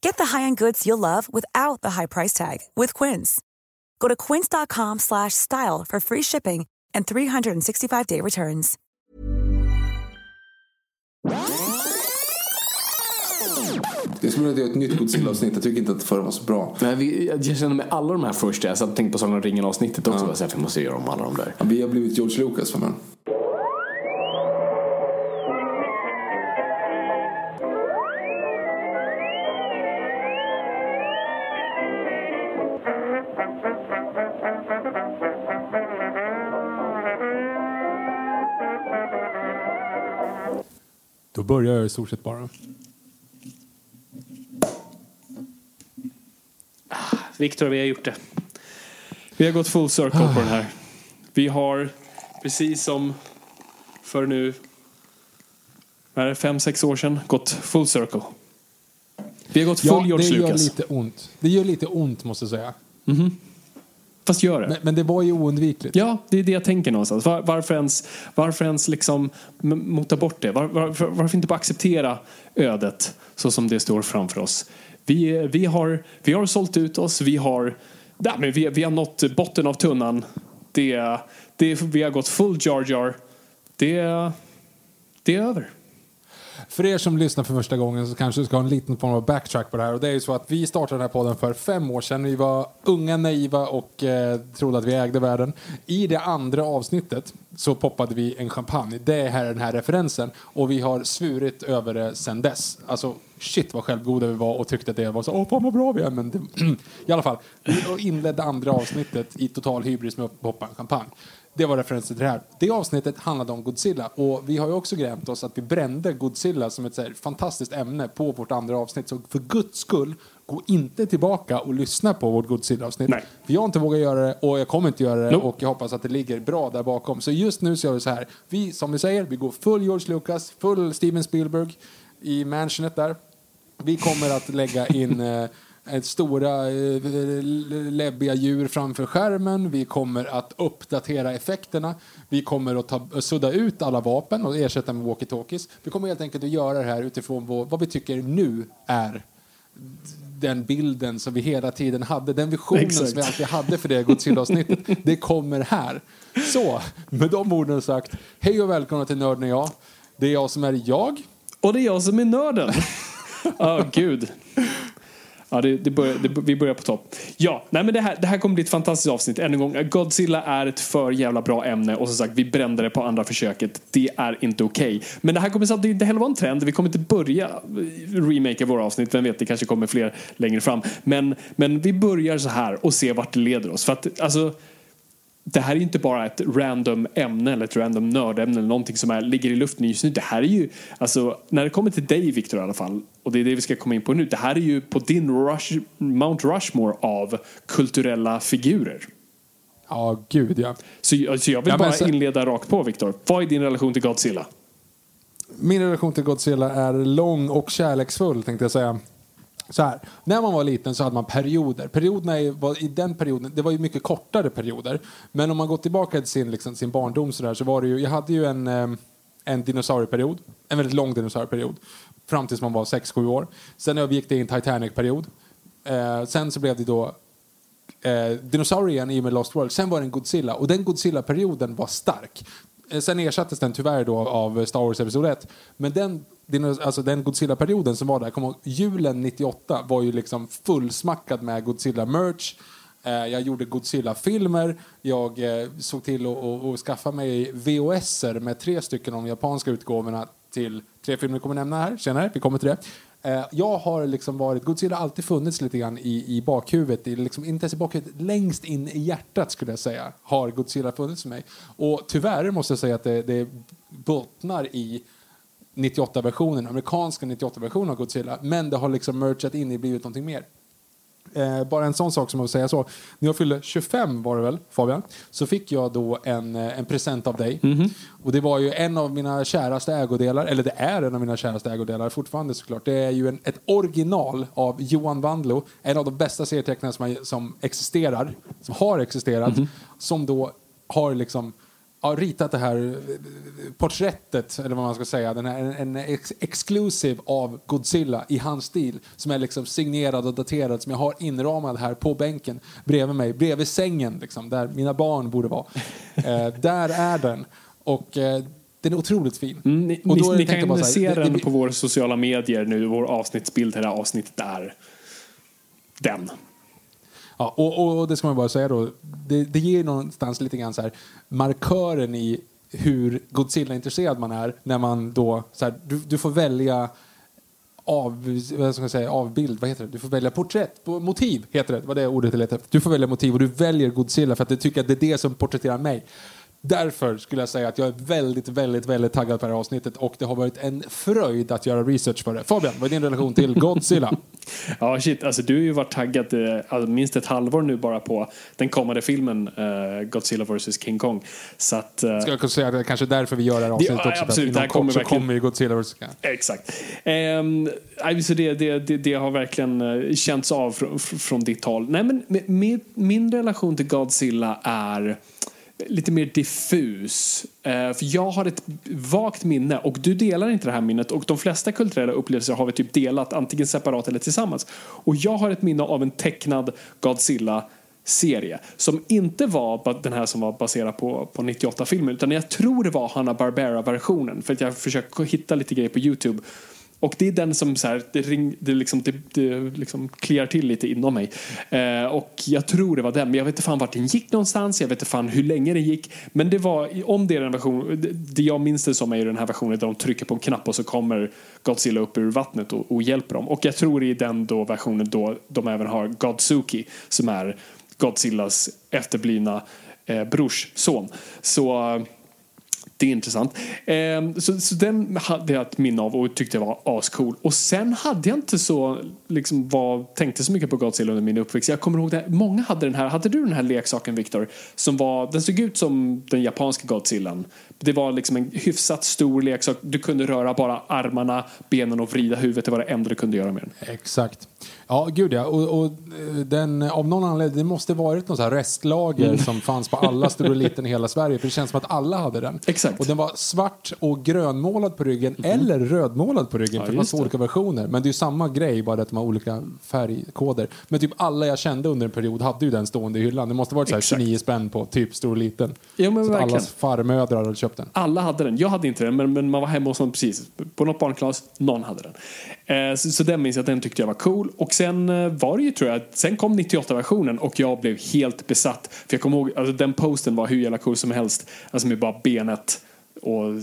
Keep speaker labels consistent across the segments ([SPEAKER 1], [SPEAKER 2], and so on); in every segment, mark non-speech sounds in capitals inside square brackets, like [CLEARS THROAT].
[SPEAKER 1] Get the high-end goods you'll love without the high price tag with Quince. Go to quince.com slash style for free shipping and 365-day returns.
[SPEAKER 2] Jag skulle vilja göra ett nytt Godzilla-avsnitt. Jag tycker inte att det förra var så bra.
[SPEAKER 3] Men vi, jag känner med alla de här första, jag satt och tänkte på Sagan om ringen-avsnittet också. Ja. Så vi måste göra om alla de där.
[SPEAKER 2] Ja, vi har blivit George Lucas för mig.
[SPEAKER 4] Börjar jag i stort sett bara.
[SPEAKER 5] Viktor, vi har gjort det. Vi har gått full circle på den här. Vi har, precis som för nu, är fem, sex år sedan, gått full circle. Vi har gått full
[SPEAKER 4] ja,
[SPEAKER 5] George
[SPEAKER 4] det gör
[SPEAKER 5] Lucas.
[SPEAKER 4] lite ont. Det gör lite ont måste jag säga.
[SPEAKER 5] Fast gör det.
[SPEAKER 4] Men, men det var ju oundvikligt.
[SPEAKER 5] Ja, det är det jag tänker någonstans. Var, varför ens, varför ens liksom mota bort det? Var, varför, varför inte bara acceptera ödet så som det står framför oss? Vi, vi, har, vi har sålt ut oss, vi har, ja, men vi, vi har nått botten av tunnan. Det, det, vi har gått full jar jar. Det, det är över.
[SPEAKER 4] För er som lyssnar för första gången så kanske du ska ha en liten form av backtrack på det här. Och det är ju så att vi startade den här podden för fem år sedan. Vi var unga, naiva och eh, trodde att vi ägde världen. I det andra avsnittet så poppade vi en champagne. Det är här den här referensen. Och vi har svurit över det sen dess. Alltså shit vad självgoda vi var och tyckte att det var så, åh fan vad bra vi är. Men det, [CLEARS THROAT] i alla fall, vi inledde andra avsnittet i total hybris med att poppa en champagne. Det var referensen till det här. Det avsnittet handlade om Godzilla och vi har ju också grämt oss att vi brände Godzilla som ett så här, fantastiskt ämne på vårt andra avsnitt. Så för guds skull, gå inte tillbaka och lyssna på vårt Godzilla-avsnitt. För jag har inte vågat göra det och jag kommer inte göra det och jag hoppas att det ligger bra där bakom. Så just nu så gör vi så här. Vi, som vi säger, vi går full George Lucas, full Steven Spielberg i mansionet där. Vi kommer att lägga in eh, stora eh, läbbiga djur framför skärmen. Vi kommer att uppdatera effekterna. Vi kommer att ta, sudda ut alla vapen och ersätta med walkie-talkies. Vi kommer helt enkelt att göra det här utifrån vår, vad vi tycker nu är den bilden som vi hela tiden hade, den visionen
[SPEAKER 5] Exakt.
[SPEAKER 4] som vi alltid hade för det Godzilla-avsnittet. [LAUGHS] Det kommer här. Så, med de orden sagt, hej och välkomna till Nörden och jag. Det är jag som är jag.
[SPEAKER 5] Och det är jag som är nörden. [LAUGHS] Ja, gud. Ja, det, det börjar, det, vi börjar på topp. Ja, nej men det här, det här kommer bli ett fantastiskt avsnitt. Än en gång, Godzilla är ett för jävla bra ämne och som sagt, vi brände det på andra försöket. Det är inte okej. Men det här kommer samtidigt inte heller vara en trend. Vi kommer inte börja eh, remake våra avsnitt. Vem vet, det kanske kommer fler längre fram. Men, men vi börjar så här och ser vart det leder oss. För att, alltså, det här är ju inte bara ett random ämne eller ett random nördämne eller någonting som är, ligger i luften just nu. Det här är ju, alltså när det kommer till dig Victor i alla fall, och det är det vi ska komma in på nu. Det här är ju på din rush, Mount Rushmore av kulturella figurer.
[SPEAKER 4] Ja, gud ja.
[SPEAKER 5] Så, så jag vill
[SPEAKER 4] Ja,
[SPEAKER 5] bara
[SPEAKER 4] så-
[SPEAKER 5] inleda rakt på Victor. Vad är din relation till Godzilla?
[SPEAKER 4] Min relation till Godzilla är lång och kärleksfull tänkte jag säga. Så här, när man var liten så hade man perioder. Perioderna var, i den perioden, det var ju mycket kortare perioder. Men om man går tillbaka till sin, liksom, sin barndom så, där, så var det ju, jag hade ju en, eh, en dinosaurieperiod. En väldigt lång dinosaurieperiod. Fram tills man var 6-7 år. Sen övergick det i en Titanic-period. Eh, sen så blev det då eh, dinosaurien i och med Lost World. Sen var det en Godzilla och den Godzilla-perioden var stark. Eh, sen ersattes den tyvärr då av Star Wars Episod 1. Men den, alltså den Godzilla-perioden som var där, kom ihåg, julen 98 var ju liksom fullsmackad med Godzilla-merch. Eh, jag gjorde Godzilla-filmer. Jag eh, såg till att att- att skaffa mig VHS-er med tre stycken av de japanska utgåvorna till tre filmer vi kommer nämna här senare. Vi kommer till det. Eh, jag har liksom varit, Godzilla har alltid funnits lite grann i, i bakhuvudet, i liksom, inte ens i bakhuvudet, längst in i hjärtat skulle jag säga, har Godzilla funnits för mig. Och tyvärr måste jag säga att det, det bottnar i 98-versionen, amerikanska 98-versionen av Godzilla, men det har liksom merchat in i blivit någonting mer. Eh, bara en sån sak som att säga så. När jag fyllde 25 var det väl, Fabian, så fick jag då en, eh, en present av dig. Och det var ju en av mina käraste ägodelar, eller det är en av mina käraste ägodelar fortfarande såklart. Det är ju en, ett original av Johan Wandlo, en av de bästa serietecknarna som, som existerar, som har existerat, som då har liksom ja, ritat det här porträttet, eller vad man ska säga, den här, en, en ex exclusive av Godzilla i hans stil som är liksom signerad och daterad som jag har inramad här på bänken bredvid mig, bredvid sängen liksom, där mina barn borde vara. [LAUGHS] Eh, där är den. Och eh, den är otroligt fin.
[SPEAKER 5] Mm, ni
[SPEAKER 4] och
[SPEAKER 5] ni,
[SPEAKER 4] då
[SPEAKER 5] ni
[SPEAKER 4] bara
[SPEAKER 5] kan
[SPEAKER 4] så
[SPEAKER 5] se
[SPEAKER 4] här,
[SPEAKER 5] den
[SPEAKER 4] det-
[SPEAKER 5] på våra sociala medier nu. Vår avsnittsbild det här avsnittet är den.
[SPEAKER 4] Ja, och, och, och det ska man bara säga då, det, det ger någonstans lite grann så här markören i hur Godzilla-intresserad man är när man då, så här, du, du får välja av, vad ska jag säga, avbild, vad heter det? Du får välja porträtt, motiv heter det, vad det ordet jag letar efter. Du får välja motiv och du väljer Godzilla för att du tycker att det är det som porträtterar mig. Därför skulle jag säga att jag är väldigt, väldigt, väldigt taggad på det här avsnittet och det har varit en fröjd att göra research för det. Fabian, vad är din relation till Godzilla? [LAUGHS]
[SPEAKER 5] Ja, shit. Alltså, du har ju varit taggad eh, alltså, minst ett halvår nu bara på den kommande filmen eh, Godzilla vs King Kong. Så att... eh,
[SPEAKER 4] Ska jag kunna säga att det är kanske därför vi gör det här avsnittet
[SPEAKER 5] Ja,
[SPEAKER 4] också.
[SPEAKER 5] absolut. Det här kommer
[SPEAKER 4] så
[SPEAKER 5] verkligen-
[SPEAKER 4] kommer ju Godzilla vs. Kong.
[SPEAKER 5] Exakt. Ehm, nej, så det, det, det, det har verkligen eh, känts av från, från ditt håll. Nej, men med, min relation till Godzilla är lite mer diffus. Eh, för jag har ett vagt minne och du delar inte det här minnet och de flesta kulturella upplevelser har vi typ delat antingen separat eller tillsammans. Och jag har ett minne av en tecknad Godzilla serie som inte var den här som var baserad på, på 98-filmen utan jag tror det var Hanna-Barbera-versionen för att jag försöker hitta lite grejer på Youtube och det är den som så här, det, ring, det, liksom, det, det liksom kliar till lite inom mig. Eh, och jag tror det var den, men jag vet inte fan vart den gick någonstans, jag vet inte fan hur länge den gick. Men det var, om det är den version, det, det jag minns det som är den här versionen där de trycker på en knapp och så kommer Godzilla upp ur vattnet och, och hjälper dem. Och jag tror det är den då versionen då de även har Godzuki som är Godzillas efterblivna eh, brorsson. Så eh, det är intressant. Ehm, så, så den hade jag ett minne av och tyckte jag var ascool. Och sen hade jag inte så, liksom var, tänkte så mycket på Godzilla under min uppväxt. Jag kommer ihåg det, många hade den här, hade du den här leksaken Victor? Som var, den såg ut som den japanska Godzillan. Det var liksom en hyfsat stor leksak. Du kunde röra bara armarna, benen och vrida huvudet. Det var det enda du kunde göra med den.
[SPEAKER 4] Exakt. Ja, gud ja. Och, och eh, den, av någon anledning, det måste varit någon så här restlager
[SPEAKER 5] Mm.
[SPEAKER 4] som fanns på alla stor eliten i hela Sverige. För det känns som att alla hade den.
[SPEAKER 5] Exakt.
[SPEAKER 4] Och den var svart och grönmålad på ryggen eller rödmålad på ryggen.
[SPEAKER 5] Ja,
[SPEAKER 4] för det
[SPEAKER 5] det.
[SPEAKER 4] olika versioner. Men det är ju samma grej, bara att de har olika färgkoder. Men typ alla jag kände under en period hade ju den stående i hyllan. Det måste varit så här
[SPEAKER 5] Exakt.
[SPEAKER 4] 29 spänn på typ stor och liten.
[SPEAKER 5] Ja, men
[SPEAKER 4] så att
[SPEAKER 5] verkligen.
[SPEAKER 4] allas farmödrar hade köpt den.
[SPEAKER 5] Alla hade den. Jag hade inte den, men, men man var hemma hos någon precis. På något barnklass, någon hade den. Eh, så, så den minns jag att den tyckte jag var cool. Och sen eh, var det ju, tror jag, sen kom 98-versionen och jag blev helt besatt. För jag kommer ihåg, alltså den posten var hur jävla cool som helst. Alltså med bara benet och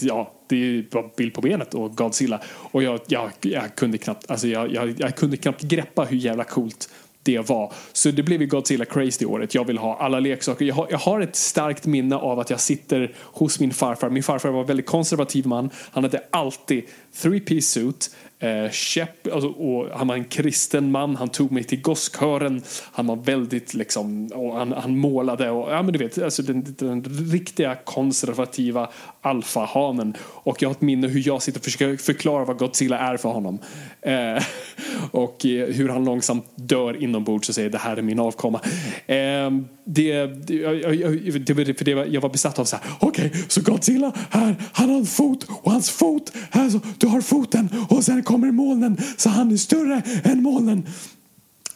[SPEAKER 5] ja, det är ju bara bild på benet och Godzilla. Och jag, jag, jag kunde knappt, alltså jag, jag, jag kunde knappt greppa hur jävla coolt det var. Så det blev ju Godzilla Crazy det året. Jag vill ha alla leksaker. Jag har, jag har ett starkt minne av att jag sitter hos min farfar. Min farfar var en väldigt konservativ man. Han hade alltid three-piece suit, eh, käpp, alltså, och han var en kristen man. Han tog mig till gosskören. Han var väldigt liksom, och han, han målade och ja men du vet, alltså den, den riktiga konservativa alfahanen. Och jag har ett minne hur jag sitter och försöker förklara vad Godzilla är för honom. Eh, [LAUGHS] och eh, hur han långsamt dör inombords och säger det här är min avkomma. Eh, det, det, jag, det, var- för det var, jag var besatt av så här, okej, så Godzilla här, han har en fot och hans fot, här så, du har foten och sen kommer molnen så han är större än molnen.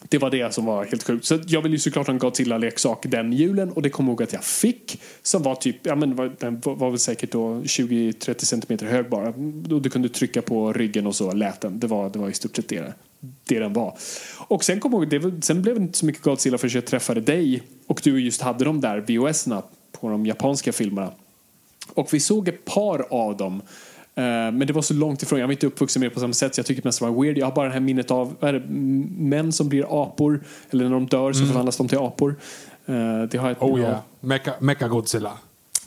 [SPEAKER 5] Det var det som var helt sjukt. Så jag vill ju såklart ha en Godzilla-leksak den julen och det kommer jag ihåg att jag fick. Som var typ, ja men var- den var väl säkert då 20-30 centimeter hög bara. Och du kunde trycka på ryggen och så lät den. Det var, det var i stort sett det, det den var. Och sen kom jag ihåg, det, sen blev det inte så mycket Godzilla förrän jag träffade dig och du just hade de där VHS-erna på de japanska filmerna. Och vi såg ett par av dem. Eh, Men det var så långt ifrån. Jag var inte uppvuxen med det på samma sätt. Så jag tycker mest det var weird. Jag har bara det här minnet av det, män som blir apor. Eller när de dör så förvandlas de till apor. Eh, Det har jag,
[SPEAKER 4] Oh
[SPEAKER 5] ja,
[SPEAKER 4] yeah. Mecha, Mecha Godzilla.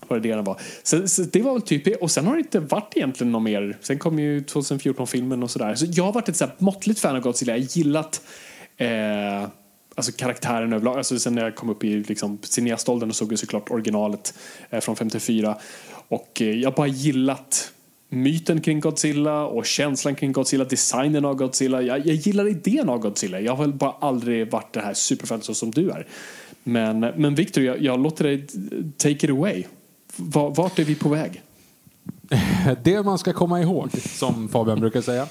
[SPEAKER 5] vad det det var. Så, så det var väl typ det. Och sen har det inte varit egentligen något mer. Sen kom ju 2014-filmen och sådär. Så jag har varit ett så här måttligt fan av Godzilla. Jag har gillat eh, alltså karaktären överlag. Alltså sen när jag kom upp i liksom, cineaståldern och såg jag såklart originalet eh, från 54. Och eh, jag har bara gillat myten kring Godzilla och känslan kring Godzilla, designen av Godzilla. Jag, jag gillar idén av Godzilla. Jag har väl bara aldrig varit det här superfan så som du är. Men, men Victor, jag, jag låter dig take it away. V Vart är vi på väg? [LAUGHS]
[SPEAKER 4] Det man ska komma ihåg, som Fabian brukar säga,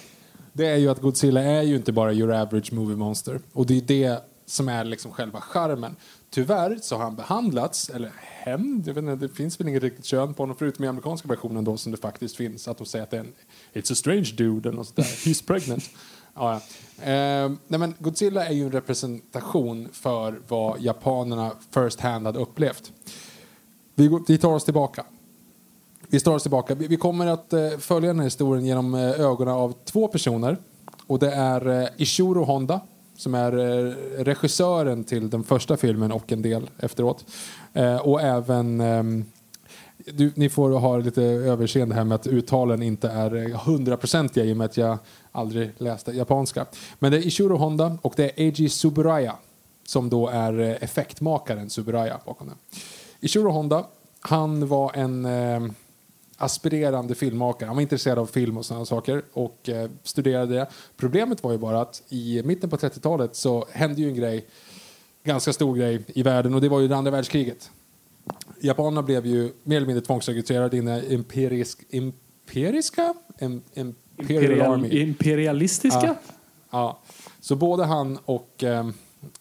[SPEAKER 4] det är ju att Godzilla är ju inte bara your average movie monster. Och det är det som är liksom själva charmen. Tyvärr så har han behandlats, eller hämnd, jag vet inte, det finns väl inget riktigt kön på honom förutom i amerikanska versionen då som det faktiskt finns. Att de säger att det är en It's a strange dude eller något sånt där. He's pregnant. Ja, ja. Eh, nej men Godzilla är ju en representation för vad japanerna first hand hade upplevt. Vi, går, vi tar oss tillbaka. Vi tar oss tillbaka. Vi, vi kommer att eh, följa den här historien genom eh, ögonen av två personer. Och det är eh, Ishiro Honda som är eh, regissören till den första filmen och en del efteråt. Eh, och även ehm, du, ni får ha lite överseende här med att uttalen inte är hundraprocentiga i och med att jag aldrig läste japanska. Men det är Ishiro Honda och det är Eiji Suburaya, som då är eh, effektmakaren Suburaya. bakom den. Ishiro Honda, han var en eh, aspirerande filmmakare. Han var intresserad av film och sådana saker och eh, studerade det. Problemet var ju bara att i mitten på 30-talet så hände ju en grej, ganska stor grej i världen och det var ju det andra världskriget. Japanerna blev ju mer eller mindre tvångsregistrerade in i imperisk, imperiska? Im, imperial
[SPEAKER 5] Imperial, imperialistiska?
[SPEAKER 4] Ja. Ja. Så både han och eh,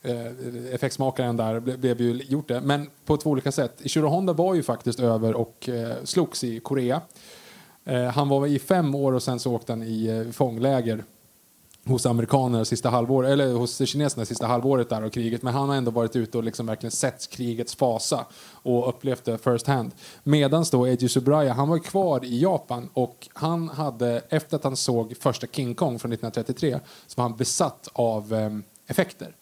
[SPEAKER 4] Eh, effektsmakaren där blev ju gjort det, men på två olika sätt. Ishiro Honda var ju faktiskt över och eh, slogs i Korea. Eh, han var i fem år och sen så åkte han i fångläger hos amerikanerna sista halvår, eller hos kineserna sista halvåret där och kriget. Men han har ändå varit ute och liksom verkligen sett krigets fasa och upplevt det first hand. Medan då Eiji Subraya, han var kvar i Japan och han hade, efter att han såg första King Kong från 1933, så var han besatt av eh, effekter.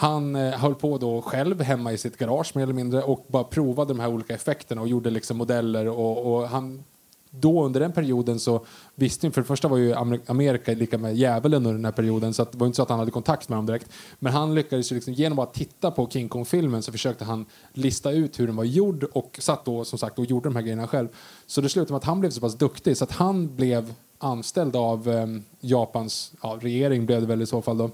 [SPEAKER 4] Han eh, höll på då själv hemma i sitt garage mer eller mindre och bara provade de här olika effekterna och gjorde liksom modeller och, och han då under den perioden så visste ni, för det första var ju Amerika lika med djävulen under den här perioden så att det var inte så att han hade kontakt med dem direkt. Men han lyckades ju liksom, genom att titta på King Kong-filmen så försökte han lista ut hur den var gjord och satt då som sagt och gjorde de här grejerna själv. Så det slutade med att han blev så pass duktig så att han blev anställd av eh, Japans ja, regering blev det väl i så fall då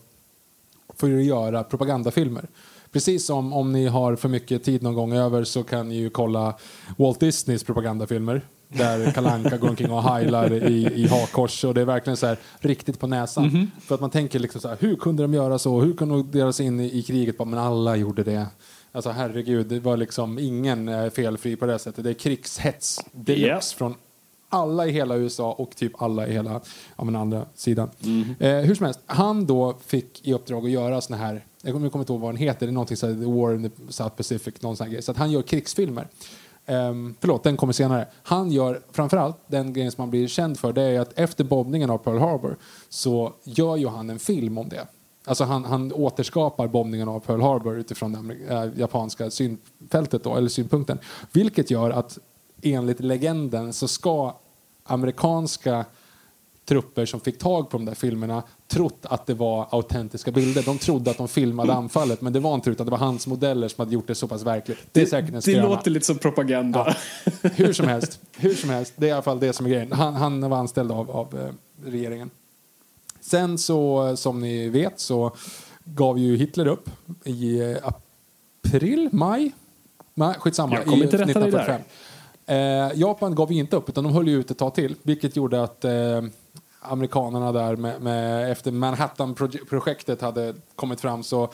[SPEAKER 4] för att göra propagandafilmer. Precis som om ni har för mycket tid någon gång över så kan ni ju kolla Walt Disneys propagandafilmer där Kalle Anka går omkring och heilar i, i hakkors och det är verkligen så här riktigt på näsan. För att man tänker liksom så här, hur kunde de göra så? Hur kunde de dela sig in i, i kriget? Men alla gjorde det. Alltså herregud, det var liksom ingen eh, felfri på det sättet. Det är krigshets deluxe
[SPEAKER 5] Ja.
[SPEAKER 4] från alla i hela USA och typ alla i hela ja, men andra sidan. Eh, hur som helst, han då fick i uppdrag att göra såna här, jag kommer, jag kommer inte ihåg vad den heter, det är någonting såhär, The War in the South Pacific, någon sån här grej. Så att han gör krigsfilmer. Um, förlåt, den kommer senare. Han gör framförallt den grejen som man blir känd för, det är att efter bombningen av Pearl Harbor så gör ju han en film om det. Alltså han, han återskapar bombningen av Pearl Harbor utifrån det äh, japanska synfältet då, eller synpunkten. Vilket gör att enligt legenden så ska amerikanska trupper som fick tag på de där filmerna trott att det var autentiska bilder. De trodde att de filmade anfallet men det var inte utan det var hans modeller som hade gjort det så pass verkligt. Det är säkert en
[SPEAKER 5] det låter lite som propaganda.
[SPEAKER 4] Hur som helst, hur som helst, det är i alla fall det som är grejen. Han, han var anställd av, av eh, regeringen. Sen så, som ni vet, så gav ju Hitler upp i eh, april, maj? Nej, skitsamma.
[SPEAKER 5] Jag kommer
[SPEAKER 4] i
[SPEAKER 5] inte rätta dig där.
[SPEAKER 4] Eh, Japan gav inte upp, utan de höll ju ut ett tag till, vilket gjorde att eh, amerikanerna där med, med, efter Manhattan-projektet hade kommit fram så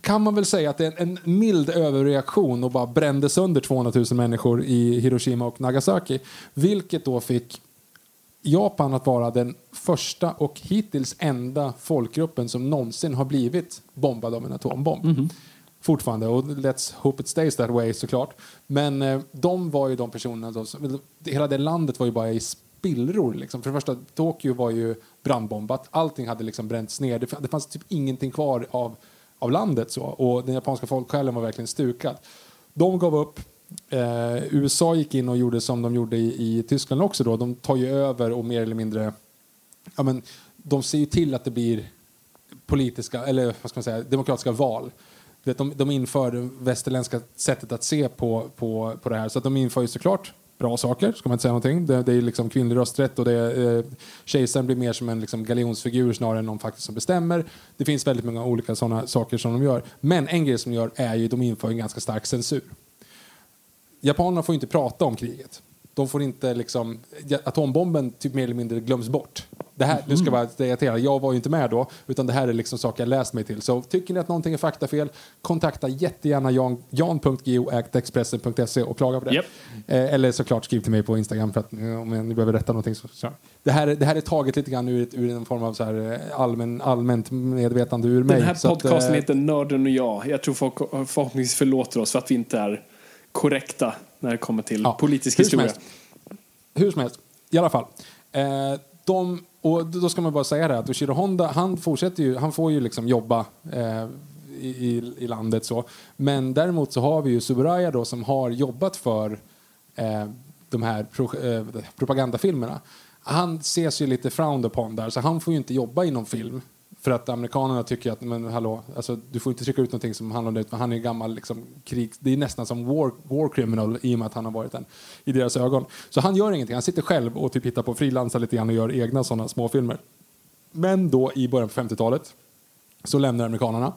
[SPEAKER 4] kan man väl säga att det är en, en mild överreaktion och bara brände sönder 200 000 människor i Hiroshima och Nagasaki. Vilket då fick Japan att vara den första och hittills enda folkgruppen som någonsin har blivit bombad av en atombomb. Mm-hmm. Fortfarande, och let's hope it stays that way såklart. Men eh, de var ju de personerna, då, som, hela det landet var ju bara i spillror. Liksom. För det första, Tokyo var ju brandbombat, allting hade liksom bränts ner. Det, det fanns typ ingenting kvar av, av landet så. Och den japanska folksjälen var verkligen stukad. De gav upp, Eh, USA gick in och gjorde som de gjorde i, i Tyskland också. Då. De tar ju över och mer eller mindre... Ja, men, de ser ju till att det blir politiska, eller vad ska man säga, demokratiska val. Vet, De, de inför det västerländska sättet att se på, på, på det här. Så att de inför ju såklart bra saker, ska man inte säga någonting. Det, det är liksom kvinnlig rösträtt och det, eh, kejsaren blir mer som en liksom, galjonsfigur snarare än någon faktiskt som bestämmer. Det finns väldigt många olika sådana saker som de gör. Men en grej som de gör är ju att de inför en ganska stark censur japanerna får inte prata om kriget. De får inte liksom, atombomben typ mer eller mindre glöms bort. Det här, nu ska jag bara er, jag var ju inte med då, utan det här är liksom saker jag läst mig till. Så tycker ni att någonting är faktafel, kontakta jättegärna jan, och klaga på det.
[SPEAKER 5] Japp.
[SPEAKER 4] Eh, eller såklart skriv till mig på Instagram för att eh, om ni behöver rätta någonting. Så, så. Det, här, är- det här är taget lite grann ur, ur en form av så här, eh, allmän, allmänt medvetande ur mig.
[SPEAKER 5] Den här
[SPEAKER 4] Så att,
[SPEAKER 5] podcasten
[SPEAKER 4] eh,
[SPEAKER 5] heter Nörden och jag. Jag tror folk förhoppningsvis förlåter oss för att vi inte är korrekta när det kommer till
[SPEAKER 4] Ja,
[SPEAKER 5] politisk
[SPEAKER 4] hur som
[SPEAKER 5] historia.
[SPEAKER 4] helst. Hur som helst, i alla fall. Eh, de, och då ska man bara säga det att Oshiro Honda, han fortsätter ju, han får ju liksom jobba eh, i, i, landet så. Men däremot så har vi ju Subaraya då som har jobbat för eh, de här pro, eh, propagandafilmerna. Han ses ju lite frowned upon där, så han får ju inte jobba i någon film. För att amerikanerna tycker att, men hallå, alltså, du får inte trycka ut någonting som handlar om det, han är gammal liksom, krig, det är nästan som war, war criminal i och med att han har varit en i deras ögon. Så han gör ingenting, han sitter själv och typ hittar på frilansar lite grann och gör egna sådana småfilmer. Men då i början på 50-talet så lämnar amerikanerna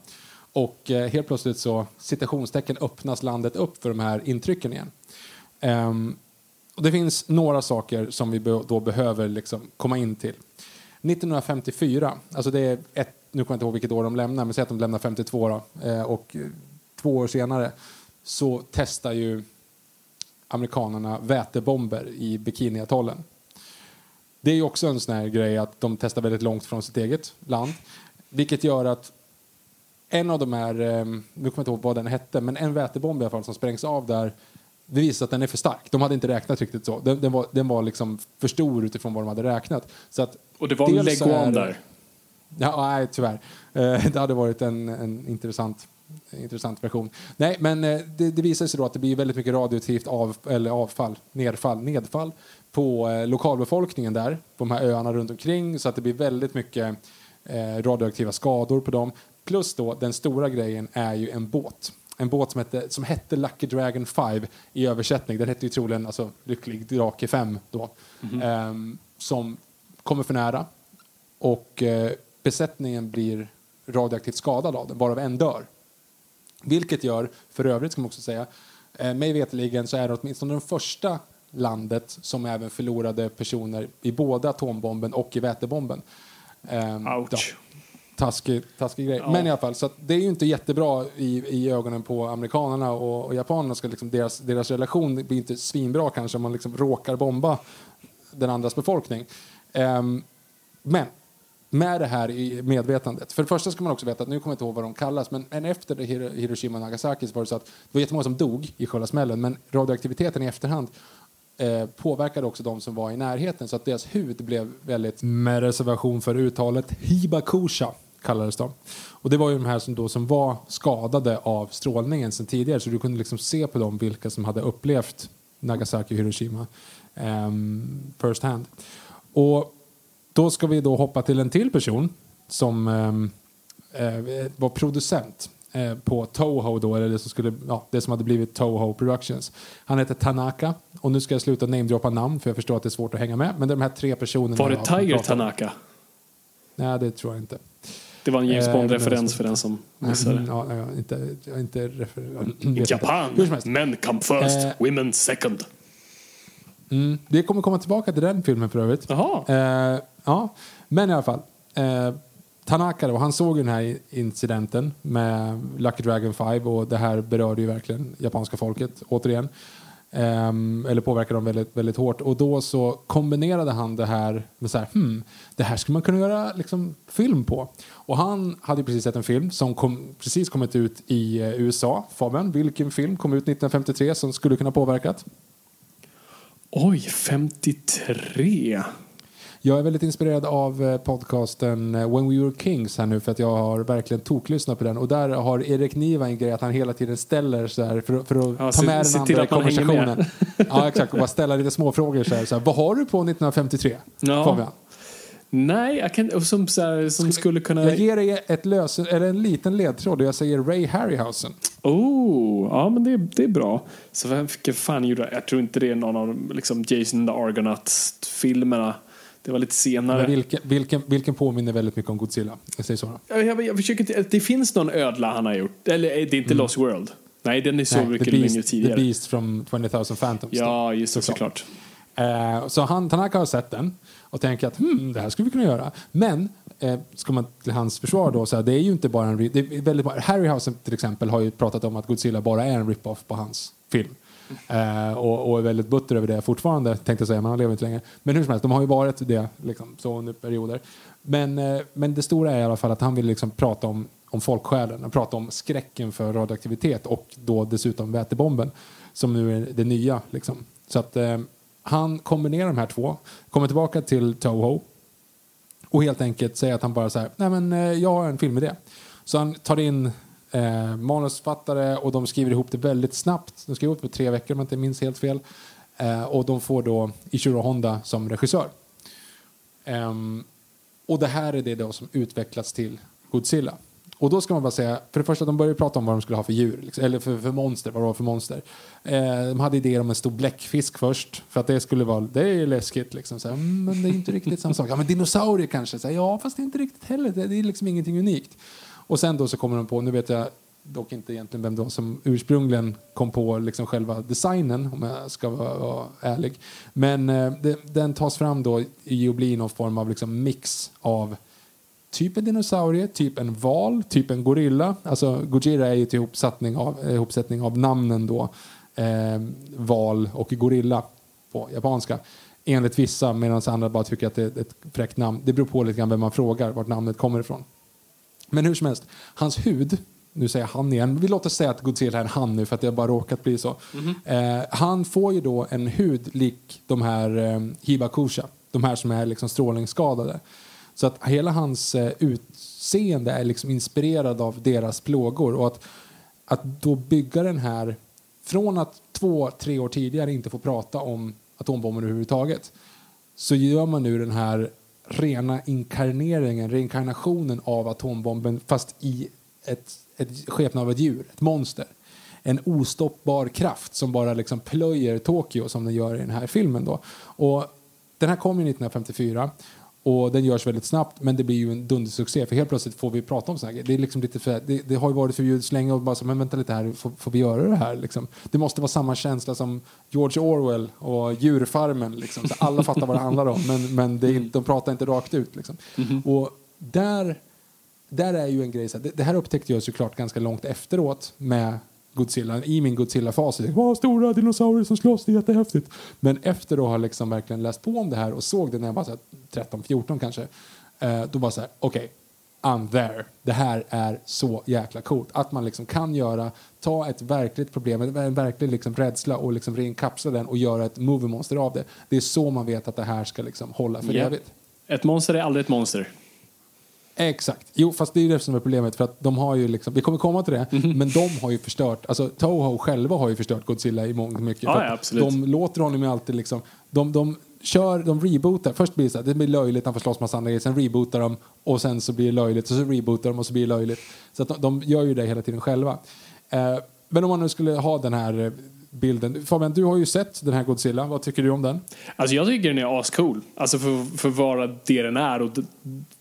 [SPEAKER 4] och eh, helt plötsligt så citationstecken öppnas landet upp för de här intrycken igen. Ehm, och det finns några saker som vi be- då behöver liksom komma in till. 1954, alltså det är ett, nu kommer jag inte ihåg vilket år de lämnar, men säg att de lämnar 52 då, eh, och två år senare så testar ju amerikanerna vätebomber i Bikiniatollen. Det är ju också en sån här grej att de testar väldigt långt från sitt eget land, vilket gör att en av de här, eh, nu kommer jag inte ihåg vad den hette, men en vätebomb i alla fall som sprängs av där, det visar sig att den är för stark. De hade inte räknat riktigt så. Den, den var, den var liksom för stor utifrån vad de hade räknat. Så att
[SPEAKER 5] Och det var en leguan
[SPEAKER 4] är-
[SPEAKER 5] där.
[SPEAKER 4] Ja, nej, tyvärr. Eh, det hade varit en, en intressant, intressant version. Nej, men eh, det, det visar sig då att det blir väldigt mycket radioaktivt av, eller avfall, nedfall, nedfall på eh, lokalbefolkningen där, på de här öarna runt omkring, så att det blir väldigt mycket eh, radioaktiva skador på dem. Plus då, den stora grejen är ju en båt. En båt som hette, som hette Lucky Dragon 5 i översättning. Den hette ju troligen alltså, Lycklig Drake 5 då. Ehm, som kommer för nära och eh, besättningen blir radioaktivt skadad av den, varav en dör. Vilket gör, för övrigt ska man också säga, eh, mig veterligen så är det åtminstone det första landet som även förlorade personer i både atombomben och i vätebomben. Ehm,
[SPEAKER 5] Ouch.
[SPEAKER 4] Ja, taskig, taskig grej. Men i alla fall, så det är ju inte jättebra i, i ögonen på amerikanerna och, och japanerna. Ska liksom, deras, deras relation blir inte svinbra kanske om man liksom råkar bomba den andras befolkning. Ehm, men med det här i medvetandet. För det första ska man också veta att nu kommer jag inte ihåg vad de kallas, men, men efter Hiroshima och Nagasaki så var det så att det var jättemånga som dog i själva smällen, men radioaktiviteten i efterhand eh, påverkade också de som var i närheten så att deras hud blev väldigt, med reservation för uttalet, hibakusha kallades de. Och det var ju de här som, då, som var skadade av strålningen sedan tidigare så du kunde liksom se på dem vilka som hade upplevt Nagasaki och Hiroshima um, first hand. Och då ska vi då hoppa till en till person som ehm, eh, var producent eh, på Toho då, eller det som, skulle, ja, det som hade blivit Toho Productions. Han heter Tanaka och nu ska jag sluta namedroppa namn för jag förstår att det är svårt att hänga med. Men de här tre personerna...
[SPEAKER 5] Var det Tiger Tanaka?
[SPEAKER 4] Nej, det tror jag inte.
[SPEAKER 5] Det var en James
[SPEAKER 4] Eh,
[SPEAKER 5] Bond-referens för den som
[SPEAKER 4] Mm,
[SPEAKER 5] missade.
[SPEAKER 4] ja, ja, inte, jag inte refer-
[SPEAKER 5] Japan, men come first,
[SPEAKER 4] Eh.
[SPEAKER 5] women second.
[SPEAKER 4] Mm, vi kommer komma tillbaka till den filmen för övrigt. Eh, Ja, men i alla fall. Eh, Tanaka då, han såg den här incidenten med Lucky Dragon 5 och det här berörde ju verkligen japanska folket återigen. Ehm, eller påverkade dem väldigt, väldigt hårt. Och då så kombinerade han det här med så här, hmm, det här skulle man kunna göra liksom, film på. Och han hade precis sett en film som kom, precis kommit ut i eh, USA. Fabian, vilken film kom ut 1953 som skulle kunna påverkat?
[SPEAKER 5] Oj, 53.
[SPEAKER 4] Jag är väldigt inspirerad av eh, podcasten eh, When We Were Kings här nu för att jag har verkligen toklyssnat på den och där har Erik Niva en grej att han hela tiden ställer så här för, för att
[SPEAKER 5] Ja,
[SPEAKER 4] ta med
[SPEAKER 5] se
[SPEAKER 4] den andra i konversationen. Ja exakt och bara ställa lite små frågor så här, så här vad har du på 1953
[SPEAKER 5] Ja.
[SPEAKER 4] Fabian?
[SPEAKER 5] Nej, jag kan, som, så här, som skulle kunna...
[SPEAKER 4] Jag ger dig ett lös, eller en liten ledtråd och jag säger Ray Harryhausen.
[SPEAKER 5] Oh, ja men det, det är bra. Så vem fan gjorde jag? Jag tror inte det är någon av liksom Jason the Argonauts-filmerna. Det var lite senare.
[SPEAKER 4] Vilken, vilken, vilken påminner väldigt mycket om Godzilla? Jag säger så.
[SPEAKER 5] Jag, jag, jag försöker inte, det finns någon ödla han har gjort. Eller är det inte Lost World? Nej, den är så
[SPEAKER 4] Mm. Nej,
[SPEAKER 5] mycket
[SPEAKER 4] The
[SPEAKER 5] längre
[SPEAKER 4] Beast,
[SPEAKER 5] tidigare.
[SPEAKER 4] The Beast from 20 000 Phantoms.
[SPEAKER 5] Ja, just det,
[SPEAKER 4] Såklart.
[SPEAKER 5] såklart.
[SPEAKER 4] Eh, så han, Tanaka har sett den och tänker att hmm, det här skulle vi kunna göra. Men eh, ska man till hans försvar då säga det är ju inte bara en... Det är väldigt, Harryhausen till exempel har ju pratat om att Godzilla bara är en rip-off på hans film. Eh, och, och är väldigt butter över det fortfarande, tänkte jag säga, men han lever inte längre. Men hur som helst, de har ju varit det liksom, så under perioder. Men, eh, men det stora är i alla fall att han vill liksom prata om, om folksjälen, prata om skräcken för radioaktivitet och då dessutom vätebomben som nu är det nya. Liksom. Så att eh, han kombinerar de här två, kommer tillbaka till Toho och helt enkelt säger att han bara så här, nej men eh, jag har en filmidé. Så han tar in eh, manusförfattare och de skriver ihop det väldigt snabbt. De skriver ihop det på tre veckor om jag inte minns helt fel. Eh, och de får då Ichiro Honda som regissör. Eh, och det här är det då som utvecklats till Godzilla. Och då ska man bara säga, för det första de började prata om vad de skulle ha för djur, liksom, eller för, för monster, vad det var för monster. Eh, de hade idéer om en stor bläckfisk först, för att det skulle vara, det är läskigt liksom. Så här, mm, men det är inte riktigt samma sak. Ja men dinosaurier kanske, så här, ja fast det är inte riktigt heller, det, det är liksom ingenting unikt. Och sen då så kommer de på, nu vet jag dock inte egentligen vem det var som ursprungligen kom på liksom själva designen, om jag ska vara, vara ärlig. Men eh, det, den tas fram då i att bli någon form av liksom mix av typ en dinosaurie, typ en val, typ en gorilla. Alltså Gojira är ju till ihopsättning av, eh, ihopsättning av namnen då. Eh, val och gorilla på japanska. Enligt vissa, medan andra bara tycker att det är ett fräckt namn. Det beror på lite grann vem man frågar, vart namnet kommer ifrån. Men hur som helst, hans hud, nu säger han igen, vi låter säga att Godzilla är en han nu för att det har bara råkat bli så. Eh, han får ju då en hud lik de här eh, Hibakusha, de här som är liksom strålningsskadade. Så att hela hans eh, utseende är liksom inspirerad av deras plågor och att, att då bygga den här från att två, tre år tidigare inte få prata om atombomben överhuvudtaget så gör man nu den här rena inkarneringen, reinkarnationen av atombomben fast i ett, ett skepnad av ett djur, ett monster. En ostoppbar kraft som bara liksom plöjer Tokyo som den gör i den här filmen. Då. Och den här kom ju 1954 och den görs väldigt snabbt men det blir ju en dundersuccé för helt plötsligt får vi prata om grejer. Det, är liksom lite för, det, det har ju varit förbjudet så länge och bara så, men vänta lite här, får, får vi göra det här? Liksom? Det måste vara samma känsla som George Orwell och djurfarmen. Liksom. Så alla fattar vad det handlar om men, men det är inte, de pratar inte rakt ut. Liksom. Och där, där är ju en grej, så här, det, det här upptäckte jag såklart ganska långt efteråt med Godzilla, i min Godzilla-fas. Wow, stora dinosaurier som slåss, det är jättehäftigt. Men efter att ha liksom verkligen läst på om det här och såg det när jag var så här 13-14 kanske, eh, då var så här, okej, I'm there. Det här är så jäkla coolt. Att man liksom kan göra, ta ett verkligt problem, en verklig liksom rädsla och liksom reinkapsla den och göra ett movie monster av det. Det är så man vet att det här ska liksom hålla för
[SPEAKER 5] Ja.
[SPEAKER 4] evigt.
[SPEAKER 5] Ett monster är aldrig ett monster.
[SPEAKER 4] Exakt. Jo, fast det är ju det som är problemet. För att de har ju liksom, vi kommer komma till det,
[SPEAKER 5] Mhm.
[SPEAKER 4] men de har ju förstört, alltså Toho själva har ju förstört Godzilla i mångt och mycket.
[SPEAKER 5] Ja, ja, absolut.
[SPEAKER 4] De låter honom ju alltid liksom, de, de kör, de rebootar. Först blir det så här, det blir löjligt, han får slåss massa andra grejer, sen rebootar de och sen så blir det löjligt och så rebootar de och så blir det löjligt. Så att de, de gör ju det hela tiden själva. Eh, men om man nu skulle ha den här bilden, Fabian, du har ju sett den här Godzilla, vad tycker du om den?
[SPEAKER 5] Alltså jag tycker den är ascool. Alltså för, för vara det den är och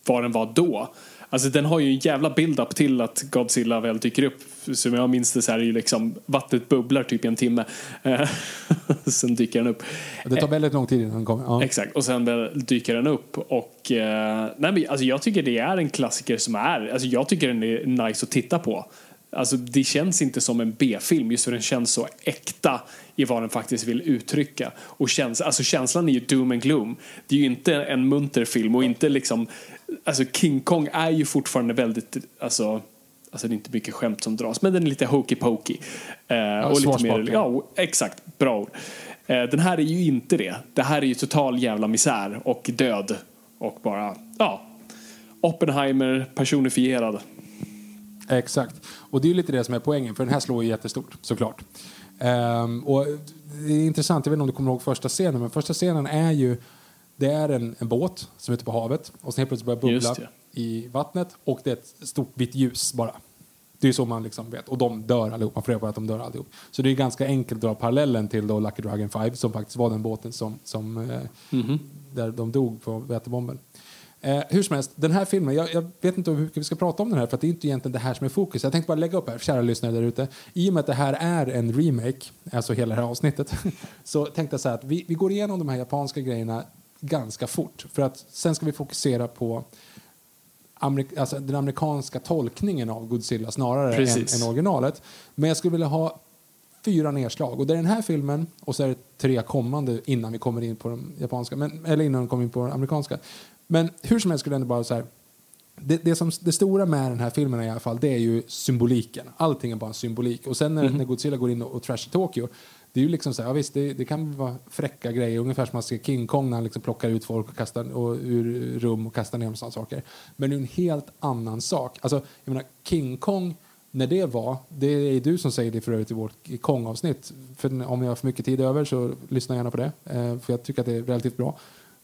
[SPEAKER 5] vad den var då. Alltså den har ju en jävla build-up till att Godzilla väl dyker upp. Som jag minns det så här är ju liksom vattnet bubblar typ i en timme. Eh, [LAUGHS] sen dyker den upp.
[SPEAKER 4] Det tar väldigt lång tid innan den kommer. Ja.
[SPEAKER 5] Exakt, och sen dyker den upp. Och, eh, nej, men, alltså, jag tycker det är en klassiker som är, alltså, jag tycker den är nice att titta på. Alltså, det känns inte som en B-film just för den känns så äkta i vad den faktiskt vill uttrycka. Och käns alltså, känslan är ju doom and gloom. Det är ju inte en munter film och inte liksom, alltså King Kong är ju fortfarande väldigt, alltså Alltså det är inte mycket skämt som dras, men den är lite hokey pokey. Eh, och lite mer,
[SPEAKER 4] svårsportig.
[SPEAKER 5] ja, exakt, bra ord. Eh, den här är ju inte det. Det här är ju total jävla misär och död. Och bara, ja. Oppenheimer personifierad.
[SPEAKER 4] Exakt. Och det är lite det som är poängen, för den här slår ju jättestort, såklart. Ehm, och det är intressant, jag vet inte om du kommer ihåg första scenen, men första scenen är ju, det är en, en båt som är ute på havet och sen helt plötsligt börjar bubbla i vattnet och det är ett stort vitt ljus bara. Det är så man liksom vet. Och de dör allihop, man får reda på att de dör allihop. Så det är ganska enkelt att dra parallellen till då Lucky Dragon 5 som faktiskt var den båten som, som eh,
[SPEAKER 5] Mhm.
[SPEAKER 4] där de dog på vätebomben. Eh, hur som helst, den här filmen, jag, jag vet inte hur mycket vi ska prata om den här för det är inte egentligen det här som är fokus. Jag tänkte bara lägga upp här, kära lyssnare där ute. I och med att det här är en remake, alltså hela det här avsnittet, [LAUGHS] så tänkte jag så här att vi, vi går igenom de här japanska grejerna ganska fort. För att sen ska vi fokusera på amerik- alltså den amerikanska tolkningen av Godzilla snarare än, än originalet. Men jag skulle vilja ha fyra nedslag. Och det är den här filmen och så är det tre kommande innan vi kommer in på de japanska, men, eller innan vi kommer in på de amerikanska. Men hur som helst skulle jag ändå bara så här, det, det, som, det stora med den här filmen i alla fall, det är ju symboliken. Allting är bara en symbolik. Och sen när, när Godzilla går in och, och trashar Tokyo, det är ju liksom så här, ja visst, det, det kan vara fräcka grejer, ungefär som man ser King Kong när han liksom plockar ut folk och kastar, och, ur rum och kastar ner dem sådana saker. Men det är en helt annan sak. Alltså, jag menar, King Kong, när det var, det är du som säger det för övrigt i vårt Kong-avsnitt. För om jag har för mycket tid över så lyssna gärna på det, eh, för jag tycker att det är relativt bra.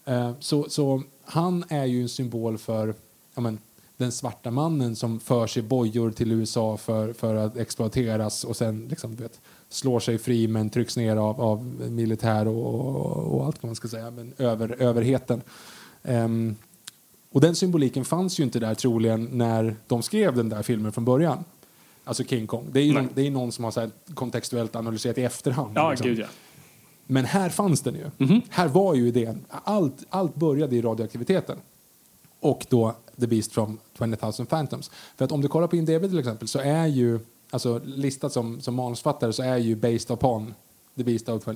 [SPEAKER 4] Eh, så, så han är ju en symbol för ja, men, den svarta mannen som för sig bojor till USA för, för att exploateras och sen liksom, vet, slår sig fri men trycks ner av, av militär och, och, och allt vad man ska säga, men över, överheten. Ehm, och den symboliken fanns ju inte där troligen när de skrev den där filmen från början. Alltså King Kong. Det är ju någon, det är någon som har så kontextuellt analyserat i efterhand.
[SPEAKER 5] Ja,
[SPEAKER 4] liksom.
[SPEAKER 5] gud ja.
[SPEAKER 4] Men här fanns den ju. Här var ju idén. Allt, allt började i radioaktiviteten. Och då The Beast from 20 000 Phantoms. För att om du kollar på IMDB till exempel så är ju, alltså listat som, som manusfattare så är ju based upon The Beast of 20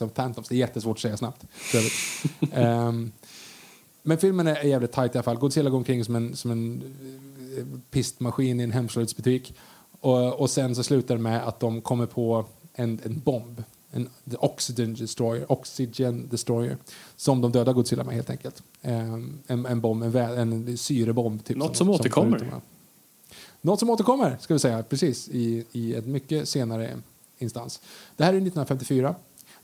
[SPEAKER 4] 000 Phantoms. Det är jättesvårt att säga snabbt. [LAUGHS] Ehm, men filmen är jävligt tight i alla fall. Godzilla går omkring som en, som en eh, pistmaskin i en hemslöjdsbutik. Och, och sen så slutar det med att de kommer på en, en bomb. En oxygen destroyer, oxygen destroyer. Som de dödar Godzilla med helt enkelt. Ehm, en, en bomb, en, vä- en syrebomb. Typ,
[SPEAKER 5] Något som återkommer.
[SPEAKER 4] tar ut dem. Något som återkommer, ska vi säga, precis, i, i ett mycket senare instans. Det här är 1954.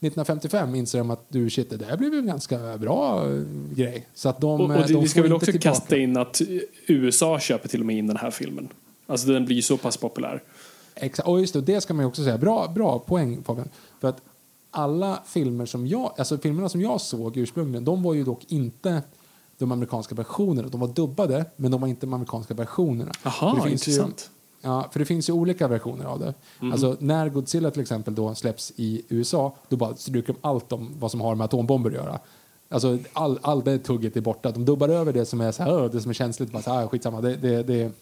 [SPEAKER 4] 1955 inser de att du shit, det där blev en ganska bra eh, grej. Så att de,
[SPEAKER 5] Och, och
[SPEAKER 4] eh, de
[SPEAKER 5] vi ska väl också
[SPEAKER 4] tillbaka.
[SPEAKER 5] kasta in att USA köper till och med in den här filmen. Alltså den blir så pass populär.
[SPEAKER 4] Exakt. Och just det, det ska man också säga. Bra, bra poäng Fabian. För att alla filmer som jag, alltså filmerna som jag såg ursprungligen, de var ju dock inte de amerikanska versionerna. De var dubbade, men de var inte de amerikanska versionerna.
[SPEAKER 5] Aha,
[SPEAKER 4] För det finns
[SPEAKER 5] intressant.
[SPEAKER 4] Ju, ja, för det finns ju olika versioner av det. Alltså när Godzilla till exempel då släpps i USA, då bara stryker de allt om vad som har med atombomber att göra. Alltså all, all det tugget är borta. De dubbar över det som är så här, det som är känsligt, bara så här, skitsamma, det, det, det,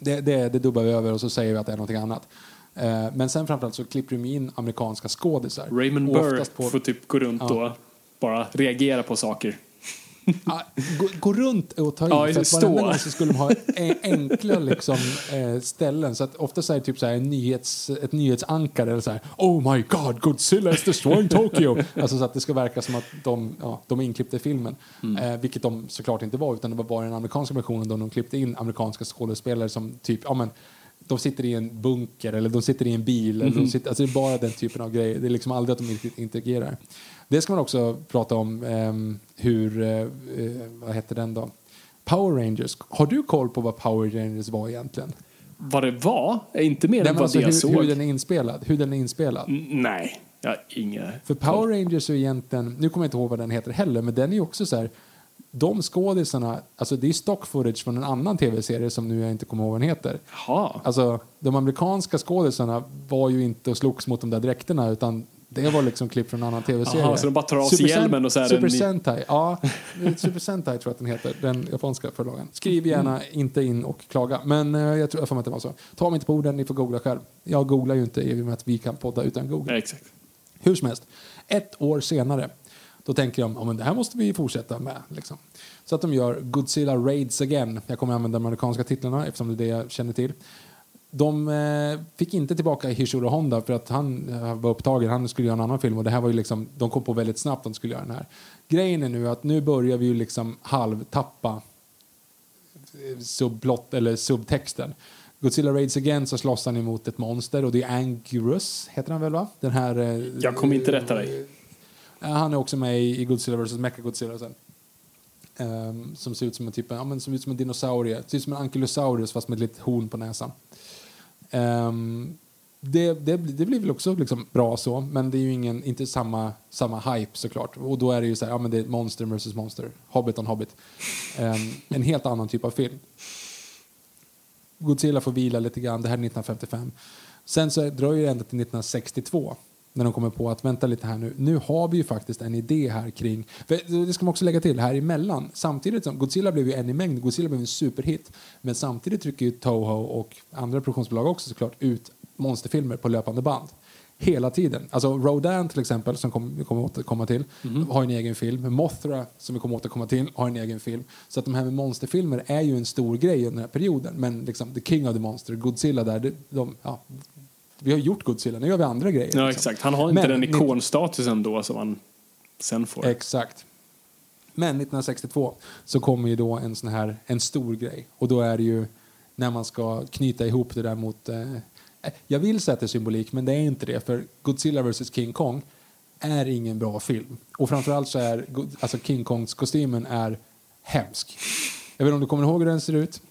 [SPEAKER 4] det, det, det dubbar vi över och så säger vi att det är någonting annat. Eh, men sen framförallt så klipper de in amerikanska skådisar.
[SPEAKER 5] Raymond Burr
[SPEAKER 4] på-
[SPEAKER 5] får typ gå runt
[SPEAKER 4] Ja.
[SPEAKER 5] och bara reagera på saker.
[SPEAKER 4] Gå, gå runt och ta i.
[SPEAKER 5] Ja,
[SPEAKER 4] för att varenda gång så skulle de ha e- enkla liksom, eh, ställen. Så att ofta så är det typ så här en nyhets, ett nyhetsankare eller så här Oh my god, Godzilla is destroying Tokyo. alltså så att det ska verka som att de, ja, de är inklippta i filmen. Eh, vilket de såklart inte var, utan det var bara den amerikanska versionen då de klippte in amerikanska skådespelare som typ, ja men de sitter i en bunker eller de sitter i en bil. Eller de sitter, alltså det är bara den typen av grejer. Det är liksom aldrig att de inte interagerar. Det ska man också prata om ehm, hur, eh, eh, vad heter den då? Power Rangers. Har du koll på vad Power Rangers var egentligen?
[SPEAKER 5] Vad det var? är Inte mer än vad
[SPEAKER 4] alltså
[SPEAKER 5] jag
[SPEAKER 4] hur,
[SPEAKER 5] såg.
[SPEAKER 4] hur den är inspelad. Hur den är inspelad.
[SPEAKER 5] N- Nej, jag har inga...
[SPEAKER 4] För Power Rangers är egentligen, nu kommer jag inte ihåg vad den heter heller, men den är ju också så här de skådisarna, alltså det är stock footage från en annan tv-serie som nu jag inte kommer ihåg vad den heter.
[SPEAKER 5] Jaha.
[SPEAKER 4] Alltså, de amerikanska skådisarna var ju inte och slogs mot de där dräkterna utan det var liksom klipp från en annan tv-serie.
[SPEAKER 5] Jaha, så de bara tar av sig hjälmen och så är
[SPEAKER 4] Super Sentai, ja. Super Sentai tror jag att den heter, den japanska förlagan. Skriv gärna
[SPEAKER 5] Mm.
[SPEAKER 4] inte in och klaga. Men eh, jag tror att det var så. Ta mig inte på orden, ni får googla själv. Jag googlar ju inte i och med att vi kan podda utan Google.
[SPEAKER 5] Ja, exakt.
[SPEAKER 4] Hur som helst, ett år senare, då tänker de ja, men det här måste vi fortsätta med. Liksom. Så att de gör Godzilla Raids Again. Jag kommer använda de amerikanska titlarna eftersom det är det jag känner till. De eh, fick inte tillbaka Hishiro Honda för att han eh, var upptagen. Han skulle göra en annan film och det här var ju liksom, de kom på väldigt snabbt att de skulle göra den här. Grejen är nu att nu börjar vi ju liksom halvtappa eh, subplott eller subtexten. Godzilla Raids Again så slåss han emot ett monster och det är Anguirus, heter han väl va? Den här...
[SPEAKER 5] Jag kommer inte rätta dig.
[SPEAKER 4] Han är också med i Godzilla vs. Mechagodzilla sen. Ehm, som ser ut som en typ, ja, men som ut som en dinosaurie. Ser ut som en ankylosaurus fast med ett litet horn på näsan. Um, det, det, det blir väl också liksom bra så, men det är ju ingen, inte samma, samma hype såklart. Och då är det ju så här, ja men det är monster versus monster. Hobbit on Hobbit. Um, en helt annan typ av film. Godzilla får vila lite grann, det här är 1955. Sen så dröjer det ända till 1962 när de kommer på att vänta lite här nu, nu har vi ju faktiskt en idé här kring, det ska man också lägga till här emellan, samtidigt som Godzilla blev ju en i mängd, Godzilla blev en superhit, men samtidigt trycker ju Toho och andra produktionsbolag också såklart ut monsterfilmer på löpande band. Hela tiden. Alltså Rodan till exempel, som kom- vi kommer återkomma till, har en egen film. Mothra, som vi kommer återkomma till, har en egen film. Så att de här med monsterfilmer är ju en stor grej under den här perioden. Men liksom, The King of the Monster, Godzilla där, det, de, ja, vi har gjort Godzilla, nu gör vi andra grejer.
[SPEAKER 5] Ja,
[SPEAKER 4] liksom.
[SPEAKER 5] exakt. Han har inte
[SPEAKER 4] Men
[SPEAKER 5] den ikonstatusen då som han sen får.
[SPEAKER 4] Exakt. Men 1962 så kommer ju då en sån här en stor grej och då är det ju när man ska knyta ihop det där mot eh, jag vill säga att det är symbolik men det är inte det för Godzilla vs King Kong är ingen bra film och framförallt så är alltså King Kongs kostymen är hemsk. Jag vet inte om du kommer ihåg hur den ser ut?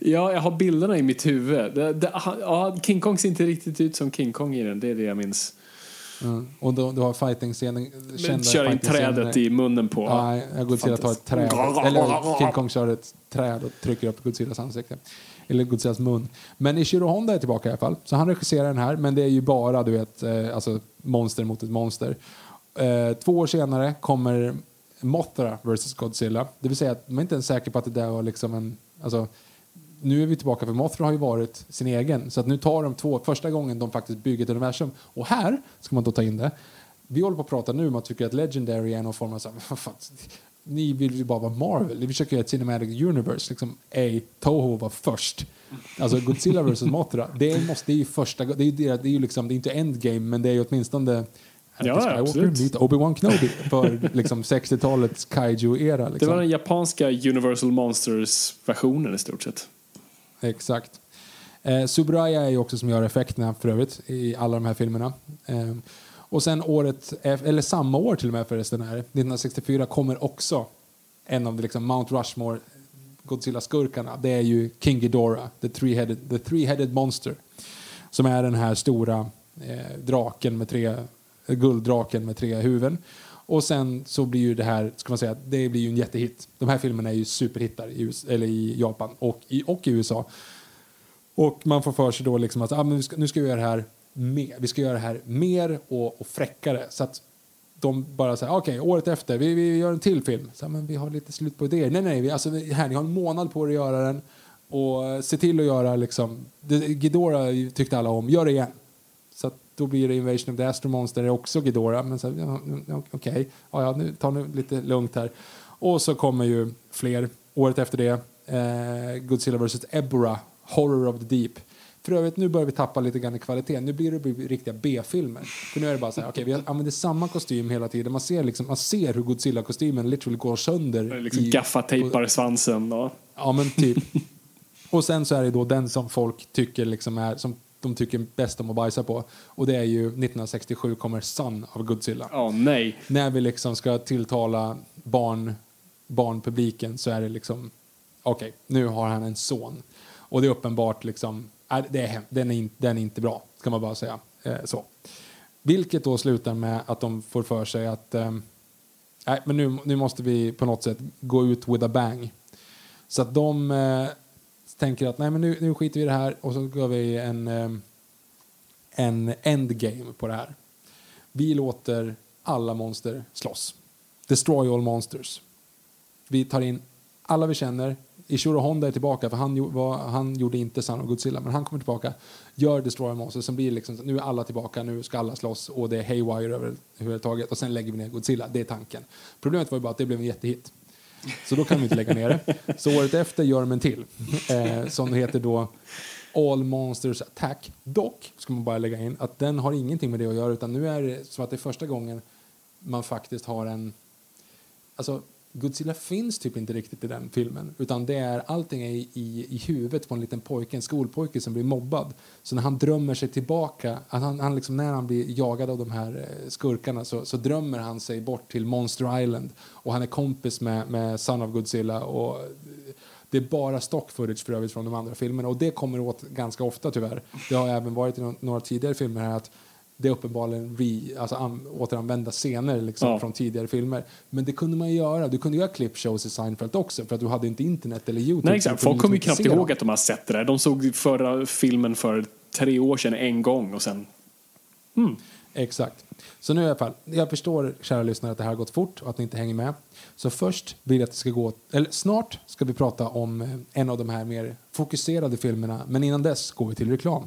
[SPEAKER 5] Ja, jag har bilderna i mitt huvud. Det, det, ja, King Kong ser inte riktigt ut som King Kong i den. Det är det jag minns.
[SPEAKER 4] Mm. Och då, du har fighting-scenen,
[SPEAKER 5] kör in trädet i munnen på.
[SPEAKER 4] Nej, jag Godzilla tar ett träd. Eller King Kong kör ett träd och trycker upp Godzillas ansikte. Eller Godzillas mun. Men Ishiro Honda är tillbaka i alla fall. Så han regisserar den här, men det är ju bara du vet, eh, alltså monster mot ett monster. Eh, två år senare kommer Mothra vs Godzilla. Det vill säga att man är inte ens säker på att det där var liksom en... Alltså, nu är vi tillbaka, för Mothra har ju varit sin egen. Så att nu tar de två, första gången de faktiskt bygger ett universum. Och här ska man då ta in det. Vi håller på att prata nu om att tycker att Legendary är någon form av så här, [LAUGHS] fan, ni vill ju bara vara Marvel. Ni försöker göra ett cinematic universe. Liksom, ej, Toho var först. Alltså Godzilla vs Mothra, det, måste, det är ju första, det är ju, det är ju liksom, det är inte endgame, men det är ju åtminstone
[SPEAKER 5] Ja,
[SPEAKER 4] Skywalker,
[SPEAKER 5] absolut.
[SPEAKER 4] lite Obi-Wan Kenobi för liksom 60-talets kaiju-era.
[SPEAKER 5] Det
[SPEAKER 4] Liksom.
[SPEAKER 5] var den japanska Universal Monsters-versionen i stort sett.
[SPEAKER 4] Exakt. Eh, Subraya är ju också som gör effekterna för övrigt i alla de här filmerna. Eh, och sen året, eller samma år till och med förresten, här, 1964 kommer också en av de liksom Mount Rushmore Godzilla-skurkarna. Det är ju King Ghidorah, the three-headed, the three-headed monster. Som är den här stora eh, draken med tre, gulddraken med tre huvuden. Och sen så blir ju det här, ska man säga, det blir ju en jättehit. De här filmerna är ju superhittar i, US, eller i Japan och i, och i USA. Och man får för sig då liksom att ah, men vi ska, nu ska vi göra det här mer, vi ska göra det här mer och, och fräckare. Så att de bara säger okej, okay, året efter, vi, vi gör en till film. Så, men vi har lite slut på idéer. Nej, nej, vi, alltså, här, ni har en månad på er att göra den. Och se till att göra liksom, det, Ghidorah tyckte alla om, gör det igen. Då blir det Invasion of the Astro Monster, det är också Ghidorah. Men så, ja, okej, ja, ja, nu tar nu lite lugnt här. Och så kommer ju fler. Året efter det, eh, Godzilla vs. Ebora, Horror of the Deep. För övrigt, nu börjar vi tappa lite grann i kvalitet. Nu blir det riktiga B-filmer. För nu är det bara så här, okej, vi använder samma kostym hela tiden. Man ser, liksom, man ser hur Godzilla-kostymen literally går sönder.
[SPEAKER 5] Liksom
[SPEAKER 4] i-
[SPEAKER 5] gaffatejpar svansen. Och...
[SPEAKER 4] Ja, men typ. [LAUGHS] Och sen så är det då den som folk tycker liksom är, som de tycker bäst om att bajsa på. Och det är ju 1967 kommer Son av Godzilla.
[SPEAKER 5] Åh nej.
[SPEAKER 4] När vi liksom ska tilltala barn, barnpubliken så är det liksom, okej, nu har han en son. Och det är uppenbart liksom, är, det är, den, är in, den är inte bra, ska man bara säga. Eh, så. Vilket då slutar med att de får för sig att nej, men nu, nu måste vi på något sätt gå ut with a bang. Så att de eh, tänker att nej, men nu, nu skiter vi i det här och så går vi en, ehm, en endgame på det här. Vi låter alla monster slåss. Destroy all monsters. Vi tar in alla vi känner. Ishiro Honda är tillbaka, för han, var, han gjorde inte Son of Godzilla, men han kommer tillbaka, gör Destroy all monsters, sen blir det liksom, nu är alla tillbaka, nu ska alla slåss och det är haywire överhuvudtaget och sen lägger vi ner Godzilla, det är tanken. Problemet var ju bara att det blev en jättehit. Så då kan vi inte lägga ner det. Så året efter gör de en till, eh, som heter då All Monsters Attack. Dock ska man bara lägga in att den har ingenting med det att göra, utan nu är det som att det är första gången man faktiskt har en... Alltså, Godzilla finns typ inte riktigt i den filmen. Utan det är, allting är i, i, i huvudet på en liten pojke, en skolpojke som blir mobbad. Så när han drömmer sig tillbaka, att han, han liksom, när han blir jagad av de här eh, skurkarna så, så drömmer han sig bort till Monster Island. Och han är kompis med, med Son of Godzilla. Och eh, det är bara stock footage för övrigt från de andra filmerna. Och det kommer åt ganska ofta tyvärr. Det har även varit i no- några tidigare filmer här att det är uppenbarligen re, alltså an, återanvända scener liksom,
[SPEAKER 5] Ja.
[SPEAKER 4] från tidigare filmer. Men det kunde man ju göra. Du kunde göra clipshows i Seinfeld också för att du hade inte internet eller Youtube.
[SPEAKER 5] Nej, exakt. Folk kommer ju knappt ihåg
[SPEAKER 4] dem.
[SPEAKER 5] att de har sett det där. De såg förra filmen för tre år sedan en gång och sen...
[SPEAKER 4] Exakt. Så nu i alla fall, jag förstår kära lyssnare att det här har gått fort och att ni inte hänger med. Så först vill jag att det ska gå, eller snart ska vi prata om en av de här mer fokuserade filmerna. Men innan dess går vi till reklam.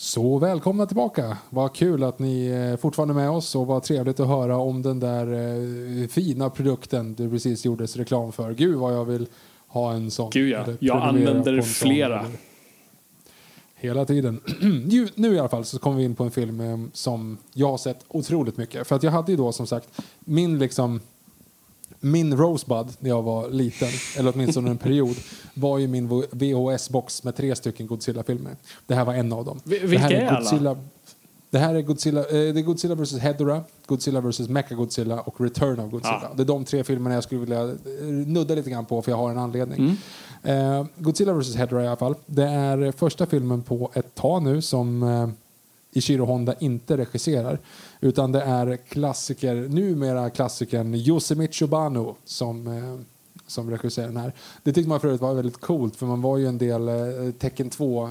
[SPEAKER 4] Så välkomna tillbaka. Vad kul att ni är fortfarande är med oss och vad trevligt att höra om den där eh, fina produkten du precis gjordes reklam för. Gud vad jag vill ha en sån.
[SPEAKER 5] Gud ja, jag använder
[SPEAKER 4] sån.
[SPEAKER 5] flera.
[SPEAKER 4] Hela tiden. [CLEARS THROAT] Nu i alla fall så kommer vi in på en film eh, som jag har sett otroligt mycket. För att jag hade ju då som sagt min liksom min Rosebud när jag var liten, eller åtminstone en period, [LAUGHS] var ju min VHS-box med tre stycken Godzilla-filmer. Det här var en av dem.
[SPEAKER 5] Vi-
[SPEAKER 4] det
[SPEAKER 5] vilka
[SPEAKER 4] här
[SPEAKER 5] är alla?
[SPEAKER 4] Godzilla, Det här är Godzilla, eh, det är Godzilla vs. Hedorah, Godzilla vs. Mechagodzilla och Return of Godzilla.
[SPEAKER 5] Ah.
[SPEAKER 4] Det är de tre filmerna jag skulle vilja eh, nudda lite grann på för jag har en anledning.
[SPEAKER 5] Mm.
[SPEAKER 4] Eh, Godzilla vs. Hedorah i alla fall. Det är första filmen på ett tag nu som eh, Ishiro Honda inte regisserar. Utan det är klassiker, numera klassikern Yosemite Bano som, eh, som regisserar den här. Det tyckte man för övrigt var väldigt coolt för man var ju en del eh, Tecken 2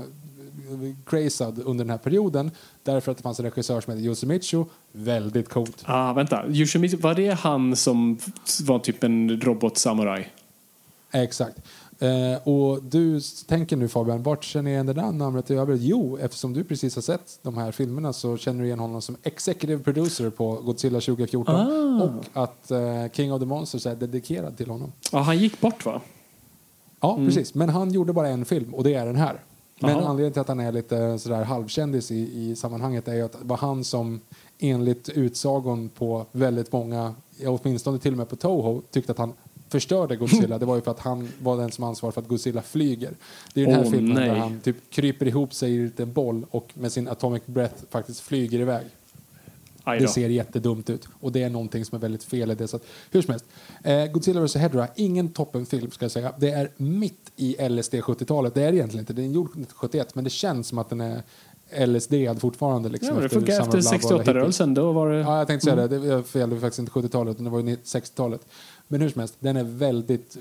[SPEAKER 4] crazad under den här perioden därför att det fanns en regissör som hette Yosemite Väldigt coolt.
[SPEAKER 5] Ah, vänta. Yoshimizu, var det han som var typ en robotsamuraj?
[SPEAKER 4] Exakt. Eh, och du tänker nu Fabian, vart känner jag igen det där namnet i övrigt? Jo, eftersom du precis har sett de här filmerna så känner du igen honom som executive producer på Godzilla 2014 och att eh, King of the Monsters är dedikerad till honom.
[SPEAKER 5] Ja, han gick bort va?
[SPEAKER 4] Ja, precis. Men han gjorde bara en film och det är den här. Men
[SPEAKER 5] Jaha.
[SPEAKER 4] anledningen till att han är lite sådär halvkändis i, i sammanhanget är ju att det var han som enligt utsagon på väldigt många, åtminstone till och med på Toho, tyckte att han förstörde Godzilla. Det var ju för att han var den som ansvar för att Godzilla flyger. Det är den här
[SPEAKER 5] Åh,
[SPEAKER 4] filmen där
[SPEAKER 5] nej.
[SPEAKER 4] han typ kryper ihop sig i en boll och med sin atomic breath faktiskt flyger iväg. Det ser jättedumt ut. Och det är någonting som är väldigt fel i det. Så att, hur som helst. Eh, Godzilla vs. Hedorah, ingen toppenfilm ska jag säga. Det är mitt i LSD 70-talet. Det är det egentligen inte. Den är gjord 1971 men det känns som att den är LSD fortfarande. Liksom,
[SPEAKER 5] Ja, det funkar efter
[SPEAKER 4] of Love och alla hippies.
[SPEAKER 5] 68-rörelsen. Då var det...
[SPEAKER 4] Ja, jag tänkte säga det. Det. Det var faktiskt inte 70-talet, utan det var ju 60-talet. Men hur som helst, den är väldigt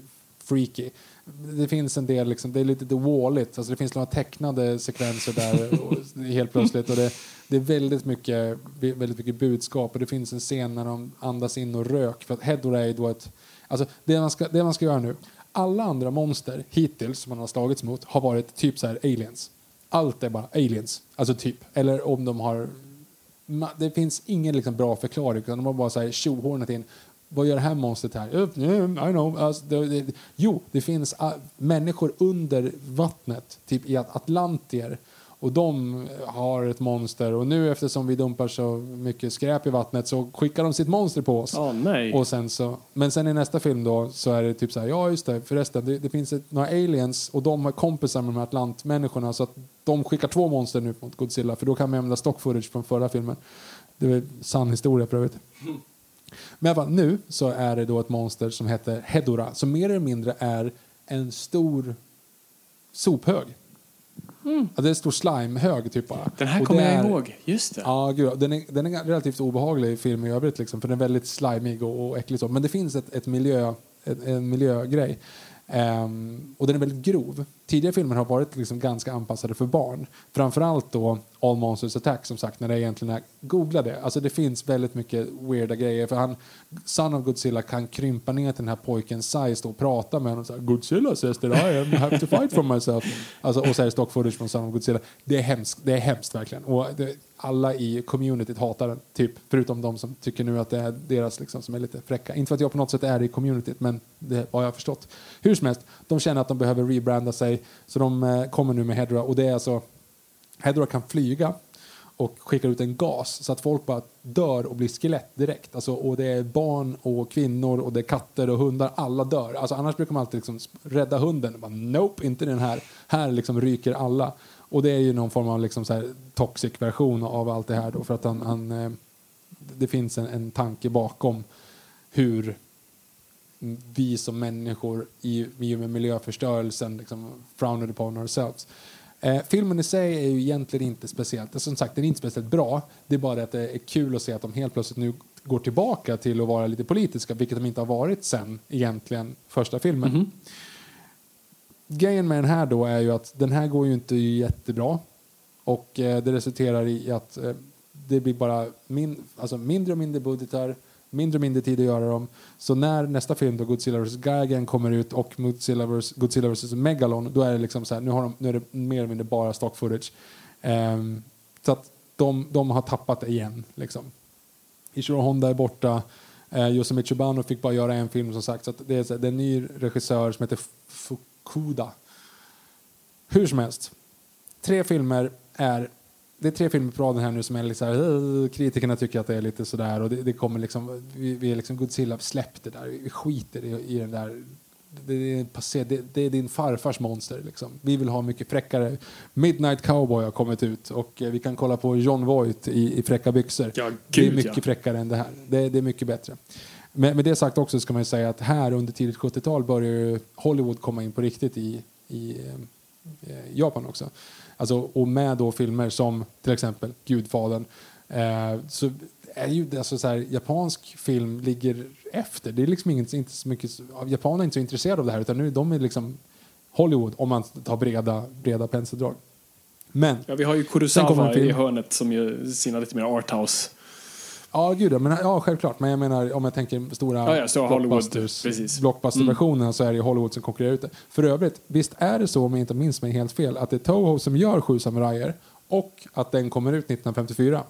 [SPEAKER 4] freaky. Det finns en del, liksom, det är lite the walligt. Alltså det finns några tecknade sekvenser där [LAUGHS] och, helt plötsligt. Och det, det är väldigt mycket, väldigt mycket budskap. Och det finns en scen när de andas in och rök. För att Hedorah är då ett... Alltså det man, ska, det man ska göra nu. Alla andra monster hittills som man har slagits mot har varit typ så här aliens. Allt är bara aliens. Alltså typ. Eller om de har det finns ingen liksom bra förklaring. Utan de har bara så här tjohornat in. Vad gör det här monstret här? "Eh, mm, I know. Alltså, det, det, jo, det finns ah, människor under vattnet, typ i At- Atlantier. Och de har ett monster. Och nu eftersom vi dumpar så mycket skräp i vattnet så skickar de sitt monster på oss.
[SPEAKER 5] Åh, nej.
[SPEAKER 4] Och sen så, men sen i nästa film då så är det typ så här, ja just det, förresten, det, det finns ett, några aliens och de har kompisar med de här atlantmänniskorna så att de skickar två monster nu mot Godzilla för då kan man använda stock footage från förra filmen. Det är sann historia för övrigt. Men i fall, nu så är det då ett monster som heter Hedorah som mer eller mindre är en stor sophög. Ja, det är en stor slimehög typ bara.
[SPEAKER 5] Den här kommer jag ihåg. Just det.
[SPEAKER 4] Ja, gud, den, är, den är relativt obehaglig film i övrigt, liksom, för den är väldigt slimig och, och äcklig. Så. Men det finns ett, ett miljö, ett, en miljögrej. Um, och den är väldigt grov. Tidigare filmer har varit liksom ganska anpassade för barn. Framförallt då All Monsters Attack, som sagt, när det egentligen är... Googla det. Alltså det finns väldigt mycket weirda grejer. För han, Son of Godzilla kan krympa ner till den här pojkens size och prata med honom. Så här, Godzilla says that I am, have to fight for myself. Alltså, och så är det stock footage från Son of Godzilla. Det är hemskt, det är hemskt verkligen. Och det, alla i communityt hatar den, typ. Förutom de som tycker nu att det är deras liksom, som är lite fräcka. Inte för att jag på något sätt är i communityt, men det har jag förstått. Hur som helst, de känner att de behöver rebranda sig, så de eh, kommer nu med Hedra. Och det är alltså, Hedra kan flyga och skickar ut en gas så att folk bara dör och blir skelett direkt. Alltså, och det är barn och kvinnor och det är katter och hundar. Alla dör. Alltså, annars brukar man alltid liksom rädda hunden. Bara, nope, inte den här. Här liksom ryker alla. Och det är ju någon form av liksom så här toxic version av allt det här. Då, för att han, han, eh, det finns en, en tanke bakom hur vi som människor i, i och med miljöförstörelsen liksom frowned upon ourselves. Eh, filmen i sig är ju egentligen inte speciellt, som sagt den är inte speciellt bra. Det är bara att det är kul att se att de helt plötsligt nu går tillbaka till att vara lite politiska, vilket de inte har varit sen egentligen första filmen. Mm -hmm. Grejen med den här då är ju att den här går ju inte jättebra och eh, det resulterar i att eh, det blir bara min, alltså mindre och mindre budgetar, mindre och mindre tid att göra dem. Så när nästa film då, Godzilla vs. Gigan kommer ut och Godzilla vs. Godzilla vs. Megalon, då är det liksom så här, nu, har de, nu är det mer eller mindre bara stock footage. Um, så att de, de har tappat det igen. Liksom. Ishiro Honda är borta. Eh, Yosemite Chubano fick bara göra en film som sagt. Så att det, är, så- det är en ny regissör som heter Fukuda. Hur som helst. Tre filmer är... Det är tre filmer på raden här nu som är lite så här, kritikerna tycker att det är lite sådär och det, det kommer liksom, vi, vi är liksom Godzilla, släpp det där, vi skiter i, i den där det, det, det, det är din farfars monster. Liksom. Vi vill ha mycket fräckare. Midnight Cowboy har kommit ut och eh, vi kan kolla på John Voight i, i fräcka byxor.
[SPEAKER 5] Ja,
[SPEAKER 4] det är
[SPEAKER 5] gud,
[SPEAKER 4] mycket
[SPEAKER 5] ja.
[SPEAKER 4] fräckare än det här. Det är mycket bättre. Men med det sagt också ska man ju säga att här under tidigt 70-tal börjar ju Hollywood komma in på riktigt i, i eh, Japan också. Alltså, och med då filmer som till exempel Gudfadern eh, så är ju alltså så här, japansk film ligger efter. Det är liksom inget, inte så mycket, japanerna är inte så intresserade av det här utan nu de är liksom Hollywood om man tar breda, breda penseldrag. Men
[SPEAKER 5] Ja, vi har ju Kurosawa i hörnet som gör sina lite mer arthouse.
[SPEAKER 4] Ja, gud men, ja, självklart. Men jag menar om jag tänker stora
[SPEAKER 5] Ja, ja, stora Hollywood,
[SPEAKER 4] blockbusters,
[SPEAKER 5] precis.
[SPEAKER 4] blockbusterversionerna så är det Hollywood som konkurrerar ut det. För övrigt, visst är det så om jag inte minns mig helt fel att det är Toho som gör Sju samurajer och att den kommer ut 1954.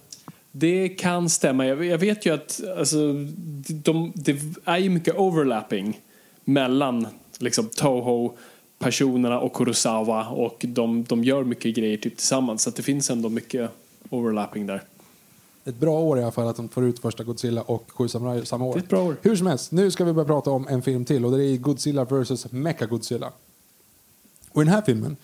[SPEAKER 5] Det kan stämma. Jag vet ju att alltså, de, det är ju mycket overlapping mellan liksom, Toho, personerna och Kurosawa och de, de gör mycket grejer typ tillsammans. Så att det finns ändå mycket overlapping där.
[SPEAKER 4] Ett bra år i alla fall att de får ut första Godzilla och Sju samurajer samma år.
[SPEAKER 5] Det är ett bra år.
[SPEAKER 4] Hur som helst, nu ska vi börja prata om en film till och det är Godzilla vs. Mecha-Godzilla. Och i den här filmen,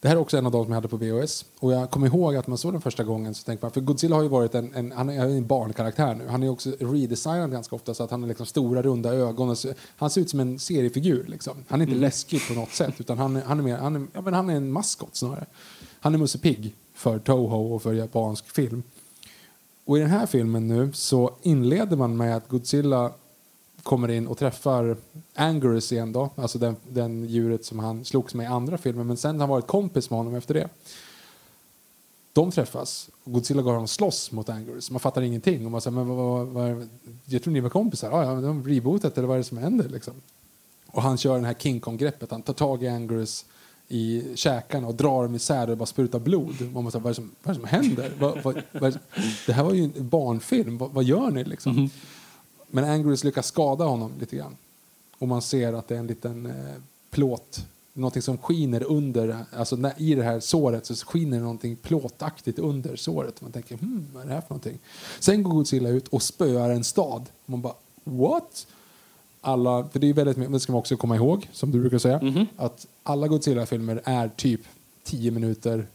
[SPEAKER 4] det här är också en av de som jag hade på VHS. Och jag kommer ihåg att man såg den första gången så tänkte man, för Godzilla har ju varit en, en han är en barnkaraktär nu. Han är också redesignad ganska ofta så att han har liksom stora runda ögon. Så, han ser ut som en seriefigur liksom. Han är inte läskig på något sätt utan han, är- han är mer, han är, ja, men han är en maskot snarare. Han är Musse Pigg för Toho och för japansk film. Och i den här filmen nu så inleder man med att Godzilla kommer in och träffar Angerus igen då, alltså den, den djuret som han slogs med i andra filmen, men sen har han varit kompis med honom efter det. De träffas och Godzilla går och slåss mot Angerus. Man fattar ingenting. Och man säger, men vad, vad, vad, jag tror ni var kompisar. Ja, ja, de har rebootat eller vad är det som händer liksom? Och han kör den här King Kong-greppet. Han tar tag i Anguirus i käkarna och drar dem isär och bara sprutar blod. Man måste, vad, är det som, vad är det som händer? Vad, vad, vad, det- här var ju en barnfilm. Vad, vad gör ni liksom? Men Anguirus lyckas skada honom lite grann. Och man ser att det är en liten eh, plåt, någonting som skiner under, alltså när, i det här såret så skiner någonting plåtaktigt under såret. Man tänker, hmm, vad är det här för någonting? Sen går Godzilla ut och spöar en stad. Man bara, what? Alla, för det är väldigt mycket, det ska man också komma ihåg, som du brukar säga, att alla Godzilla-filmer är typ 10 minuter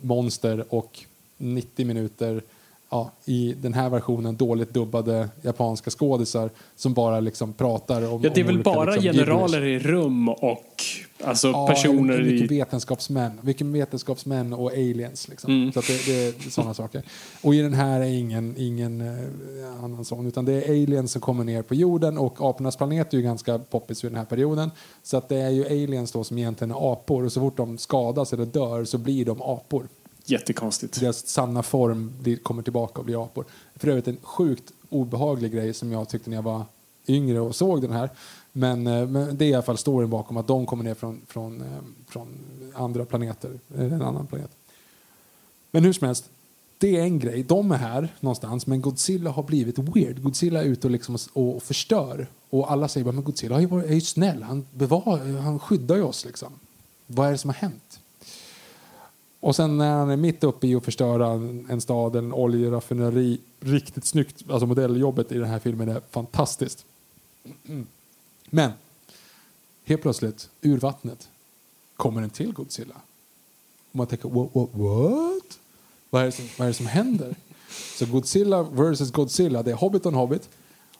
[SPEAKER 4] monster och 90 minuter ja, i den här versionen dåligt dubbade japanska skådisar som bara liksom pratar om
[SPEAKER 5] Ja, det är väl bara
[SPEAKER 4] liksom,
[SPEAKER 5] generaler
[SPEAKER 4] gibberish.
[SPEAKER 5] i rum och alltså
[SPEAKER 4] Ja,
[SPEAKER 5] personer
[SPEAKER 4] mycket
[SPEAKER 5] i...
[SPEAKER 4] vetenskapsmän. Mycket vetenskapsmän och aliens. Liksom.
[SPEAKER 5] Mm.
[SPEAKER 4] Så att det, det är sådana saker. Och i den här är ingen, ingen eh, annan sån. Utan det är aliens som kommer ner på jorden och apornas planet är ju ganska poppis vid den här perioden. Så att det är ju aliens då som egentligen är apor och så fort de skadas eller dör så blir de apor.
[SPEAKER 5] Jättekonstigt.
[SPEAKER 4] Deras sanna form blir, kommer tillbaka och blir apor. För övrigt en sjukt obehaglig grej som jag tyckte när jag var yngre och såg den här. Men, eh, men det är i alla fall storyn bakom att de kommer ner från, från, eh, från andra planeter, eh, en annan planet. Men hur som helst, det är en grej. De är här någonstans, men Godzilla har blivit weird. Godzilla är ute och, liksom och, och förstör. Och alla säger bara, men Godzilla har ju är ju snäll. Han, bevar, han skyddar ju oss. Liksom. Vad är det som har hänt? Och sen när han är mitt uppe i att förstöra en, en stad, en oljeraffineri, riktigt snyggt, alltså modelljobbet i den här filmen är fantastiskt. Mm. [CLEARS THROAT] Men, helt plötsligt, ur vattnet, kommer en till Godzilla. Och man tänker, what? what, what? Vad, är det som, vad är som händer? Så Godzilla versus Godzilla, det är Hobbit och en Hobbit.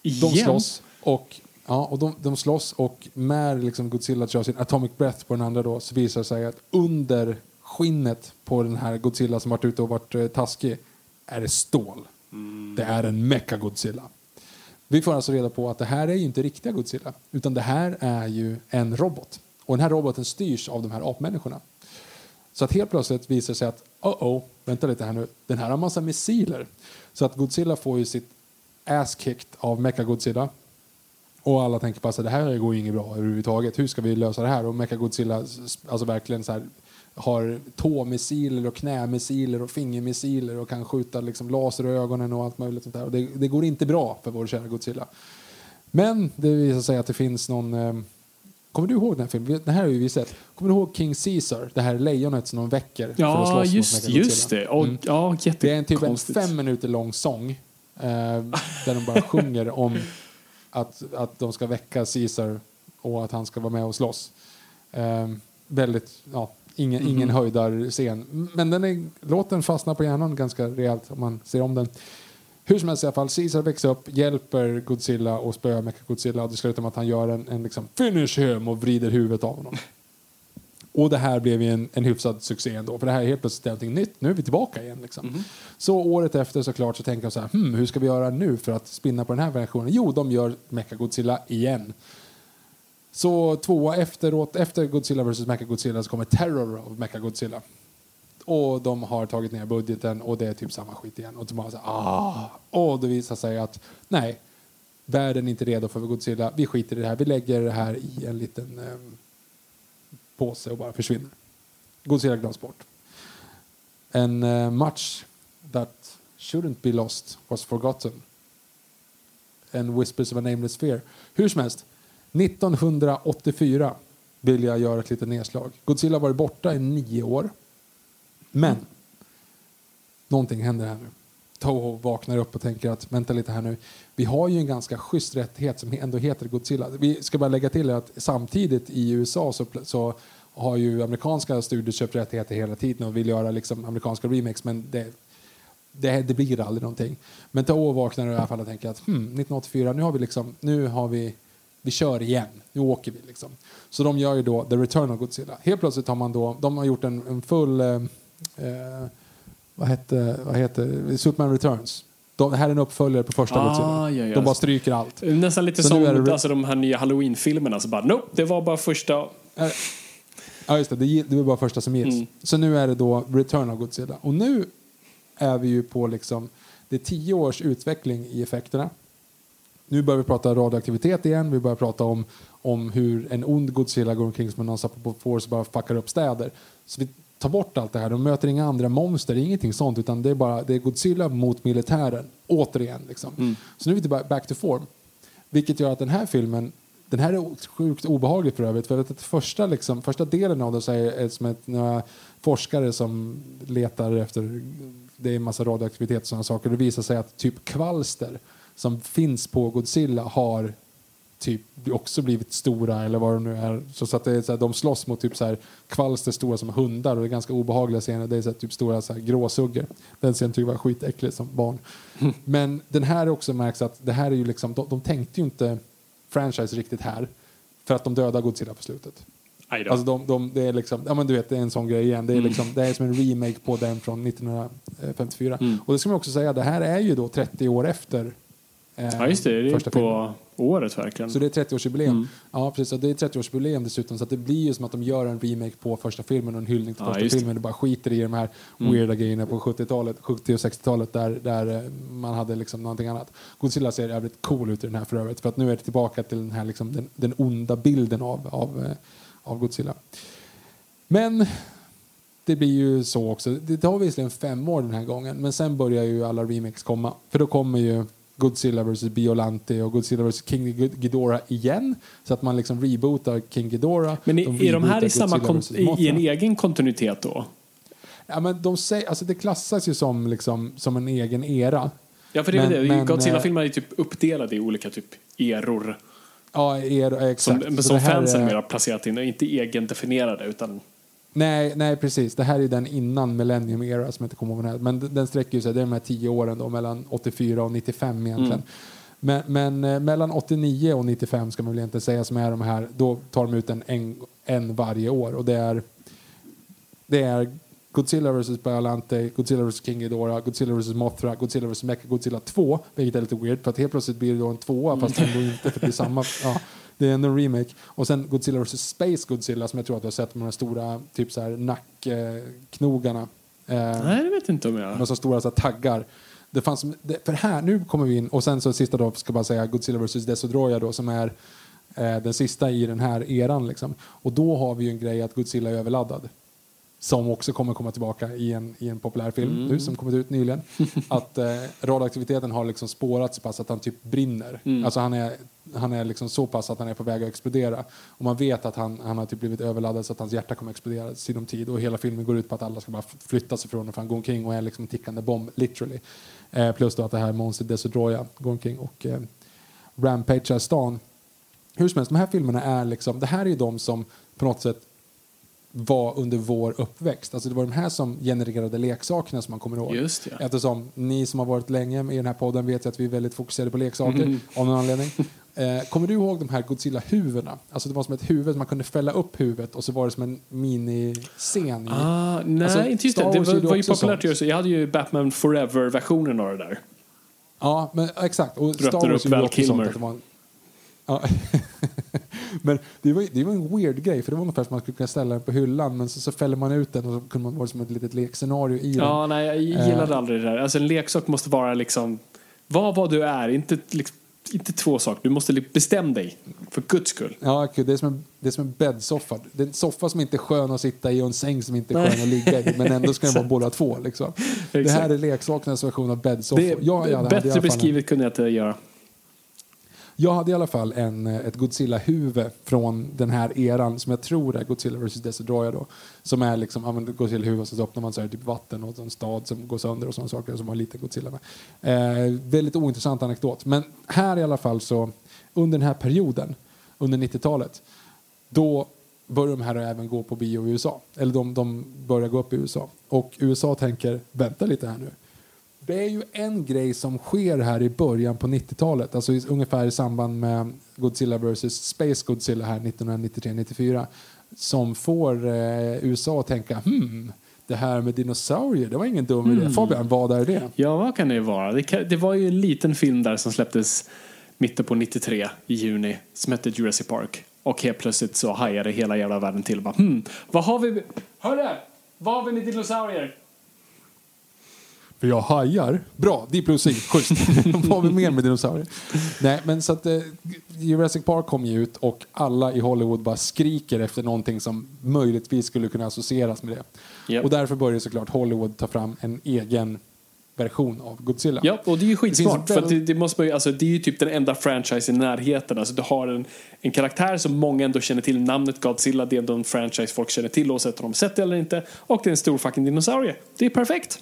[SPEAKER 4] De
[SPEAKER 5] Igen?
[SPEAKER 4] slåss och, ja, och de, de slåss och när liksom Godzilla kör sin atomic breath på den andra då så visar det sig att under skinnet på den här Godzilla som varit ute och varit eh, taskig är det stål. Det är en mecha-Godzilla. Vi får alltså reda på att det här är ju inte riktiga Godzilla utan det här är ju en robot. Och den här roboten styrs av de här apmänniskorna. Så att helt plötsligt visar det sig att, oh oh, vänta lite här nu, den här har massa missiler. Så att Godzilla får ju sitt ass kicked av Mechagodzilla. Och alla tänker på att det här går ju inget bra överhuvudtaget. Hur ska vi lösa det här? Och Mechagodzilla alltså verkligen så här, har tåmissiler och knämissiler och fingermissiler och kan skjuta liksom laser i ögonen och allt möjligt sånt där. Och det, det går inte bra för vår kära Godzilla. Men det visar sig att det finns någon... Eh, kommer du ihåg den här filmen? Den här har ju vi sett. Kommer du ihåg King Caesar? Det här lejonet som de väcker för att
[SPEAKER 5] Ja,
[SPEAKER 4] slåss
[SPEAKER 5] just,
[SPEAKER 4] mot
[SPEAKER 5] just det. Och,
[SPEAKER 4] Mm.
[SPEAKER 5] Ja,
[SPEAKER 4] Det är en typ en fem minuter lång sång eh, där de bara sjunger om att, att de ska väcka Caesar och att han ska vara med och slåss. Eh, väldigt, ja, ingen, ingen höjdarscen. Men den är, låten fastnar på hjärnan ganska rejält om man ser om den. Hur som helst i alla fall, Caesar växer upp, hjälper Godzilla och spöar Mecha-Godzilla och det slutar med att han gör en, en liksom finish him och vrider huvudet av honom. Och det här blev ju en, en hyfsad succé ändå, för det här är helt plötsligt någonting nytt. Nu är vi tillbaka igen. Liksom. Så året efter såklart så tänker jag så här, hmm, hur ska vi göra nu för att spinna på den här versionen? Jo, de gör Mecha-Godzilla igen. Så tvåa efteråt, efter Godzilla vs. Mechagodzilla så kommer Terror of Mechagodzilla. Och de har tagit ner budgeten och det är typ samma skit igen. Och de bara så ah. Och det visar sig att nej, världen är inte redo för Godzilla. Vi skiter i det här. Vi lägger det här i en liten eh, påse och bara försvinner. Godzilla glöms bort. En eh, match that shouldn't be lost was forgotten. And whispers of a nameless fear. Hur som helst, 1984 vill jag göra ett litet nedslag. Godzilla har varit borta i nio år. Men någonting händer här nu. Toho vaknar upp och tänker att vänta lite här nu. Vi har ju en ganska schysst rättighet som ändå heter Godzilla. Vi ska bara lägga till att samtidigt i USA så, så har ju amerikanska studier köpt rättigheter hela tiden och vill göra liksom amerikanska remakes men det, det, det blir aldrig någonting. Men Toho vaknar i alla fall och tänker att hmm, 1984, nu har vi liksom, nu har vi vi kör igen, nu åker vi liksom. Så de gör ju då The Return of Godzilla. Helt plötsligt har man då, de har gjort en, en full, eh, eh, vad heter, vad heter Superman Returns. De, det här är en uppföljare på första
[SPEAKER 5] Ah,
[SPEAKER 4] Godzilla.
[SPEAKER 5] ja, ja.
[SPEAKER 4] De bara stryker allt.
[SPEAKER 5] Nästan lite
[SPEAKER 4] Så
[SPEAKER 5] som
[SPEAKER 4] det-
[SPEAKER 5] alltså, de här nya Halloween-filmerna. Så bara, nope, det var bara första...
[SPEAKER 4] Ja, just det. Det, det var bara första som gills.
[SPEAKER 5] Mm.
[SPEAKER 4] Så nu är det då Return of Godzilla. Och nu är vi ju på liksom, det är tio års utveckling i effekterna. Nu börjar vi prata radioaktivitet igen. Vi börjar prata om, om hur en ond Godzilla går omkring som en force och bara fuckar upp städer. Så vi tar bort allt det här. De möter inga andra monster, det ingenting sånt. Utan det är bara det är Godzilla mot militären. Återigen. Liksom. Så nu är vi tillbaka back to form. Vilket gör att den här filmen den här är sjukt obehaglig för övrigt. För att första, liksom, första delen av den så är är som ett, några forskare som letar efter det är en massa radioaktivitet och sådana saker. Det visar sig att typ kvalster som finns på Godzilla har typ också blivit stora eller vad de nu är. Så, att det är så här, de slåss mot typ så här kvalster stora som hundar och det är ganska obehagliga scener. Det är så här, typ stora så här, gråsuggor. Den scenen tycker jag var skitäcklig som barn. Men den här också märks att det här är ju liksom, de, de tänkte ju inte franchise riktigt här för att de dödar Godzilla på slutet. Alltså de, de, det är liksom, ja men du vet det är en sån grej igen. Det är, liksom, det är som en remake på den från 1954. Och det ska man också säga, det här är ju då 30 år efter
[SPEAKER 5] Ja, just det. Det är på
[SPEAKER 4] filmen.
[SPEAKER 5] året verkligen.
[SPEAKER 4] Så det är 30-årsjubileum. Ja, precis. Och det är 30-årsjubileum dessutom. Så det blir ju som att de gör en remake på första filmen och en hyllning till
[SPEAKER 5] Ja,
[SPEAKER 4] första filmen. Det bara skiter i de här weirda grejerna på 70-talet, 70 och 60-talet där, där eh, man hade liksom någonting annat. Godzilla ser jävligt cool ut i den här för övrigt. För att nu är det tillbaka till den här liksom, den, den onda bilden av, av, eh, av Godzilla. Men det blir ju så också. Det tar visserligen fem år den här gången, men sen börjar ju alla remakes komma. För då kommer ju Godzilla vs Biolante och Godzilla vs King Ghidorah igen. Så att man liksom rebootar King Ghidorah.
[SPEAKER 5] Men är, är de här i, samma i, en egen kontinuitet då?
[SPEAKER 4] Ja, men de säger, alltså det klassas ju som, liksom, som en egen era.
[SPEAKER 5] Ja, för det är
[SPEAKER 4] Men-
[SPEAKER 5] det. Godzilla-filmer är ju typ uppdelade i olika typ eror.
[SPEAKER 4] Ja,
[SPEAKER 5] Som,
[SPEAKER 4] exakt.
[SPEAKER 5] som
[SPEAKER 4] här
[SPEAKER 5] fansen
[SPEAKER 4] är-
[SPEAKER 5] mer har placerat in inte egendefinierade utan...
[SPEAKER 4] Nej, nej, precis. Det här är den innan Millennium Era som jag inte kommer ihåg vad den är. Men den- sträcker sig, det är de här tio åren då, mellan 84 och 95 egentligen.
[SPEAKER 5] Mm.
[SPEAKER 4] Men, men eh, mellan 89 och 95 ska man väl inte säga som är de här, då tar de ut en, en, en varje år. Och det är, det är Godzilla vs. Biolante, Godzilla vs. King Ghidorah, Godzilla vs. Mothra, Godzilla vs. Mecha Godzilla 2, vilket är lite weird för att helt plötsligt blir det då en tvåa fast ändå inte för det är samma. [LAUGHS] Ja, det är ändå en remake. Och sen Godzilla vs. Space Godzilla som jag tror att du har sett med de stora typ så här nackknogarna. Eh,
[SPEAKER 5] Nej, det vet inte om jag...
[SPEAKER 4] med så stora så här, taggar. Det fanns, för här, nu kommer vi in, och sen så sista då ska jag bara säga Godzilla vs. Desodroya då som är eh, den sista i den här eran liksom. Och då har vi ju en grej att Godzilla är överladdad. Som också kommer komma tillbaka i en, i en populär film nu som kommit ut nyligen. [LAUGHS] att eh, radioaktiviteten har liksom spårat så pass att han typ brinner. Alltså han är, han är liksom så pass att han är på väg att explodera. Och man vet att han, han har typ blivit överladdad så att hans hjärta kommer att explodera i sinom tid. Och hela filmen går ut på att alla ska bara flytta sig från honom för han går omkring och är liksom en tickande bomb, literally. Eh, plus då att det här monstret Desodroya går omkring och eh, rampagear stan. Hur som helst, de här filmerna är liksom, det här är ju de som på något sätt var under vår uppväxt. Alltså det var de här som genererade leksakerna som man kommer ihåg.
[SPEAKER 5] Just ja.
[SPEAKER 4] Eftersom ni som har varit länge i den här podden vet att vi är väldigt fokuserade på leksaker
[SPEAKER 5] Mm.
[SPEAKER 4] av någon anledning. [LAUGHS] Eh, kommer du ihåg de här Godzilla-huvudena? Alltså det var som ett huvud, man kunde fälla upp huvudet och så var det som en miniscen.
[SPEAKER 5] Ah, nej,
[SPEAKER 4] Alltså,
[SPEAKER 5] inte just det. Det var,
[SPEAKER 4] gjorde
[SPEAKER 5] var ju populärt så. Jag hade ju Batman Forever-versionen av det där.
[SPEAKER 4] Ja, men exakt. Och Star Wars
[SPEAKER 5] upp Val
[SPEAKER 4] också sånt
[SPEAKER 5] Kilmer?
[SPEAKER 4] att det var en... Ja. [LAUGHS] men det var, det var en weird grej, för det var ungefär som att man skulle kunna ställa den på hyllan, men så, så fäller man ut den och så kunde man vara som ett litet lekscenario i den.
[SPEAKER 5] Ja, nej, jag gillade
[SPEAKER 4] Eh.
[SPEAKER 5] aldrig det där. Alltså en leksak måste vara liksom, var vad du är, inte, liksom, inte två saker. Du måste liksom bestämma dig, för guds skull.
[SPEAKER 4] Ja, kul. Det är som en, det är som en bäddsoffa. Det är en soffa som inte är skön att sitta i och en säng som inte är skön att ligga i. Men ändå ska den vara [LAUGHS] båda två. Liksom. Det här är leksakernas version av bäddsoffa.
[SPEAKER 5] Det,
[SPEAKER 4] hade
[SPEAKER 5] bättre
[SPEAKER 4] en-
[SPEAKER 5] beskrivet kunde jag inte göra.
[SPEAKER 4] Jag hade i alla fall en, eh, ett Godzilla-huvud från den här eran som jag tror är Godzilla vs. Destroyer då. Som är liksom, ja men Godzilla-huvud så öppnar man så här typ vatten och en stad som går sönder och sådana saker som har lite Godzilla med. Eh, väldigt ointressant anekdot. Men här i alla fall så, under den här perioden, under 90-talet, då börjar de här även gå på bio i USA. Eller de, de börjar gå upp i USA. Och USA tänker, vänta lite här nu. Det är ju en grej som sker här i början på 90-talet, alltså i, ungefär i samband med Godzilla vs. Space Godzilla här 1993-94, som får eh, USA att tänka, hmm, det här med dinosaurier, det var ingen dum idé. Fabian, vad är det?
[SPEAKER 5] Ja, vad kan det vara? Det, kan, det var ju en liten film där som släpptes mitten på 93 i juni som hette Jurassic Park. Och helt plötsligt så hajade hela jävla världen till. Bara, hmm, vad har vi? Hörru! Vad har vi med dinosaurier?
[SPEAKER 4] För jag hajar. Bra, det är plus schysst. [LAUGHS] Vad har vi mer med dinosaurier? Nej, men så att eh, Jurassic Park kom ju ut och alla i Hollywood bara skriker efter någonting som möjligtvis skulle kunna associeras med det.
[SPEAKER 5] Japp.
[SPEAKER 4] Och därför började såklart Hollywood ta fram en egen version av Godzilla.
[SPEAKER 5] Ja, och det är ju skitsmart.
[SPEAKER 4] Det
[SPEAKER 5] för att det, det, måste man ju, alltså, det är ju typ den enda franchise i närheten. Alltså, du har en, en karaktär som många ändå känner till. Namnet Godzilla, det är ändå en franchise folk känner till oavsett om de sett det eller inte. Och det är en stor fucking dinosaurie. Det är perfekt.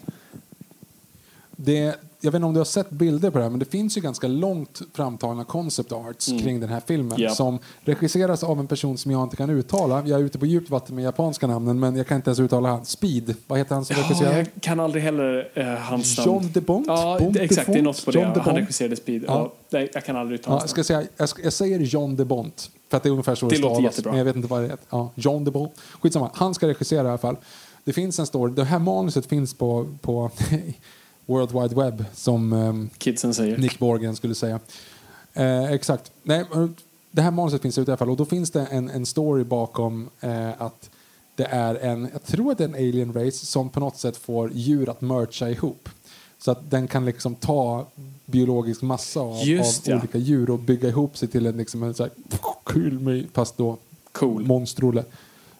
[SPEAKER 4] Det, jag vet inte om du har sett bilder på det här, men det finns ju ganska långt framtagna concept arts kring den här filmen
[SPEAKER 5] Ja.
[SPEAKER 4] som regisseras av en person som jag inte kan uttala. Jag är ute på djupt vatten med japanska namnen, men jag kan inte ens uttala han. Speed, vad heter han som regisserar?
[SPEAKER 5] jag kan aldrig heller eh, hans namn.
[SPEAKER 4] John DeBont?
[SPEAKER 5] Ja,
[SPEAKER 4] Bont
[SPEAKER 5] det- exakt. Det är något på det.
[SPEAKER 4] John
[SPEAKER 5] Han
[SPEAKER 4] DeBont?
[SPEAKER 5] regisserade Speed.
[SPEAKER 4] Ja.
[SPEAKER 5] Nej, jag kan aldrig uttala
[SPEAKER 4] Ja, ska säga, jag, ska, jag säger John DeBont, för att det är ungefär så det,
[SPEAKER 5] Det låter
[SPEAKER 4] stavas,
[SPEAKER 5] jättebra.
[SPEAKER 4] men jag vet inte vad det är. Ja, John DeBont. Skitsamma, han ska regissera i alla fall. Det finns en story, det här manuset finns på, på [LAUGHS] World Wide Web som ehm,
[SPEAKER 5] Kidsen säger.
[SPEAKER 4] Nick Borgen skulle säga. Eh, exakt. Nej, eh, det här manuset finns ute i alla fall och då finns det en, en story bakom eh, att det är en, jag tror att det är en alien race som på något sätt får djur att mercha ihop. Så att den kan liksom ta biologisk massa av,
[SPEAKER 5] Just
[SPEAKER 4] av
[SPEAKER 5] ja.
[SPEAKER 4] olika djur och bygga ihop sig till en, liksom en så här, kul med, fast då
[SPEAKER 5] Cool.
[SPEAKER 4] monstrolle.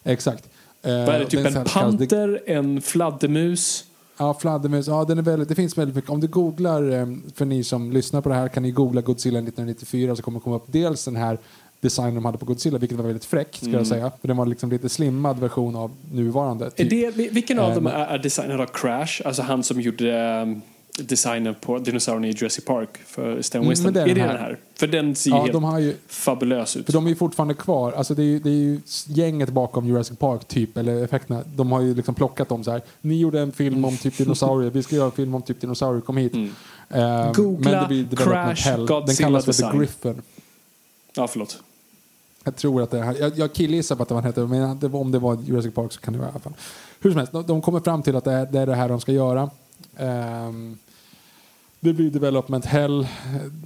[SPEAKER 4] Exakt. Eh,
[SPEAKER 5] Vad är det? Typ en panter, en fladdermus.
[SPEAKER 4] Ja, fladdermus. Ja, den är väldigt, det finns väldigt mycket. Om du googlar, eh, för ni som lyssnar på det här, kan ni googla Godzilla 1994 så kommer det komma upp dels den här designen de hade på Godzilla, vilket var väldigt fräck ska jag säga. För den var liksom lite slimmad version av nuvarande.
[SPEAKER 5] Är
[SPEAKER 4] typ.
[SPEAKER 5] det, vilken av
[SPEAKER 4] Eh,
[SPEAKER 5] dem
[SPEAKER 4] men-
[SPEAKER 5] är, är designad av Crash? Alltså han som gjorde um, designen på dinosaurien i Jurassic Park för Stan
[SPEAKER 4] Mm,
[SPEAKER 5] Winston.
[SPEAKER 4] det är
[SPEAKER 5] är
[SPEAKER 4] den
[SPEAKER 5] det
[SPEAKER 4] här.
[SPEAKER 5] den här? För den ser ju
[SPEAKER 4] Ja,
[SPEAKER 5] helt
[SPEAKER 4] de har ju,
[SPEAKER 5] fabulös ut.
[SPEAKER 4] för de är ju fortfarande kvar. Alltså det är ju, det är ju gänget bakom Jurassic Park, typ, eller effekterna. De har ju liksom plockat dem så här. Ni gjorde en film om typ dinosaurier, vi ska göra en film om typ dinosaurier, kom hit.
[SPEAKER 5] Mm.
[SPEAKER 4] Eh,
[SPEAKER 5] Googla
[SPEAKER 4] men det blir development
[SPEAKER 5] Crash
[SPEAKER 4] hell. Den
[SPEAKER 5] Godzilla
[SPEAKER 4] kallas för
[SPEAKER 5] design.
[SPEAKER 4] The Griffin.
[SPEAKER 5] Ja, förlåt.
[SPEAKER 4] Jag tror att det är, jag, jag killgissar på att det var han hette, men om det var Jurassic Park så kan det vara i alla fall. Hur som helst, de, de kommer fram till att det är det, är det här de ska göra. Ehm, det blir development hell.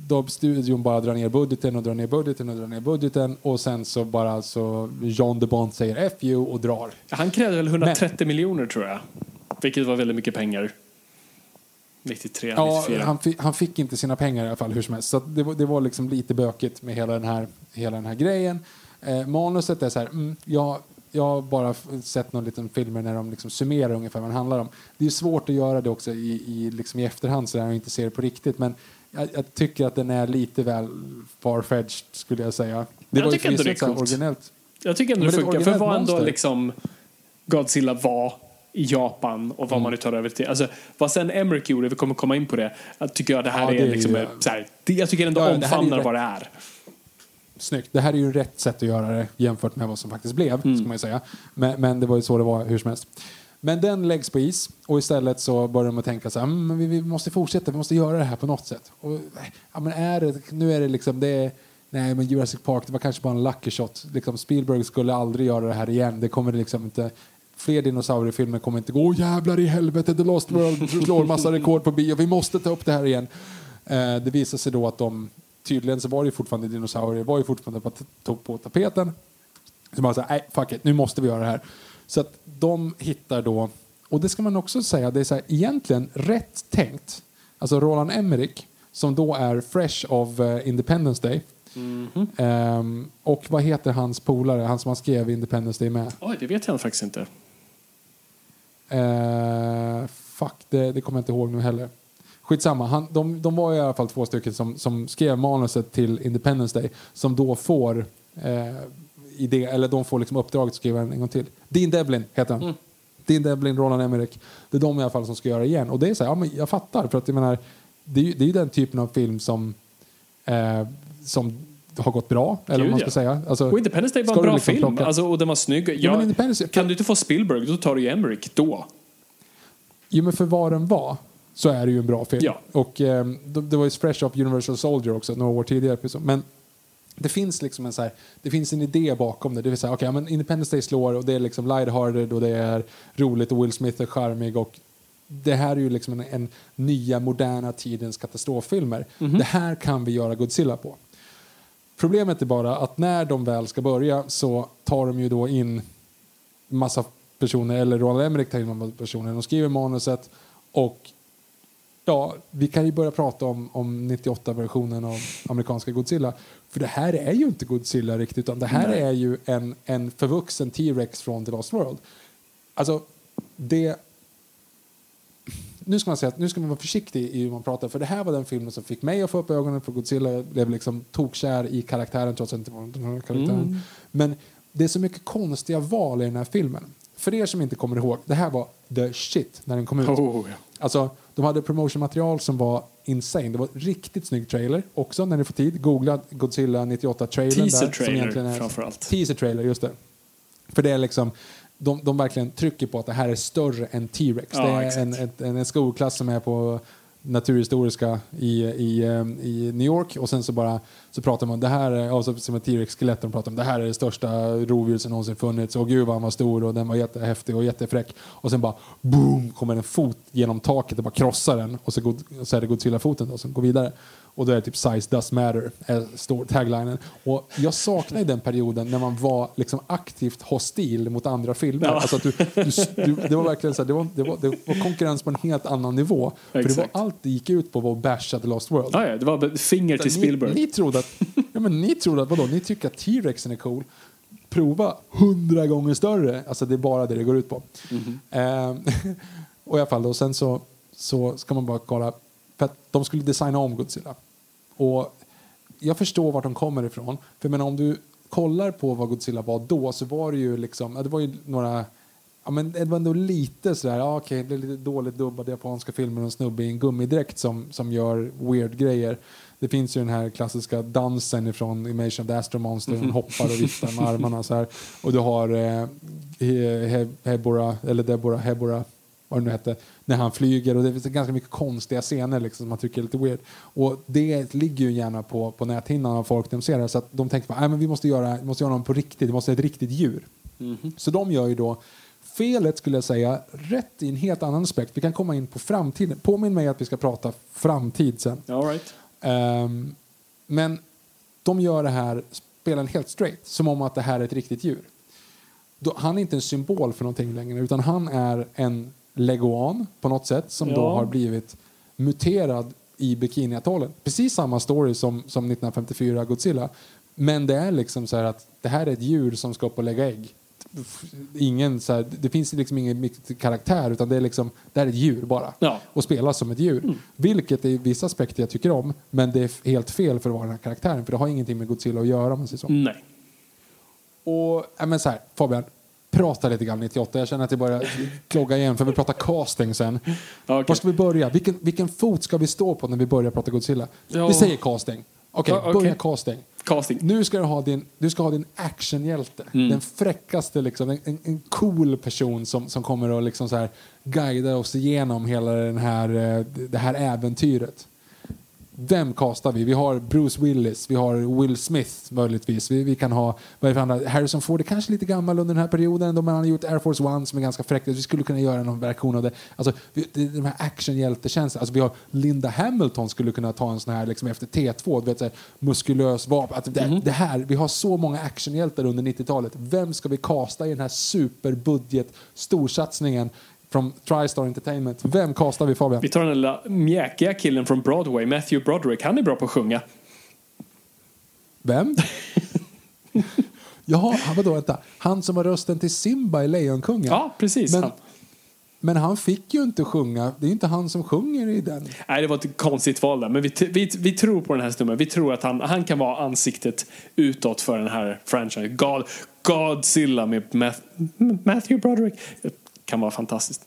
[SPEAKER 4] Då studion bara drar ner budgeten och drar ner budgeten och drar ner budgeten och sen så bara så John DeBont säger F you och drar.
[SPEAKER 5] Han krävde väl 130 miljoner tror jag. Vilket var väldigt mycket pengar. 93,
[SPEAKER 4] Ja,
[SPEAKER 5] 94.
[SPEAKER 4] han, fick, han fick inte sina pengar i alla fall hur som helst. Så det, var- det var liksom lite bökigt med hela den här, hela den här grejen. Eh, manuset är så här, mm, jag, jag har bara sett någon liten filmer när de liksom summerar ungefär vad det handlar om. Det är svårt att göra det också i, i, liksom i efterhand så där och inte se det på riktigt. Men jag, jag tycker att den är lite väl farfetched skulle jag säga. Det
[SPEAKER 5] Jag
[SPEAKER 4] var ju
[SPEAKER 5] tycker ändå det är coolt.
[SPEAKER 4] originellt.
[SPEAKER 5] Jag tycker ändå det
[SPEAKER 4] det
[SPEAKER 5] funkar. För vad ändå liksom Godzilla var i Japan och vad
[SPEAKER 4] Mm.
[SPEAKER 5] man nu tar över till. Alltså, vad sen Emmerich gjorde, vi kommer komma in på det, jag tycker jag det här
[SPEAKER 4] Ja,
[SPEAKER 5] är,
[SPEAKER 4] det är
[SPEAKER 5] liksom,
[SPEAKER 4] ju-
[SPEAKER 5] så här, jag tycker ändå
[SPEAKER 4] Ja, ju
[SPEAKER 5] omfamnar vad det är.
[SPEAKER 4] Snyggt. Det här är ju rätt sätt att göra det jämfört med vad som faktiskt blev.
[SPEAKER 5] Mm.
[SPEAKER 4] Ska man säga. Men, men det var ju så det var hur som helst. Men den läggs på is och istället så börjar de att tänka så här, "Mm, vi, vi måste fortsätta, vi måste göra det här på något sätt. Och, ja, men är det, nu är det liksom, det är, nej men Jurassic Park, det var kanske bara en lucky shot. Liksom, Spielberg skulle aldrig göra det här igen. Det kommer liksom inte, fler dinosauriefilmer kommer inte gå, åh jävlar i helvete, The Lost World slår massa rekord på bio, vi måste ta upp det här igen. Eh, det visar sig då att de, tydligen så var det ju fortfarande dinosaurier, var ju fortfarande på, på, tapeten. Så så här, nej fuck it, nu måste vi göra det här. Så att de hittar då, och det ska man också säga, det är så här, egentligen rätt tänkt. Alltså Roland Emmerich, som då är fresh of eh, Independence Day. Ehm, och vad heter hans polare, han som han skrev Independence Day med?
[SPEAKER 5] Oj, det vet jag faktiskt inte.
[SPEAKER 4] Eh, fuck, det, det kommer jag inte ihåg nu heller. Skitsamma, han, de, de var i alla fall två stycken som, som skrev manuset till Independence Day som då får eh, idé, eller de får liksom uppdraget att skriva den en gång till. Dean Devlin heter han. Dean Devlin, Roland Emmerich. Det är de i alla fall som ska göra igen. Och det är så här, ja, men jag fattar. För att jag menar, det är ju det är den typen av film som, eh, som har gått bra. Eller vad man
[SPEAKER 5] ja.
[SPEAKER 4] ska säga. Alltså,
[SPEAKER 5] Och Independence Day var en bra
[SPEAKER 4] liksom
[SPEAKER 5] film. Alltså, och den var snygg.
[SPEAKER 4] Ja,
[SPEAKER 5] Jag,
[SPEAKER 4] men Independence-
[SPEAKER 5] kan du inte få Spielberg, då tar du ju Emmerich då.
[SPEAKER 4] Jo, men för vad den var så är det ju en bra film.
[SPEAKER 5] Ja.
[SPEAKER 4] Och eh, det, var ju Fresh Up Universal Soldier också, några år tidigare. Men det finns liksom en så här, det finns en idé bakom det. Det vill säga, okej, ja, men Independence Day slår och det är liksom lighthearted och det är roligt och Will Smith är charmig och det här är ju liksom en, en nya moderna tidens katastroffilmer. Det här kan vi göra Godzilla på. Problemet är bara att när de väl ska börja så tar de ju då in massa personer, eller Roland Emmerich tar in massa personer. De skriver manuset och ja, vi kan ju börja prata om, om 98-versionen av amerikanska Godzilla. För det här är ju inte Godzilla riktigt, utan det här
[SPEAKER 5] Nej.
[SPEAKER 4] är ju en, en förvuxen T-Rex från The Lost World. Alltså, det... Nu ska man säga att nu ska man vara försiktig i hur man pratar, för det här var den filmen som fick mig att få upp ögonen för Godzilla. Jag blev liksom tokkär i karaktären trots att det inte var den här karaktären. Men det är så mycket konstiga val i den här filmen. För er som inte kommer ihåg, det här var the shit när den kom ut.
[SPEAKER 5] Oh, ja.
[SPEAKER 4] Alltså, de hade promotionmaterial som var insane. Det var riktigt snygg trailer också när ni får tid. Googla Godzilla 98-trailern.
[SPEAKER 5] Teaser
[SPEAKER 4] där, som
[SPEAKER 5] trailer,
[SPEAKER 4] egentligen är-
[SPEAKER 5] framförallt.
[SPEAKER 4] Teaser trailer, just det. För det är liksom, de, de verkligen trycker på att det här är större än T-Rex.
[SPEAKER 5] Ja,
[SPEAKER 4] det är en, en, en skolklass som är på naturhistoriska i, i, eh, i New York. Och sen så bara så pratar man det här är, som ett T-Rex-skelett de pratar om det här är det största rovdjur som någonsin funnits. Och gud vad han var stor och den var jättehäftig och jättefräck. Och sen bara boom kommer en fot genom taket och bara krossar den. Och så, God, så är det Godzilla-foten då som går vidare och då är det typ size does matter är står taglinen och jag saknar den perioden när man var liksom aktivt hostil mot andra filmer
[SPEAKER 5] Ja.
[SPEAKER 4] alltså att du, du, du, det var verkligen så här, det var, det, var, det var konkurrens på en helt annan nivå för det var allt det gick ut på var att basha The Lost World
[SPEAKER 5] Ja, ja, det var finger till Spielberg.
[SPEAKER 4] ni, ni trodde att, ja, men ni trodde att vadå, ni tycker att T-Rexen är cool. Prova hundra gånger större. Alltså det är bara det det går ut på. Ehm, [LAUGHS] och i alla fall då, sen så, så ska man bara kolla, för att de skulle designa om Godzilla. Och jag förstår vart de kommer ifrån. För menar, om du kollar på vad Godzilla var då så var det ju liksom, det var ju några Ja, men det var ändå lite sådär, ja, okej, det är lite dåligt dubbade japanska filmer och en snubbe i en gummidräkt som, som gör weird grejer. Det finns ju den här klassiska dansen ifrån Invasion of the Astro Monster, hon hoppar och viftar med armarna så här. Och du har eh, He- Hebora, eller Deborah, Hebora, vad det nu hette, när han flyger och det finns ganska mycket konstiga scener liksom, som man tycker är lite weird. Och det ligger ju gärna på, på näthinnan av folk de ser det, så att de tänker att vi måste göra, vi måste göra någon på riktigt, vi måste ha ett riktigt djur. Så de gör ju då felet skulle jag säga, rätt i en helt annan aspekt. Vi kan komma in på framtiden. Påminn mig att vi ska prata framtid sen.
[SPEAKER 5] All right.
[SPEAKER 4] Ehm, men de gör det här, spelar den helt straight, som om att det här är ett riktigt djur. Då, han är inte en symbol för någonting längre, utan han är en leguan på något sätt som då
[SPEAKER 5] Ja.
[SPEAKER 4] har blivit muterad i Bikiniatollen. Precis samma story som, som 1954 Godzilla. Men det är liksom så här att det här är ett djur som ska upp och lägga ägg. Ingen så här, det finns liksom ingen karaktär utan det är liksom det här är ett djur bara.
[SPEAKER 5] Ja.
[SPEAKER 4] Och spelas som ett djur. Vilket är i vissa aspekter jag tycker om. Men det är helt fel för att vara den här karaktären. För det har ingenting med Godzilla att göra om man säger så.
[SPEAKER 5] Nej.
[SPEAKER 4] Och, men så här, Fabian, prata lite grann 98. Jag känner att jag börjar klogga igen för vi pratar casting sen.
[SPEAKER 5] Okej.
[SPEAKER 4] Var ska vi börja? Vilken, vilken fot ska vi stå på när vi börjar prata Godzilla?
[SPEAKER 5] Ja.
[SPEAKER 4] Vi säger casting. Okej,
[SPEAKER 5] Ja, okej.
[SPEAKER 4] börja casting.
[SPEAKER 5] Casting.
[SPEAKER 4] Nu ska du ha din, du ska ha din actionhjälte.
[SPEAKER 5] Mm.
[SPEAKER 4] Den fräckaste, liksom, en, en, cool person som, som kommer att liksom så här guida oss igenom hela den här, eh, det här äventyret. Vem castar vi? Vi har Bruce Willis, vi har Will Smith möjligtvis. Vi, vi kan ha vad är det för andra? Harrison Ford är kanske lite gammal under den här perioden. De har gjort Air Force One som är ganska fräckt. Vi skulle kunna göra någon version av det. Alltså, vi, de här actionhjältekänslan. Alltså, vi har Linda Hamilton skulle kunna ta en sån här liksom efter T2, du vet, så här, muskulös vapen. Att det, det här, vi har så många actionhjältar under 90-talet. Vem ska vi casta i den här superbudget storsatsningen från TriStar Entertainment? Vem castar vi Fabian?
[SPEAKER 5] Vi tar den lilla mjäkiga killen från Broadway, Matthew Broderick. Han är bra på att sjunga.
[SPEAKER 4] Vem? [LAUGHS] Jaha, han- vadå, vänta. Han som har rösten till Simba i Lejonkungen?
[SPEAKER 5] Ja, precis.
[SPEAKER 4] Men,
[SPEAKER 5] han.
[SPEAKER 4] Men han fick ju inte sjunga. Det är inte han som sjunger i den.
[SPEAKER 5] Nej, det var ett konstigt val där. Men vi, vi, vi tror på den här snubben. Vi tror att han, han kan vara ansiktet utåt för den här franchisen. God, Godzilla med Matthew Broderick. Kan vara fantastiskt.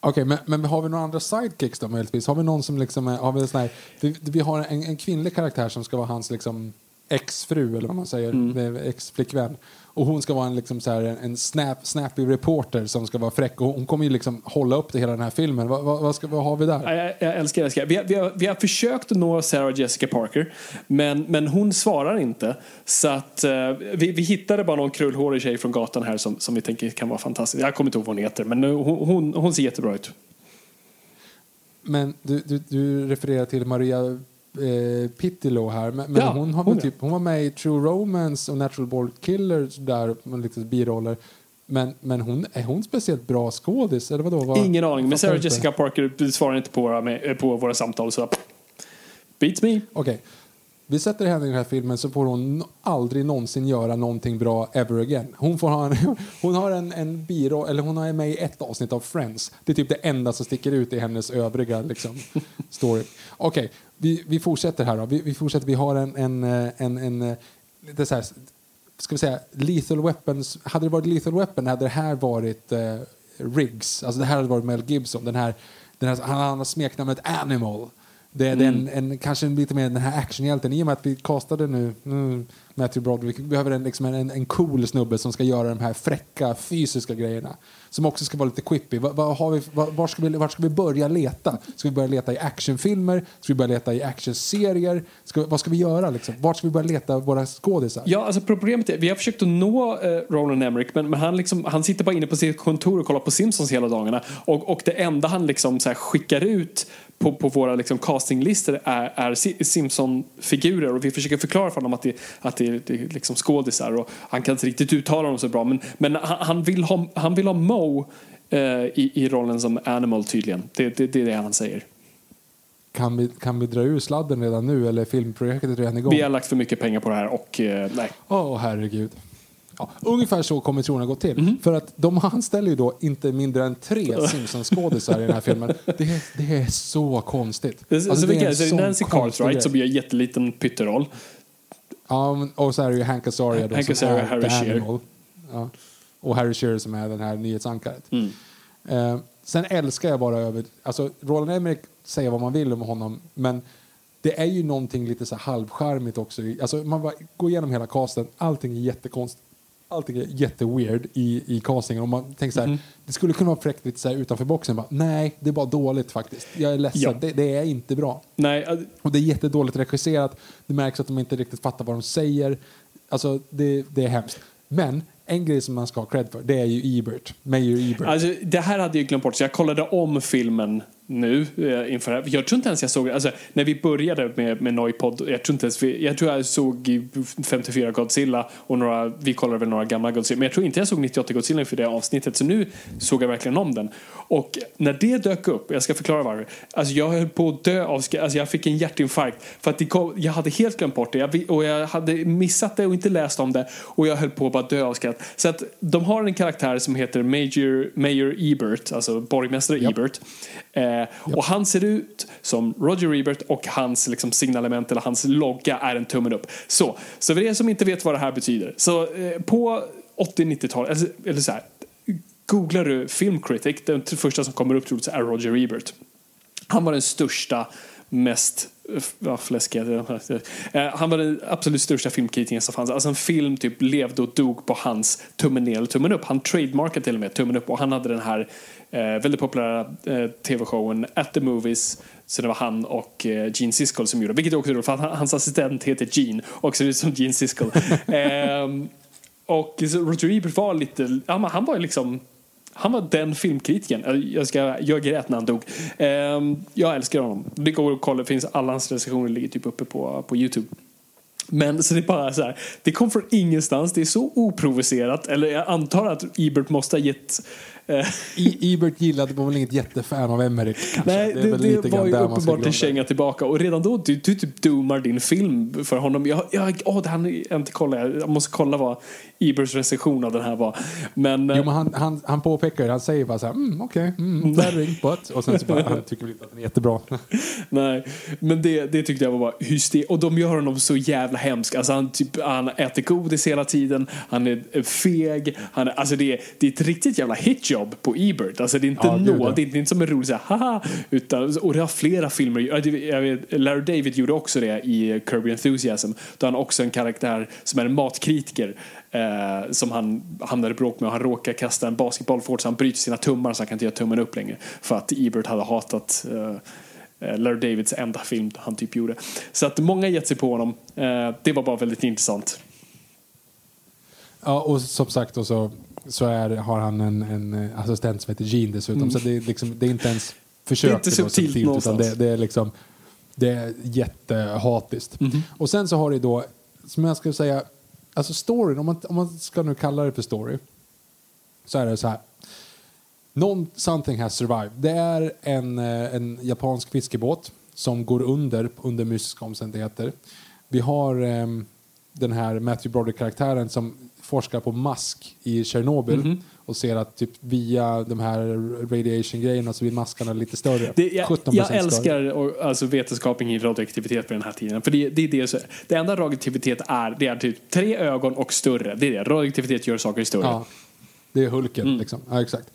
[SPEAKER 4] Okej, men, men har vi några andra sidekicks då möjligtvis? Har vi någon som liksom har vi sån här, vi, vi har en, en kvinnlig karaktär som ska vara hans liksom exfru eller vad man säger, mm. ex-flickvän. Och hon ska vara en, liksom så här, en snap, snappy reporter som ska vara fräck. Och hon kommer ju liksom hålla upp det hela den här filmen. Vad, vad, vad, ska, vad har vi där?
[SPEAKER 5] Jag, jag älskar, jag älskar. Vi, har, vi, har, vi har försökt nå Sarah Jessica Parker, men, men hon svarar inte. Så att uh, vi, vi hittade bara någon krullhårig tjej från gatan här som, som vi tänker kan vara fantastisk. Jag kommer inte ihåg vad hon heter, men hon, hon, hon ser jättebra ut.
[SPEAKER 4] Men du, du, du refererar till Maria eh, Pittilo här. Men, men
[SPEAKER 5] Ja,
[SPEAKER 4] hon, har
[SPEAKER 5] hon
[SPEAKER 4] typ, hon var med i True Romance och Natural Born Killer där med lite biroller. Men, men hon, är hon speciellt bra skådis? Eller vadå? Vad,
[SPEAKER 5] Ingen aning, men Sarah. Jessica Parker svarar inte på våra, med, på våra samtal. Så beats me.
[SPEAKER 4] Okej. Vi sätter henne i den här filmen så får hon aldrig någonsin göra någonting bra ever again. Hon, får ha en, [LAUGHS] hon har en, en biro, eller hon är med i ett avsnitt av Friends. Det är typ det enda som sticker ut i hennes övriga liksom, [LAUGHS] story. Okej, vi, vi fortsätter här då. Vi, vi fortsätter. Vi har en, en, eh, en, en eh, lite så här, ska vi säga, lethal weapons. Hade det varit lethal weapon hade det här varit eh, Riggs. Alltså det här hade varit Mel Gibson. Den här, den här, han han har smeknamnet Animal. Det är
[SPEAKER 5] Mm.
[SPEAKER 4] en, en, kanske lite mer den här actionhjälten. I och med att vi castade nu mm, Matthew Broderick. Vi behöver en, liksom en, en cool snubbe som ska göra de här fräcka fysiska grejerna. Som också ska vara lite quippy. Va, va, har vi, va, var, ska vi, var ska vi börja leta? Ska vi börja leta i actionfilmer? Ska vi börja leta i actionserier? Ska, vad ska vi göra? Liksom? Vart ska vi börja leta våra skådisar?
[SPEAKER 5] Ja, alltså problemet är, vi har försökt att nå eh, Roland Emmerich men, men han, liksom, han sitter bara inne på sitt kontor och kollar på Simpsons hela dagarna. Och, och det enda han liksom så skickar ut på, på våra liksom castinglistor är, är Si- Simpson-figurer och vi försöker förklara för honom att det, att det, det är liksom skådisar och han kan inte riktigt uttala dem så bra men, men han, han, vill ha, han vill ha Mo eh, i, i rollen som Animal tydligen. Det, det, det är det han säger.
[SPEAKER 4] Kan vi, kan vi dra ur sladden redan nu eller är filmprojektet redan igång?
[SPEAKER 5] Vi har lagt för mycket pengar på det här och eh, nej.
[SPEAKER 4] Åh, herregud. Ja, ungefär så kommer tronen gå till.
[SPEAKER 5] Mhm.
[SPEAKER 4] För att de anställer ju då inte mindre än tre Simpsons-skådisar i den här [LAUGHS] filmen. Det, är- det är så konstigt.
[SPEAKER 5] Det,
[SPEAKER 4] Alltså,
[SPEAKER 5] alltså,
[SPEAKER 4] det är
[SPEAKER 5] vilka,
[SPEAKER 4] en
[SPEAKER 5] så är det
[SPEAKER 4] sån
[SPEAKER 5] Nancy Cartwright som gör jätteliten pytteroll.
[SPEAKER 4] Ja, och så är det ju Hank Azaria då,
[SPEAKER 5] Hank
[SPEAKER 4] som
[SPEAKER 5] Azaria,
[SPEAKER 4] är
[SPEAKER 5] Harry Shearer.
[SPEAKER 4] Ja. Och Harry Shearer som är den här nyhetsankaret.
[SPEAKER 5] Mm.
[SPEAKER 4] Eh, sen älskar jag bara över... Alltså, Roland Emmerich säger vad man vill om honom, men det är ju någonting lite så här halvcharmigt också. Alltså, man bara går igenom hela casten, allting är jättekonstigt. Allting är jätteweird i, i castingen. Och man tänker så
[SPEAKER 5] Mm.
[SPEAKER 4] här, det skulle kunna vara fräckt lite så utanför boxen. Bara, Nej, det är bara dåligt faktiskt. Jag är ledsen,
[SPEAKER 5] Ja.
[SPEAKER 4] det, det är inte bra.
[SPEAKER 5] Nej,
[SPEAKER 4] Och det är jättedåligt regisserat. Det märks att de inte riktigt fattar vad de säger. Alltså, det, det är hemskt. Men en grej som man ska ha cred för, det är ju Ebert. Mayor Ebert.
[SPEAKER 5] Alltså, det här hade jag glömt bort, så jag kollade om filmen nu eh, inför det här. Jag tror inte ens jag såg alltså, när vi började med, med Noipod, jag tror inte ens vi, jag tror jag såg i 54 Godzilla och några, vi kollade väl några gamla Godzilla, men jag tror inte jag såg 98 Godzilla inför det avsnittet, så nu såg jag verkligen om den. Och när det dök upp, jag ska förklara varför, alltså jag höll på att dö av alltså jag fick en hjärtinfarkt för att kom, jag hade helt glömt bort det jag, och jag hade missat det och inte läst om det och jag höll på att bara dö av skratt. Så att de har en karaktär som heter Major, Mayor Ebert, alltså borgmästare Ebert. Eh, Eh, och han ser ut som Roger Ebert och hans liksom, signalement eller hans logga är en tummen upp. Så, så för er som inte vet vad det här betyder. Så eh, på 80-90-talet, eller, eller så här, googlar du Film Critic, den första som kommer upp troligtvis är Roger Ebert. Han var den största, mest ja, fläskiga. Eh, Han var den absolut största filmkritiken som fanns. Alltså en film typ levde och dog på hans tummen ner eller tummen upp. Han trademarkade till och med tummen upp och han hade den här eh, väldigt populära eh, tv-showen At the Movies. Så det var han och eh, Gene Siskel som gjorde Vilket är också roligt för att han- hans assistent heter Gene och ser ut som Gene Siskel. [LAUGHS] Ehm, och Roger Ebert var lite, ja, men han var liksom han var den filmkritiken. Jag, ska, jag grät när han dog. Ehm, jag älskar honom. Det går att kolla, finns alla hans recensioner ligger typ uppe på, på Youtube. Men så det bara så här, det kom från ingenstans, det är så oprovocerat. Eller jag antar att Ebert måste ha gett eh,
[SPEAKER 4] I, Ebert gillade var väl inget jättefan av Emmerich. kanske.
[SPEAKER 5] Nej, det, det,
[SPEAKER 4] lite grann
[SPEAKER 5] var ju uppenbart en känga tillbaka. Och redan då, du, du typ doomar din film för honom. Jag, jag, åh, det här, jag, inte kolla, jag måste kolla vad Eberts recension av den här var. Men, eh,
[SPEAKER 4] Jo, men han, han, han påpekar det, han säger bara så här, mm, okej, mm, flattering, but. Och sen så bara, han tycker väl inte att den är jättebra. [LAUGHS]
[SPEAKER 5] Nej, men det, det tyckte jag var bara hyster. Och de gör honom så jävla hemsk. Alltså han, typ, han äter godis hela tiden, han är feg. Han är, alltså det, är, det är ett riktigt jävla hitjob på Ebert. Alltså det är inte
[SPEAKER 4] Ja, gud,
[SPEAKER 5] nå,
[SPEAKER 4] ja.
[SPEAKER 5] det är inte som en rolig så här, haha. Utan, och det har flera filmer. Jag vet- Larry David gjorde också det i Kirby Enthusiasm. Då han också en karaktär som är en matkritiker. Eh, som han hamnar i bråk med och han råkar kasta en basketboll för hårt så han bryter sina tummar så han kan inte göra tummen upp längre. För att Ebert hade hatat eh, eh, Larry Davids enda film han typ gjorde. Så att många gett sig på honom. Eh, det var bara väldigt intressant.
[SPEAKER 4] Ja, och som sagt och så, så är, har han en, en eh, assistent som heter Jean dessutom. Så det är, liksom, det är inte ens försök
[SPEAKER 5] Mm. Det är inte subtilt
[SPEAKER 4] utan
[SPEAKER 5] någonstans.
[SPEAKER 4] det, det är liksom det är jättehatiskt.
[SPEAKER 5] Mhm.
[SPEAKER 4] Och sen så har det då, som jag skulle säga, alltså storyn, om man, om man ska nu kalla det för story, så är det så här. Någon, something has survived. Det är en, eh, en japansk fiskebåt som går under under mystiska omständigheter. Vi har ehm, den här Matthew Broderick-karaktären som forskar på mask i Tjernobyl
[SPEAKER 5] Mhm.
[SPEAKER 4] och ser att typ via de här radiation-grejerna så blir maskarna lite större.
[SPEAKER 5] Det, jag,
[SPEAKER 4] 17%
[SPEAKER 5] jag älskar och, alltså, vetenskapen i radioaktivitet på den här tiden. För det, det, det, så- det enda radioaktivitet är, det är typ tre ögon och större. Det är det. Radioaktivitet gör saker större.
[SPEAKER 4] Ja, det är Hulken.
[SPEAKER 5] Mm.
[SPEAKER 4] Liksom. Ja, exakt.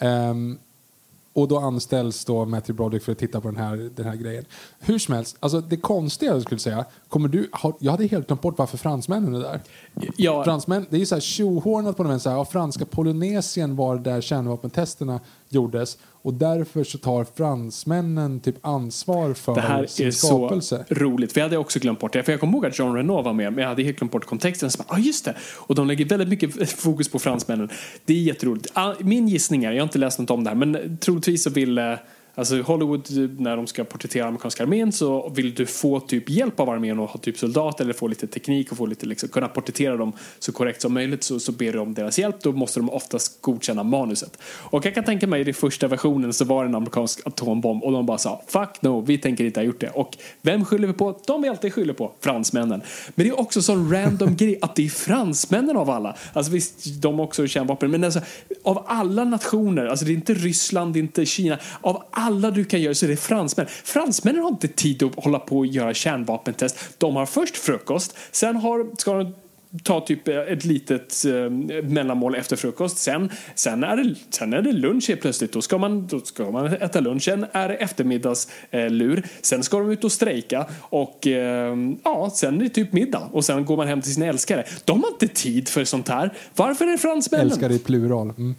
[SPEAKER 4] Ehm, och då anställs då Matthew Broderick för att titta på den här, den här grejen. Hur som helst, alltså det konstiga jag skulle säga, kommer du, har, jag hade helt glömt bort varför fransmännen är där.
[SPEAKER 5] Ja,
[SPEAKER 4] Fransmän, det är ju så här tjohornat på något sätt, ja, franska Polynesien var där kärnvapentesterna gjordes och därför så tar fransmännen typ ansvar för
[SPEAKER 5] Det här
[SPEAKER 4] sin
[SPEAKER 5] är
[SPEAKER 4] skapelse.
[SPEAKER 5] så roligt. Jag hade också glömt bort det. För jag kommer ihåg att Jean Reno var med, men jag hade helt glömt bort kontexten. Så bara, ah, just det. Och de lägger väldigt mycket [LAUGHS] fokus på fransmännen. Det är jätteroligt. Ah, Min gissning är, jag har inte läst något om det här, men troligtvis så vill eh, Alltså Hollywood, när de ska porträttera amerikanska armén så vill du få typ hjälp av armén och ha typ soldater eller få lite teknik och få lite liksom, kunna porträttera dem så korrekt som möjligt så, så ber du om deras hjälp. Då måste de oftast godkänna manuset. Och jag kan tänka mig i den första versionen så var det en amerikansk atombomb och de bara sa fuck no, vi tänker inte ha gjort det. Och vem skyller vi på? De vi alltid skyller på, fransmännen. Men det är också sån random [LAUGHS] grej att det är fransmännen av alla. Alltså visst, de har också kärnvapen, men alltså av alla nationer, alltså det är inte Ryssland, det är inte Kina, av alla du kan göra så är det fransmän. Fransmännen har inte tid att hålla på och göra kärnvapentest. De har först frukost, sen har, ska de ta typ ett litet eh, mellanmål efter frukost. Sen, sen, är det, sen är det lunch helt plötsligt. Då ska man, då ska man äta lunch. Sen är det eftermiddagslur. Eh, sen ska de ut och strejka. Och eh, ja, sen är det typ middag. Och sen går man hem till sina älskare. De har inte tid för sånt här. Varför är det fransmännen?
[SPEAKER 4] Älskare i plural. Mm.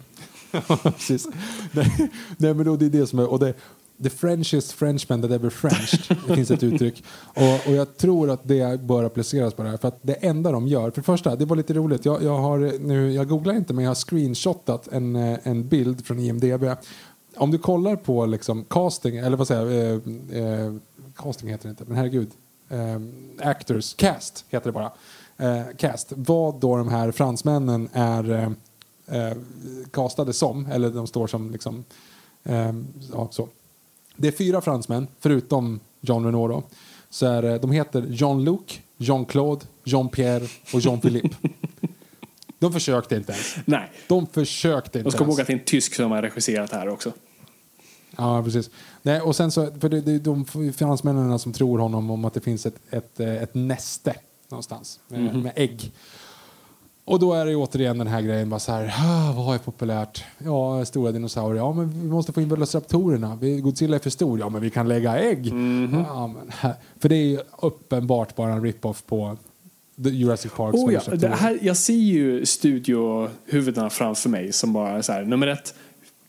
[SPEAKER 4] [LAUGHS] Precis. Nej, nej, men då, det är det som är... Och det, the Frenchest Frenchman that ever Frenched. Det finns ett uttryck. Och, och jag tror att det bör appliceras på det här. För att det enda de gör... För det första, det var lite roligt. Jag, jag, har, nu, jag googlar inte, men jag har screenshotat en, eh, en bild från IMDB. Om du kollar på liksom casting, eller vad säger jag? Eh, eh, casting heter det inte, men herregud. Eh, actors, cast heter det bara. Eh, cast. Vad då de här fransmännen är eh, eh, eh, som, eller de står som liksom, eh, ja, så. Det är fyra fransmän, förutom Jean Reno då. Så är, det- de heter Jean-Luc, Jean-Claude, Jean-Pierre och Jean-Philippe. [LAUGHS] de försökte inte ens.
[SPEAKER 5] Nej.
[SPEAKER 4] De försökte inte
[SPEAKER 5] De ska
[SPEAKER 4] ens.
[SPEAKER 5] ihåg att det är en tysk som har regisserat här också.
[SPEAKER 4] Ja, precis. Nej, och sen så, för det, det är de fransmännen som tror honom om att det finns ett, ett, eh, ett näste någonstans med,
[SPEAKER 5] Mhm.
[SPEAKER 4] med ägg. Och då är det återigen den här grejen, bara så här, "Ah, vad är populärt? Ja, stora dinosaurier. Ja, men vi måste få in velociraptorerna. Godzilla är för stor. Ja, men vi kan lägga ägg.
[SPEAKER 5] Mhm.
[SPEAKER 4] Ja, men, för det är ju uppenbart bara en rip-off på Jurassic Parks
[SPEAKER 5] Oh ja, det här, jag ser ju studiohuvudena framför mig som bara så här, nummer ett,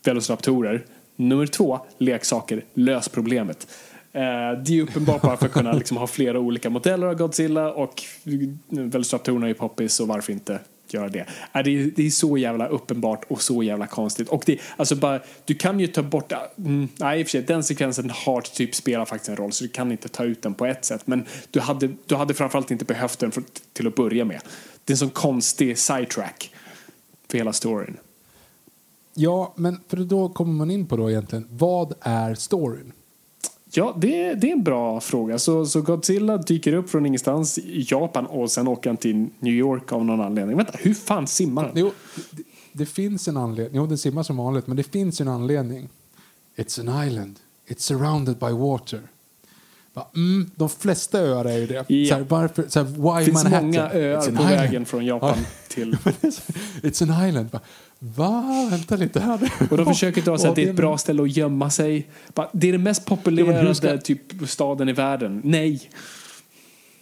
[SPEAKER 5] Velociraptorer. Nummer två, leksaker, lös problemet. Eh, det är uppenbart bara för att kunna liksom ha flera olika modeller av Godzilla och Velociraptorerna är ju poppis och varför inte göra det. Äh, det, är, det är så jävla uppenbart och så jävla konstigt. Och det, alltså bara, du kan ju ta bort, äh, mm, nej i och för sig, den sekvensen har typ spelar faktiskt en roll så du kan inte ta ut den på ett sätt. Men du hade, du hade framförallt inte behövt den för, till att börja med. Det är en sån konstig sidetrack för hela storyn.
[SPEAKER 4] Ja, men för då kommer man in på då egentligen, vad är storyn?
[SPEAKER 5] Ja, det, det är en bra fråga. Så, så Godzilla dyker upp från ingenstans i Japan och sen åker han till New York av någon anledning. Vänta, hur fan simmar han?
[SPEAKER 4] Jo, det, det finns en anledning. Jo, den simmar som vanligt, men det finns en anledning. It's an island. It's surrounded by water. Mm, de flesta öar är ju det.
[SPEAKER 5] Ja.
[SPEAKER 4] Så här, varför, så här, why
[SPEAKER 5] Det finns
[SPEAKER 4] Manhattan?
[SPEAKER 5] många öar på
[SPEAKER 4] island.
[SPEAKER 5] vägen från Japan till... [LAUGHS]
[SPEAKER 4] It's an island. Va, Va? Vänta lite här.
[SPEAKER 5] Och de försöker dra sig att det är ett bra ställe att gömma sig. Bara, Det är den mest populerade
[SPEAKER 4] hur ska-
[SPEAKER 5] typ staden i världen. Nej.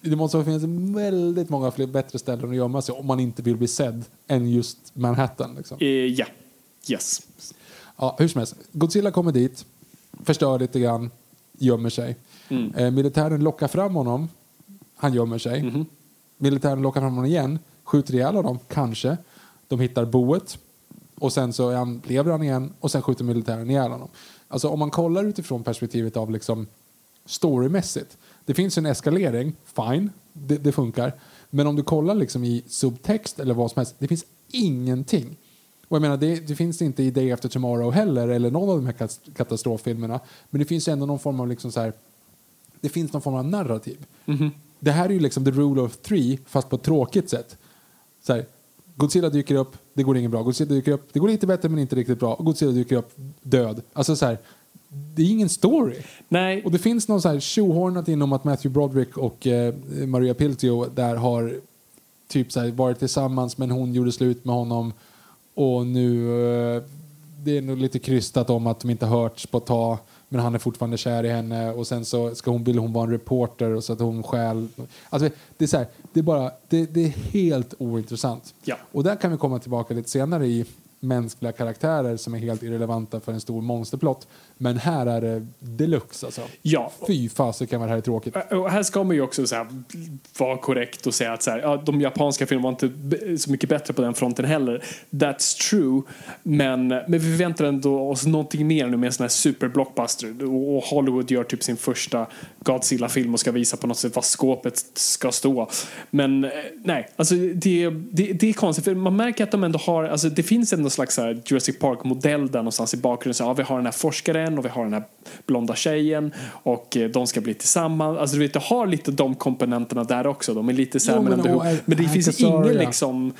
[SPEAKER 4] Det måste finnas väldigt många fler bättre ställen att gömma sig om man inte vill bli sedd än just Manhattan. Liksom.
[SPEAKER 5] Eh, ja. Yes.
[SPEAKER 4] Ja, hur som helst. Godzilla kommer dit, förstör lite grann, gömmer sig.
[SPEAKER 5] Mm.
[SPEAKER 4] Eh, militären lockar fram honom, han gömmer sig.
[SPEAKER 5] Mhm.
[SPEAKER 4] Militären lockar fram honom igen, skjuter ihjäl honom, kanske. De hittar boet och sen så han, lever han igen och sen skjuter militären ihjäl honom. Alltså om man kollar utifrån perspektivet av liksom storymässigt. Det finns en eskalering, fine, det, det funkar. Men om du kollar liksom i subtext eller vad som helst, det finns ingenting. Och jag menar, det, det finns inte i Day After Tomorrow heller, eller någon av de här kat- katastroffilmerna. Men det finns ändå någon form av liksom så här, det finns någon form av narrativ. Det här är ju liksom the rule of three, fast på ett tråkigt sätt. Så här, Godzilla dyker upp, det går inget bra. Godzilla dyker upp, det går lite bättre men inte riktigt bra. Och Godzilla dyker upp, död. Alltså så här, det är ingen story.
[SPEAKER 5] Nej.
[SPEAKER 4] Och det finns någon så här tjohornat inom att Matthew Broderick och eh, Maria Piltio där har typ så här varit tillsammans men hon gjorde slut med honom och nu eh, det är nog lite krystat om att de inte hörts på ett tag men han är fortfarande kär i henne och sen så ska hon, vill hon vara en reporter och så att hon stjäl. Alltså det är så här, det är bara, det, det är helt ointressant.
[SPEAKER 5] Ja.
[SPEAKER 4] Och där kan vi komma tillbaka lite senare i mänskliga karaktärer som är helt irrelevanta för en stor monsterplott. Men här är det deluxe alltså.
[SPEAKER 5] Ja.
[SPEAKER 4] Fy fasiken vad det här är tråkigt.
[SPEAKER 5] Och här ska man ju också så här, vara korrekt och säga att så här, ja, de japanska filmerna var inte så mycket bättre på den fronten heller. That's true. Men, men vi förväntar ändå oss någonting mer nu med en sån här superblockbuster. Och Hollywood gör typ sin första Godzilla-film och ska visa på något sätt vad skåpet ska stå. Men eh, nej, alltså det, det, det är konstigt. För man märker att de ändå har, alltså det finns ändå slags så här Jurassic Park-modell där någonstans i bakgrunden. Så, ja, vi har den här forskaren och vi har den här blonda tjejen och eh, de ska bli tillsammans. Alltså du vet, du har lite de komponenterna där också. De är lite här,
[SPEAKER 4] Jo,
[SPEAKER 5] men,
[SPEAKER 4] eh,
[SPEAKER 5] men det finns ingen liksom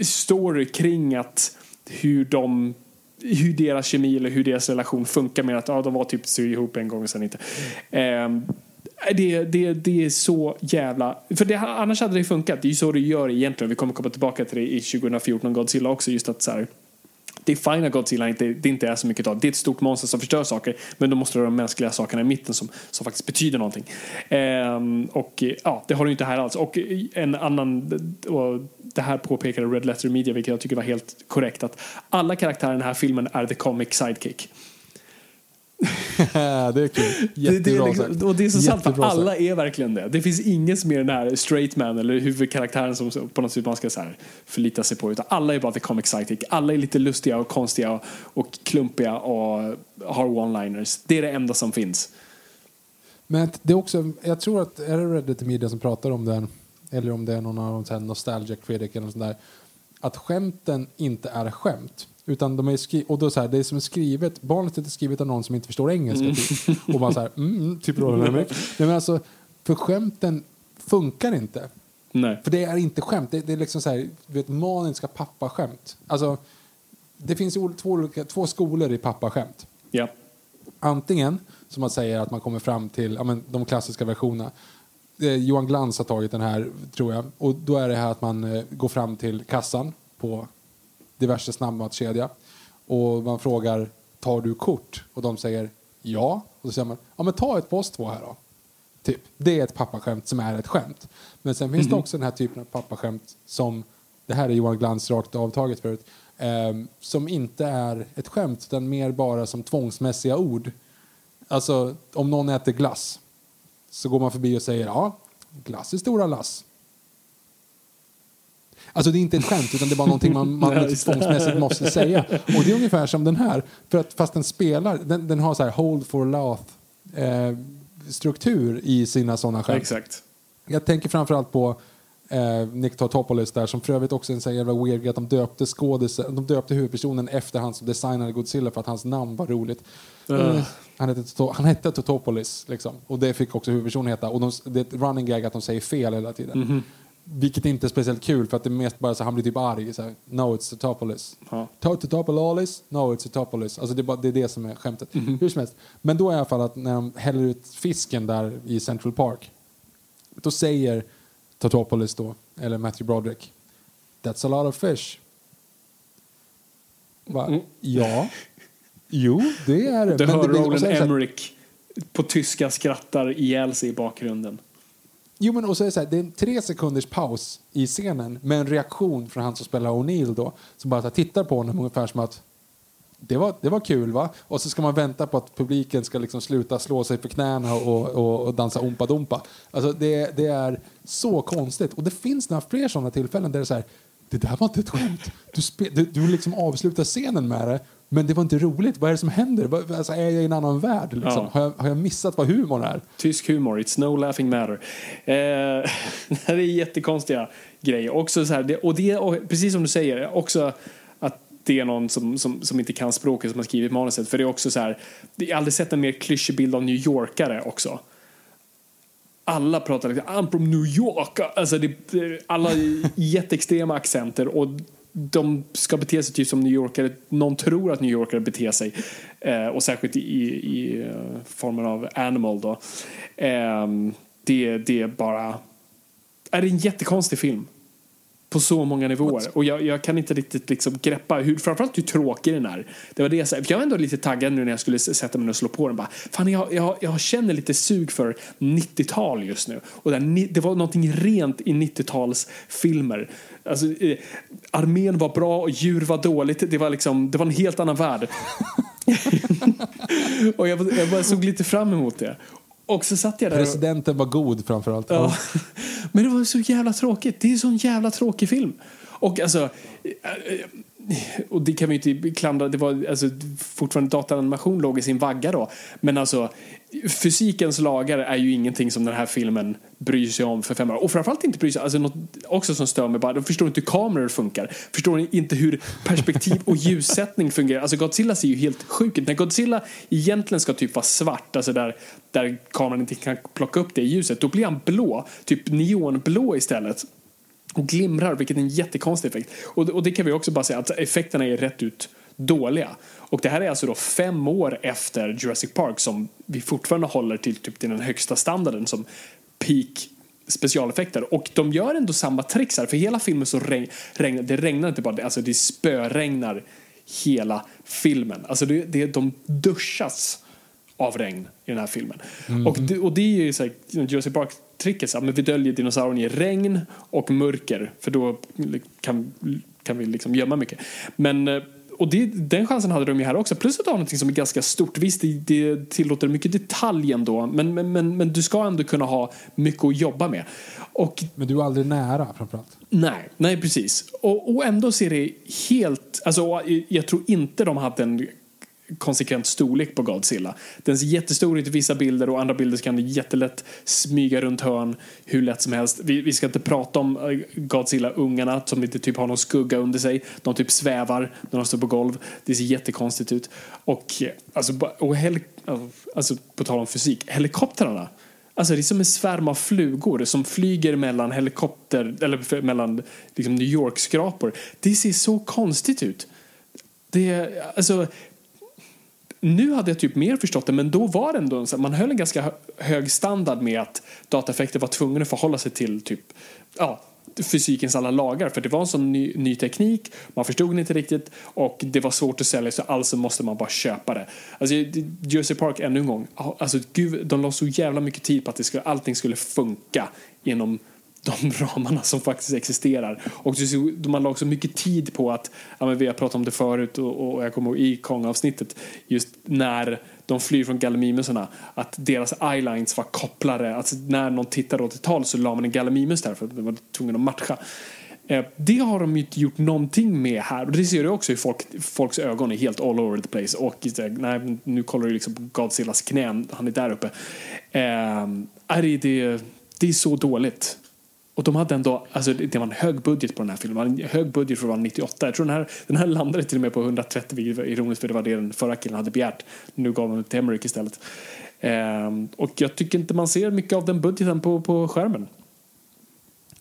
[SPEAKER 5] story kring att hur de hur deras kemi eller hur deras relation funkar med att ja, de var typ ihop en gång och sen inte. Ehm, det, det, det är så jävla... För det, annars hade det funkat. Det är ju så det gör egentligen. Vi kommer komma tillbaka till det i 2014 Godzilla också. Just att så här, det är fine att Godzilla inte, det inte är så mycket av. Det är ett stort monster som förstör saker. Men då måste det vara de mänskliga sakerna i mitten som, som faktiskt betyder någonting. Ehm, och ja, det har du inte här alls. Och en annan, och det här påpekade Red Letter Media, vilket jag tycker var helt korrekt, att alla karaktärer i den här filmen är the comic sidekick. [LAUGHS]
[SPEAKER 4] det är kul.
[SPEAKER 5] Det, det är
[SPEAKER 4] Jättebra
[SPEAKER 5] liksom, och det är så sant för
[SPEAKER 4] Jättebra
[SPEAKER 5] alla är verkligen det. Det finns ingen som är den här straight man eller huvudkaraktären som på något sätt man ska så här förlita sig på. Utan alla är bara the comic sidekick. Alla är lite lustiga och konstiga och, och klumpiga och har one-liners. Det är det enda som finns.
[SPEAKER 4] Men det är också, jag tror att, är det Reddit Media som pratar om den, eller om det är någon av de nostalgia critic eller sånt där, att skämten inte är skämt. Utan de är skri- och då så här, det är som är skrivet, barnet är skrivet av någon som inte förstår engelska. Typ. Och bara så här, mm, mm, typ. Nej, men alltså, för skämten funkar inte.
[SPEAKER 5] Nej.
[SPEAKER 4] För det är inte skämt, det, det är liksom så här, du vet, maniska pappaskämt. Alltså, det finns två, olika, två skolor i pappaskämt.
[SPEAKER 5] Ja.
[SPEAKER 4] Antingen som man säger att man kommer fram till ja, men, de klassiska versionerna. Eh, Johan Glans har tagit den här, tror jag. Och då är det här att man eh, går fram till kassan på diverse snabbmatskedja. Och man frågar, tar du kort? Och de säger ja. Och då säger man, ja men ta ett på oss två här då. Typ. Det är ett pappaskämt som är ett skämt. Men sen finns det också den här typen av pappaskämt som, det här är Johan Glans rakt avtaget förut, ehm, som inte är ett skämt utan mer bara som tvångsmässiga ord. Alltså om någon äter glass så går man förbi och säger ja, glass är stora lass. Alltså det är inte ett skämt utan det är bara någonting man, man [LAUGHS]
[SPEAKER 5] det.
[SPEAKER 4] tvångsmässigt måste säga. Och det är ungefär som den här, för att fast den spelar, den, den har så här hold for laugh eh, struktur i sina sådana skämt.
[SPEAKER 5] Exakt.
[SPEAKER 4] Jag tänker framförallt på eh, Nick Tartopoulos där som för övrigt också är en sån jävla weird att de döpte skådisen, de döpte huvudpersonen efter han som designade Godzilla för att hans namn var roligt. Eh, han, hette, han hette Totopoulos liksom och det fick också huvudpersonen heta och de, det är ett running gag att de säger fel hela tiden. Vilket inte är speciellt kul för att det är mest bara så han blir typ arg. Så här, no it's Totopoulos.
[SPEAKER 5] Ja.
[SPEAKER 4] Totopoulos? No it's Totopoulos. Alltså det är, bara, det är det som är skämtet. Hur som helst. Men då är i alla fall att när de häller ut fisken där i Central Park då säger Totopoulos då, eller Matthew Broderick, That's a lot of fish. Va? Ja. Jo, det är det.
[SPEAKER 5] Du hör Roland Emmerich på tyska skrattar ihjäl sig i bakgrunden.
[SPEAKER 4] Jo, men och så är det, så här, det är en tre sekunders paus i scenen med en reaktion från han som spelar O'Neill då, som bara här, tittar på honom ungefär som att det var, det var kul va? Och så ska man vänta på att publiken ska liksom sluta slå sig för knäna och, och, och dansa ompa dompa. Alltså det, det är så konstigt. Och det finns några fler sådana tillfällen där det är så här, det där var inte ett skämt. Du, spe, du, du liksom avslutar scenen med det, men det var inte roligt. Vad är det som händer? Alltså, är jag i en annan värld? Liksom?
[SPEAKER 5] Ja.
[SPEAKER 4] Har, jag, har jag missat vad humorn är?
[SPEAKER 5] Tysk humor, it's no laughing matter. Eh, [LAUGHS] det är jättekonstiga grejer. Också så här, det, och det och precis som du säger, också att det är någon som, som, som inte kan språket som har skrivit manuset. För det är också så här, jag har aldrig sett en mer klyschig bild av New Yorkare också. Alla pratar liksom, I'm from New York. Alltså det, alla jätteextrema accenter och de ska bete sig typ som New Yorkare. Någon tror att New Yorkare beter sig. Eh, och särskilt i, i eh, formen av animal då. Ehm, det, det är bara... Är det en jättekonstig film? På så många nivåer. Och jag, jag kan inte riktigt liksom greppa hur, framförallt hur tråkig den är. Det var det jag, sa. jag var ändå lite taggad nu när jag skulle sätta mig och slå på den. Bara, Fan, jag, jag, jag känner lite sug för 90-tal just nu. Och det var någonting rent i 90-talsfilmer. Alltså, eh, armén var bra och djur var dåligt. Det var, liksom, det var en helt annan värld. [LAUGHS] och jag, jag bara såg lite fram emot det. Och så satt jag där och,
[SPEAKER 4] Presidenten var god framförallt.
[SPEAKER 5] Ja. [LAUGHS] Men det var så jävla tråkigt. Det är en sån jävla tråkig film. Och alltså... Och det kan vi ju inte klandra. Det var alltså, fortfarande dataanimation låg i sin vagga då. Men alltså fysikens lagar är ju ingenting som den här filmen bryr sig om för fem år. Och framförallt inte bryr sig alltså något också som stör mig bara. De förstår inte hur kameror funkar. Förstår inte hur perspektiv och ljussättning fungerar. Alltså Godzilla ser ju helt sjuk ut. När Godzilla egentligen ska typ vara svart, alltså där, där kameran inte kan plocka upp det ljuset, då blir han blå. Typ neonblå istället och glimrar, vilket är en jättekonstig effekt. Och, och det kan vi också bara säga att effekterna är rätt ut dåliga. Och det här är alltså då fem år efter Jurassic Park som vi fortfarande håller till, typ, till den högsta standarden som peak specialeffekter. Och de gör ändå samma tricks här, för hela filmen så regn, regnar, det regnar inte bara, alltså det spöregnar hela filmen. Alltså det, det, de duschas av regn i den här filmen. Och, det, och det är ju så här, Jurassic Park-tricket, så men vi döljer dinosaurien i regn och mörker för då kan, kan vi liksom gömma mycket. Men eh, och det, den chansen hade de ju här också. Plus att de har något som är ganska stort. Visst, det, det tillåter mycket detalj ändå. Men, men, men, men du ska ändå kunna ha mycket att jobba med. Och
[SPEAKER 4] Men du är aldrig nära framförallt.
[SPEAKER 5] Nej, nej precis. Och, och ändå ser det helt... Alltså, jag tror inte de hade en konsekvent storlek på Godzilla. Den ser jättestor ut i vissa bilder och andra bilder kan den jättelätt smyga runt hörn hur lätt som helst. Vi, vi ska inte prata om eh, Godzilla-ungarna som inte typ har någon skugga under sig. De typ svävar när de står på golv. Det ser jättekonstigt ut. Och, eh, alltså, och hel, eh, alltså, på tal om fysik, helikoptrarna Alltså det är som en svärm av flugor som flyger mellan helikopter eller mellan liksom New York-skrapor. Det ser så konstigt ut. Det alltså, nu hade jag typ mer förstått det, men då var det ändå en man höll en ganska hög standard med att dataeffekter var tvungna att förhålla sig till typ, ja, fysikens alla lagar. För det var en sån ny, ny teknik, man förstod den inte riktigt och det var svårt att sälja så alltså måste man bara köpa det. Alltså, Jersey Park ännu en gång, ah, alltså gud, de la så jävla mycket tid på att det skulle, allting skulle funka inom de ramarna som faktiskt existerar. Och det så- man la också mycket tid på att, ja, men vi har pratat om det förut och, och jag kommer ihåg i Kong-avsnittet, just när de flyr från Gallimimusarna, att deras eyelines var kopplade, alltså när någon tittade åt ett håll så la man en Gallimimus där för att man var tvungen att matcha. Eh, det har de inte gjort någonting med här. Och det ser du också i folk, folks ögon är helt all over the place. Och nej, nu kollar du liksom på Godzillas knän, han är där uppe. Eh, det, det är så dåligt. Och de hade ändå, alltså det var en hög budget på den här filmen. En hög budget för att vara 98. Jag tror den här, den här landade till och med på 130, vilket ironiskt för det var det den förra killen hade begärt. Nu gav de till Emmerich istället. Ehm, och jag tycker inte man ser mycket av den budgeten på, på skärmen.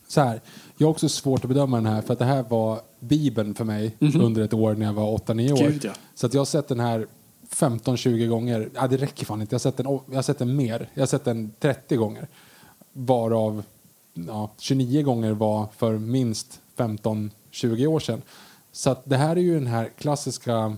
[SPEAKER 4] Så här, jag har också svårt att bedöma den här för att det här var bibeln för mig under ett år när jag var 8-9 år.
[SPEAKER 5] Gud, ja.
[SPEAKER 4] Så att jag har sett den här 15-20 gånger. Ja, det räcker fan inte. Jag har sett den, jag har sett den mer. Jag har sett den 30 gånger. Varav ja, 29 gånger var för minst 15-20 år sedan. Så att det här är ju den här klassiska,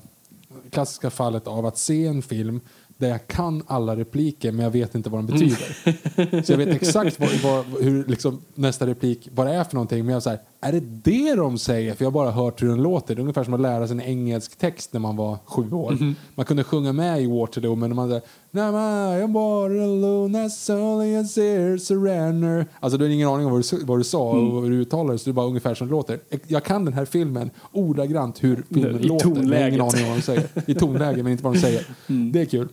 [SPEAKER 4] klassiska fallet av att se en film där jag kan alla repliker men jag vet inte vad de betyder. Så jag vet exakt vad, vad, hur liksom, nästa replik, vad det är för någonting. Men jag säger, är det det de säger? För jag har bara hört hur den låter. Det är ungefär som att lära sig en engelsk text när man var sju år. Man kunde sjunga med i Waterloo men när man säger Now I am Waterloo, early as here surrender. Alltså du har ingen aning om vad du, vad du sa och hur du uttalade så det är bara ungefär som det låter. Jag kan den här filmen ordagrant hur filmen
[SPEAKER 5] I
[SPEAKER 4] låter. jag har ingen
[SPEAKER 5] tonläget.
[SPEAKER 4] aning om vad de säger. I tonläge men inte vad de säger. [LAUGHS] Det är kul.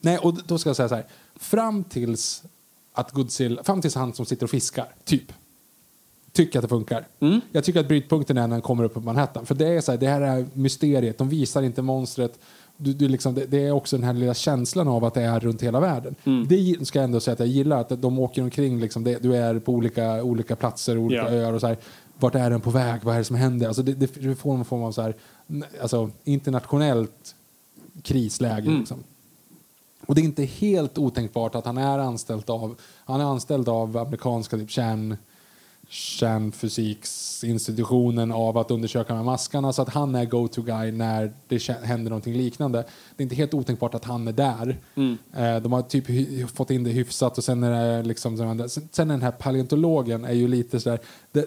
[SPEAKER 4] Nej, och då ska jag säga så här. Fram tills att Godzilla, fram tills han som sitter och fiskar, typ. Tycker att det funkar. Jag tycker att brytpunkten är när han kommer upp på Manhattan. För det är så här, det här är mysteriet. De visar inte monstret. Du, du liksom, det, det är också den här lilla känslan av att det är runt hela världen. Det ska jag ändå säga att jag gillar. Att de åker omkring, liksom, det, du är på olika, olika platser, olika
[SPEAKER 5] Ja.
[SPEAKER 4] öar och så här. Vart är den på väg? Vad är det som händer? Alltså det, det, får en form av så här, alltså, internationellt krisläge. Liksom. Och det är inte helt otänkbart att han är anställd av, han är anställd av amerikanska typ kärn, kärnfysiksinstitutionen av att undersöka de här maskarna så att han är go-to-guy när det händer någonting liknande. Det är inte helt otänkbart att han är där. Eh, de har typ fått in det hyfsat och sen är det liksom sen, sen den här paleontologen är ju lite sådär det,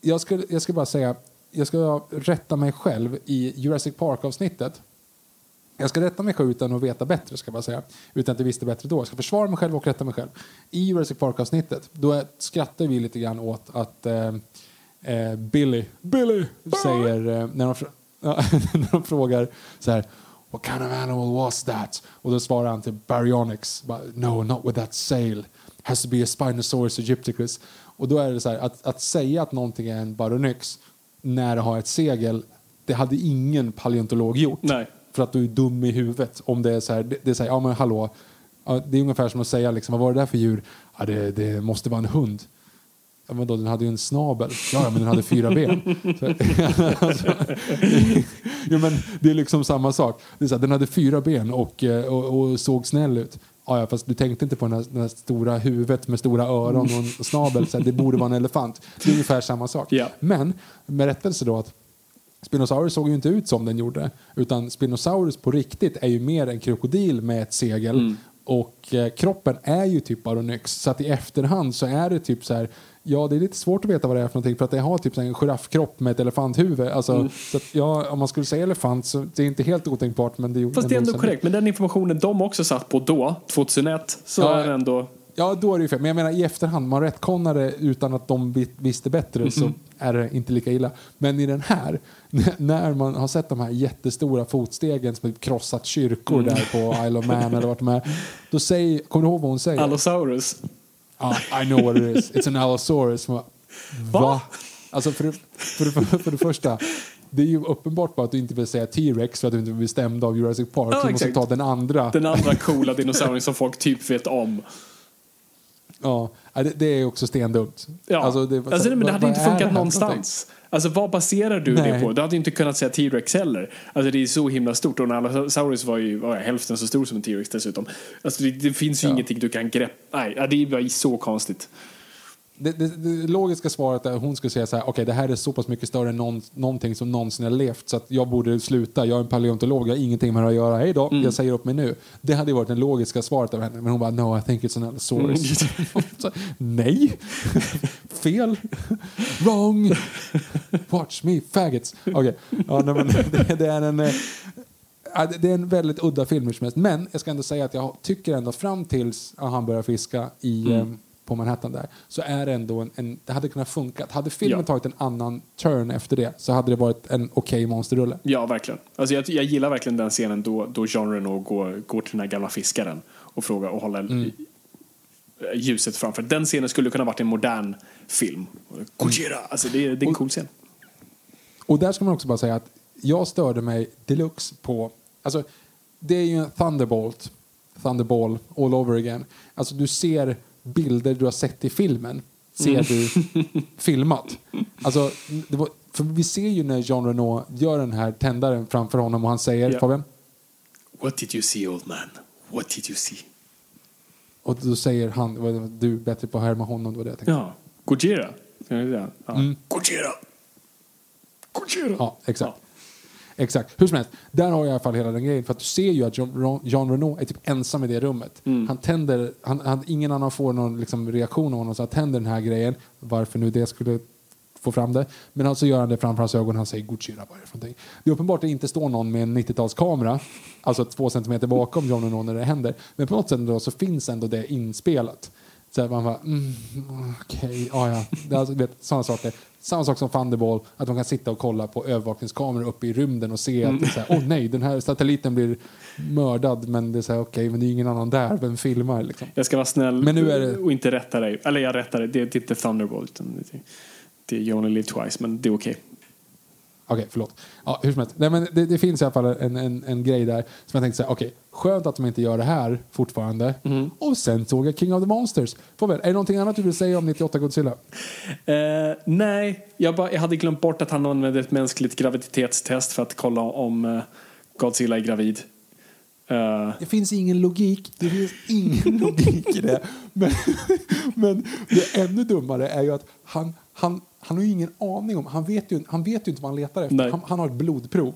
[SPEAKER 4] jag, skulle, jag ska bara säga jag ska rätta mig själv i Jurassic Park-avsnittet jag ska rätta mig själv utan att veta bättre, ska jag bara säga. Utan att jag visste bättre då. Jag ska försvara mig själv och rätta mig själv. I Jurassic Park-avsnittet, då skrattar vi lite grann åt att eh, eh, Billy, Billy säger, eh, när, de, [LAUGHS] när de frågar så här What kind of animal was that? Och då svarar han till Baryonyx, No, not with that sail. Has to be a Spinosaurus egypticus. Och då är det så här, att, att säga att någonting är en Baryonyx när det har ett segel, det hade ingen paleontolog gjort.
[SPEAKER 5] Nej.
[SPEAKER 4] För att du är dum i huvudet. Om det är så här, det, det är så här, ja men hallå. Ja, det är ungefär som att säga liksom, vad var det där för djur? Ja, det, det måste vara en hund. Ja, men då, den hade ju en snabel. Ja, ja, men den hade fyra ben. Så, alltså, [LAUGHS] jo, men det är liksom samma sak. Det är så här, den hade fyra ben och, eh, och, och såg snäll ut. Ja, ja, fast du tänkte inte på den här, den här stora huvudet med stora öron och en snabel. Så här, det borde vara en elefant. Det är ungefär samma sak.
[SPEAKER 5] Ja.
[SPEAKER 4] Men med rättelse då att Spinosaurus såg ju inte ut som den gjorde. Utan Spinosaurus på riktigt är ju mer en krokodil med ett segel. Och eh, kroppen är ju typ Baryonyx. Så att i efterhand så är det typ så här. Ja, det är lite svårt att veta vad det är för någonting för att det har typ en giraffkropp med ett elefanthuvud. Alltså, så att, ja, om man skulle säga elefant så det är inte helt otänkbart men det
[SPEAKER 5] Fast det är ändå korrekt. Men den informationen de också satt på då, 2001, så
[SPEAKER 4] Ja.
[SPEAKER 5] är det ändå...
[SPEAKER 4] Ja, då är det ju fel. Men jag menar i efterhand, man rättkonar det utan att de vi- visste bättre så är det inte lika illa. Men i den här, [LAUGHS] när man har sett de här jättestora fotstegen som krossat kyrkor där på Isle of Man eller vart de är. Då säger, kommer du ihåg vad hon säger?
[SPEAKER 5] Allosaurus.
[SPEAKER 4] Ja, I know what it is. It's an Allosaurus. Bara, Va? Alltså för, för, det- för det första, det är ju uppenbart bara att du inte vill säga T-Rex för att du inte blir stämd av Jurassic Park.
[SPEAKER 5] Ja,
[SPEAKER 4] du måste ta den andra.
[SPEAKER 5] Den andra coola [LAUGHS] dinosaurien som folk typ vet om.
[SPEAKER 4] Ja, ja, det, det är också stendumt.
[SPEAKER 5] Ja. Alltså,
[SPEAKER 4] det,
[SPEAKER 5] det, men det hade inte
[SPEAKER 4] det
[SPEAKER 5] funkat någonstans. Alltså vad baserar du det
[SPEAKER 4] Nej.
[SPEAKER 5] på? Du hade ju inte kunnat säga T-Rex heller. Alltså det är så himla stort. Och en Allosaurus var ju var hälften så stor som en T-Rex dessutom. Alltså det, det finns ju
[SPEAKER 4] Ja.
[SPEAKER 5] ingenting du kan greppa. Nej, det är så konstigt.
[SPEAKER 4] Det, det, det logiska svaret är att hon skulle säga så här, okej det här är så pass mycket större än någon, någonting som någonsin har levt så att jag borde sluta, jag är en paleontolog, jag har ingenting med det att göra, hej då, jag säger upp mig nu. Det hade varit det logiska svaret av henne, men hon bara, no I think it's an Allosaurus. Så, Nej, fel, wrong, watch me faggots. Okej, ja, nej, men det, det är en... eh, det är en väldigt udda film. Men jag ska ändå säga att jag tycker ändå fram tills han börjar fiska i,
[SPEAKER 5] Mm.
[SPEAKER 4] På Manhattan där så är det ändå en, en det hade kunnat funka. Hade filmen
[SPEAKER 5] Ja.
[SPEAKER 4] tagit en annan turn efter det så hade det varit en okej monsterrulle.
[SPEAKER 5] Ja, verkligen. Alltså jag, jag gillar verkligen den scenen då, då Jean Reno går, går till den här gamla fiskaren och frågar och håller
[SPEAKER 4] Mm.
[SPEAKER 5] ljuset framför. Den scenen skulle kunna varit en modern film. Gojira! Alltså det, är- det är en cool scen.
[SPEAKER 4] Och där ska man också bara säga att jag störde mig deluxe på, alltså det är ju en Thunderbolt, Thunderball all over again. Alltså du ser bilder du har sett i filmen, ser
[SPEAKER 5] Mm.
[SPEAKER 4] du [LAUGHS] filmat. Alltså, var, för vi ser ju när Jean Reno gör den här tändaren framför honom och han säger,
[SPEAKER 5] Ja.
[SPEAKER 4] Fabian,
[SPEAKER 5] What did you see old man? What did you see?
[SPEAKER 4] och då säger han, "Vad- du är bättre på att härma honom, det var det jag tänkte.
[SPEAKER 5] Ja, Gojira. Ja. Ja.
[SPEAKER 4] Mm.
[SPEAKER 5] Gojira! Gojira!
[SPEAKER 4] Ja, exakt. Exakt. Hur som helst, där har jag i alla fall hela den grejen. För att du ser ju att Jean, Jean Reno är typ ensam i det rummet. Han tänder, han, han, ingen annan får någon liksom, reaktion av honom så han tänder den här grejen. Varför nu det skulle få fram det. Men alltså gör han det framför hans ögon han säger vad är det är uppenbart att det inte står någon med en 90-talskamera, alltså två centimeter bakom Jean Reno när det händer. Men på något sätt då så finns ändå det inspelat. Så här, man bara, mm, okej, ja ja. Det är alltså, vet, sådana saker. Samma sak som Thunderball, att man kan sitta och kolla på övervakningskameror uppe i rymden och se att är så här, åh nej, den här satelliten blir mördad men det är så här, okej, men det är ingen annan där, vem filmar liksom?
[SPEAKER 5] Jag ska vara snäll
[SPEAKER 4] Men nu är det-
[SPEAKER 5] och inte rätta dig. Eller jag rättar dig. Det, det är inte Thunderbolt. utan Det, det är You Only Live Twice, men det är okej.
[SPEAKER 4] Okej, förlåt. Ja, hur som helst. Nej, men det, det finns i alla fall en, en, en grej där som jag tänkte säga, okej, skönt att de inte gör det här fortfarande. Och sen såg jag King of the Monsters. Får väl, är det någonting annat du vill säga om 98 Godzilla?
[SPEAKER 5] Eh, nej, jag, bara, jag hade glömt bort att han använde ett mänskligt graviditetstest för att kolla om eh, Godzilla är gravid. Eh,
[SPEAKER 4] Det finns ingen logik. Det finns ingen logik i det. Men, [LAUGHS] men det ännu dummare är ju att han, han, han har ju ingen aning om, han vet ju, han vet ju inte vad han letar efter. Han, han har ett blodprov.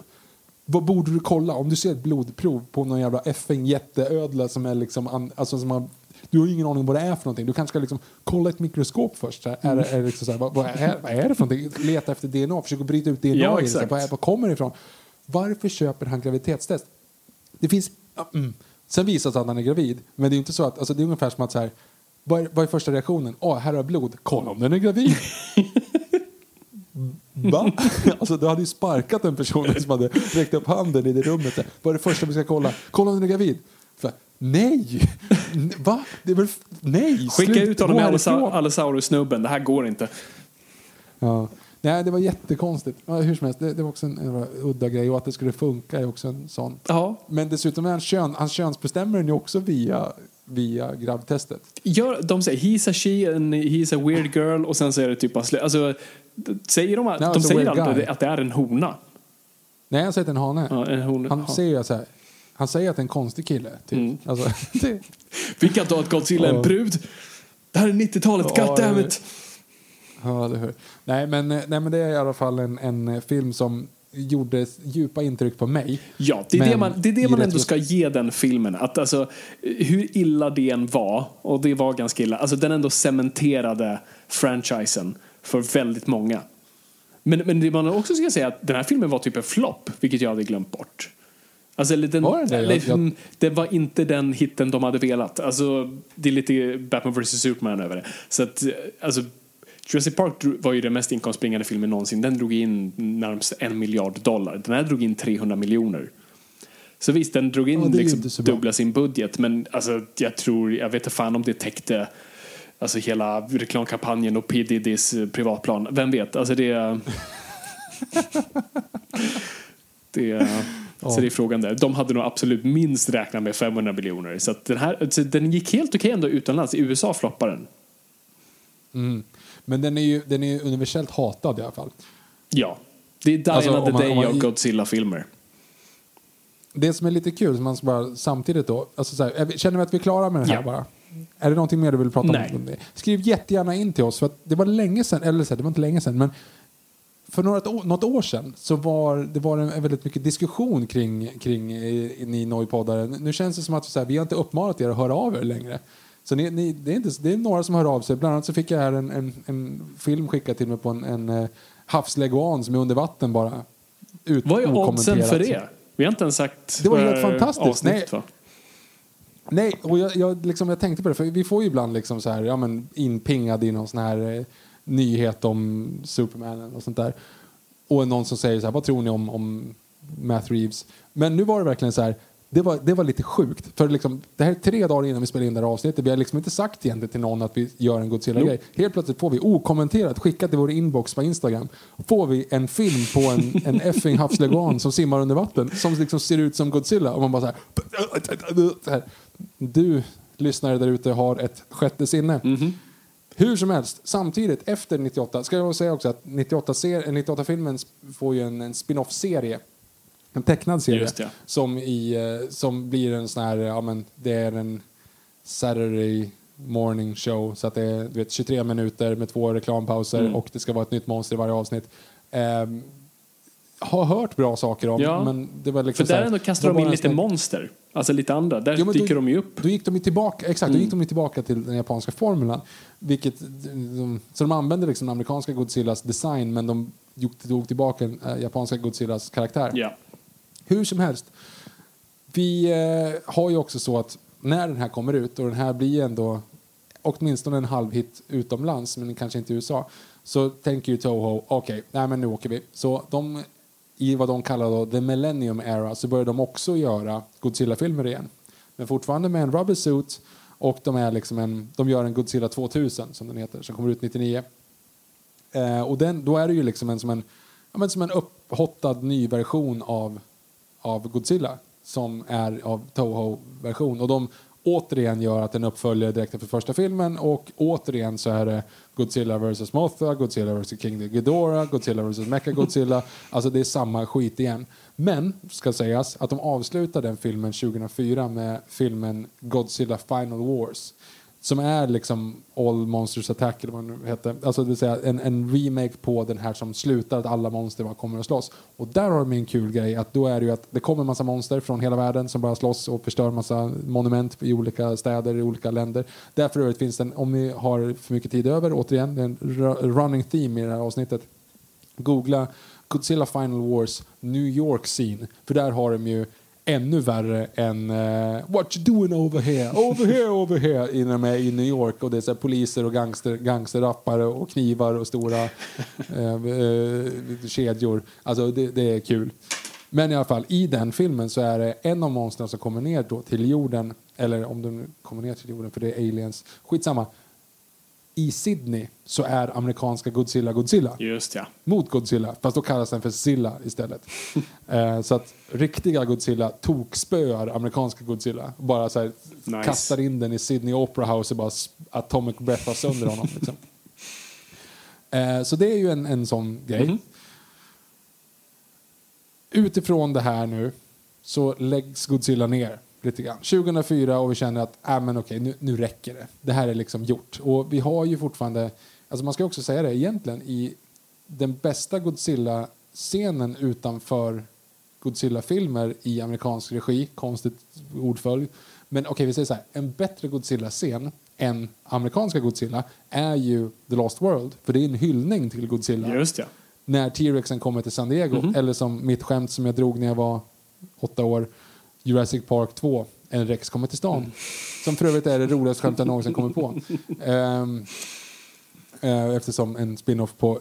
[SPEAKER 4] Vad borde du kolla? Om du ser ett blodprov på någon jävla FN jätteödla som är liksom, alltså som har, du har ju ingen aning om vad det är för någonting. Du kanske ska liksom kolla ett mikroskop först. Är, är liksom så här, vad, vad, är, vad är det för någonting? Leta efter DNA, försöka bryta ut DNA.
[SPEAKER 5] Ja, exakt.
[SPEAKER 4] vad, är- vad kommer det ifrån? Varför köper han graviditetstest? Det finns... Mm. Sen visar det sig att han är gravid. Men det är inte så att... Alltså det är ungefär som att så här... Vad är, vad är första reaktionen? Åh, här har jag blod. Kolla om den är gravid. [LAUGHS] Va? [LAUGHS] Alltså du hade ju sparkat den personen som hade räckt upp handen i det rummet. Vad är det första vi ska kolla? Kolla om den är gravid. Så, nej! Va? Det är väl... Nej!
[SPEAKER 5] skicka
[SPEAKER 4] Slut.
[SPEAKER 5] ut honom med
[SPEAKER 4] härifrån.
[SPEAKER 5] Allosaurus-snubben. Det här går inte.
[SPEAKER 4] Ja. Nej, det var jättekonstigt. Ja, hur som helst, det, det var också en, en udda grej och att det skulle funka är också en sån.
[SPEAKER 5] Ja.
[SPEAKER 4] Men dessutom är han, kön, han könsbestämmer den ju också via, via grabbtestet.
[SPEAKER 5] Gör, de säger he's a she and he's a weird girl och sen så är det typ bara. Alltså, säger de,
[SPEAKER 4] No,
[SPEAKER 5] de
[SPEAKER 4] it's a
[SPEAKER 5] säger
[SPEAKER 4] guy.
[SPEAKER 5] att det är en hona.
[SPEAKER 4] Nej, han säger att det är en hane.
[SPEAKER 5] Ja, en hona.
[SPEAKER 4] Han
[SPEAKER 5] Ja.
[SPEAKER 4] säger så här, han säger att det är en konstig kille. Typ.
[SPEAKER 5] Mm.
[SPEAKER 4] Alltså, [LAUGHS] det,
[SPEAKER 5] Vi kan ta att Godzilla är en
[SPEAKER 4] Ja.
[SPEAKER 5] brud. Det här är 90-talet,
[SPEAKER 4] Ja,
[SPEAKER 5] goddammit!
[SPEAKER 4] ja, det hör. Nej, men, eh, nej, men det är i alla fall en, en eh, film som gjorde djupa intryck på mig.
[SPEAKER 5] Ja, det är
[SPEAKER 4] Men
[SPEAKER 5] det man, det är det man ändå ska ge den filmen. Att alltså, hur illa det än var, och det var ganska illa, alltså den ändå cementerade franchisen för väldigt många. Men, men det man också ska säga är att den här filmen var typ en flopp, vilket jag hade glömt bort. Alltså, eller den,
[SPEAKER 4] Var det?
[SPEAKER 5] eller,
[SPEAKER 4] Jag- jag-
[SPEAKER 5] mm, det var inte den hitten de hade velat. Alltså, det är lite Batman vs Superman över det. Så att, alltså, Jurassic Park var ju den mest inkomstbringande filmen någonsin. Den drog in närmast en miljard dollar. Den här drog in 300 miljoner. Så visst, den drog in
[SPEAKER 4] Ja,
[SPEAKER 5] liksom
[SPEAKER 4] bra.
[SPEAKER 5] dubbla sin budget. Men alltså, jag tror, jag vet inte fan om det täckte alltså, hela reklamkampanjen och P Diddys eh, privatplan. Vem vet? Alltså det... [LAUGHS] det Så det är frågan där. De hade nog absolut minst räknat med 500 miljoner. Så den här, den gick helt okej ändå utomlands. I USA floppade den.
[SPEAKER 4] Mm. Men den är ju den är universellt hatad i alla fall.
[SPEAKER 5] Ja. Det är Diana
[SPEAKER 4] Alltså,
[SPEAKER 5] the
[SPEAKER 4] man-
[SPEAKER 5] Day
[SPEAKER 4] man-
[SPEAKER 5] av Godzilla-filmer.
[SPEAKER 4] Det som är lite kul, som man ska bara samtidigt då, alltså så här, känner vi att vi är klara med det här
[SPEAKER 5] Ja.
[SPEAKER 4] bara? Är det någonting mer du vill prata
[SPEAKER 5] Nej.
[SPEAKER 4] om? Skriv jättegärna in till oss, för det var länge sedan, eller så här, det var inte länge sedan, men för något, år- något år sedan så var det var en väldigt mycket diskussion kring, kring eh, ni Noipodare. Nu känns det som att så här, vi har inte uppmanat er att höra av er längre. Så ni, ni, det, är inte, det är några som hör av sig. Bland annat så fick jag här en, en, en film skickad till mig på en, en eh, havsleguan som är under vatten bara. Ut,
[SPEAKER 5] Vad är oddsen för det? Vi har inte ens sagt
[SPEAKER 4] Det var helt fantastiskt.
[SPEAKER 5] avsnittet
[SPEAKER 4] Nej. Nej, och jag, jag, liksom, jag tänkte på det, för vi får ju ibland liksom så här, ja, men inpingad i någon sån här eh, nyhet om Superman och sånt där. Och någon som säger så här, vad tror ni om, om Matt Reeves? Men nu var det verkligen så här, det var, det var lite sjukt. För liksom, det här är tre dagar innan vi spelar in det här avsnittet. Vi har liksom inte sagt egentligen till någon att vi gör en Godzilla-grej. Helt plötsligt får vi okommenterat, skickat till vår inbox på Instagram, får vi en film på en, en [LAUGHS] effing havsleguan som simmar under vatten som liksom ser ut som Godzilla. Och man bara så här, så här. Du lyssnare där ute har ett sjätte sinne. Hur som helst, samtidigt efter 98, ska jag säga också att 98-filmen 98 filmen får ju en, en spin-off-serie. En tecknad serie
[SPEAKER 5] Just det.
[SPEAKER 4] som, i, eh, som blir en sån här, ja men det är en Saturday morning show så att det är du vet, 23 minuter med två reklampauser
[SPEAKER 5] Mm.
[SPEAKER 4] och det ska vara ett nytt monster i varje avsnitt. Ehm, har hört bra saker om
[SPEAKER 5] Ja.
[SPEAKER 4] men det var liksom
[SPEAKER 5] För där ändå kastar de in lite monster. Alltså lite andra. Där
[SPEAKER 4] Jo, men då-
[SPEAKER 5] dyker de ju upp.
[SPEAKER 4] Då gick de ju tillbaka, exakt, då gick de ju tillbaka till den japanska formulan. Vilket, de, så de använde liksom den amerikanska Godzillas design men de tog tillbaka den äh, japanska Godzillas karaktär.
[SPEAKER 5] Ja.
[SPEAKER 4] Hur som helst. Vi eh, har ju också så att när den här kommer ut och den här blir ändå åtminstone en halvhit utomlands men kanske inte i USA så tänker ju Toho, okej, nej men nu åker vi. Så de, i vad de kallar då the millennium era så börjar de också göra Godzilla-filmer igen. Men fortfarande med en rubber suit och de, är liksom en, de gör en Godzilla 2000 som den heter, som kommer ut 99. Eh, och den, då är det ju liksom en som en, ja, men som en upphottad ny version av, av Godzilla som är av Toho-version. Och de återigen gör att den uppföljer direkt efter första filmen och återigen så är det Godzilla vs Mothra, Godzilla vs King Ghidorah, Godzilla vs Mecha-Godzilla. [LAUGHS] alltså det är samma skit igen. Men, ska sägas, att de avslutar den filmen 2004 med filmen Godzilla Final Wars. Som är liksom All Monsters Attack eller vad det nu heter. Alltså det vill säga en, en remake på den här som slutar att alla monster bara kommer att slåss. Och där har de en kul grej att då är det ju att det kommer en massa monster från hela världen som bara slåss och förstör massa monument i olika städer i olika länder. Därför övrigt finns den, om ni har för mycket tid över, återigen, det är en running theme i det här avsnittet. Googla Godzilla Final Wars New York scene. För där har de ju ännu värre än uh, What you doing over here? Over here, over here. Innan de är i New York och det är så här, poliser och gangster, gangsterrappare och knivar och stora uh, uh, kedjor. Alltså det, det är kul. Men i alla fall, i den filmen så är det en av monstren som kommer ner då till jorden. Eller om de kommer ner till jorden för det är aliens. Skitsamma. I Sydney så är amerikanska Godzilla Godzilla
[SPEAKER 5] Just ja.
[SPEAKER 4] mot Godzilla, fast då kallas den för Zilla istället. [LAUGHS] eh, så att riktiga Godzilla tokspöar amerikanska Godzilla. Bara så här,
[SPEAKER 5] Nice.
[SPEAKER 4] kastar in den i Sydney Opera House och bara atomic breathar sönder honom. Liksom. [LAUGHS] Eh, så det är ju en, en sån grej. Utifrån det här nu så läggs Godzilla ner lite grann. 2004 och vi känner att äh, men okej, nu, nu räcker det. Det här är liksom gjort. Och vi har ju fortfarande, alltså man ska också säga det egentligen, i den bästa Godzilla-scenen utanför Godzilla-filmer i amerikansk regi, konstigt ordföljd. Men okej, vi säger så här, en bättre Godzilla-scen än amerikanska Godzilla är ju The Lost World, för det är en hyllning till Godzilla
[SPEAKER 5] Just ja.
[SPEAKER 4] när T-Rexen kommer till San Diego. Eller som mitt skämt som jag drog när jag var åtta år, Jurassic Park 2, en Rex kommer till stan. Som för övrigt är det roligaste skämt jag någonsin kommit på. Ehm, eh, eftersom en spin-off på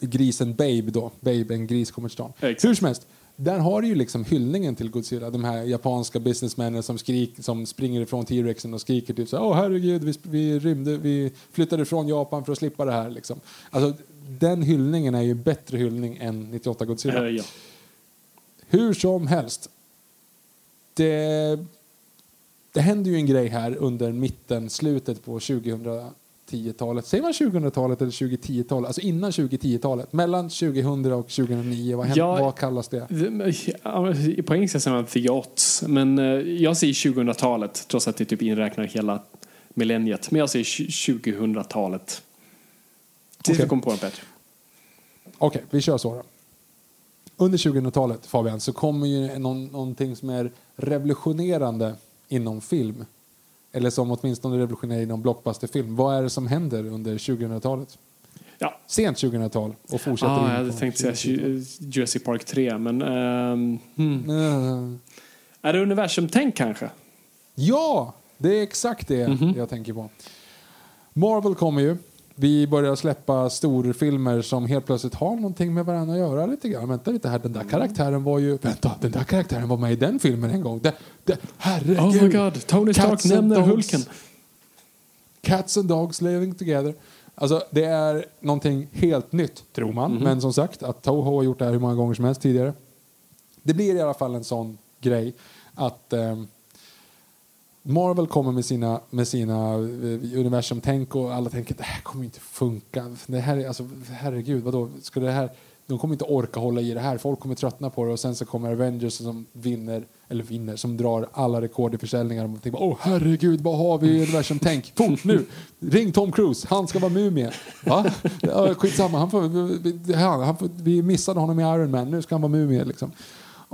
[SPEAKER 4] grisen Babe då. Babe, en gris kommer till stan.
[SPEAKER 5] Exakt.
[SPEAKER 4] Hur som helst. Där har du ju liksom hyllningen till Godzilla. De här japanska businessmännen som, skrik, som springer ifrån T-Rexen och skriker typ så här, Åh herregud, vi, vi rymde, vi flyttade från Japan för att slippa det här. Liksom. Alltså, den hyllningen är ju bättre hyllning än 98 Godzilla.
[SPEAKER 5] Eh, ja.
[SPEAKER 4] Hur som helst. Det, det händer ju en grej här under mitten, slutet på 2010-talet. Säger man 2000-talet eller 2010-talet? Alltså innan 2010-talet. Mellan 2000 och 2009. Vad, händer,
[SPEAKER 5] Ja.
[SPEAKER 4] vad kallas det?
[SPEAKER 5] På engelska säger man the aughts, men eh, jag säger 2000-talet trots att det typ inräknar hela millenniet. Men jag säger 2000-talet. Tills
[SPEAKER 4] Okej.
[SPEAKER 5] vi kommer på något bättre.
[SPEAKER 4] Okej, vi kör så då. Under 2000-talet, Fabian, så kommer ju någon, någonting som är revolutionerande inom film. Eller som åtminstone revolutionerar inom blockbusterfilm. Vad är det som händer under 2000-talet?
[SPEAKER 5] Ja.
[SPEAKER 4] Sent 2000-tal och fortsätter
[SPEAKER 5] Ah, jag hade tänkt säga
[SPEAKER 4] 2010-talet.
[SPEAKER 5] Ju- Jurassic Park 3, men... ehm, hmm.
[SPEAKER 4] Mm.
[SPEAKER 5] Är det universum-tänk kanske?
[SPEAKER 4] Ja, det är exakt det
[SPEAKER 5] Mhm.
[SPEAKER 4] jag tänker på. Marvel kommer ju. Vi börjar släppa storfilmer som helt plötsligt har någonting med varandra att göra lite grann. Vänta lite här, den där karaktären var ju... Vänta, den där karaktären var med i den filmen en gång. Det, det, herregud!
[SPEAKER 5] Oh my god, Tony Stark nämner. Hulken.
[SPEAKER 4] Cats and dogs living together. Alltså, det är någonting helt nytt, tror man.
[SPEAKER 5] Mhm.
[SPEAKER 4] Men som sagt, att Toho har gjort det här hur många gånger som helst tidigare. Det blir i alla fall en sån grej att ehm, Marvel kommer med sina, med sina eh, universumtänk och alla tänker att det här kommer inte funka. Det här är, alltså, herregud, vadå? Ska det här, de kommer inte orka hålla i det här. Folk kommer tröttna på det och sen så kommer Avengers som vinner, eller vinner, som drar alla rekord i försäljningar. Och man tänker, åh herregud, vad har vi i universum-tänk? Fort nu! Ring Tom Cruise, han ska vara mumie. Va? Ja, skitsamma, han får, han, han får, vi missade honom i Iron Man, nu ska han vara mumie liksom.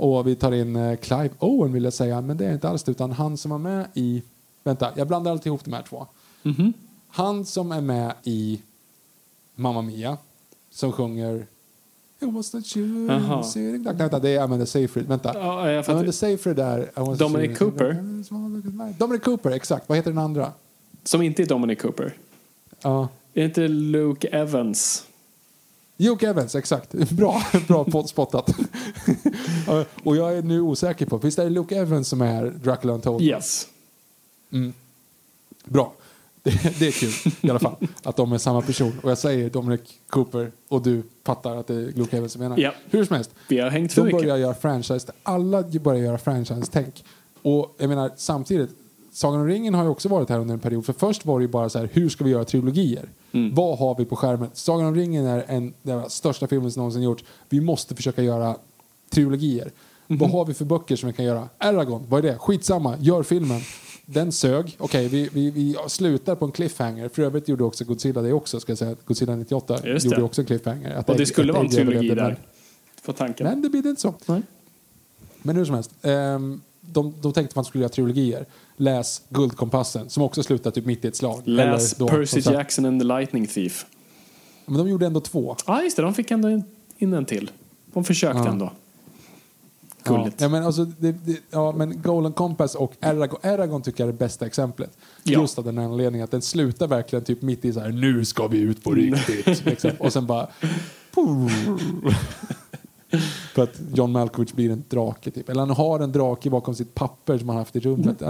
[SPEAKER 4] Och vi tar in eh, Clive Owen vill jag säga, men det är inte alls det, utan han som var med i... Vänta, jag blandar alltid ihop de här två.
[SPEAKER 5] Mhm.
[SPEAKER 4] Han som är med i Mamma Mia, som sjunger It was sitting back. Vänta, det är Amanda Seyfried. Vänta.
[SPEAKER 5] Ja, jag.
[SPEAKER 4] Amanda Seyfried är... I
[SPEAKER 5] Dominic
[SPEAKER 4] children- Dominic Cooper, exakt. Vad heter den andra?
[SPEAKER 5] Som inte är Dominic Cooper.
[SPEAKER 4] Ja.
[SPEAKER 5] Är det inte Luke Evans?
[SPEAKER 4] Luke Evans, exakt. Bra, bra spottat. [LAUGHS] Och jag är nu osäker på, visst är det Luke Evans som är Dracula Untold?
[SPEAKER 5] Yes.
[SPEAKER 4] Mm. Bra. Det, det är kul i alla fall att de är samma person. Och jag säger Dominic Cooper och du fattar att det är Luke Evans som menar.
[SPEAKER 5] Ja.
[SPEAKER 4] Hur som helst.
[SPEAKER 5] Vi har hängt
[SPEAKER 4] De
[SPEAKER 5] mycket.
[SPEAKER 4] börjar göra franchise. Alla börjar göra franchise-tänk. Och jag menar samtidigt, Sagan om ringen har ju också varit här under en period. För först var det ju bara så här, hur ska vi göra trilogier?
[SPEAKER 5] Mm.
[SPEAKER 4] Vad har vi på skärmen? Sagan om ringen är en den största filmen som någonsin gjorts. Vi måste försöka göra trilogier.
[SPEAKER 5] Mhm.
[SPEAKER 4] Vad har vi för böcker som vi kan göra? Aragon, vad är det? Skitsamma, gör filmen. Den sög. Okej, vi, vi, vi slutar på en cliffhanger. För övrigt gjorde också Godzilla det också, ska jag säga. Godzilla 98
[SPEAKER 5] Just
[SPEAKER 4] gjorde
[SPEAKER 5] det.
[SPEAKER 4] också en cliffhanger. Att
[SPEAKER 5] Och det skulle vara en trilogi där. På tanken.
[SPEAKER 4] Men det blir inte så.
[SPEAKER 5] Nej.
[SPEAKER 4] Men hur som helst. ehm, de, de tänkte att man skulle göra trilogier. Läs Guldkompassen, som också slutar typ mitt i ett slag.
[SPEAKER 5] Läs
[SPEAKER 4] då,
[SPEAKER 5] Percy Jackson and the Lightning Thief.
[SPEAKER 4] Men de gjorde ändå två.
[SPEAKER 5] Ja, just det. De fick ändå in, in en till. De försökte
[SPEAKER 4] Ja.
[SPEAKER 5] ändå. Gulligt.
[SPEAKER 4] ja, men alltså, det, det, ja, men Golden Compass och Aragon, Aragon tycker jag är det bästa exemplet.
[SPEAKER 5] Ja.
[SPEAKER 4] Just av den anledningen att den slutar verkligen typ mitt i så här nu ska vi ut på riktigt. [LAUGHS] liksom. Och sen bara... [LAUGHS] [LAUGHS] För att John Malkovich blir en drake typ. Eller han har en drake bakom sitt papper som han haft i rummet.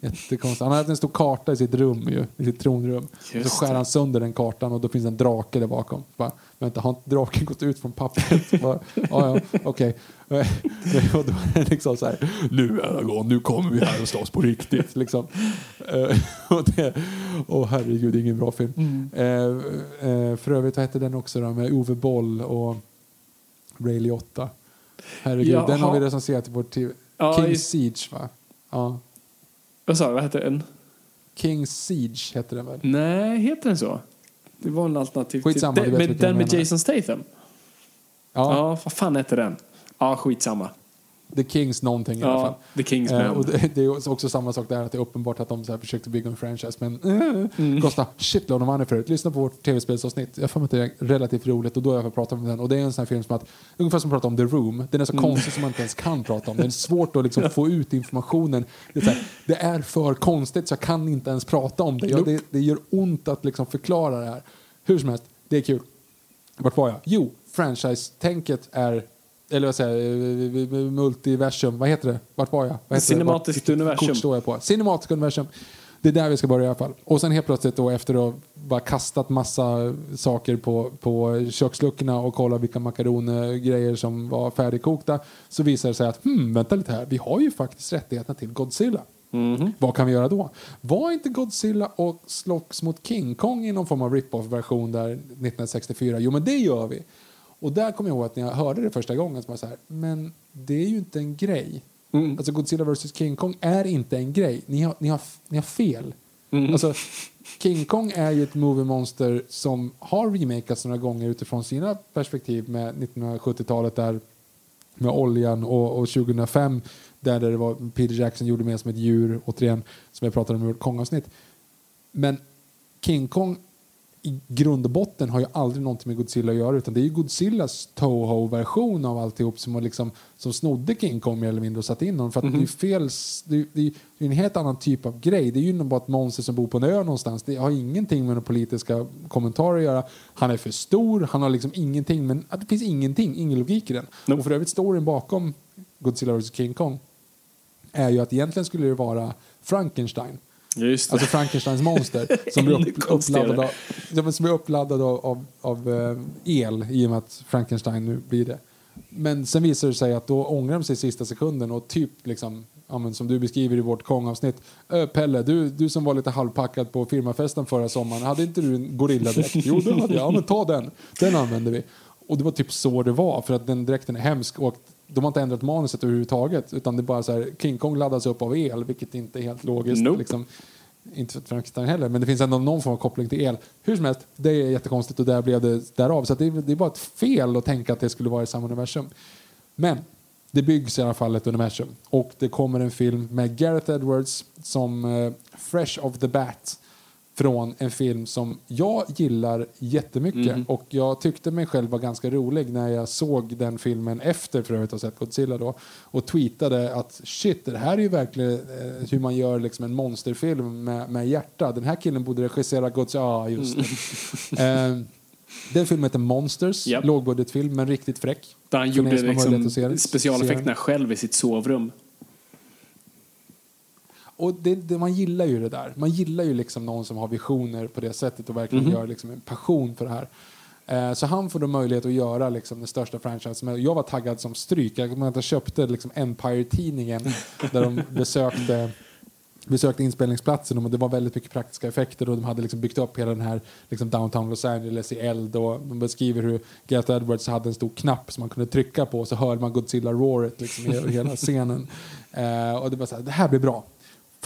[SPEAKER 4] Jättekonstigt. Han har haft en stor karta i sitt rum ju, i sitt tronrum. och så
[SPEAKER 5] Just
[SPEAKER 4] skär han sönder den kartan och då finns en drake där bakom. Bara, vänta, har inte draken gått ut från pappret? [LAUGHS] Bara, ja, ja, okej. [LAUGHS] Och då är det liksom så här, nu Aragorn, nu kommer vi här och slåss på riktigt. Liksom. Eh, och det, åh herregud, ingen bra film.
[SPEAKER 5] Mm.
[SPEAKER 4] Eh, eh, för övrigt, vad hette den också då, med Ove Boll och Ray Liotta? Herregud,
[SPEAKER 5] Jaha.
[SPEAKER 4] den har vi recenserat i vår TV.
[SPEAKER 5] Ja,
[SPEAKER 4] King
[SPEAKER 5] i-
[SPEAKER 4] Siege va? Ja.
[SPEAKER 5] Vad sa du? Vad hette den?
[SPEAKER 4] King Siege hette den väl?
[SPEAKER 5] Nej, heter den så? Det var en alternativ
[SPEAKER 4] Skitsamma,
[SPEAKER 5] till... Den,
[SPEAKER 4] vilken
[SPEAKER 5] den med. Jason Statham?
[SPEAKER 4] Ja,
[SPEAKER 5] Ja, vad fan hette den? Ja, skitsamma.
[SPEAKER 4] The Kings någonting i alla fall.
[SPEAKER 5] Ja, The Kings
[SPEAKER 4] Eh, och det, det är också samma sak där, att det är uppenbart att de så här försökte bygga en franchise men eh,
[SPEAKER 5] Mm.
[SPEAKER 4] kostar shitload of money förut. Lyssna på vårt tv-spelsavsnitt. Jag får att det är relativt roligt och då har jag pratat om den. Och det är en sån här film som att, ungefär som att prata om The Room. Den är så
[SPEAKER 5] Mm.
[SPEAKER 4] konstig som man inte ens kan prata om. Det är svårt att liksom få ut informationen. Det är, här, det är för konstigt så jag kan inte ens prata om det. Jag, det, det gör ont att liksom förklara det här. Hur som helst, det är kul. Vart var jag? Jo, franchise-tänket är eller vad säger eh, multiversum, vad heter det? Vart var jag? Vad heter
[SPEAKER 5] Cinematiskt universum.
[SPEAKER 4] kort står jag på. Cinematiskt universum. Det är där vi ska börja i alla fall. Och sen helt plötsligt då efter att ha bara kastat massa saker på, på köksluckorna och kollat vilka makaroner som var färdigkokta så visar det sig att hmm, vänta lite här, vi har ju faktiskt rättigheterna till Godzilla. Vad kan vi göra då? Var inte Godzilla och slogs mot King Kong i någon form av rip-off-version där 1964? Jo, men det gör vi. Och där kommer jag ihåg att när jag hörde det första gången så var jag så här, men det är ju inte en grej. Alltså Godzilla vs King Kong är inte en grej. Ni har, ni har, ni har fel. Alltså, King Kong är ju ett movie-monster som har remakats några gånger utifrån sina perspektiv med 1970-talet där med oljan och, och 2005 där det var Peter Jackson gjorde med som ett djur återigen som jag pratade om i Kong-avsnitt. Men King Kong i grund och botten har ju aldrig någonting med Godzilla att göra utan det är ju Godzillas Toho-version av alltihop som, liksom, som snodde King Kong mer eller mindre och satte in honom. För att det är ju fel, det är, det är en helt annan typ av grej. Det är ju bara ett monster som bor på en ö någonstans. Det har ingenting med politiska kommentarer att göra. Han är för stor, han har liksom ingenting, men det finns ingenting, ingen logik i den. Och för övrigt storyn bakom Godzilla vs King Kong är ju att egentligen skulle det vara Frankenstein.
[SPEAKER 5] Just det.
[SPEAKER 4] Alltså Frankensteins monster [LAUGHS] som blir upp, uppladdad, av, ja, som blir uppladdad av, av, av eh, el i och med att Frankenstein nu blir det. Men sen visar det sig att då ångrar de sig i sista sekunden och typ liksom, ja, som du beskriver i vårt Kong-avsnitt. "Ö, Pelle, du, du som var lite halvpackad på firmafesten förra sommaren, hade inte du en gorilladräkt? jo, det hade jag. Ja, men ta den. Den använder vi. Och det var typ så det var, för att den dräkten är hemsk och de har inte ändrat manuset överhuvudtaget utan det bara så här, King Kong laddas upp av el, vilket inte är helt logiskt.
[SPEAKER 5] Nope.
[SPEAKER 4] Liksom inte för Frankenstein heller, men det finns ändå någon form av koppling till el. Hur som helst, det är jättekonstigt och där blev det därav. Så det, är, det är bara ett fel att tänka att det skulle vara i samma universum. Men det byggs i alla fall ett universum. Och det kommer en film med Gareth Edwards som eh, Fresh of the Bat från en film som jag gillar jättemycket och jag tyckte mig själv var ganska rolig när jag såg den filmen efter för övrigt att ha sett Godzilla då och tweetade att shit, det här är ju verkligen eh, hur man gör liksom en monsterfilm med, med hjärta. Den här killen borde regissera Godzilla. Ja, just det. [LAUGHS] eh, den filmen heter Monsters,
[SPEAKER 5] Japp.
[SPEAKER 4] lågbudgetfilm men riktigt fräck.
[SPEAKER 5] Där han gjorde
[SPEAKER 4] har
[SPEAKER 5] liksom specialeffekterna själv i sitt sovrum.
[SPEAKER 4] Och det, det, man gillar ju det där. Man gillar ju liksom någon som har visioner på det sättet och verkligen gör liksom en passion för det här. Eh, så han får då möjlighet att göra liksom den största franchisen. Jag var taggad som stryk. Jag, jag köpte liksom Empire-tidningen [LAUGHS] där de besökte besökte inspelningsplatsen och det var väldigt mycket praktiska effekter och de hade liksom byggt upp hela den här liksom downtown Los Angeles i eld och de beskriver hur Gareth Edwards hade en stor knapp som man kunde trycka på och så hörde man Godzilla roaret liksom i hela [LAUGHS] scenen. Eh, och det var så här, det här blir bra.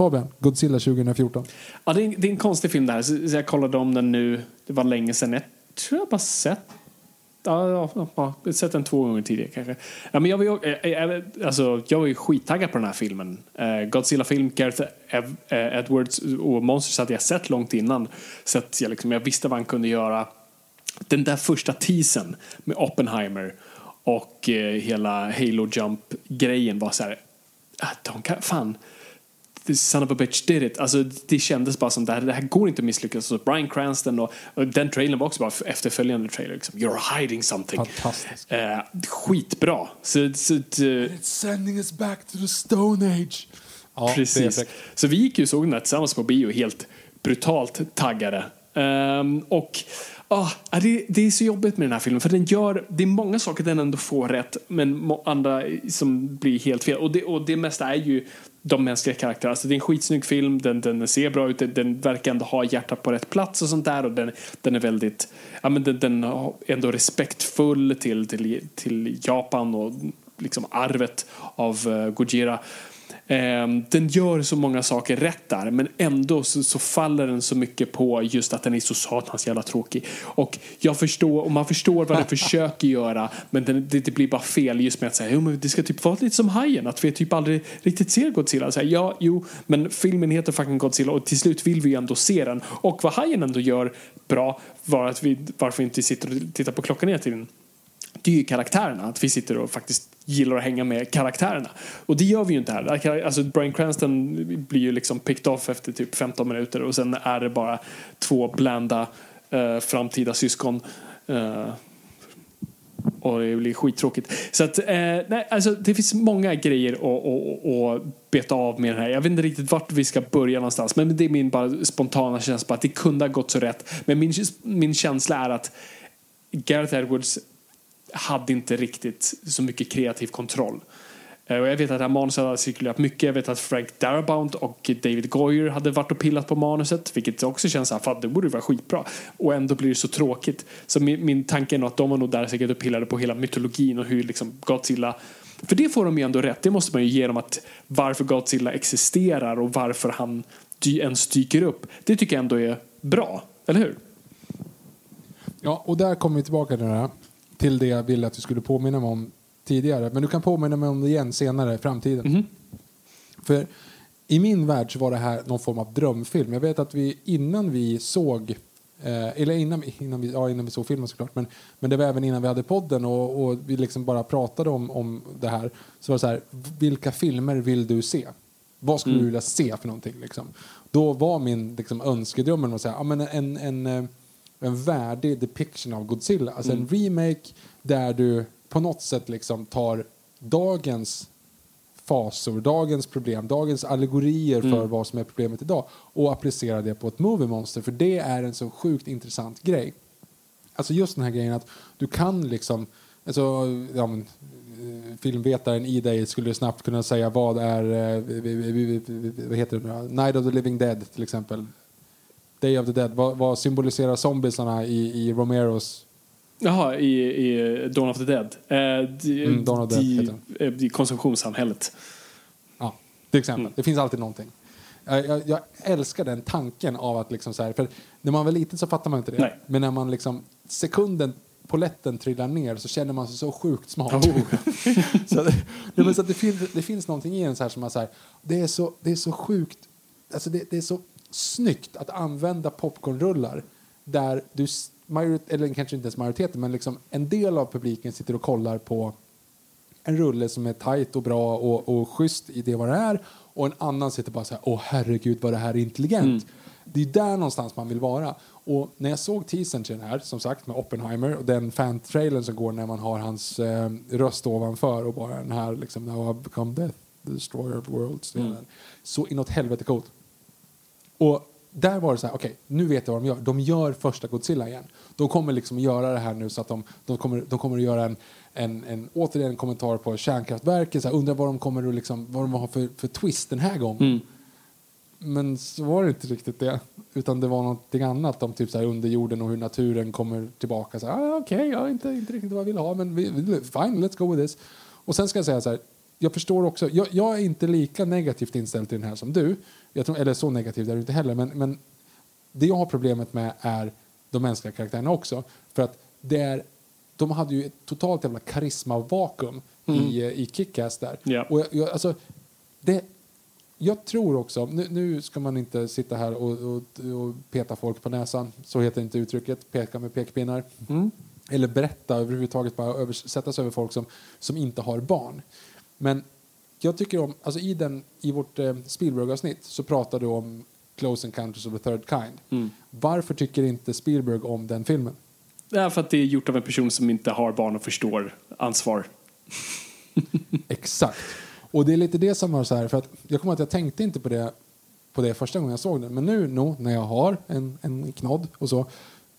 [SPEAKER 4] Fabian, Godzilla 2014.
[SPEAKER 5] Ja, det, är, en, det är en konstig film det här. Så, så jag kollade om den nu. Det var länge sedan. Jag tror jag bara sett Ja, ja, ja, sett den två gånger tidigare kanske. Ja, men jag, var ju, eh, eh alltså, jag var ju skittaggad på den här filmen. Eh, Godzilla-film, Gareth eh, Edwards och Monsters hade jag sett långt innan. Så att jag, liksom, jag visste vad han kunde göra. Den där första teasern med Oppenheimer och eh, hela Halo Jump-grejen var så här... ah, De kan, fan, son of a bitch did it. Alltså, det kändes bara som det här, det här går inte att misslyckas. Så Bryan Cranston och, och den trailern var också bara efterföljande trailer. Liksom, You're hiding something.
[SPEAKER 4] Fantastiskt.
[SPEAKER 5] Eh, skitbra. Så, så, eh,
[SPEAKER 4] It's sending us back to the stone age. Ja,
[SPEAKER 5] Precis. Så vi gick ju och såg den här tillsammans på bio helt brutalt taggade. Ehm, och ah, det, det är så jobbigt med den här filmen för den gör, det är många saker den ändå får rätt men andra som blir helt fel. Och det, och det mesta är ju de mänskliga karaktärerna. Alltså det är en skitsnygg film, den, den ser bra ut, den, den verkar ändå ha hjärtat på rätt plats och sånt där och den, den är väldigt, ja men den, den är ändå respektfull till, till, till Japan och liksom arvet av uh, Gojira. Ehm, den gör så många saker rätt där men ändå så, så faller den så mycket på just att den är så satans jävla tråkig. Och jag förstår, och man förstår vad den [LAUGHS] försöker göra men den, det, det blir bara fel just med att säga jo, men det ska typ vara lite som Hajen att vi typ aldrig riktigt ser Godzilla. Så här, ja, jo, men filmen heter fucking Godzilla och till slut vill vi ju ändå se den. Och vad Hajen ändå gör bra var att vi varför vi inte sitter och tittar på klockan hela tiden det är ju karaktärerna. Att vi sitter och faktiskt gillar att hänga med karaktärerna. Och det gör vi ju inte här. Alltså Bryan Cranston blir ju liksom picked off efter typ 15 minuter och sen är det bara två blanda eh, framtida syskon. Eh, och det blir skittråkigt. Så att, eh, nej, alltså det finns många grejer att, att, att beta av med den här. Jag vet inte riktigt vart vi ska börja någonstans. Men det är min bara spontana känsla på att det kunde ha gått så rätt. Men min, min känsla är att Gareth Edwards hade inte riktigt så mycket kreativ kontroll. Eh, och jag vet att det här manuset hade cirkulerat mycket. Jag vet att Frank Darabont och David Goyer hade varit och pillat på manuset. Vilket också känns så här, fan det borde vara skitbra. Och ändå blir det så tråkigt. Så min, min tanke är nog att de var nog där säkert och pillade på hela mytologin och hur liksom Godzilla för det får de ju ändå rätt. Det måste man ju ge dem att varför Godzilla existerar och varför han dy, ens dyker upp. Det tycker jag ändå är bra. Eller hur?
[SPEAKER 4] Ja, och där kommer vi tillbaka till det, här, till det jag ville att du skulle påminna mig om tidigare. Men du kan påminna mig om det igen senare i framtiden. För i min värld så var det här någon form av drömfilm. Jag vet att vi innan vi såg Eh, eller innan, innan, vi, ja, innan vi såg filmen såklart. Men, men det var även innan vi hade podden och, och vi liksom bara pratade om, om det här. Så var det så här, vilka filmer vill du se? Vad skulle du vilja se för någonting? Liksom? Då var min liksom, önskedrömmen att säga, ja, men en, en, eh, en värdig depiction av Godzilla. Alltså en remake där du på något sätt liksom tar dagens fasor, dagens problem, dagens allegorier för vad som är problemet idag och applicerar det på ett movie monster. För det är en så sjukt intressant grej. Alltså just den här grejen att du kan liksom, alltså, ja, men, eh, filmvetaren i dig skulle snabbt kunna säga vad är, eh, vad heter det nu? Night of the Living Dead till exempel. Day of the Dead, vad, vad symboliserar zombiesarna i, i Romeros
[SPEAKER 5] Jaha, i, i Dawn of the Dead. Eh, de,
[SPEAKER 4] Mm, Dawn of the Dead
[SPEAKER 5] de,
[SPEAKER 4] heter
[SPEAKER 5] eh, konsumtionssamhället.
[SPEAKER 4] Ja, till exempel.
[SPEAKER 5] Mm.
[SPEAKER 4] Det finns alltid någonting. Jag, jag, jag älskar den tanken av att liksom så här, för när man var liten så fattar man inte det.
[SPEAKER 5] Nej.
[SPEAKER 4] Men när man liksom sekunden poletten trillar ner så känner man sig så sjukt smart.
[SPEAKER 5] Oh. [LAUGHS]
[SPEAKER 4] så det, men så det, finns, det finns någonting i en så här som man säger, det är så, det är så sjukt, alltså det, det är så snyggt att använda popcornrullar där du, eller kanske inte ens majoriteten, men liksom en del av publiken sitter och kollar på en rulle som är tajt och bra och, och schysst i det vad det är och en annan sitter bara så här, åh herregud vad det här är intelligent. Det är där någonstans man vill vara. Och när jag såg teasern till den här, som sagt med Oppenheimer och den fan-trailern som går när man har hans eh, röst ovanför och bara den här liksom, now I've become death, the destroyer of worlds. Så inåt helvete coolt. Och där var det så här, okej, nu vet jag vad de gör. De gör första Godzilla igen. De kommer liksom göra det här nu så att de, de, kommer, de kommer att göra en, en, en, återigen en kommentar på kärnkraftverket. Så här, undrar vad de kommer att liksom, vad de har för, för twist den här gången. Men så var det inte riktigt det. Utan det var någonting annat om typ så här under jorden och hur naturen kommer tillbaka. Så här, ah, Okej, ja, inte, inte riktigt vad jag vill ha, men vi, fine, let's go with this. Och sen ska jag säga så här, jag förstår också, jag, jag är inte lika negativt inställd till den här som du. Jag tror, eller så negativ är du inte heller, men, men det jag har problemet med är de mänskliga karaktärerna också. För att det är, de hade ju ett totalt jävla karisma-vakuum i, i Kick-Ass där.
[SPEAKER 5] Ja.
[SPEAKER 4] Och jag, jag, alltså, det, jag tror också, nu, nu ska man inte sitta här och, och, och peta folk på näsan, så heter inte uttrycket, peka med pekpinnar. Eller berätta överhuvudtaget, bara översätta sig över folk som, som inte har barn. Men jag tycker om, alltså i, den, i vårt eh, Spielberg-avsnitt så pratar du om Close Encounters of the Third Kind. Varför tycker inte Spielberg om den filmen?
[SPEAKER 5] Är för att det är gjort av en person som inte har barn och förstår ansvar. [LAUGHS]
[SPEAKER 4] Exakt. Och det är lite det som var så här, för att jag kommer att jag tänkte inte på det, på det första gången jag såg den. Men nu, nu när jag har en, en knodd och så,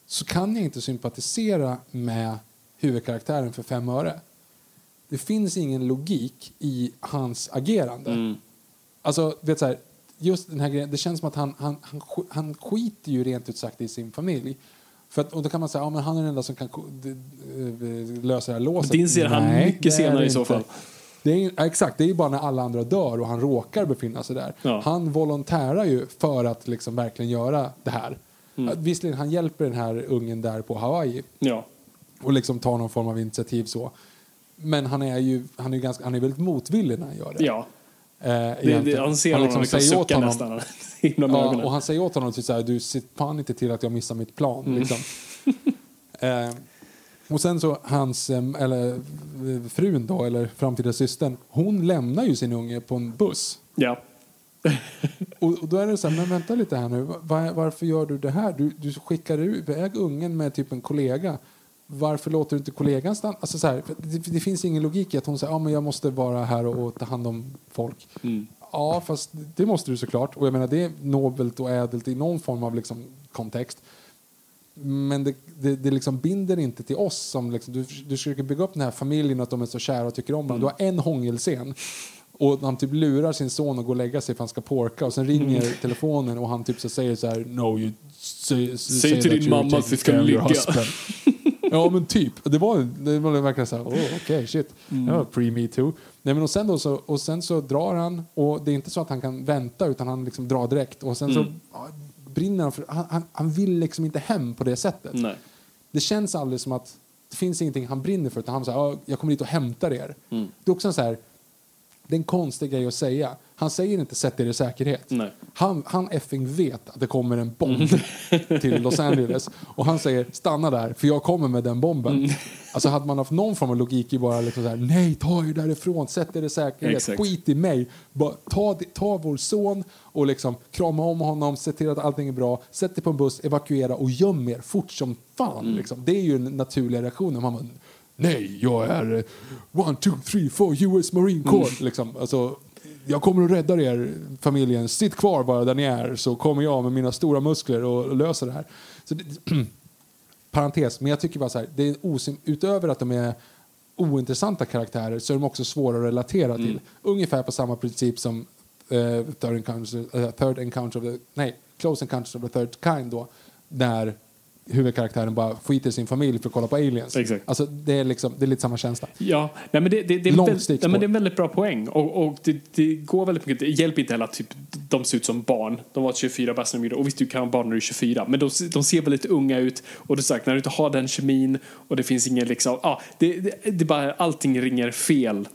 [SPEAKER 4] så kan jag inte sympatisera med huvudkaraktären för fem öre. Det finns ingen logik i hans agerande. Alltså, vet så här, just den här grejen, det känns som att han, han, han, han skiter ju rent ut sagt i sin familj. För att, och då kan man säga, ja men han är den enda som kan d- lösa det här låset.
[SPEAKER 5] Det inser han
[SPEAKER 4] Nej,
[SPEAKER 5] mycket senare i så fall.
[SPEAKER 4] Det är, ja, exakt, det är ju bara när alla andra dör och han råkar befinna sig där.
[SPEAKER 5] Ja.
[SPEAKER 4] Han volontärar ju för att liksom verkligen göra det här.
[SPEAKER 5] Mm.
[SPEAKER 4] Visserligen, han hjälper den här ungen där på Hawaii
[SPEAKER 5] Ja.
[SPEAKER 4] och liksom tar någon form av initiativ så. Men han är ju han är ju ganska, han är väldigt motvillig när han gör det.
[SPEAKER 5] ja.
[SPEAKER 4] Eh,
[SPEAKER 5] Det, det, han ser honom liksom
[SPEAKER 4] säger åt
[SPEAKER 5] sucka
[SPEAKER 4] honom-
[SPEAKER 5] nästan. [LAUGHS]
[SPEAKER 4] Ja, och han säger åt honom typ så här, du ser fan inte till att jag missar mitt plan.
[SPEAKER 5] Mm.
[SPEAKER 4] Liksom. [LAUGHS] eh, och sen så hans, em, eller eh, frun då, eller framtida systern, hon lämnar ju sin unge på en buss.
[SPEAKER 5] Ja. [LAUGHS]
[SPEAKER 4] Och, och då är det så här, men vänta lite här nu, var, varför gör du det här? Du, du skickar iväg ungen med typ en kollega. Varför låter du inte kollegan stanna? Alltså så här, det, det finns ingen logik i att hon säger, ja men jag måste vara här och, och ta hand om folk. Ja, fast det måste du såklart. Och jag menar, det är nobelt och ädelt i någon form av liksom, kontext. Men det, det, det liksom binder inte till oss. Som liksom, du, du försöker bygga upp den här familjen att de är så kära och tycker om varandra. Du har en hångelscen. Och han typ lurar sin son att gå och lägga sig för han ska porka. Och sen ringer telefonen och han typ så säger så här No, you say, say,
[SPEAKER 5] till
[SPEAKER 4] that
[SPEAKER 5] din mamma att vi ska ligga." [LAUGHS]
[SPEAKER 4] husband." [LAUGHS] ja men typ. Det var, det var verkligen så här, oh, okej shit. Det var pre-me too. Nej, men och, sen då så, och sen så drar han och det är inte så att han kan vänta utan han liksom drar direkt. Och sen så ja, brinner han för, han, han, han vill liksom inte hem på det sättet.
[SPEAKER 5] Nej.
[SPEAKER 4] Det känns aldrig som att det finns ingenting han brinner för utan han säger jag kommer dit och hämtar er. Det är också så här, det är en konstig grej att säga. Han säger inte sätt er i säkerhet.
[SPEAKER 5] Nej.
[SPEAKER 4] Han, han effing vet att det kommer en bomb [LAUGHS] till Los Angeles. Och han säger stanna där för jag kommer med den bomben.
[SPEAKER 5] Mm.
[SPEAKER 4] Alltså hade man haft någon form av logik i bara liksom så här, nej ta er därifrån, sätt er i säkerhet,
[SPEAKER 5] Exakt.
[SPEAKER 4] skit i mig. Bara, ta, ta vår son och liksom krama om honom, se till att allting är bra, sätt er på en buss, evakuera och göm er fort som fan.
[SPEAKER 5] Mm.
[SPEAKER 4] Liksom. Det är ju den naturliga reaktionen. Man bara, nej jag är eh, one, two, three, four US Marine Corps.
[SPEAKER 5] Mm.
[SPEAKER 4] Liksom. Alltså, jag kommer att rädda er familjen, sitt kvar bara där ni är så kommer jag med mina stora muskler och löser det här. Så det, [CLEARS THROAT] parentes, men jag tycker bara så här, det är osim- utöver att de är ointressanta karaktärer så är de också svåra att relatera till. Ungefär på samma princip som eh, third, encounter, eh, third encounter of the, nej, Close Encounters of the Third Kind då, där huvudkaraktären bara skiter sin familj för att kolla på aliens.
[SPEAKER 5] Exakt.
[SPEAKER 4] Alltså, det, är liksom, det är lite samma känsla.
[SPEAKER 5] Ja, nej, men det, det, det, är
[SPEAKER 4] stickspår.
[SPEAKER 5] nej, men det är en väldigt bra poäng. Och, och det, det går väldigt mycket. Det hjälper inte heller att typ, de ser ut som barn. De var 24 bast när de Och visst, du kan vara barn när du är 24. Men de, de ser väldigt unga ut. Och är sagt, när du inte har den kemin och det finns ingen liksom... Ja, det, det, det är bara, allting ringer fel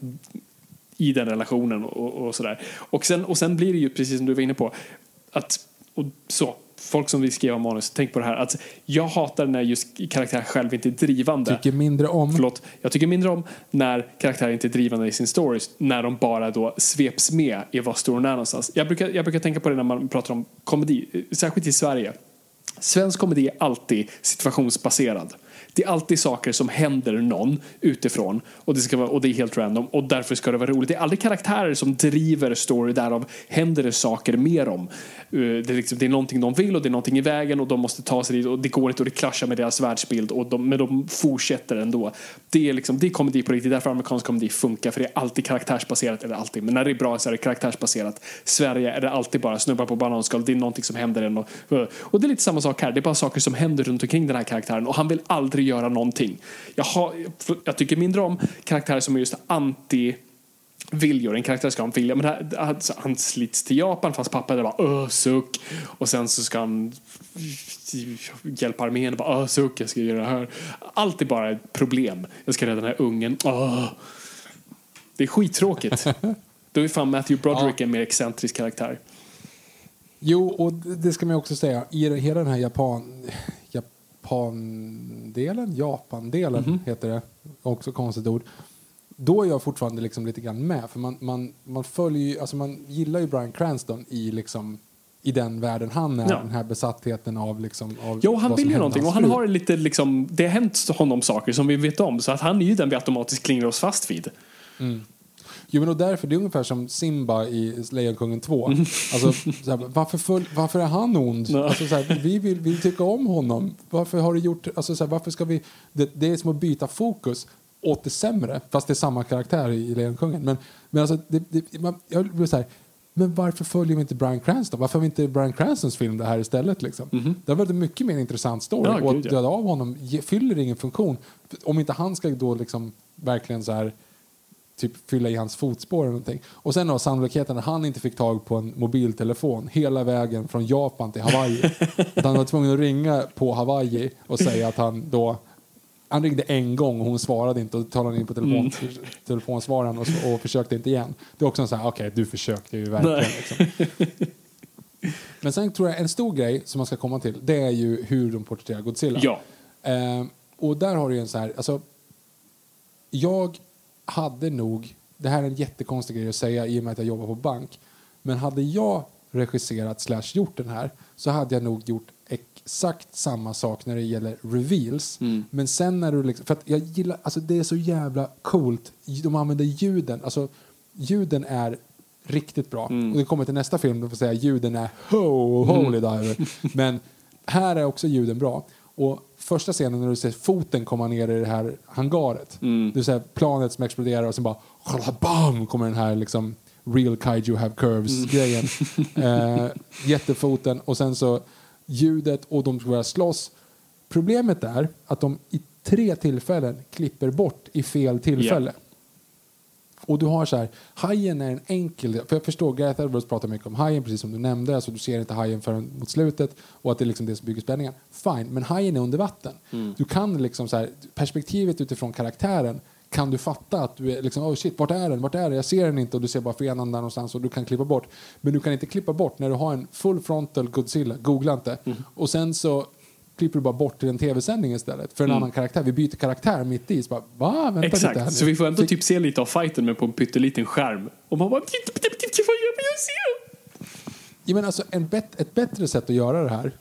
[SPEAKER 5] i den relationen och, och sådär. Och sen, och sen blir det ju precis som du var inne på. Att, och så, folk som vill skriva manus, tänk på det här. Att jag hatar när just karaktären själv inte är drivande.
[SPEAKER 4] Tycker mindre om...
[SPEAKER 5] Förlåt, jag tycker mindre om när karaktärer inte är drivande i sin stories, när de bara då sveps med i vad storyn är någonstans. Jag brukar, jag brukar tänka på det när man pratar om komedi, särskilt i Sverige. Svensk komedi är alltid situationsbaserad. Det är alltid saker som händer någon utifrån och det, ska vara, och det är helt random och därför ska det vara roligt. Det är aldrig karaktärer som driver story, därav händer det saker med dem. Eh, det är, liksom, det är någonting de vill och det är någonting i vägen och de måste ta sig dit och det går inte och det kraschar med deras världsbild och de, men de fortsätter ändå. Det är, liksom, det är komedi på riktigt, därför amerikansk komedi funkar för det är alltid karaktärsbaserat, eller alltid, men när det är bra så är det karaktärsbaserat. Sverige är det alltid bara snubbar på bananskal, det är någonting som händer en och, och det är lite samma sak här, det är bara saker som händer runt omkring den här karaktären och han vill aldrig göra någonting. Jag, har, jag tycker mindre om karaktärer som är just anti viljor. En karaktär ska ha en vilja. Men här, alltså, han slits till Japan fast pappa är bara öh, suck. Och sen så ska han hjälpa armén och bara öh, suck, jag ska göra det här. Allt är bara ett problem. Jag ska rädda den här ungen. Öh. Det är skittråkigt. [LAUGHS] Då är fan Matthew Broderick en mer excentrisk karaktär.
[SPEAKER 4] Jo, och det ska man också säga. I hela den här Japan... Japandelen? Japandelen
[SPEAKER 5] Mhm.
[SPEAKER 4] heter det. Också konstigt ord. Då är jag fortfarande liksom lite grann med. För man, man, man följer ju, alltså man gillar ju Bryan Cranston i liksom i den världen han är,
[SPEAKER 5] Ja.
[SPEAKER 4] den här besattheten av liksom av
[SPEAKER 5] Jo, han vill ju någonting och han har lite liksom, det har hänt honom saker som vi vet om så att han är ju den vi automatiskt klingar oss fast vid.
[SPEAKER 4] Jo, men och därför, det är ungefär som Simba i Lejonkungen 2.
[SPEAKER 5] Mm.
[SPEAKER 4] Alltså, så här, varför, föl- varför är han ond? Alltså, så här, vi vill, vi vill tycka om honom. Varför har du gjort... Alltså, så här, varför ska vi... Det, det är som att byta fokus åt det sämre, fast det är samma karaktär i Lejonkungen. Men, men alltså, det, det, man, jag blir så här, men varför följer vi inte Bryan Cranston? Varför har vi inte Bryan Cranstons film det här istället? Liksom? Det har varit en mycket mer intressant story.
[SPEAKER 5] Ja,
[SPEAKER 4] och att döda av honom ge, fyller ingen funktion. Om inte han ska då liksom verkligen så här typ fylla i hans fotspår eller någonting. Och sen då sannolikheten att han inte fick tag på en mobiltelefon hela vägen från Japan till Hawaii. att han var tvungen att ringa på Hawaii och säga att han då han ringde en gång och hon svarade inte och talade in på telefon, telefonsvararen och, och försökte inte igen. Det är också en sån här, okej du försökte ju verkligen. Liksom. Men sen tror jag en stor grej som man ska komma till det är ju hur de porträtterar Godzilla.
[SPEAKER 5] Ja.
[SPEAKER 4] Eh, och där har du ju en så här, alltså jag hade nog, det här är en jättekonstig grej att säga i och med att jag jobbar på bank, men hade jag regisserat slash gjort den här så hade jag nog gjort exakt samma sak när det gäller reveals. Men sen när du liksom, för att jag gillar, alltså det är så jävla coolt, de använder ljuden, alltså ljuden är riktigt bra. Och det kommer till nästa film, då får säga ljuden är ho, holy diver. Men här är också ljuden bra. Och första scenen när du ser foten komma ner i det här hangaret. Du ser planet som exploderar och sen bara bam kommer den här liksom real kaiju have curves grejen. [LAUGHS] Eh, jättefoten och sen så ljudet och de ska börja slåss. Problemet är att de i tre tillfällen klipper bort i fel tillfälle. Och du har så här, hajen är en enkel del. För jag förstår, Gareth Edwards pratar mycket om hajen, precis som du nämnde. Alltså du ser inte hajen förrän mot slutet och att det är liksom det som bygger spänningen. Fine, men hajen är under vatten. Du kan liksom så här, perspektivet utifrån karaktären kan du fatta att du är liksom, oh shit, vart är den? Vart är den? Jag ser den inte och du ser bara fenan där någonstans och du kan klippa bort. Men du kan inte klippa bort när du har en full frontal Godzilla, googla inte.
[SPEAKER 5] Mm.
[SPEAKER 4] Och sen så klipper du bara bort till en tv-sändning istället för en annan karaktär. Vi byter karaktär mitt i. Så bara, va? Vänta lite här
[SPEAKER 5] Mm. Exakt,
[SPEAKER 4] nu.
[SPEAKER 5] så vi får ändå
[SPEAKER 4] Fick-
[SPEAKER 5] typ se lite av fighten men på en pytteliten skärm. Och man bara, vad gör jag ser?
[SPEAKER 4] Ja, men alltså, en bet- ett bättre sätt att göra det här,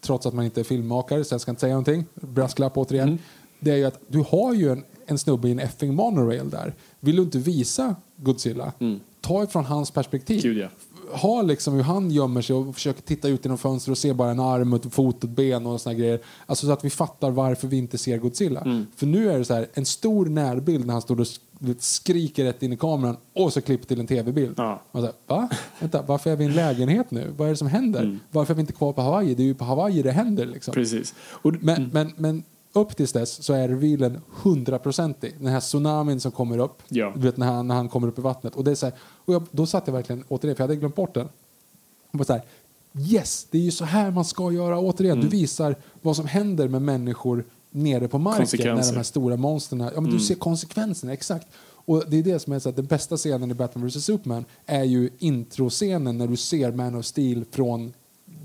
[SPEAKER 4] trots att man inte är filmmakare, så jag ska inte säga någonting, brasklapp återigen,
[SPEAKER 5] Mm.
[SPEAKER 4] det är ju att du har ju en, en snubbe i en effing monorail där. Vill du inte visa Godzilla, ta ifrån hans perspektiv.
[SPEAKER 5] Mm. Gud, ja.
[SPEAKER 4] Ha liksom hur han gömmer sig och försöker titta ut genom fönstret och se bara en arm, ett fot, ett ben och såna grejer. Alltså så att vi fattar varför vi inte ser Godzilla.
[SPEAKER 5] Mm.
[SPEAKER 4] För nu är det så här, en stor närbild när han står och sk- skriker rätt in i kameran och så klipp till en tv-bild.
[SPEAKER 5] Ja.
[SPEAKER 4] Man säger, va? Vänta, varför är vi i en lägenhet nu? Vad är det som händer? Varför är vi inte kvar på Hawaii? Det är ju på Hawaii det händer. Liksom.
[SPEAKER 5] Mm. Precis. Och,
[SPEAKER 4] Men, men, men upp tills dess så är revealen hundraprocentig. Den här tsunamin som kommer upp.
[SPEAKER 5] Ja.
[SPEAKER 4] Du vet när han, när han kommer upp i vattnet. Och det är så här, och jag, då satt jag verkligen, återigen, för jag hade glömt bort den. Och bara så här, yes, det är ju så här man ska göra. Återigen,
[SPEAKER 5] Mm.
[SPEAKER 4] du visar vad som händer med människor nere på marken. När.
[SPEAKER 5] Mm.
[SPEAKER 4] de här stora monstren, ja men du ser konsekvenserna, exakt. Och det är det som är så att den bästa scenen i Batman vs Superman är ju introscenen när du ser Man of Steel från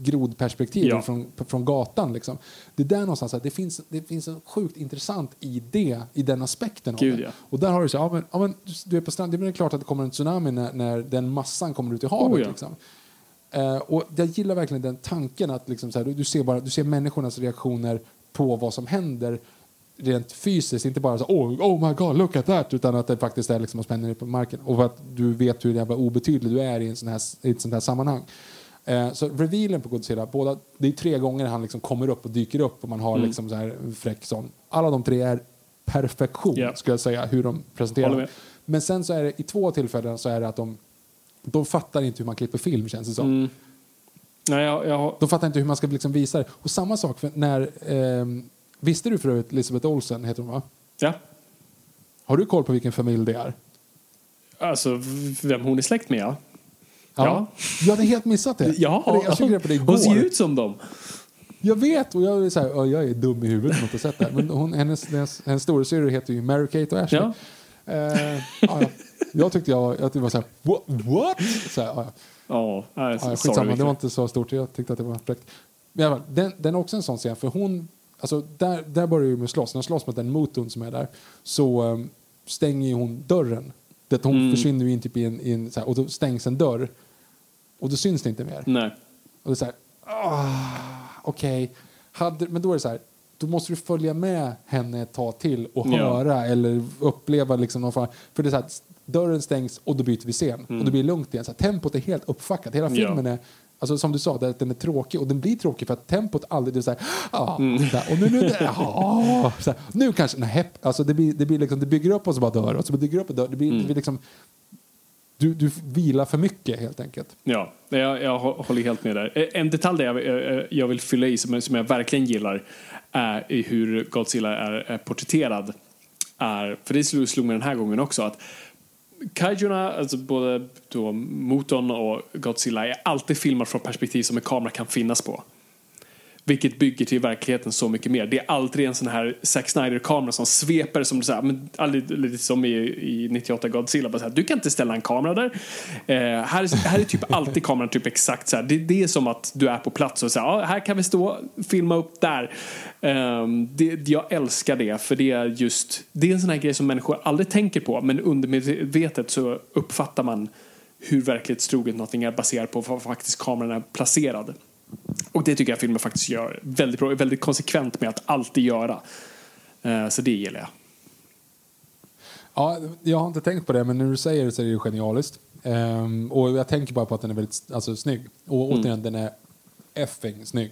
[SPEAKER 4] grodperspektiv,
[SPEAKER 5] Ja.
[SPEAKER 4] från, från gatan. Liksom. Det är där någonstans, det finns, det finns en sjukt intressant i det, i den aspekten av
[SPEAKER 5] Gud,
[SPEAKER 4] det.
[SPEAKER 5] ja.
[SPEAKER 4] Och där har du så, ja men, ja, men du är på stranden, det är klart att det kommer en tsunami när, när den massan kommer ut i havet.
[SPEAKER 5] Oh, ja.
[SPEAKER 4] liksom. Eh, och jag gillar verkligen den tanken att liksom så här, du, du, ser bara, du ser människornas reaktioner på vad som händer rent fysiskt, inte bara så oh, oh my god, look at that, utan att det faktiskt är liksom att spänna dig på marken och att du vet hur jävla obetydlig du är i, en sån här, i ett sånt här sammanhang. Eh, så revealen på Godzilla, båda, det är tre gånger han liksom kommer upp och dyker upp och man har liksom så här fräck sån. Alla de tre är perfektion,
[SPEAKER 5] Ja.
[SPEAKER 4] skulle jag säga, hur de presenterar. Men sen så är det i två tillfällen så är det att de, de fattar inte hur man klipper film känns det som.
[SPEAKER 5] Mm. nej, jag, jag,
[SPEAKER 4] De fattar inte hur man ska liksom visa det. Och samma sak för när... ehm, visste du för övrigt Elisabeth Olsen heter hon va?
[SPEAKER 5] ja.
[SPEAKER 4] Har du koll på vilken familj det är?
[SPEAKER 5] Alltså, vem hon är släkt med, ja. Ja.
[SPEAKER 4] Jag hade helt missat det.
[SPEAKER 5] Ja,
[SPEAKER 4] Jag, fick reda på det igår.
[SPEAKER 5] hon ser ut som dem.
[SPEAKER 4] Jag vet och jag är, så här, "Åh, jag är dum i huvudet inte har sett det. här." Men hon, hennes, hennes, hennes storasyrra heter ju Mary-Kate och Ashley.
[SPEAKER 5] Ja.
[SPEAKER 4] Eh, ja, ja. Jag tyckte jag, jag tyckte det var så här, what? Så här, ja. Ja,
[SPEAKER 5] nej,
[SPEAKER 4] Ja,
[SPEAKER 5] sorry,
[SPEAKER 4] skitsamma, det var inte så stort. Jag tyckte att det var fräckt. Men fall, den, den är också en sån scen, för hon... Alltså, där, där börjar ju med slåss. När hon slåss mot den motorn som är där så um, stänger ju hon dörren. Det, hon
[SPEAKER 5] Mm.
[SPEAKER 4] försvinner ju in typ i en, i en så här, och då stängs en dörr. Och då syns det inte mer.
[SPEAKER 5] Nej.
[SPEAKER 4] Och det är så här, ah, okej. Hade- Men då är det så här, då måste du följa med henne ett tag till och
[SPEAKER 5] Ja.
[SPEAKER 4] höra eller uppleva liksom någon form. För det är så här, dörren stängs och då byter vi scen. Och då blir det lugnt igen. Så här, tempot är helt uppfackat. Hela
[SPEAKER 5] Mm. Ja.
[SPEAKER 4] filmen är, alltså som du sa, det, den är tråkig. Och den blir tråkig för att tempot aldrig, det är så här, ah,
[SPEAKER 5] Mm.
[SPEAKER 4] så här, och nu, nu, ah, så här, nu kanske, nej, alltså det blir, det blir liksom, det bygger upp och så bara dör och så bygger det upp och dör. Det blir,
[SPEAKER 5] Mm.
[SPEAKER 4] det blir liksom, du, du vilar för mycket helt enkelt.
[SPEAKER 5] Ja, jag, jag håller helt med där. Eh, en detalj där jag, eh, eh, jag, vill fylla i som, som jag verkligen gillar är i hur Godzilla är, är porträtterad. Är, för det slog, slog mig den här gången också att Kaijuna, alltså både då motorn och Godzilla, är alltid filmad från perspektiv som en kamera kan finnas på. Vilket bygger till verkligheten så mycket mer. Det är aldrig en sån här Zack Snyder-kamera som sveper som så här, men aldrig, lite som i, i 98 Godzilla. Bara så här, du kan inte ställa en kamera där. Eh, här, är- här är typ alltid kameran typ exakt så här. Det, det är som att du är på plats och så här, ja, här kan vi stå, filma upp där. Ehm, det, jag älskar det för det är just, det är en sån här grej som människor aldrig tänker på men undermedvetet så uppfattar man hur verklighetstroget någonting är baserat på var faktiskt kameran är placerad. Och det tycker jag filmen faktiskt gör väldigt bra, väldigt konsekvent med att alltid göra. Eh, Så det gillar jag.
[SPEAKER 4] Ja, jag har inte tänkt på det, men när du säger det så är det ju genialiskt. Ehm, och jag tänker bara på att den är väldigt alltså, snygg. Och
[SPEAKER 5] Mm.
[SPEAKER 4] återigen, den är effing snygg.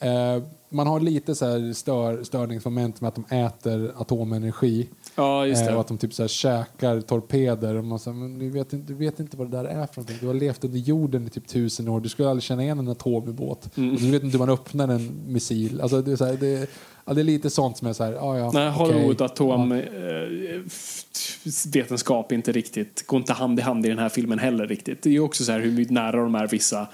[SPEAKER 4] Ehm, man har lite så här stör, störningsmoment med att de äter atomenergi.
[SPEAKER 5] Ja, just
[SPEAKER 4] Eh,
[SPEAKER 5] det.
[SPEAKER 4] och att de typ så här käkar torpeder. Och man säger, men du, vet inte, du vet inte vad det där är för någonting. Du har levt under jorden i typ tusen år. Du skulle aldrig känna igen en atomubåt.
[SPEAKER 5] Mm.
[SPEAKER 4] Du vet inte hur man öppnar en missil. Alltså, det, är så här, det, ja, det är lite sånt som är så här, ja, ja,
[SPEAKER 5] Nej. Hollywood
[SPEAKER 4] Ja.
[SPEAKER 5] atom eh, f- vetenskap inte riktigt, går inte hand i hand i den här filmen heller riktigt. Det är ju också så här hur nära de är vissa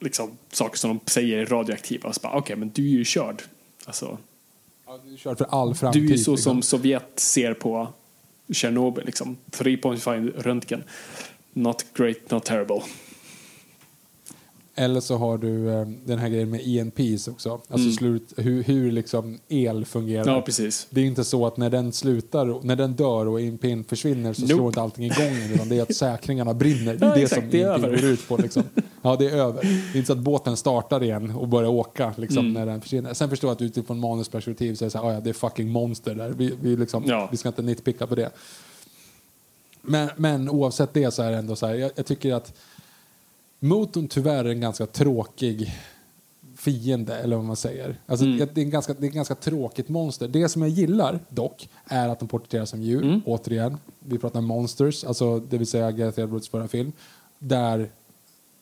[SPEAKER 5] liksom, saker som de säger är radioaktiva. Så Okej, men du är ju körd. Alltså,
[SPEAKER 4] Ja, du är körd för all framtid.
[SPEAKER 5] du är ju så
[SPEAKER 4] liksom.
[SPEAKER 5] som Sovjet ser på Chernobyl liksom. 3.5 röntgen. Not great, not terrible.
[SPEAKER 4] Eller så har du eh, den här grejen med ENPs också. Alltså
[SPEAKER 5] Mm.
[SPEAKER 4] slut, hur, hur liksom el fungerar.
[SPEAKER 5] Ja, precis.
[SPEAKER 4] Det är inte så att när den slutar, när den dör och EMPn försvinner så
[SPEAKER 5] Nope.
[SPEAKER 4] slår inte allting igång utan det är att [LAUGHS] säkringarna brinner. Det är
[SPEAKER 5] Ja,
[SPEAKER 4] det
[SPEAKER 5] exakt,
[SPEAKER 4] som EMP
[SPEAKER 5] över.
[SPEAKER 4] går ut på. Liksom. Ja, det är över. Det är inte så att båten startar igen och börjar åka liksom,
[SPEAKER 5] Mm.
[SPEAKER 4] när den försvinner. Sen förstår jag att utifrån manusperspektiv så är det så här, "Ah, ja, det är fucking monster där. Vi, vi, liksom,
[SPEAKER 5] Ja.
[SPEAKER 4] vi ska inte nitpicka på det. Men, men oavsett det så är det ändå så här, jag, jag tycker att motorn tyvärr är en ganska tråkig fiende, eller vad man säger. Alltså,
[SPEAKER 5] Mm.
[SPEAKER 4] det, är en ganska, det är ett ganska tråkigt monster. Det som jag gillar dock är att de porträtteras som djur.
[SPEAKER 5] Mm.
[SPEAKER 4] Återigen, vi pratar Monsters, alltså det vill säga Gareth Edwards förra film. Där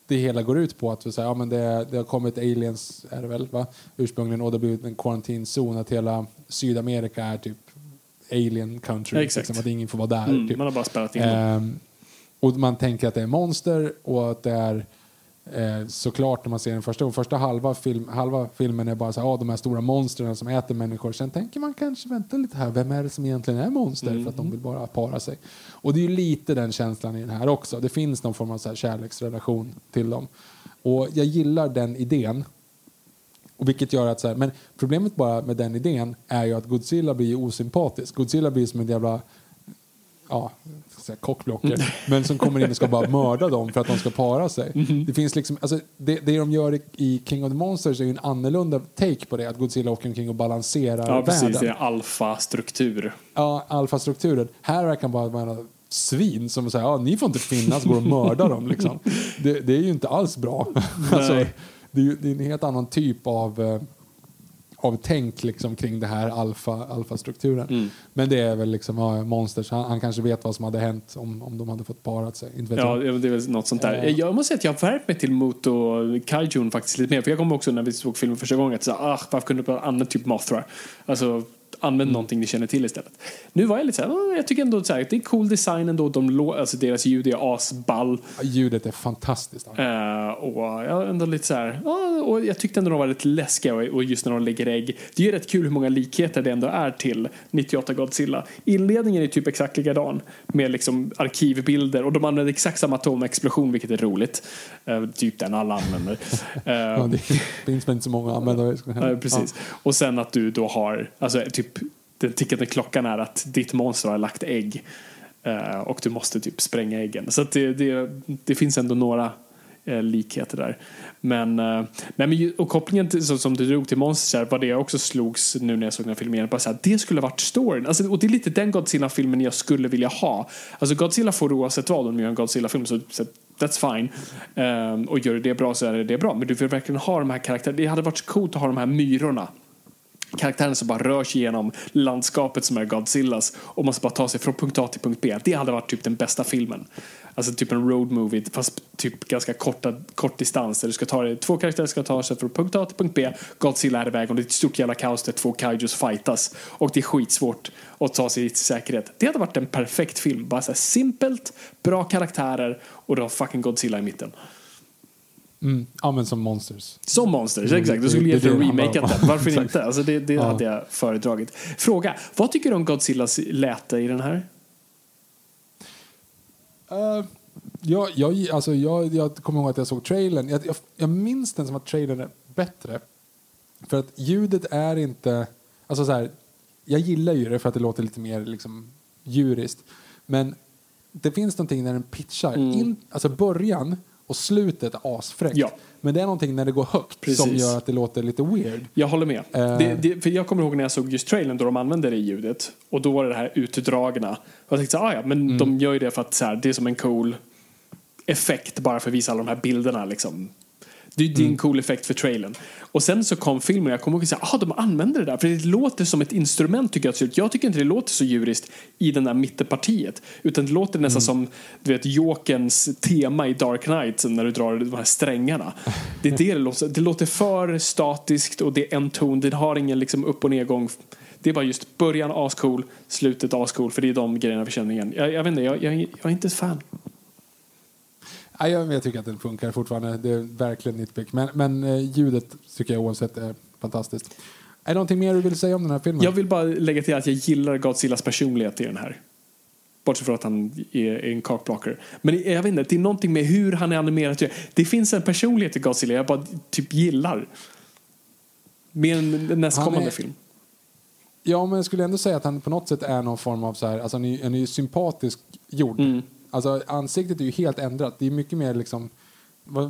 [SPEAKER 4] det hela går ut på att vi säger, ja, men det, det har kommit aliens, är det väl, va? ursprungligen, och det har blivit en quarantinzon, att hela Sydamerika är typ alien country.
[SPEAKER 5] Ja, exakt.
[SPEAKER 4] Liksom, att ingen får vara där.
[SPEAKER 5] Mm,
[SPEAKER 4] typ.
[SPEAKER 5] man har bara spelat in dem.
[SPEAKER 4] Ehm, och man tänker att det är monster och att det är eh, såklart när man ser den första, första halva, film, halva filmen är bara så här, ah, de här stora monstren som äter människor. Sen tänker man kanske, vänta lite här, vem är det som egentligen är monster? För att de vill bara para sig. Och det är ju lite den känslan i den här också. Det finns någon form av så här kärleksrelation till dem. Och jag gillar den idén. Och vilket gör att så här, men problemet bara med den idén är ju att Godzilla blir osympatisk. Godzilla blir som en jävla ja, här, kockblocker, men som kommer in och ska bara mörda dem för att de ska para sig.
[SPEAKER 5] Mhm.
[SPEAKER 4] Det finns liksom, alltså, det, det de gör i, i King of the Monsters är ju en annorlunda take på det, att Godzilla åker omkring och balanserar
[SPEAKER 5] Ja, precis.
[SPEAKER 4] världen.
[SPEAKER 5] Det är alfa-struktur.
[SPEAKER 4] Ja, alfastrukturen. Här verkar bara vara svin som säger ja, ni får inte finnas, går och mördar dem. Liksom. [LAUGHS] Det, det är ju inte alls bra. alltså, det, är, det är en helt annan typ av, eh, av tänk liksom, kring det här alfa, alfastrukturen.
[SPEAKER 5] Mm.
[SPEAKER 4] Men det är väl liksom ja, monsters. Han, han kanske vet vad som hade hänt om, om de hade fått parat sig. Inte vet
[SPEAKER 5] Ja,
[SPEAKER 4] jag.
[SPEAKER 5] det är väl något sånt där.
[SPEAKER 4] Eh.
[SPEAKER 5] Jag måste säga att jag har värmt mig till Moto Kaijun faktiskt lite mer. För jag kommer också när vi såg filmen första gången att säga, ah, varför kunde du bara använda typ Mothra? Alltså, använd någonting ni känner till istället. Nu var jag lite så här, "Ah, jag tycker ändå så här, det är cool design ändå. De, alltså deras ljud är asball.
[SPEAKER 4] Ljudet är fantastiskt.
[SPEAKER 5] Eh, och jag ändå lite så här, ah, och jag tyckte ändå de var lite läskiga och, och just när de lägger ägg. Det är ju rätt kul hur många likheter det ändå är till 98 Godzilla. Inledningen är typ exakt likadan med liksom arkivbilder och de använder exakt samma atomexplosion vilket är roligt. Eh, typ den alla använder. Eh, [LAUGHS]
[SPEAKER 4] Ja, det finns väl inte så många användare. [LAUGHS]
[SPEAKER 5] Precis. Och sen att du då har, alltså typ Typ, den tickande klockan är att ditt monster har lagt ägg. Eh, och du måste typ spränga äggen. Så att det, det, det finns ändå några eh, likheter där. Men, eh, nej, men och kopplingen till, så, som du drog till monster var det jag också slogs nu när jag såg den här filmen igen. Bara så här, det skulle ha varit storyn. Alltså, och det är lite den Godzilla-filmen jag skulle vilja ha. Alltså Godzilla får oavsett vad om de gör en Godzilla-film så, så that's fine. Um, och gör det bra så är det, det bra. Men du vill verkligen ha de här karaktärerna. Det hade varit så coolt att ha de här myrorna karaktären som bara rör sig genom landskapet som är Godzillas och måste bara ta sig från punkt A till punkt B. Det hade varit typ den bästa filmen. Alltså typ en road movie fast typ ganska korta, kort distans där du ska ta dig, två karaktärer ska ta sig från punkt A till punkt B. Godzilla är iväg och det är ett stort jävla kaos där två kaijus fightas och det är skitsvårt att ta sig till säkerhet. Det hade varit en perfekt film. Bara så här simpelt, bra karaktärer och då fucking Godzilla i mitten.
[SPEAKER 4] Mm. Ja, men som monsters.
[SPEAKER 5] Som Monsters,
[SPEAKER 4] Mm,
[SPEAKER 5] exakt. Du skulle egentligen remakat den. Varför [LAUGHS] inte? Alltså det det
[SPEAKER 4] Ja.
[SPEAKER 5] hade jag föredragit. Fråga, vad tycker du om Godzillas läte i den här?
[SPEAKER 4] Uh, jag, jag, alltså jag, jag kommer ihåg att jag såg trailern. Jag, jag, jag minns den som att trailern är bättre. För att ljudet är inte... Alltså så här, jag gillar ju det för att det låter lite mer liksom, djuriskt. Men det finns någonting när den pitchar.
[SPEAKER 5] Mm.
[SPEAKER 4] In, alltså början och slutet är asfräckt.
[SPEAKER 5] Ja.
[SPEAKER 4] Men det är någonting när det går högt
[SPEAKER 5] Precis.
[SPEAKER 4] som gör att det låter lite weird.
[SPEAKER 5] Jag håller med.
[SPEAKER 4] Eh.
[SPEAKER 5] Det, det, för jag kommer ihåg när jag såg just trailern då de använde det ljudet. Och då var det det här utdragna. Och jag tänkte så ah, ja, men
[SPEAKER 4] Mm.
[SPEAKER 5] de gör ju det för att så här, det är som en cool effekt bara för att visa alla de här bilderna liksom. Det, det är
[SPEAKER 4] Mm.
[SPEAKER 5] en cool effekt för trailern. Och sen så kom filmen och jag kommer ihåg att ah, de använder det där. För det låter som ett instrument tycker jag. Jag tycker inte det låter så djuriskt i den där mittenpartiet. Utan det låter nästan som du vet, Jokerns tema i Dark Knight när du drar de här strängarna. Det är det det låter. Det låter för statiskt och det är en ton. Det har ingen liksom upp och nedgång. Det är bara just början ascool, slutet ascool. För det är de grejerna vi känner igen. Jag, jag vet inte, jag, jag, jag är inte ett fan.
[SPEAKER 4] Nej, jag, tycker att den funkar fortfarande. Det är verkligen nitpick. Men, men eh, ljudet tycker jag oavsett är fantastiskt. Är det någonting mer du vill säga om den här filmen?
[SPEAKER 5] Jag vill bara lägga till att jag gillar Godzillas personlighet i den här. Bortsett från att han är, en kakblocker. Men jag vet inte, det är någonting med hur han är animerad. Det finns en personlighet i Godzilla jag bara typ gillar. Mer än nästkommande
[SPEAKER 4] är-
[SPEAKER 5] film.
[SPEAKER 4] Ja, men jag skulle ändå säga att han på något sätt är någon form av så här, alltså han är, han är ju sympatisk gjord.
[SPEAKER 5] Mm.
[SPEAKER 4] Alltså ansiktet är ju helt ändrat. Det är mycket mer liksom,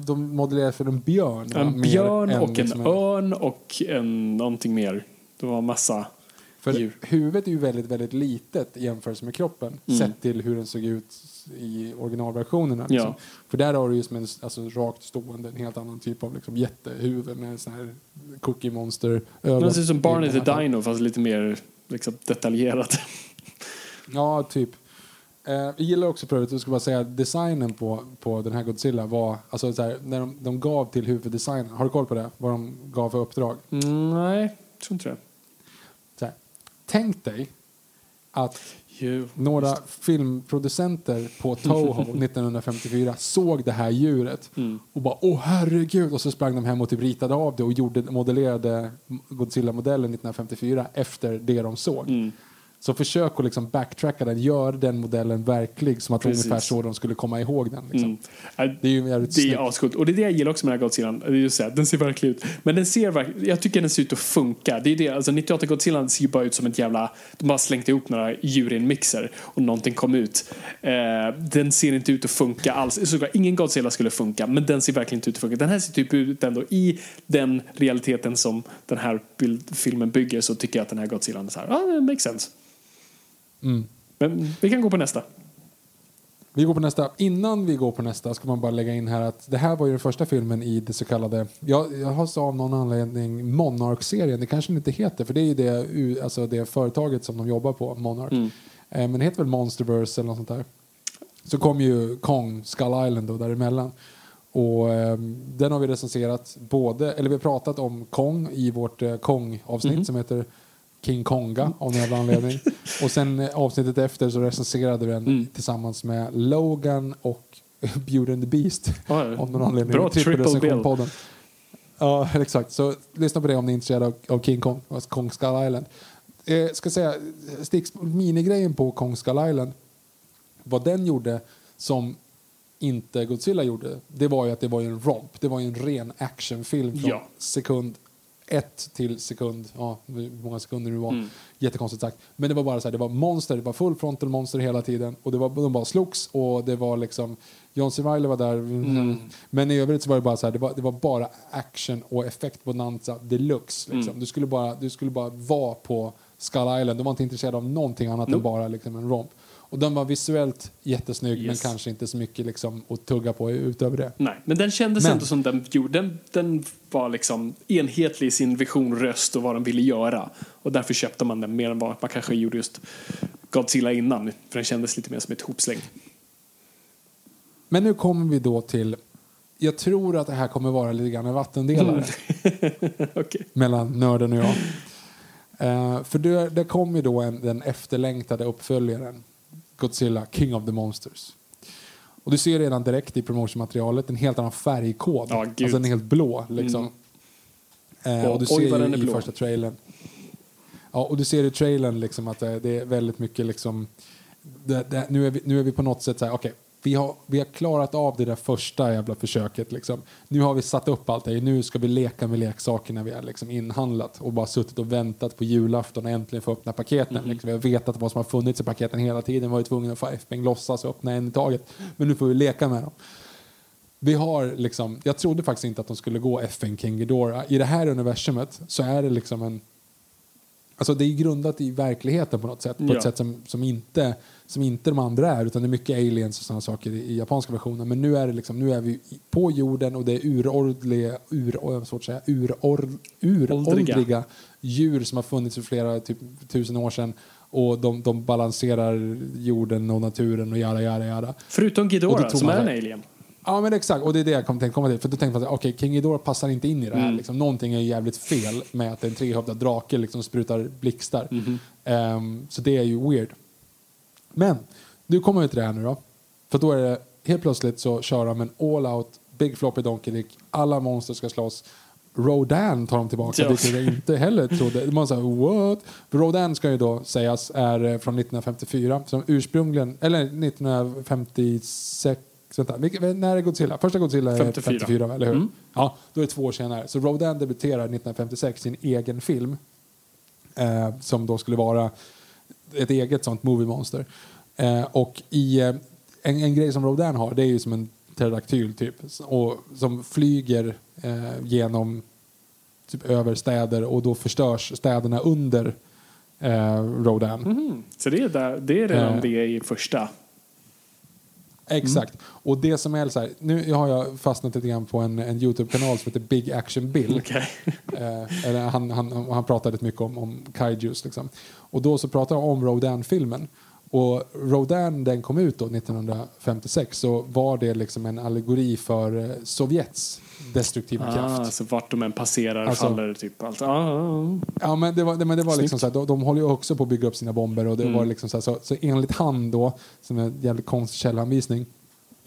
[SPEAKER 4] de modellerar för en björn.
[SPEAKER 5] En björn och en
[SPEAKER 4] liksom
[SPEAKER 5] örn och en, någonting mer. Det var massa
[SPEAKER 4] För
[SPEAKER 5] djur.
[SPEAKER 4] huvudet är ju väldigt, väldigt litet i jämförelse med kroppen.
[SPEAKER 5] Mm.
[SPEAKER 4] Sett till hur den såg ut i originalversionerna. Liksom.
[SPEAKER 5] Ja.
[SPEAKER 4] För där har du ju som en alltså, rakt stående, en helt annan typ av liksom, jättehuvud med sån här cookie monster ögon.
[SPEAKER 5] Det ser ut som Barney
[SPEAKER 4] I
[SPEAKER 5] the. Dino fast lite mer liksom, detaljerat.
[SPEAKER 4] Ja, typ. Eh, jag gillar också för övrigt, jag ska bara säga designen på, på den här Godzilla var, alltså så här, när de, de gav till huvuddesignen, har du koll på det? Vad de gav för uppdrag?
[SPEAKER 5] Mm, nej, tror inte det.
[SPEAKER 4] Så här, tänk dig att
[SPEAKER 5] Jo.
[SPEAKER 4] några filmproducenter på Toho [LAUGHS] 1954 såg det här djuret
[SPEAKER 5] Mm.
[SPEAKER 4] och bara åh herregud och så sprang de hem och typ ritade av det och gjorde, modellerade Godzilla-modellen 1954 efter det de såg.
[SPEAKER 5] Mm.
[SPEAKER 4] Så försök att liksom backtracka den, gör den modellen verklig som att det är
[SPEAKER 5] Precis.
[SPEAKER 4] ungefär så de skulle komma ihåg den. Liksom.
[SPEAKER 5] Mm.
[SPEAKER 4] Det är ju jävligt
[SPEAKER 5] Det är ascoolt. Och det är det jag gillar också med den här Godzillan. Det är just så här, den ser verklig ut. Men den ser verk- jag tycker den ser ut att funka. Det är det, alltså 98 Godzillan ser ju bara ut som ett jävla, de har slängt ihop några djur i en mixer och någonting kom ut. Eh, den ser inte ut att funka alls. Såklart, ingen Godzilla skulle funka, men den ser verkligen inte ut att funka. Den här ser typ ut ändå i den realiteten som den här bild, filmen bygger så tycker jag att den här Godzillan är så här, det makes sense.
[SPEAKER 4] Mm.
[SPEAKER 5] Men vi kan gå på nästa.
[SPEAKER 4] Vi går på nästa. Innan vi går på nästa ska man bara lägga in här att det här var ju den första filmen i det så kallade, jag, jag har så av någon anledning Monarch-serien, det kanske den inte heter för det är ju det, alltså det företaget som de jobbar på, Monarch.
[SPEAKER 5] Mm.
[SPEAKER 4] Eh, men det heter väl Monsterverse eller något sånt där. Så kom ju Kong, Skull Island då däremellan. Och eh, den har vi recenserat både, eller vi har pratat om Kong i vårt eh, Kong-avsnitt som heter King Konga av någon jävla anledning. [LAUGHS] Och sen eh, avsnittet efter så recenserade vi den
[SPEAKER 5] Mm.
[SPEAKER 4] tillsammans med Logan och [LAUGHS] Beauty and the Beast.
[SPEAKER 5] Ja.
[SPEAKER 4] av någon anledning.
[SPEAKER 5] Bra triple bill.
[SPEAKER 4] Ja, [LAUGHS] exakt. Så lyssna på det om ni är intresserade av, av King Kong, alltså Kong Skull Island. Eh, ska säga, Sticks, minigrejen på Kong Skull Island, vad den gjorde som inte Godzilla gjorde, det var ju att det var en romp. Det var en ren actionfilm från
[SPEAKER 5] Ja.
[SPEAKER 4] sekund ett till sekund, ja, hur många sekunder det var.
[SPEAKER 5] Mm.
[SPEAKER 4] Jättekonstigt sagt. Men det var bara så här, det var monster, det var full frontal monster hela tiden. Och det var, de bara slogs och det var liksom, John C. Reilly var där.
[SPEAKER 5] Mm.
[SPEAKER 4] Men i övrigt så var det bara så här, det var, det var bara action och effektbonanza deluxe. Liksom.
[SPEAKER 5] Mm.
[SPEAKER 4] Du, skulle bara, du skulle bara vara på Skull Island. Du var inte intresserad av någonting annat än
[SPEAKER 5] Nope.
[SPEAKER 4] bara liksom en romp. Och den var visuellt jättesnygg
[SPEAKER 5] Yes.
[SPEAKER 4] men kanske inte så mycket liksom att tugga på utöver det.
[SPEAKER 5] Nej, men den kändes
[SPEAKER 4] Men-
[SPEAKER 5] ändå som den gjorde. Den, den var liksom enhetlig i sin vision, röst och vad den ville göra. Och därför köpte man den mer än vad man kanske gjorde just Godzilla innan. För den kändes lite mer som ett hopsläng.
[SPEAKER 4] Men nu kommer vi då till, jag tror att det här kommer vara lite grann en vattendelare [LAUGHS]
[SPEAKER 5] Okej.
[SPEAKER 4] mellan nörden och jag. Eh, för det, det kom ju då en, den efterlängtade uppföljaren, Godzilla, King of the Monsters. Och du ser redan direkt i promotionmaterialet en helt annan färgkod.
[SPEAKER 5] Ja,
[SPEAKER 4] alltså den är helt blå liksom. Eh, och du
[SPEAKER 5] Oj,
[SPEAKER 4] ser
[SPEAKER 5] vad
[SPEAKER 4] ju i
[SPEAKER 5] blå.
[SPEAKER 4] första trailern. Ja, och du ser i trailern liksom att det, det är väldigt mycket liksom... Det, det, nu, är vi, nu är vi på något sätt så här, okej, vi, har, vi har klarat av det där första jävla försöket liksom. Nu har vi satt upp allt det, nu ska vi leka med leksakerna vi har liksom inhandlat och bara suttit och väntat på julafton och äntligen få öppna paketen.
[SPEAKER 5] Mhm.
[SPEAKER 4] Liksom, vi har vetat vad som har funnits i paketen hela tiden, vi var ju tvungna att få FBN låtsas och öppna en i taget. Men nu får vi leka med dem. Vi har liksom, jag trodde faktiskt inte att de skulle gå FN King Ghidorah. I det här universumet så är det liksom en... Alltså det är grundat i verkligheten på något sätt. På
[SPEAKER 5] Ja.
[SPEAKER 4] ett sätt som, som, inte, som inte de andra är. Utan det är mycket aliens och sådana saker i, i japanska versionen. Men nu är, det liksom, nu är vi på jorden och det är urordliga, ur, svårt att säga, uror, uråldriga djur som har funnits för flera typ, tusen år sedan. Och de, de balanserar jorden och naturen och jada jada jada.
[SPEAKER 5] Förutom Ghidorah som är en alien.
[SPEAKER 4] Ja men exakt, och det är det jag kom, tänkte komma till. För då tänkte man att okej, King Ghidorah passar inte in i det här.
[SPEAKER 5] Mm.
[SPEAKER 4] Liksom, någonting är jävligt fel med att en trehövdad drake liksom sprutar blixtar.
[SPEAKER 5] Mhm.
[SPEAKER 4] Ehm, så det är ju weird. Men, nu kommer vi till det här nu då. För då är det, helt plötsligt så kör de en all out, big floppy donkey dick. Alla monster ska slåss. Rodan tar de tillbaka,
[SPEAKER 5] Ja.
[SPEAKER 4] vilket jag inte heller trodde. Man sa what? Rodan ska ju då sägas är eh, från 1954, som ursprungligen, eller 1956, vänta, när är Godzilla? Första Godzilla är
[SPEAKER 5] 54.
[SPEAKER 4] 54, eller hur?
[SPEAKER 5] Mm.
[SPEAKER 4] Ja, då är det två år senare. Så Rodan debuterar 1956 sin egen film, eh, som då skulle vara ett eget sånt movie monster. Eh, och i, eh, en, en grej som Rodan har, det är ju som en pterodaktyl typ, och, som flyger eh, genom typ över städer och då förstörs städerna under eh, Rodan.
[SPEAKER 5] Mhm. Så det är, där, det är redan
[SPEAKER 4] Eh.
[SPEAKER 5] det i första.
[SPEAKER 4] Exakt. Och det som är så här, nu har jag fastnat lite grann på en, en Youtube-kanal som heter Big Action Bill. [LAUGHS]
[SPEAKER 5] Okej.
[SPEAKER 4] Eh, eller han, han, han pratar lite mycket om, om kaijus. Liksom. Och då så pratar han om Rodan-filmen. Och Rodan den kom ut då 1956 så var det liksom en allegori för eh, Sovjets destruktiva
[SPEAKER 5] Ah,
[SPEAKER 4] kraft.
[SPEAKER 5] så vart de än passerar
[SPEAKER 4] Alltså-
[SPEAKER 5] faller typ allt. Ah, ah, ah.
[SPEAKER 4] Ja, men det var, det, men det var liksom så här, de, de håller ju också på att bygga upp sina bomber och det
[SPEAKER 5] Mm.
[SPEAKER 4] var liksom så, här, så, så enligt han då, som är en jävligt konstig källanvisning,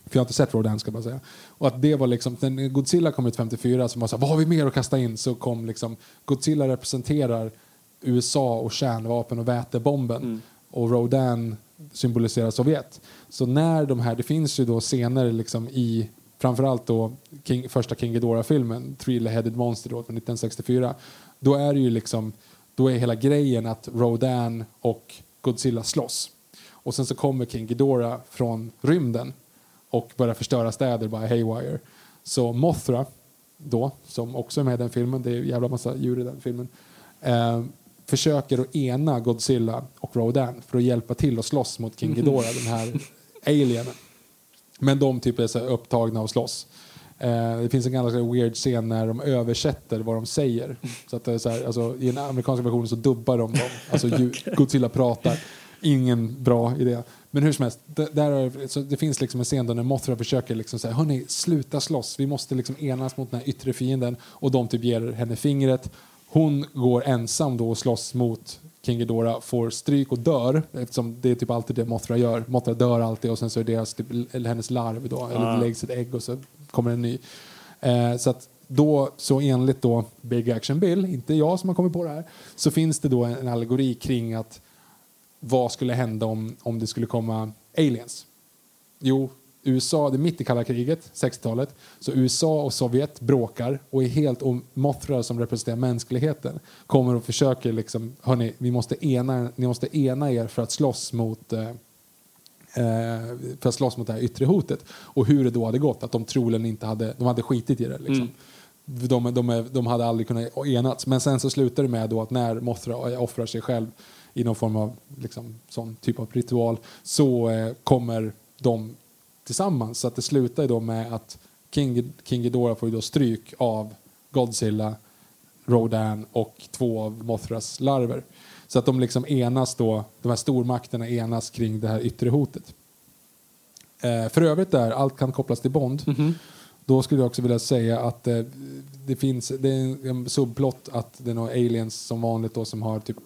[SPEAKER 4] för jag har inte sett Rodan ska jag bara säga, och att det var liksom, när Godzilla kom ut 54 så var så här, vad har vi mer att kasta in? Så kom liksom, Godzilla representerar USA och kärnvapen och vätebomben
[SPEAKER 5] Mm.
[SPEAKER 4] och Rodan symboliserar Sovjet. Så när de här, det finns ju då scener liksom i framförallt då King, första King Ghidorah-filmen, Three-Headed Monster då, från 1964. Då är det ju liksom, då är hela grejen att Rodan och Godzilla slåss. Och sen så kommer King Ghidorah från rymden och börjar förstöra städer bara haywire. Så Mothra då, som också är med i den filmen, det är en jävla massa djur i den filmen, eh, försöker att ena Godzilla och Rodan för att hjälpa till att slåss mot King [LAUGHS] Ghidorah, den här alienen. Men de typ är så upptagna och slåss. Eh, det finns en ganska weird scen när de översätter vad de säger. Så att det är så här, alltså, I den amerikanska versionen så dubbar de dem. Alltså [LAUGHS] Godzilla pratar. Ingen bra idé. Men hur som helst, det, där är, så det finns liksom en scen där när Mothra försöker liksom säga hörni, sluta slåss. Vi måste liksom enas mot den här yttre fienden. Och de typ ger henne fingret. Hon går ensam då och slåss mot King Ghidorah, får stryk och dör. Eftersom det är typ alltid det Mothra gör. Mothra dör alltid och sen så är deras, typ, eller hennes larv då, eller
[SPEAKER 5] Ah.
[SPEAKER 4] det läggs ett ägg och så kommer en ny. Eh, så att då, så enligt då Big Action Bill, inte jag som har kommit på det här, så finns det då en, en allegori kring att vad skulle hända om, om det skulle komma aliens? Jo, USA, det är mitt i kalla kriget, 60-talet, så USA och Sovjet bråkar och är helt, och Mothra som representerar mänskligheten kommer och försöker liksom, hörni, vi måste ena, ni måste ena er för att slåss mot eh, eh, för att slåss mot det här yttre hotet. Och hur det då hade gått, att de troligen inte hade, de hade skitit i det. Liksom. De, de, de, de hade aldrig kunnat enats. Men sen så slutar det med då att när Mothra offrar sig själv i någon form av liksom, sån typ av ritual så eh, kommer de tillsammans. Så att det slutar ju då med att King, King Ghidorah får ju då stryk av Godzilla, Rodan och två av Mothras larver. Så att de liksom enas då, de här stormakterna enas kring det här yttre hotet. Eh, för övrigt där, allt kan kopplas till Bond. Då skulle jag också vilja säga att eh, det finns, det är en subplott att det är några aliens som vanligt då som har typ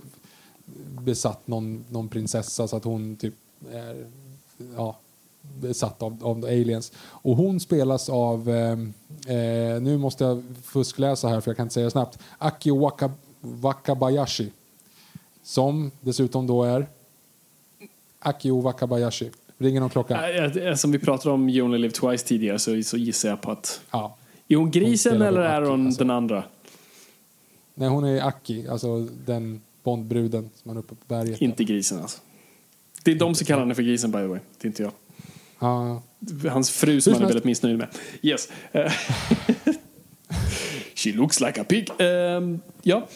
[SPEAKER 4] besatt någon, någon prinsessa så att hon typ är ja, besatt av, av aliens. Och hon spelas av, eh, eh, nu måste jag fuskläsa här för jag kan inte säga snabbt, Waka, Wakabayashi. Som dessutom då är Akio Wakabayashi. Ringer någon klocka?
[SPEAKER 5] Som vi pratade om You Only Live Twice tidigare så, så gissar jag på att...
[SPEAKER 4] Ja.
[SPEAKER 5] Är hon grisen
[SPEAKER 4] spelar
[SPEAKER 5] eller är
[SPEAKER 4] Aki,
[SPEAKER 5] hon
[SPEAKER 4] alltså.
[SPEAKER 5] den andra?
[SPEAKER 4] Nej, hon är Aki, alltså den Bondbruden som man är uppe på berget.
[SPEAKER 5] Inte grisen alltså. Det är de som kallar henne för grisen by the way. Det är inte jag.
[SPEAKER 4] Ja,
[SPEAKER 5] Hans fru som han är väldigt missnöjd med. Yes. [LAUGHS] She looks like a pig. Ehm, ja.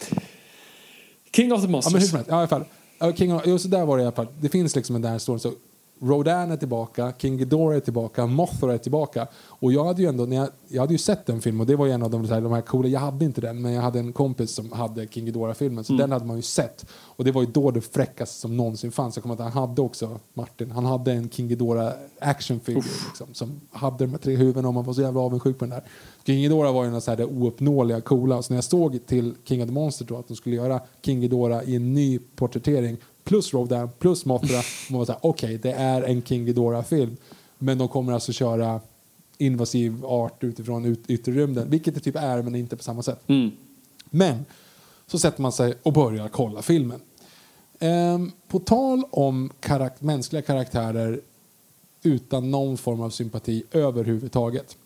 [SPEAKER 5] King of the
[SPEAKER 4] Ja,
[SPEAKER 5] Monsters.
[SPEAKER 4] men hur som helst. Ja, i alla fall. Ja, King of, jo, så där var det i alla fall. Det finns liksom en där storyn. Så Rodan är tillbaka, King Ghidorah är tillbaka, Mothra är tillbaka. Och jag hade ju ändå, när jag, jag hade ju sett den filmen och det var en av de, här, de här coola, jag hade inte den men jag hade en kompis som hade King Ghidorah-filmen så den hade man ju sett. Och det var ju då det fräckaste som någonsin fanns. Jag kommer att han hade också, Martin, han hade en King Ghidorah actionfigur liksom, som hade de här tre huvudena och man var så jävla avundsjuk på den där. King Ghidorah var ju något så här det ouppnåeliga coola. Så när jag såg till King of the Monster då att de skulle göra King Ghidorah i en ny porträttering plus Rodan plus Mothra. man var så här, okej, det är en King Ghidorah-film. Men de kommer alltså köra invasiv art utifrån ut, yttre rymden. Vilket det typ är, men inte på samma sätt.
[SPEAKER 5] Mm.
[SPEAKER 4] Men så sätter man sig och börjar kolla filmen. Ehm, på tal om karak- mänskliga karaktärer utan någon form av sympati överhuvudtaget.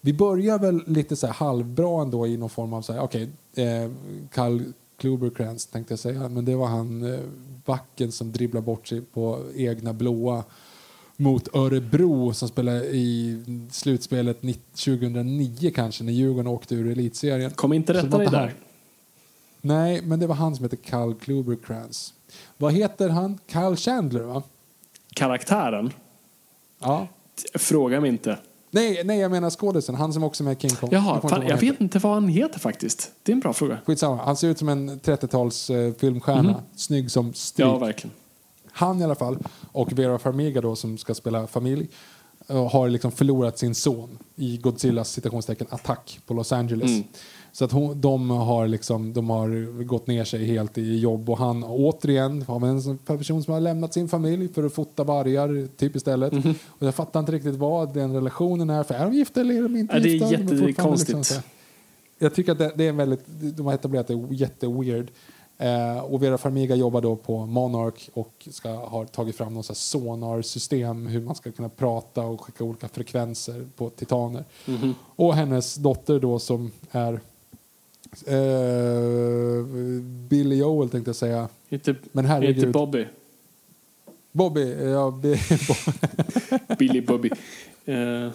[SPEAKER 4] Vi börjar väl lite så här halvbra ändå i någon form av så här, okej, eh, Carl Kluberkrantz tänkte jag säga, men det var han eh, backen som dribblar bort sig på egna blåa mot Örebro som spelade i slutspelet nitt- 2009 kanske när Djurgården åkte ur elitserien.
[SPEAKER 5] Kom inte rätta dig där.
[SPEAKER 4] Nej, men det var han som heter Carl Kluberkrantz. Vad heter han? Kyle Chandler, va?
[SPEAKER 5] Karaktären?
[SPEAKER 4] Ja.
[SPEAKER 5] Fråga mig inte.
[SPEAKER 4] Nej, nej, jag menar skådisen. Han som också är med i King Kong. Jag
[SPEAKER 5] Jaha, fan, jag vet inte vad han heter faktiskt. Det är en bra fråga.
[SPEAKER 4] Skitsamma. Han ser ut som en 30-tals eh, filmstjärna. Snygg som stryk.
[SPEAKER 5] Ja, verkligen.
[SPEAKER 4] Han i alla fall, och Vera Farmiga då som ska spela familj, eh, har liksom förlorat sin son i Godzillas citationstecken attack på Los Angeles.
[SPEAKER 5] Mm.
[SPEAKER 4] Så att hon, de, har liksom, de har gått ner sig helt i jobb och han återigen har en person som har lämnat sin familj för att fota vargar typ istället.
[SPEAKER 5] Mhm.
[SPEAKER 4] Och jag fattar inte riktigt vad den relationen är. För är de gifta eller är de inte
[SPEAKER 5] Ja, det är
[SPEAKER 4] gifta? De fortfarande
[SPEAKER 5] jättekonstigt.
[SPEAKER 4] här- jag tycker att det, det är väldigt, de har etablerat det jätteweird. Eh, och Vera Farmiga jobbar då på Monarch och ska ha tagit fram något sonarsystem hur man ska kunna prata och skicka olika frekvenser på titaner.
[SPEAKER 5] Mhm.
[SPEAKER 4] Och hennes dotter då som är eh, Billy Joel tänkte jag säga.
[SPEAKER 5] Inte,
[SPEAKER 4] Men herregud.
[SPEAKER 5] inte Bobby.
[SPEAKER 4] Bobby, ja, Bi- [LAUGHS]
[SPEAKER 5] Billy Bobby. Eh,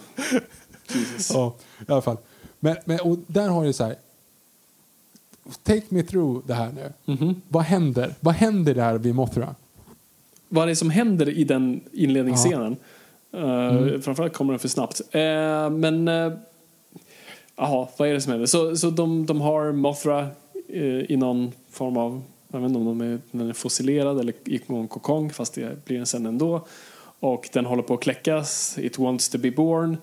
[SPEAKER 5] Jesus.
[SPEAKER 4] ja, i alla fall. Men, men och där har du så här. Take me through det här nu.
[SPEAKER 5] Mhm.
[SPEAKER 4] Vad händer? Vad händer där vid Mothra?
[SPEAKER 5] Vad är det som händer i den inledningsscenen? Eh,
[SPEAKER 4] Mm.
[SPEAKER 5] Framförallt kommer den för snabbt. Men... Jaha, vad är det som händer? Så, så de, de har Mothra eh, i någon form av... Jag vet inte om de är, den är fossilerad eller i någon kokong, fast det blir den sen ändå. Och den håller på att kläckas. It wants to be born.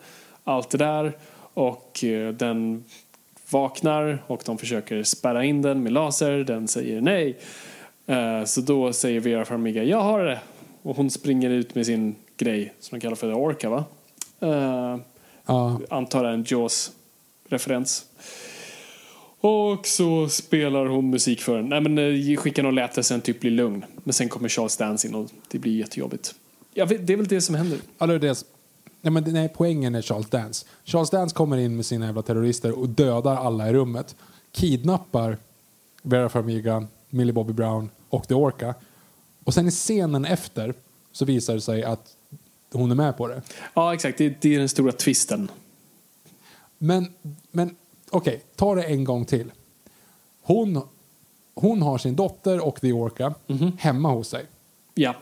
[SPEAKER 5] Allt det där. Och eh, den vaknar och de försöker spärra in den med laser. Den säger nej. Eh, Så då säger Vera Farmiga, jag har det. Och hon springer ut med sin grej som de kallar för Orca va? Eh,
[SPEAKER 4] Ja.
[SPEAKER 5] Antar en Jaws-referens. Och så spelar hon musik för den. Nej men eh, skickar någon läte sen typ blir lugn. Men sen kommer Charles Dance in och det blir jättejobbigt. Vet, det är väl det som händer.
[SPEAKER 4] Ja, det är det. Nej, men nej, poängen är Charles Dance. Charles Dance kommer in med sina jävla terrorister och dödar alla i rummet. Kidnappar Vera Farmiga, Millie Bobby Brown och The Orca. Och sen i scenen efter så visar det sig att hon är med på det.
[SPEAKER 5] Ja exakt, det, det är den stora twisten.
[SPEAKER 4] Men, men okej, ta det en gång till. Hon, hon har sin dotter och The Orca hemma hos sig.
[SPEAKER 5] Ja.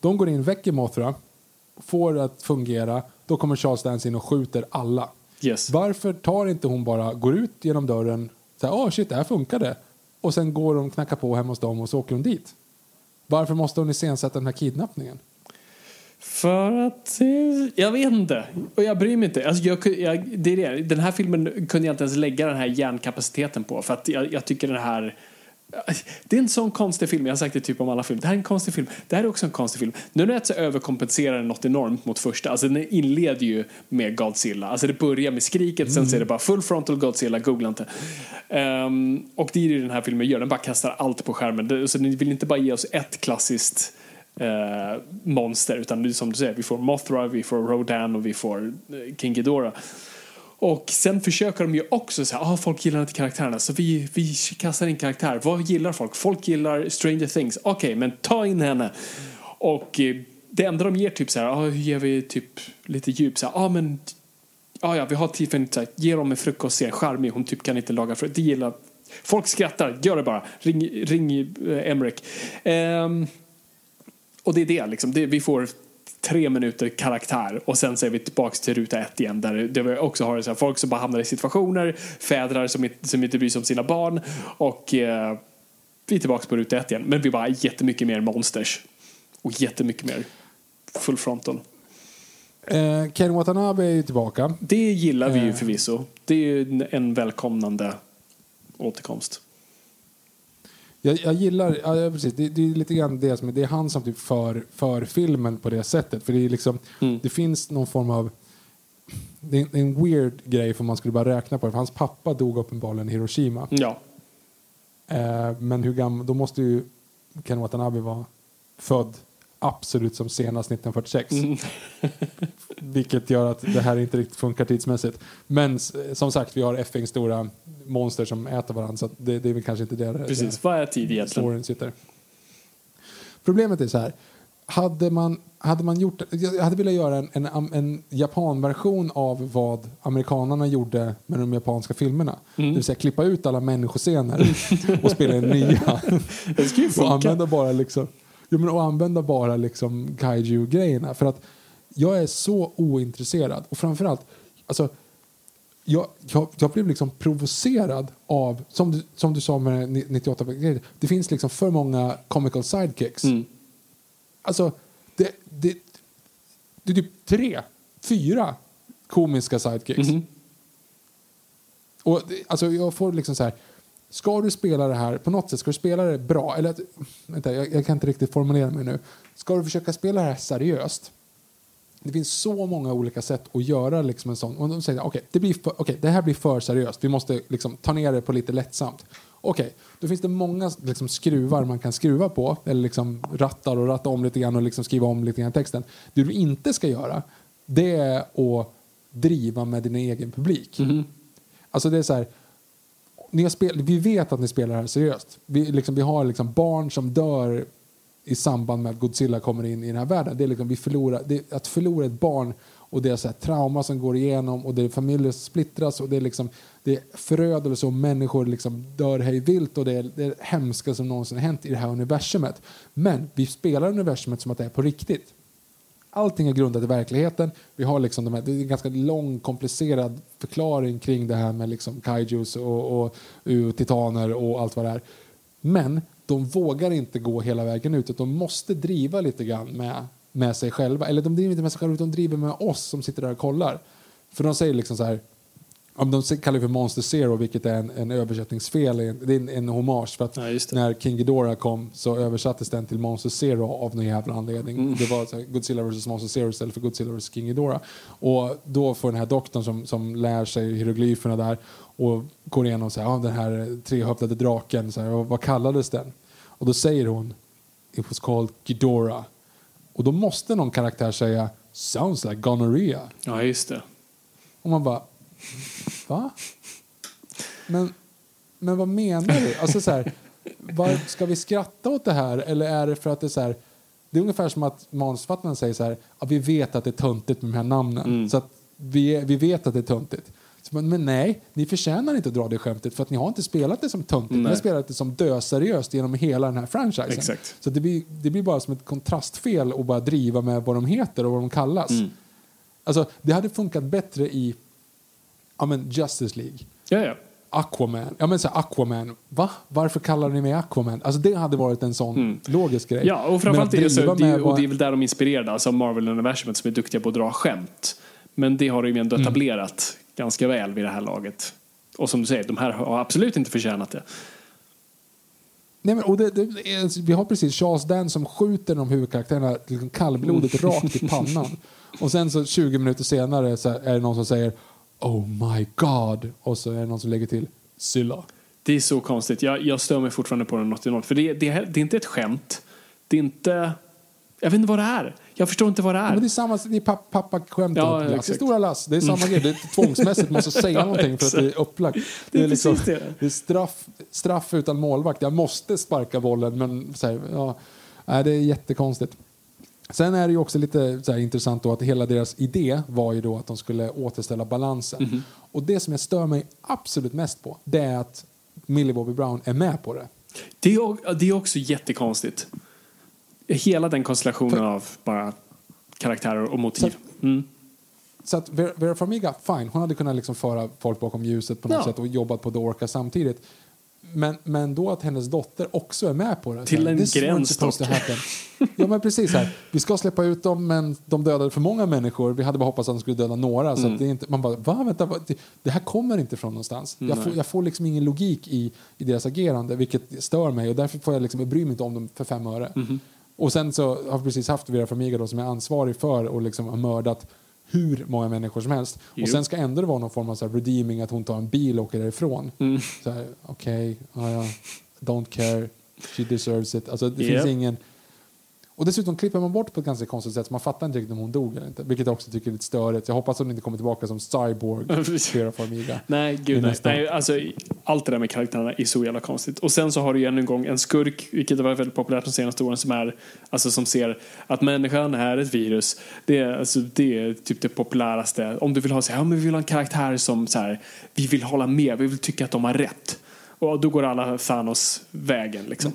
[SPEAKER 4] De går in, väcker Mothra, får det att fungera. Då kommer Charles Dance in och skjuter alla.
[SPEAKER 5] Yes.
[SPEAKER 4] Varför tar inte hon bara, går ut genom dörren, här, åh shit, det här funkade. Och sen går hon och knackar på hemma hos dem och så åker hon dit. Varför måste hon iscensätta den här kidnappningen?
[SPEAKER 5] För att... Jag vet inte. Och jag bryr mig inte. Alltså jag, jag, det är det. Den här filmen kunde jag inte ens lägga den här hjärnkapaciteten på. För att jag, jag tycker den här... Det är en sån konstig film. Jag har sagt det typ om alla filmer. Det här är en konstig film. Det här är också en konstig film. Nu när jag så överkompenserar den något enormt mot första. Alltså den inleder ju med Godzilla. Alltså det börjar med skriket. mm. Sen så är det bara full frontal Godzilla. Googla inte. Um, och det är det den här filmen gör. Den bara kastar allt på skärmen. Så den vill inte bara ge oss ett klassiskt eh, monster. Utan det som du säger, vi får Mothra, vi får Rodan och vi får eh, King Ghidorah. Och sen försöker de ju också säga, ah, folk gillar inte karaktärerna så vi, vi kastar in karaktär. Vad gillar folk? Folk gillar Stranger Things. Okej, okay, men ta in henne. Och eh, det enda de ger typ så här, ah, hur ger vi typ lite djup så här, ah, men ah, ja, vi har typ Tiffany, så här, ge dem en frukost, ser charmig, hon typ kan inte laga frukost. Det gillar Folk skrattar, gör det bara. Ring, ring eh, Emmerich. Ehm, och det är det, liksom. det, vi får tre minuter karaktär och sen så är vi tillbaka till ruta ett igen där, där vi också har så här, folk som bara hamnar i situationer, fädrar som inte, som inte bryr sig om sina barn och eh, vi är tillbaka på ruta ett igen. Men vi bara jättemycket mer monsters och jättemycket mer full frontal.
[SPEAKER 4] Eh, Ken Watanabe är ju tillbaka.
[SPEAKER 5] Det gillar vi ju
[SPEAKER 4] Eh.
[SPEAKER 5] förvisso. Det är ju en välkomnande återkomst.
[SPEAKER 4] Jag, jag gillar, ja, precis, det, det är lite grann det som, det är han som typ för, för filmen på det sättet. För det är liksom,
[SPEAKER 5] Mm.
[SPEAKER 4] det finns någon form av det är, det är en weird grej för man skulle bara räkna på det. För hans pappa dog uppenbarligen i Hiroshima.
[SPEAKER 5] Ja.
[SPEAKER 4] Eh, men hur gammal, då måste ju Ken Watanabe vara född absolut som senast 1946.
[SPEAKER 5] Mm. [LAUGHS]
[SPEAKER 4] Vilket gör att det här inte riktigt funkar tidsmässigt. Men som sagt, vi har effing stora monster som äter varandra så det, det är väl kanske inte det
[SPEAKER 5] Precis. Vad är tid egentligen?
[SPEAKER 4] sitter. Problemet är så här. Hade man, hade man gjort, jag hade velat göra en, en, en japanversion av vad amerikanerna gjorde med de japanska filmerna.
[SPEAKER 5] Mm.
[SPEAKER 4] Det vill säga klippa ut alla människoscener [LAUGHS] och spela in nya.
[SPEAKER 5] Det skulle ju
[SPEAKER 4] och
[SPEAKER 5] funka.
[SPEAKER 4] använda bara liksom, ja, men och använda bara liksom kaiju-grejerna. För att jag är så ointresserad. Och framförallt, alltså, jag, jag, jag blev liksom provocerad av, som du, som du sa med 98 grejer, det finns liksom för många comical sidekicks.
[SPEAKER 5] Mm.
[SPEAKER 4] Alltså, det, det, det är typ tre, fyra komiska sidekicks.
[SPEAKER 5] Mhm.
[SPEAKER 4] Och det, alltså jag får liksom så här, ska du spela det här på något sätt, ska du spela det bra, eller att- vänta, jag, jag kan inte riktigt formulera mig nu. Ska du försöka spela det här seriöst, det finns så många olika sätt att göra liksom en sån. Och de säger okej, det, blir för, okej, det här blir för seriöst. Vi måste liksom ta ner det på lite lättsamt. Okej, då finns det många liksom skruvar man kan skruva på. Eller liksom rattar och ratta om lite grann och liksom skriva om lite grann texten. Det du inte ska göra, det är att driva med din egen publik. Alltså det är så här, ni har spel, vi vet att ni spelar det här seriöst. Vi, liksom, vi har liksom barn som dör i samband med att Godzilla kommer in i den här världen. Det är liksom, vi förlorar, det att förlora ett barn och det är så här, trauma som går igenom och det är familjer som splittras och det är, liksom, det är förödelse och människor liksom dör hej vilt och det är det är hemska som någonsin har hänt i det här universumet. Men vi spelar universumet som att det är på riktigt. Allting är grundat i verkligheten. Vi har liksom de här, det är en ganska lång, komplicerad förklaring kring det här med liksom kaijus och, och, och titaner och allt vad det är. Men de vågar inte gå hela vägen ut. utan De måste driva lite grann med, med sig själva. Eller de driver inte med sig själva, utan de driver med oss som sitter där och kollar. För de säger liksom så här, de kallar det för Monster Zero, vilket är en, en översättningsfel, det är en, en hommage. För att
[SPEAKER 5] Ja,
[SPEAKER 4] när King Ghidorah kom så översattes den till Monster Zero av någon jävla anledning.
[SPEAKER 5] Mm.
[SPEAKER 4] Det var Godzilla vs Monster Zero istället för Godzilla vs King Ghidorah. Och då får den här doktorn som, som lär sig hieroglyferna där och går igenom så här, ah, den här trehövdade draken, så här, vad kallades den? Och då säger hon It was called Ghidorah. Och då måste någon karaktär säga Sounds like gonorrhea.
[SPEAKER 5] Ja, just det.
[SPEAKER 4] Och man bara, va? Men, men vad menar du? Alltså så här, var, ska vi skratta åt det här eller är det för att det är så här, det är ungefär som att manusförfattaren säger så här, ja, vi vet att det är töntigt med de här namnen. Så att vi, vi vet att det är töntigt. Men, men nej, ni förtjänar inte att dra det skämtet för att ni har inte spelat det som töntigt. Ni har spelat det som döseriöst genom hela den här franchisen.
[SPEAKER 5] Exakt.
[SPEAKER 4] Så det blir, det blir bara som ett kontrastfel att bara driva med vad de heter och vad de kallas. Alltså, det hade funkat bättre i ja, men Justice League.
[SPEAKER 5] Ja, ja.
[SPEAKER 4] Aquaman. Ja, men så här, Aquaman. Va? Varför kallar ni mig Aquaman? Alltså, det hade varit en sån logisk grej.
[SPEAKER 5] Mm. Ja, och framförallt är det, så, det, och det är väl där de är inspirerade, alltså Marvel-universumet som är duktiga på att dra skämt. Men det har de ju ändå
[SPEAKER 4] Mm.
[SPEAKER 5] etablerat ganska väl vid det här laget. Och som du säger, de här har absolut inte förtjänat det.
[SPEAKER 4] Nej, men, och det, det är, vi har precis Charles Dance som skjuter de huvudkaraktärerna liksom kallblodigt
[SPEAKER 5] Mm.
[SPEAKER 4] rakt i pannan. [LAUGHS] Och sen så 20 minuter senare så är det någon som säger Oh my God. Och så är det någon som lägger till Sylla.
[SPEAKER 5] Det är så konstigt. Jag, jag stör mig fortfarande på den 80 För det, det, det är inte ett skämt. Det är inte... Jag vet inte vad det är. Jag förstår inte vad det
[SPEAKER 4] Ja,
[SPEAKER 5] är.
[SPEAKER 4] men det är samma, det är papp, pappa-skämtet.
[SPEAKER 5] Ja, exakt.
[SPEAKER 4] stora lass. Det är samma grej. Det är tvångsmässigt måste [LAUGHS] säga
[SPEAKER 5] Ja,
[SPEAKER 4] någonting för att det är upplagt.
[SPEAKER 5] Det är
[SPEAKER 4] liksom,
[SPEAKER 5] precis det.
[SPEAKER 4] det är straff, straff utan målvakt. Jag måste sparka bollen, men så här, ja, nej, det är jättekonstigt. Sen är det ju också lite så intressant då att hela deras idé var ju då att de skulle återställa balansen.
[SPEAKER 5] Mhm.
[SPEAKER 4] Och det som jag stör mig absolut mest på, det är att Millie Bobby Brown är med på det.
[SPEAKER 5] Det är, det är också jättekonstigt. Hela den konstellationen av bara karaktärer och motiv. Mm.
[SPEAKER 4] Så att Vera, Vera Farmiga, fine, hon hade kunnat liksom föra folk bakom ljuset på något
[SPEAKER 5] Ja.
[SPEAKER 4] sätt och jobbat på The Orca samtidigt. Men, men då att hennes dotter också är med på det.
[SPEAKER 5] Till
[SPEAKER 4] Så
[SPEAKER 5] en
[SPEAKER 4] "This weren't
[SPEAKER 5] gräns dock."
[SPEAKER 4] happen." Ja men precis här. Vi ska släppa ut dem men de dödade för många människor. Vi hade bara hoppats att de skulle döda några. Så
[SPEAKER 5] Mm.
[SPEAKER 4] att det är inte, man bara, va? Vänta, vad? Det, det här kommer inte från någonstans. Jag får, jag får liksom ingen logik i, i deras agerande vilket stör mig och därför får jag liksom, jag bryr mig inte om dem för fem öre.
[SPEAKER 5] Mhm.
[SPEAKER 4] Och sen så har vi precis haft Vera Farmiga då, som är ansvarig för och liksom har mördat hur många människor som helst.
[SPEAKER 5] Jo.
[SPEAKER 4] Och sen ska ändå det vara någon form av så redeeming att hon tar en bil och åker därifrån.
[SPEAKER 5] Mm.
[SPEAKER 4] Okej, ja, ja, don't care, she deserves it. Alltså det
[SPEAKER 5] Yep.
[SPEAKER 4] finns ingen... Och dessutom klipper man bort på ett ganska konstigt sätt så man fattar inte riktigt om hon dog eller inte. Vilket jag också tycker är lite störigt. Jag hoppas att hon inte kommer tillbaka som cyborg, [LAUGHS] Farmiga. [LAUGHS]
[SPEAKER 5] Nej, gud nej. nej alltså, allt det där med karaktärerna är så jävla konstigt. Och sen så har du ju ännu en gång en skurk, vilket har varit väldigt populärt de senaste åren, som är, alltså som ser att människan är ett virus. Det är, alltså, det är typ det populäraste. Om du vill ha så här, ja, men vi vill ha en karaktär som så här, vi vill hålla med, vi vill tycka att de har rätt. Och då går alla Thanos-vägen liksom.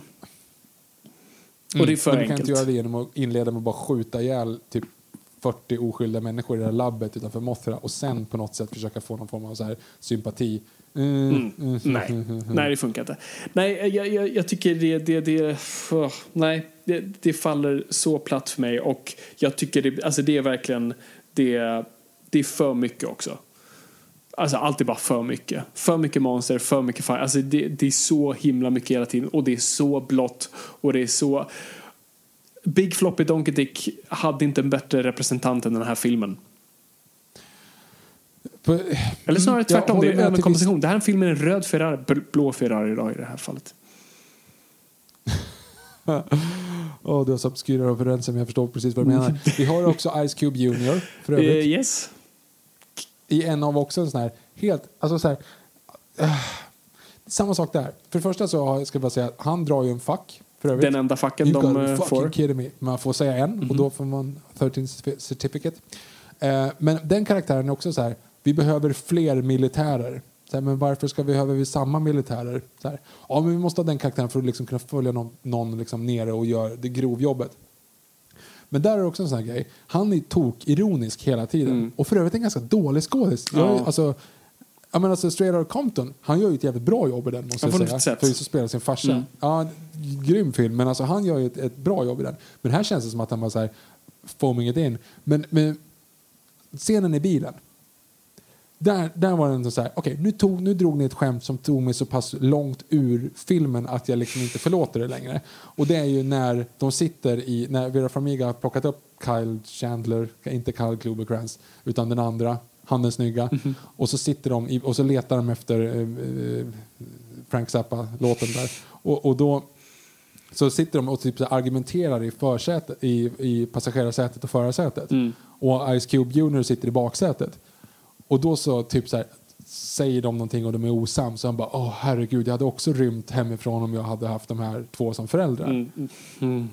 [SPEAKER 5] Och det är för
[SPEAKER 4] Men du kan
[SPEAKER 5] enkelt.
[SPEAKER 4] inte göra det genom att inleda med att bara skjuta ihjäl typ 40 oskyldiga människor i det här labbet utanför Mothra och sen på något sätt försöka få någon form av så här sympati. Mm,
[SPEAKER 5] Mm.
[SPEAKER 4] mm,
[SPEAKER 5] Nej.
[SPEAKER 4] mm, mm, mm.
[SPEAKER 5] Nej, det funkar inte. Nej, jag, jag, jag tycker det, det, det, åh, nej, det, det faller så platt för mig och jag tycker det, alltså det är verkligen, det, det är för mycket också. Alltså allt är bara för mycket. För mycket monster, för mycket fire. Alltså det, det är så himla mycket hela tiden och det är så blått och det är så... Big Floppy Donkey Dick hade inte en bättre representant än den här filmen.
[SPEAKER 4] På-
[SPEAKER 5] Eller snarare
[SPEAKER 4] Jag
[SPEAKER 5] tvärtom, det är
[SPEAKER 4] med till
[SPEAKER 5] överkompensation. Det här är en film med en röd Ferrari, bl- blå Ferrari då i det här fallet. [LAUGHS]
[SPEAKER 4] Åh, du har så obskyra referenser men jag förstår precis vad du menar. [LAUGHS] Vi har också Ice Cube Jr. för
[SPEAKER 5] Eh,
[SPEAKER 4] övrigt.
[SPEAKER 5] yes.
[SPEAKER 4] I en av också en sån här helt, alltså så här, äh, samma sak där. För det första så ska jag bara säga att han drar ju en fack. För övrigt.
[SPEAKER 5] Den enda facken
[SPEAKER 4] You
[SPEAKER 5] de eh, får. Mhm.
[SPEAKER 4] kidding me. Man får säga en och då får man 13 certificate. Eh, men den karaktären är också så här, vi behöver fler militärer. Så här, men varför ska vi behöva vi samma militärer? Så här, ja, men vi måste ha den karaktären för att liksom kunna följa någon, någon liksom nere och göra det grovjobbet. Men där är också en sån här grej. Han är tok-ironisk hela tiden. Och för övrigt en ganska dålig skådis.
[SPEAKER 5] Ja.
[SPEAKER 4] Alltså, jag menar, alltså, Straight Outta Compton, han gör ju ett jävligt bra jobb i den måste
[SPEAKER 5] Jag
[SPEAKER 4] säga.
[SPEAKER 5] sett.
[SPEAKER 4] För just att spela sin farsa.
[SPEAKER 5] Mm.
[SPEAKER 4] Ja, grym film, men alltså, han gör ju ett, ett bra jobb i den. Men här känns det som att han var så här, foaming it in. Men, men scenen i bilen. Där, där var den så här, okej nu, tog, nu drog ni ett skämt som tog mig så pass långt ur filmen att jag liksom inte förlåter det längre. Och det är ju när de sitter i, när Vera Farmiga har plockat upp Kyle Chandler, inte Kyle Kloberkrantz, utan den andra, han den snygga. Och så sitter de i, och så letar de efter eh, eh, Frank Zappa-låten där. Och, och då så sitter de och typ så argumenterar i, försätet, i, i passagerarsätet och förarsätet. Och Ice Cube Jr sitter i baksätet. Och då så typ så här, säger de någonting och de är osams. Så han bara, åh herregud, jag hade också rymt hemifrån om jag hade haft de här två som föräldrar.
[SPEAKER 5] Mm, mm.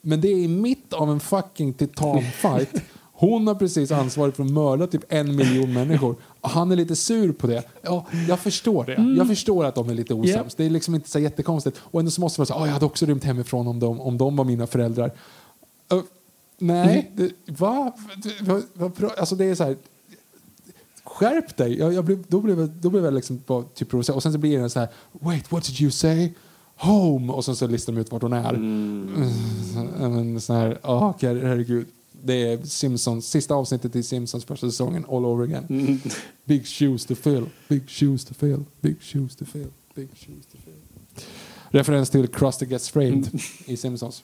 [SPEAKER 4] Men det är i mitt av en fucking titanfight. Hon har precis ansvaret för att mörda typ en miljon människor. Och han är lite sur på det. Ja, jag förstår det.
[SPEAKER 5] Mm.
[SPEAKER 4] Jag förstår att de är lite osams. Det är liksom inte så jättekonstigt. Och ändå så måste man säga, oh, jag hade också rymt hemifrån om de, om de var mina föräldrar. Uh, nej,
[SPEAKER 5] Mm.
[SPEAKER 4] det, va? Det- Alltså det är så här, skärp dig. Jag, jag blev, då, blev jag, då blev jag liksom bara typ provocerad. Och sen så blir det så här, wait, what did you say? Home! Och sen så listar de ut vart hon är. Mm. Men sån här, oh, herregud. Det är Simpsons, sista avsnittet i Simpsons första säsongen all over again.
[SPEAKER 5] Mm.
[SPEAKER 4] Big shoes to fill, big shoes to fill, big shoes to fill, big shoes to fill. Referens till Krusty Gets Framed i Simpsons.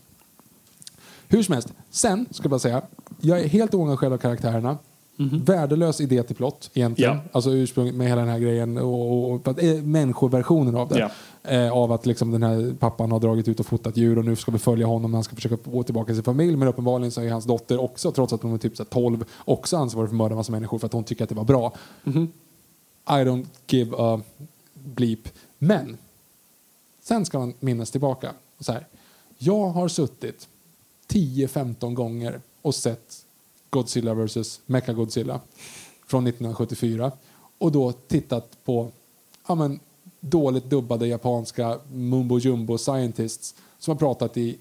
[SPEAKER 4] Hur som helst, sen ska jag bara säga, jag är helt oengagerad av karaktärerna. Värdelös idé till plott egentligen.
[SPEAKER 5] Ja.
[SPEAKER 4] Alltså ursprunget med hela den här grejen och, och, och eh, människoversionen av det.
[SPEAKER 5] Ja.
[SPEAKER 4] Eh, av att liksom den här pappan har dragit ut och fotat djur och nu ska vi följa honom när han ska försöka få tillbaka sin familj. Men uppenbarligen så är hans dotter också, trots att hon är typ så här 12, också ansvarig för att mörda massa människor för att hon tycker att det var bra. I don't give a bleep. Men sen ska man minnas tillbaka. Så här, jag har suttit 10-15 gånger och sett Godzilla vs. Mechagodzilla från 1974 och då tittat på ja, men, dåligt dubbade japanska mumbo jumbo scientists som har pratat i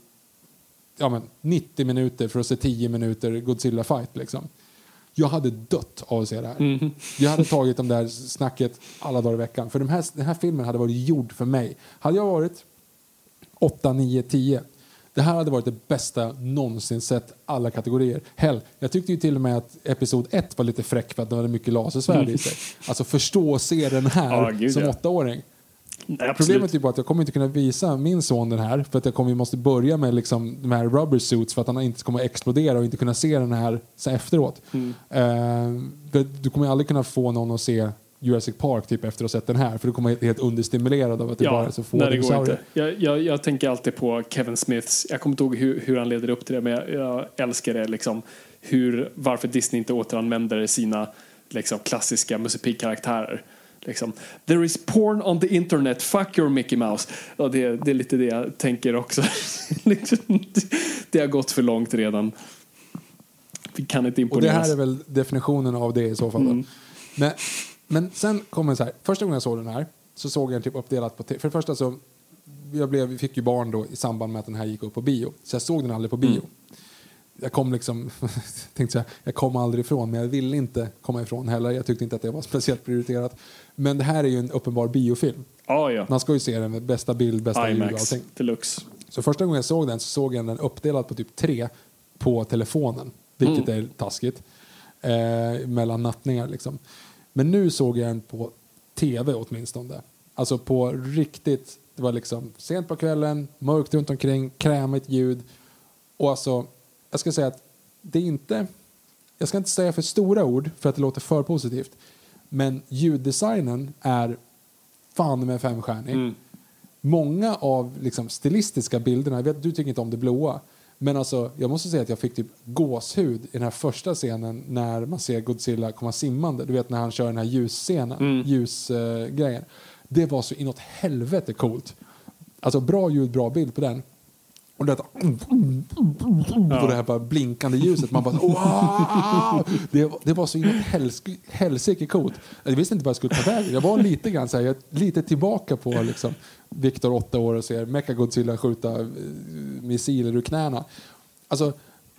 [SPEAKER 4] ja, men, 90 minuter för att se 10 minuter Godzilla fight liksom. Jag hade dött av att se det här. Jag hade tagit de där snacket alla dagar i veckan. För de här, den här filmen hade varit gjord för mig. Hade jag varit 8, 9, 10 det här hade varit det bästa någonsin sett alla kategorier. Hell, jag tyckte ju till och med att episod 1 var lite fräck för att det hade mycket lasersvärd i sig. Alltså förstå och se den här
[SPEAKER 5] Ja, gud,
[SPEAKER 4] som
[SPEAKER 5] ja.
[SPEAKER 4] åttaåring.
[SPEAKER 5] Nej.
[SPEAKER 4] Problemet är bara att jag kommer inte kunna visa min son den här för att jag kommer ju måste börja med liksom de här rubber suits för att han inte kommer explodera och inte kunna se den här så efteråt.
[SPEAKER 5] Mm.
[SPEAKER 4] För du kommer aldrig kunna få någon att se Jurassic Park typ efter att ha sett den här för du kommer vara helt understimulerad av att det bara är så få
[SPEAKER 5] nej, det går
[SPEAKER 4] dinosaurier.
[SPEAKER 5] inte. Jag, jag, jag tänker alltid på Kevin Smiths, jag kommer inte ihåg hur, hur han leder upp till det, men jag, jag älskar det liksom. Hur, varför Disney inte återanvänder sina liksom, klassiska Musse Pigg-karaktärer. Liksom, There is porn on the internet, fuck your Mickey Mouse. Ja, det, det är lite det jag tänker också. [LAUGHS] liksom, det, har gått för långt redan. Vi kan inte
[SPEAKER 4] Och det
[SPEAKER 5] imponeras.
[SPEAKER 4] här är väl definitionen av det i så fall.
[SPEAKER 5] Mm.
[SPEAKER 4] Men, men sen kommer så här, första gången jag såg den här så såg jag den typ uppdelat på, för det första så, jag blev, fick ju barn då i samband med att den här gick upp på bio. Så jag såg den aldrig på bio.
[SPEAKER 5] Mm.
[SPEAKER 4] Jag kom liksom, [LAUGHS] tänkte säga, jag kom aldrig ifrån men jag ville inte komma ifrån heller. Jag tyckte inte att det var [LAUGHS] speciellt prioriterat. Men det här är ju en uppenbar biofilm.
[SPEAKER 5] Ja, ja.
[SPEAKER 4] Man ska ju se den med bästa bild, bästa ljud och
[SPEAKER 5] IMAX
[SPEAKER 4] allting.
[SPEAKER 5] deluxe.
[SPEAKER 4] Så första gången jag såg den så såg jag den uppdelad på typ tre på telefonen. Vilket är taskigt. Eh, mellan nattningar liksom. Men nu såg jag den på tv åtminstone. Alltså på riktigt, det var liksom sent på kvällen, mörkt runt omkring, krämigt ljud. Och alltså, jag ska säga att det är inte, jag ska inte säga för stora ord för att det låter för positivt. Men ljuddesignen är fan med femstjärnig. Många av liksom, stilistiska bilderna, jag vet du tycker inte om det blåa, men alltså, jag måste säga att jag fick typ gåshud i den här första scenen när man ser Godzilla komma simmande. Du vet när han kör den här ljusscenen, ljusgrejen. det var så inåt helvete coolt. Alltså bra ljud, bra bild på den. Och det, och det här bara blinkande ljuset. Man bara [LAUGHS] wow! det, det var så helsk- helsike coolt. Jag visste inte vad jag skulle ta vägen. Jag var lite grann så här, lite tillbaka på liksom, Viktor åtta år och ser Mechagodzilla skjuta eh, missiler ur knäna. Alltså,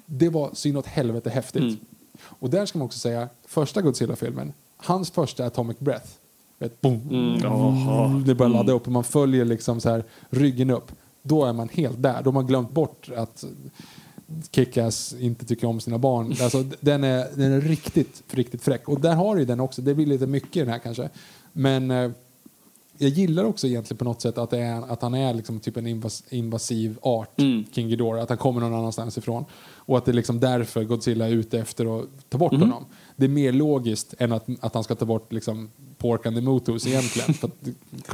[SPEAKER 4] det var så inåt helvete häftigt. Och där ska man också säga, första Godzilla-filmen, hans första Atomic Breath. Vet, boom, det börjar ladda upp och man följer liksom så här ryggen upp. Då är man helt där. Då har man glömt bort att Kickass inte tycker om sina barn. [LAUGHS] Alltså, den, är, den är riktigt, riktigt fräck. Och där har du den också. Det blir lite mycket i den här kanske. Men eh, jag gillar också egentligen på något sätt att, är, att han är liksom typ en invas, invasiv art, King Ghidorah. Att han kommer någon annanstans ifrån. Och att det är liksom därför Godzilla är ute efter att ta bort honom. Det är mer logiskt än att, att han ska ta bort liksom Pork and the Motos egentligen. för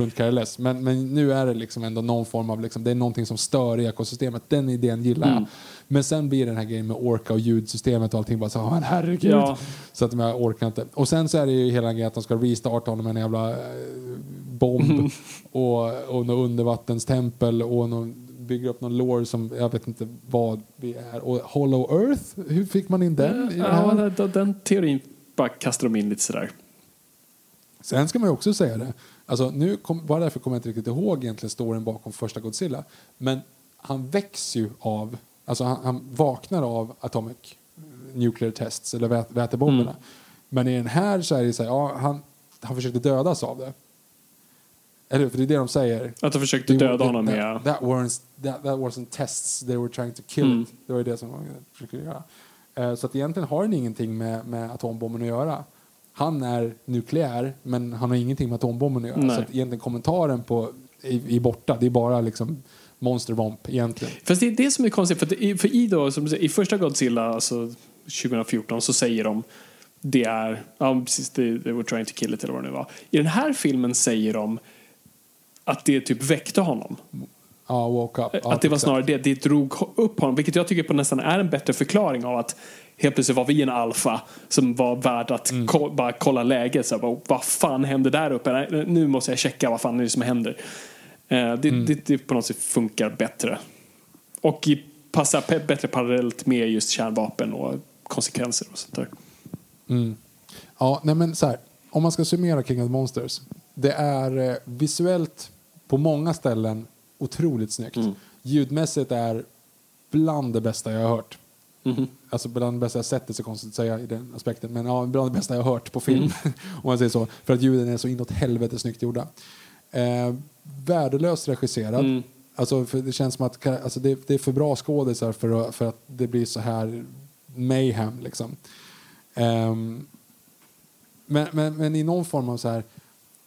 [SPEAKER 4] att care less. Men, men nu är det liksom ändå någon form av, liksom, det är någonting som stör i ekosystemet. Den idén gillar jag. Men sen blir den här grejen med orka och ljudsystemet och allting bara så, "Åh, men herregud.
[SPEAKER 5] Ja.
[SPEAKER 4] Så att jag orkar inte. Och sen så är det ju hela grejen att de ska restarta honom med en jävla eh, bomb [LAUGHS] och, och något undervattenstempel och någon, bygger upp någon lore som jag vet inte vad det är. Och Hollow Earth, hur fick man in den? här?
[SPEAKER 5] Ja, den, den teorin bara kastar de in lite sådär.
[SPEAKER 4] Sen ska man ju också säga det. Alltså, nu kom, bara därför kommer jag inte riktigt ihåg egentligen storyn bakom första Godzilla. Men han väcks ju av, alltså han, han vaknar av Atomic Nuclear Tests, eller vät, vätebomberna. Men i den här så är det så här, ja, han, han försökte dödas av det. Eller? För det är det de säger.
[SPEAKER 5] Att de försökte döda
[SPEAKER 4] were-
[SPEAKER 5] honom
[SPEAKER 4] that,
[SPEAKER 5] med...
[SPEAKER 4] That wasn't, that, that wasn't tests, they were trying to kill
[SPEAKER 5] Mm.
[SPEAKER 4] it. Det var det som de försökte göra. Eh, Så att egentligen har den ingenting med, med atombomben att göra. Han är nukleär, men han har ingenting med atombomben att göra.
[SPEAKER 5] Nej.
[SPEAKER 4] Så att egentligen kommentaren på, är, är borta. Det är bara liksom monstervomp egentligen.
[SPEAKER 5] Fast det är det som är konstigt, för, att i, för i, då, som säger, i första Godzilla, alltså 2014, så säger de det är, ja precis, they, they were trying to kill it eller vad det nu var. I den här filmen säger de att det typ väckte honom.
[SPEAKER 4] Ja, woke up. Ja,
[SPEAKER 5] att det var snarare det, det drog upp honom. Vilket jag tycker på nästan är en bättre förklaring av att helt plötsligt var vi en alfa som var värd att
[SPEAKER 4] Mm.
[SPEAKER 5] ko- bara kolla läget. Så här, vad fan händer där uppe? Nu måste jag checka vad fan är det som händer. Eh, det,
[SPEAKER 4] Mm.
[SPEAKER 5] det, det på något sätt funkar bättre. Och i, passar bättre parallellt med just kärnvapen och konsekvenser och sånt där.
[SPEAKER 4] Ja, nej men så här. Om man ska summera King of the Monsters. Det är eh, visuellt på många ställen otroligt snyggt. Ljudmässigt är bland det bästa jag har hört. Alltså bland det bästa jag sett, det är så konstigt att säga i den aspekten. Men ja, bland det bästa jag har hört på film. [LAUGHS] om man säger så. För att ljuden är så inåt helvete snyggt gjorda. Eh, värdelöst regisserad. Alltså, för det känns som att alltså, det, det är för bra skådisar för att, för att det blir så här mayhem liksom. Ehm, men, men, men i någon form av så här,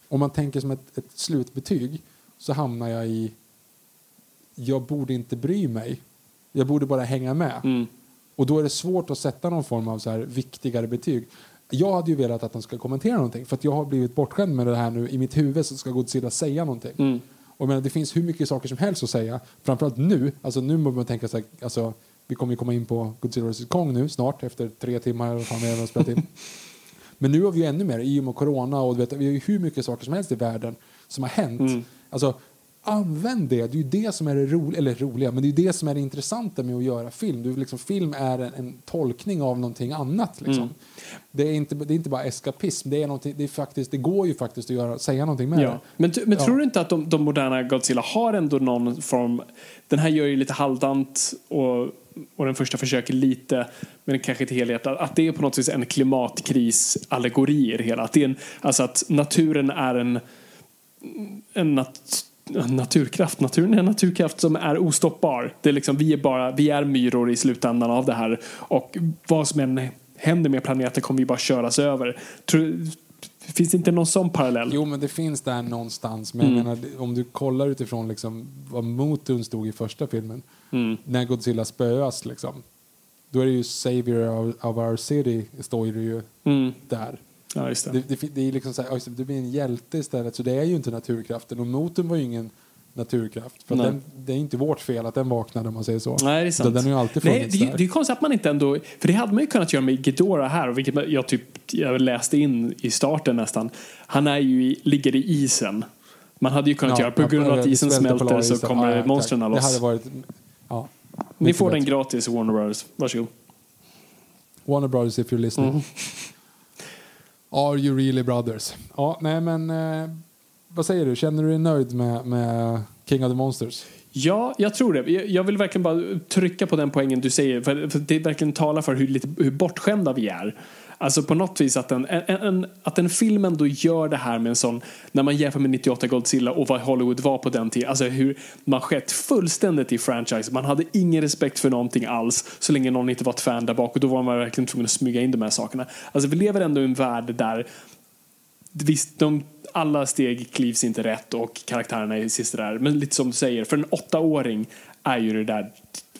[SPEAKER 4] om man tänker som ett, ett slutbetyg så hamnar jag i jag borde inte bry mig. Jag borde bara hänga med.
[SPEAKER 5] Mm.
[SPEAKER 4] Och då är det svårt att sätta någon form av så här viktigare betyg. Jag hade ju velat att de ska kommentera någonting för att jag har blivit bortskämd med det här nu. I mitt huvud så ska Godzilla säga någonting.
[SPEAKER 5] Mm.
[SPEAKER 4] Och menar, det finns hur mycket saker som helst att säga. Framförallt nu. Alltså nu måste man tänka så här, alltså, vi kommer ju komma in på Godzilla vs Kong nu snart efter tre timmar eller vad fan vi har spelat in. [LAUGHS] Men nu har vi ju ännu mer i och med corona och du vet, vi har ju hur mycket saker som helst i världen som har hänt.
[SPEAKER 5] Mm.
[SPEAKER 4] Alltså, använd det. Det är ju det som är det roliga, eller roliga, men det är det som är det intressanta med att göra film. Du, liksom, film är en, en tolkning av någonting annat. Liksom.
[SPEAKER 5] Mm.
[SPEAKER 4] Det, är inte, det är inte bara eskapism, det, är det, är faktiskt, det går ju faktiskt att göra, säga någonting med
[SPEAKER 5] Ja.
[SPEAKER 4] det.
[SPEAKER 5] Men, men
[SPEAKER 4] Ja.
[SPEAKER 5] tror du inte att de, de moderna Godzilla har ändå någon form... Den här gör ju lite halvdant och, och den första försöker lite, men kanske inte helhjärtat. Att det är på något vis en klimatkris-allegori i det hela. Att, det är en, alltså att naturen är en, en nat, naturkraft. Naturen är en naturkraft som är ostoppbar. Det är liksom, vi, är bara, vi är myror i slutändan av det här. Och vad som än händer med planeten kommer vi bara köras över. Tror, finns det inte någon sån parallell?
[SPEAKER 4] Jo, men det finns där någonstans. Men
[SPEAKER 5] Mm.
[SPEAKER 4] menar, om du kollar utifrån liksom, vad Motun stod i första filmen,
[SPEAKER 5] Mm.
[SPEAKER 4] när Godzilla spöas, liksom, då är det ju Savior of, of our city, står det ju
[SPEAKER 5] Mm.
[SPEAKER 4] där.
[SPEAKER 5] Ja, just det.
[SPEAKER 4] Det, det, det är liksom så här, oj, du blir en hjälte istället, så det är ju inte naturkraften. Och Motun var ju ingen naturkraft. För
[SPEAKER 5] Nej.
[SPEAKER 4] den, det är inte vårt fel att den vaknade om man säger så.
[SPEAKER 5] Nej, det är sant.
[SPEAKER 4] Den, den har alltid
[SPEAKER 5] Nej,
[SPEAKER 4] funnits
[SPEAKER 5] det, är-
[SPEAKER 4] där.
[SPEAKER 5] det är konstigt att man inte ändå... För det hade man ju kunnat göra med Ghidorah här, vilket jag typ jag läste in i starten nästan. Han är ju i, ligger i isen. Man hade ju kunnat göra, på grund av att isen smälter så kommer monstren
[SPEAKER 4] Det
[SPEAKER 5] loss.
[SPEAKER 4] hade varit, ja.
[SPEAKER 5] Ni får den
[SPEAKER 4] bättre.
[SPEAKER 5] gratis, Warner Brothers. Varsågod.
[SPEAKER 4] Warner Brothers if you're listening.
[SPEAKER 5] Mm. [LAUGHS]
[SPEAKER 4] Are you really brothers? Ja, nej men eh, vad säger du? Känner du dig nöjd med, med King of the Monsters?
[SPEAKER 5] Ja, jag tror det. Jag- vill verkligen bara trycka på den poängen du säger. För, för det verkligen talar för hur, lite, hur bortskämda vi är. Alltså på något vis att en, en, en, att en film ändå gör det här med en sån, när man jämför med 98 Godzilla och vad Hollywood var på den tiden. Alltså hur man skett fullständigt i franchise. Man hade ingen respekt för någonting alls så länge någon inte var ett fan där bak och då var man verkligen tvungen att smyga in de här sakerna. Alltså vi lever ändå i en värld där Visst, de, alla steg klivs inte rätt och karaktärerna är sista där. Men lite som du säger, för en åttaåring är ju det där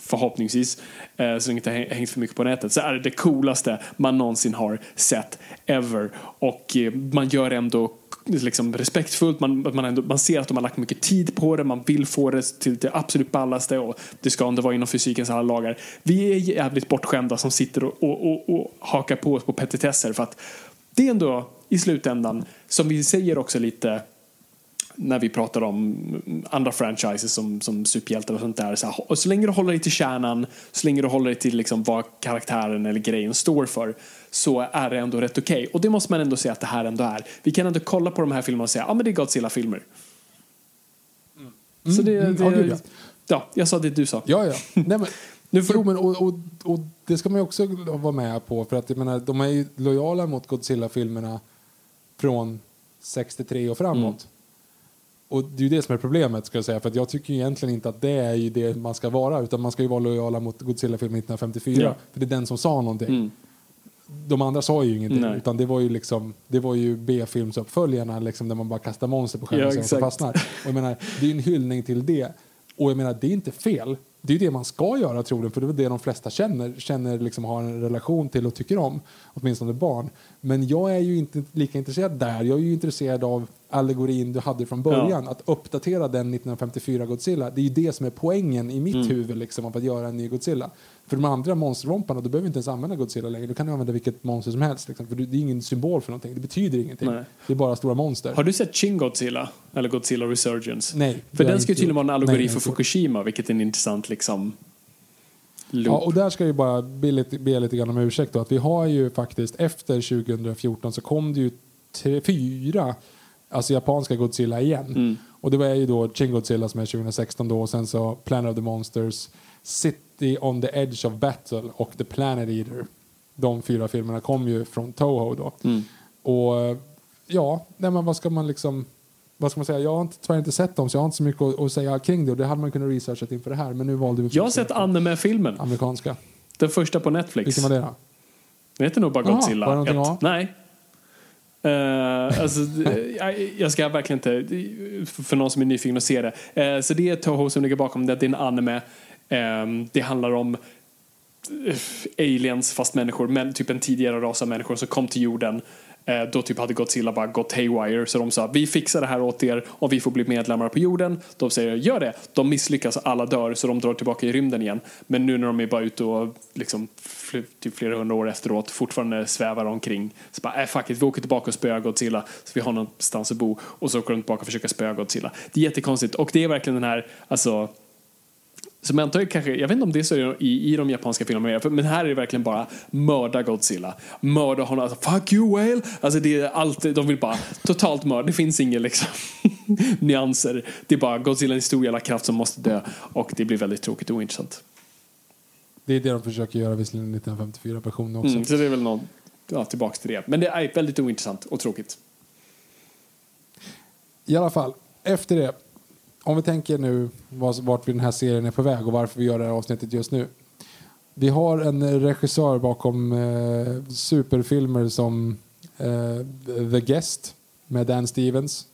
[SPEAKER 5] förhoppningsvis, eh, så länge det inte har hängt för mycket på nätet, så är det det coolaste man någonsin har sett ever. Och eh, man gör ändå liksom respektfullt, man, man, ändå, man ser att de har lagt mycket tid på det, man vill få det till det absolut ballaste. Och det ska inte vara inom fysikens alla lagar. Vi är jävligt bortskämda som sitter och, och, och, och hakar på oss på petitesser. För att det är ändå i slutändan, som vi säger också lite när vi pratar om andra franchises som, som superhjältar och sånt där. Så, här, så länge du håller dig till kärnan, så länge du håller dig till liksom vad karaktären eller grejen står för, så är det ändå rätt okej. Och det måste man ändå säga att det här ändå är. Vi kan ändå kolla på de här filmerna och säga, ja ah, men det är Godzilla-filmer. Så det,
[SPEAKER 4] mm,
[SPEAKER 5] det
[SPEAKER 4] ja, gud, ja.
[SPEAKER 5] ja, jag sa det du sa.
[SPEAKER 4] Ja, ja. Nej, men, [LAUGHS]
[SPEAKER 5] Nu får
[SPEAKER 4] jo, men, och, och, och det ska man ju också vara med på. För att jag menar, de är ju lojala mot Godzilla-filmerna från 63 och framåt. Och det är det som är problemet ska jag säga. För att jag tycker egentligen inte att det är det man ska vara. Utan man ska ju vara lojala mot Godzilla-filmen 1954.
[SPEAKER 5] Ja.
[SPEAKER 4] För det är den som sa någonting.
[SPEAKER 5] Mm.
[SPEAKER 4] De andra sa ju ingenting.
[SPEAKER 5] Nej.
[SPEAKER 4] Utan det var ju liksom, det var ju B-filmsuppföljarna liksom, där man bara kastar monster på skärmen
[SPEAKER 5] Ja,
[SPEAKER 4] och fastnar. Och jag menar, det är ju en hyllning till det. Och jag menar, det är inte fel. Det är ju det man ska göra troligen, för det är det de flesta känner, känner liksom har en relation till och tycker om, åtminstone barn. Men jag är ju inte lika intresserad där. Jag är ju intresserad av allegorin du hade från början, att uppdatera den 1954 Godzilla. Det är ju det som är poängen i mitt
[SPEAKER 5] Mm.
[SPEAKER 4] huvud liksom, av att göra en ny Godzilla. För de andra monsterromparna, då behöver vi inte ens använda Godzilla längre. Då kan du använda vilket monster som helst. Liksom, för det är ingen symbol för någonting. Det betyder ingenting.
[SPEAKER 5] Nej.
[SPEAKER 4] Det är bara stora monster.
[SPEAKER 5] Har du sett Shin Godzilla? Eller Godzilla Resurgence?
[SPEAKER 4] Nej,
[SPEAKER 5] För den ska ju tydligen vara en allegori
[SPEAKER 4] Nej,
[SPEAKER 5] för. Fukushima, vilket är en intressant liksom loop.
[SPEAKER 4] Ja, och där ska jag bara be lite, be lite grann om ursäkt då, att vi har ju faktiskt efter 2014 så kom det ju tre, fyra alltså japanska Godzilla igen.
[SPEAKER 5] Mm.
[SPEAKER 4] Och det var ju då Shin Godzilla som är 2016 då och sen så Planet of the Monsters, City on the Edge of Battle och The Planet Eater. De fyra filmerna kom ju från Toho då.
[SPEAKER 5] Mm.
[SPEAKER 4] Och ja, nej men vad ska man liksom vad ska man säga? Jag har inte, tyvärr inte sett dem så jag har inte så mycket att, att säga kring det och det hade man kunnat researchat inför det här men nu valde vi
[SPEAKER 5] Jag har sett anime-filmen.
[SPEAKER 4] amerikanska.
[SPEAKER 5] Den första på Netflix.
[SPEAKER 4] Vilken var det då?
[SPEAKER 5] Den heter nog bara Godzilla
[SPEAKER 4] var det någonting
[SPEAKER 5] 1.
[SPEAKER 4] att
[SPEAKER 5] Nej. Eh, alltså, eh, [LAUGHS] jag- jag ska verkligen inte, för någon som är nyfiken att se det. Eh, så det är Toho som ligger bakom det, det är en anime. Ehm, det handlar om eh, aliens fast människor, men typ en tidigare ras av människor som kom till jorden. Eh, då typ hade Godzilla bara gått haywire så de sa vi fixar det här åt er om vi får bli medlemmar på jorden. De säger gör det. De misslyckas alla dör så de drar tillbaka i rymden igen. Men nu när de är bara ute och liksom typ flera hundra år efteråt fortfarande svävar omkring. Så bara äh, fuck it, vi åker tillbaka och spöar Godzilla så vi har någonstans att bo. Och så åker de tillbaka och försöker spöa Godzilla. Det är jättekonstigt och det är verkligen den här, alltså som jag antar kanske, jag vet inte om det är så i, i de japanska filmerna, men här är det verkligen bara mörda Godzilla. Mörda honom, alltså fuck you whale! Alltså det är allt, de vill bara totalt mörda, det finns inga liksom [LAUGHS] nyanser. Det är bara Godzilla är en stor jävla kraft som måste dö och det blir väldigt tråkigt och ointressant.
[SPEAKER 4] Det är det de försöker göra visserligen i 1954-versionen också.
[SPEAKER 5] Mm, så det är väl någon, ja tillbaks till det. Men det är väldigt ointressant och tråkigt.
[SPEAKER 4] I alla fall, efter det. Om vi tänker nu vart vi den här serien är på väg och varför vi gör det här avsnittet just nu. Vi har en regissör bakom eh, superfilmer som eh, The Guest med Dan Stevens,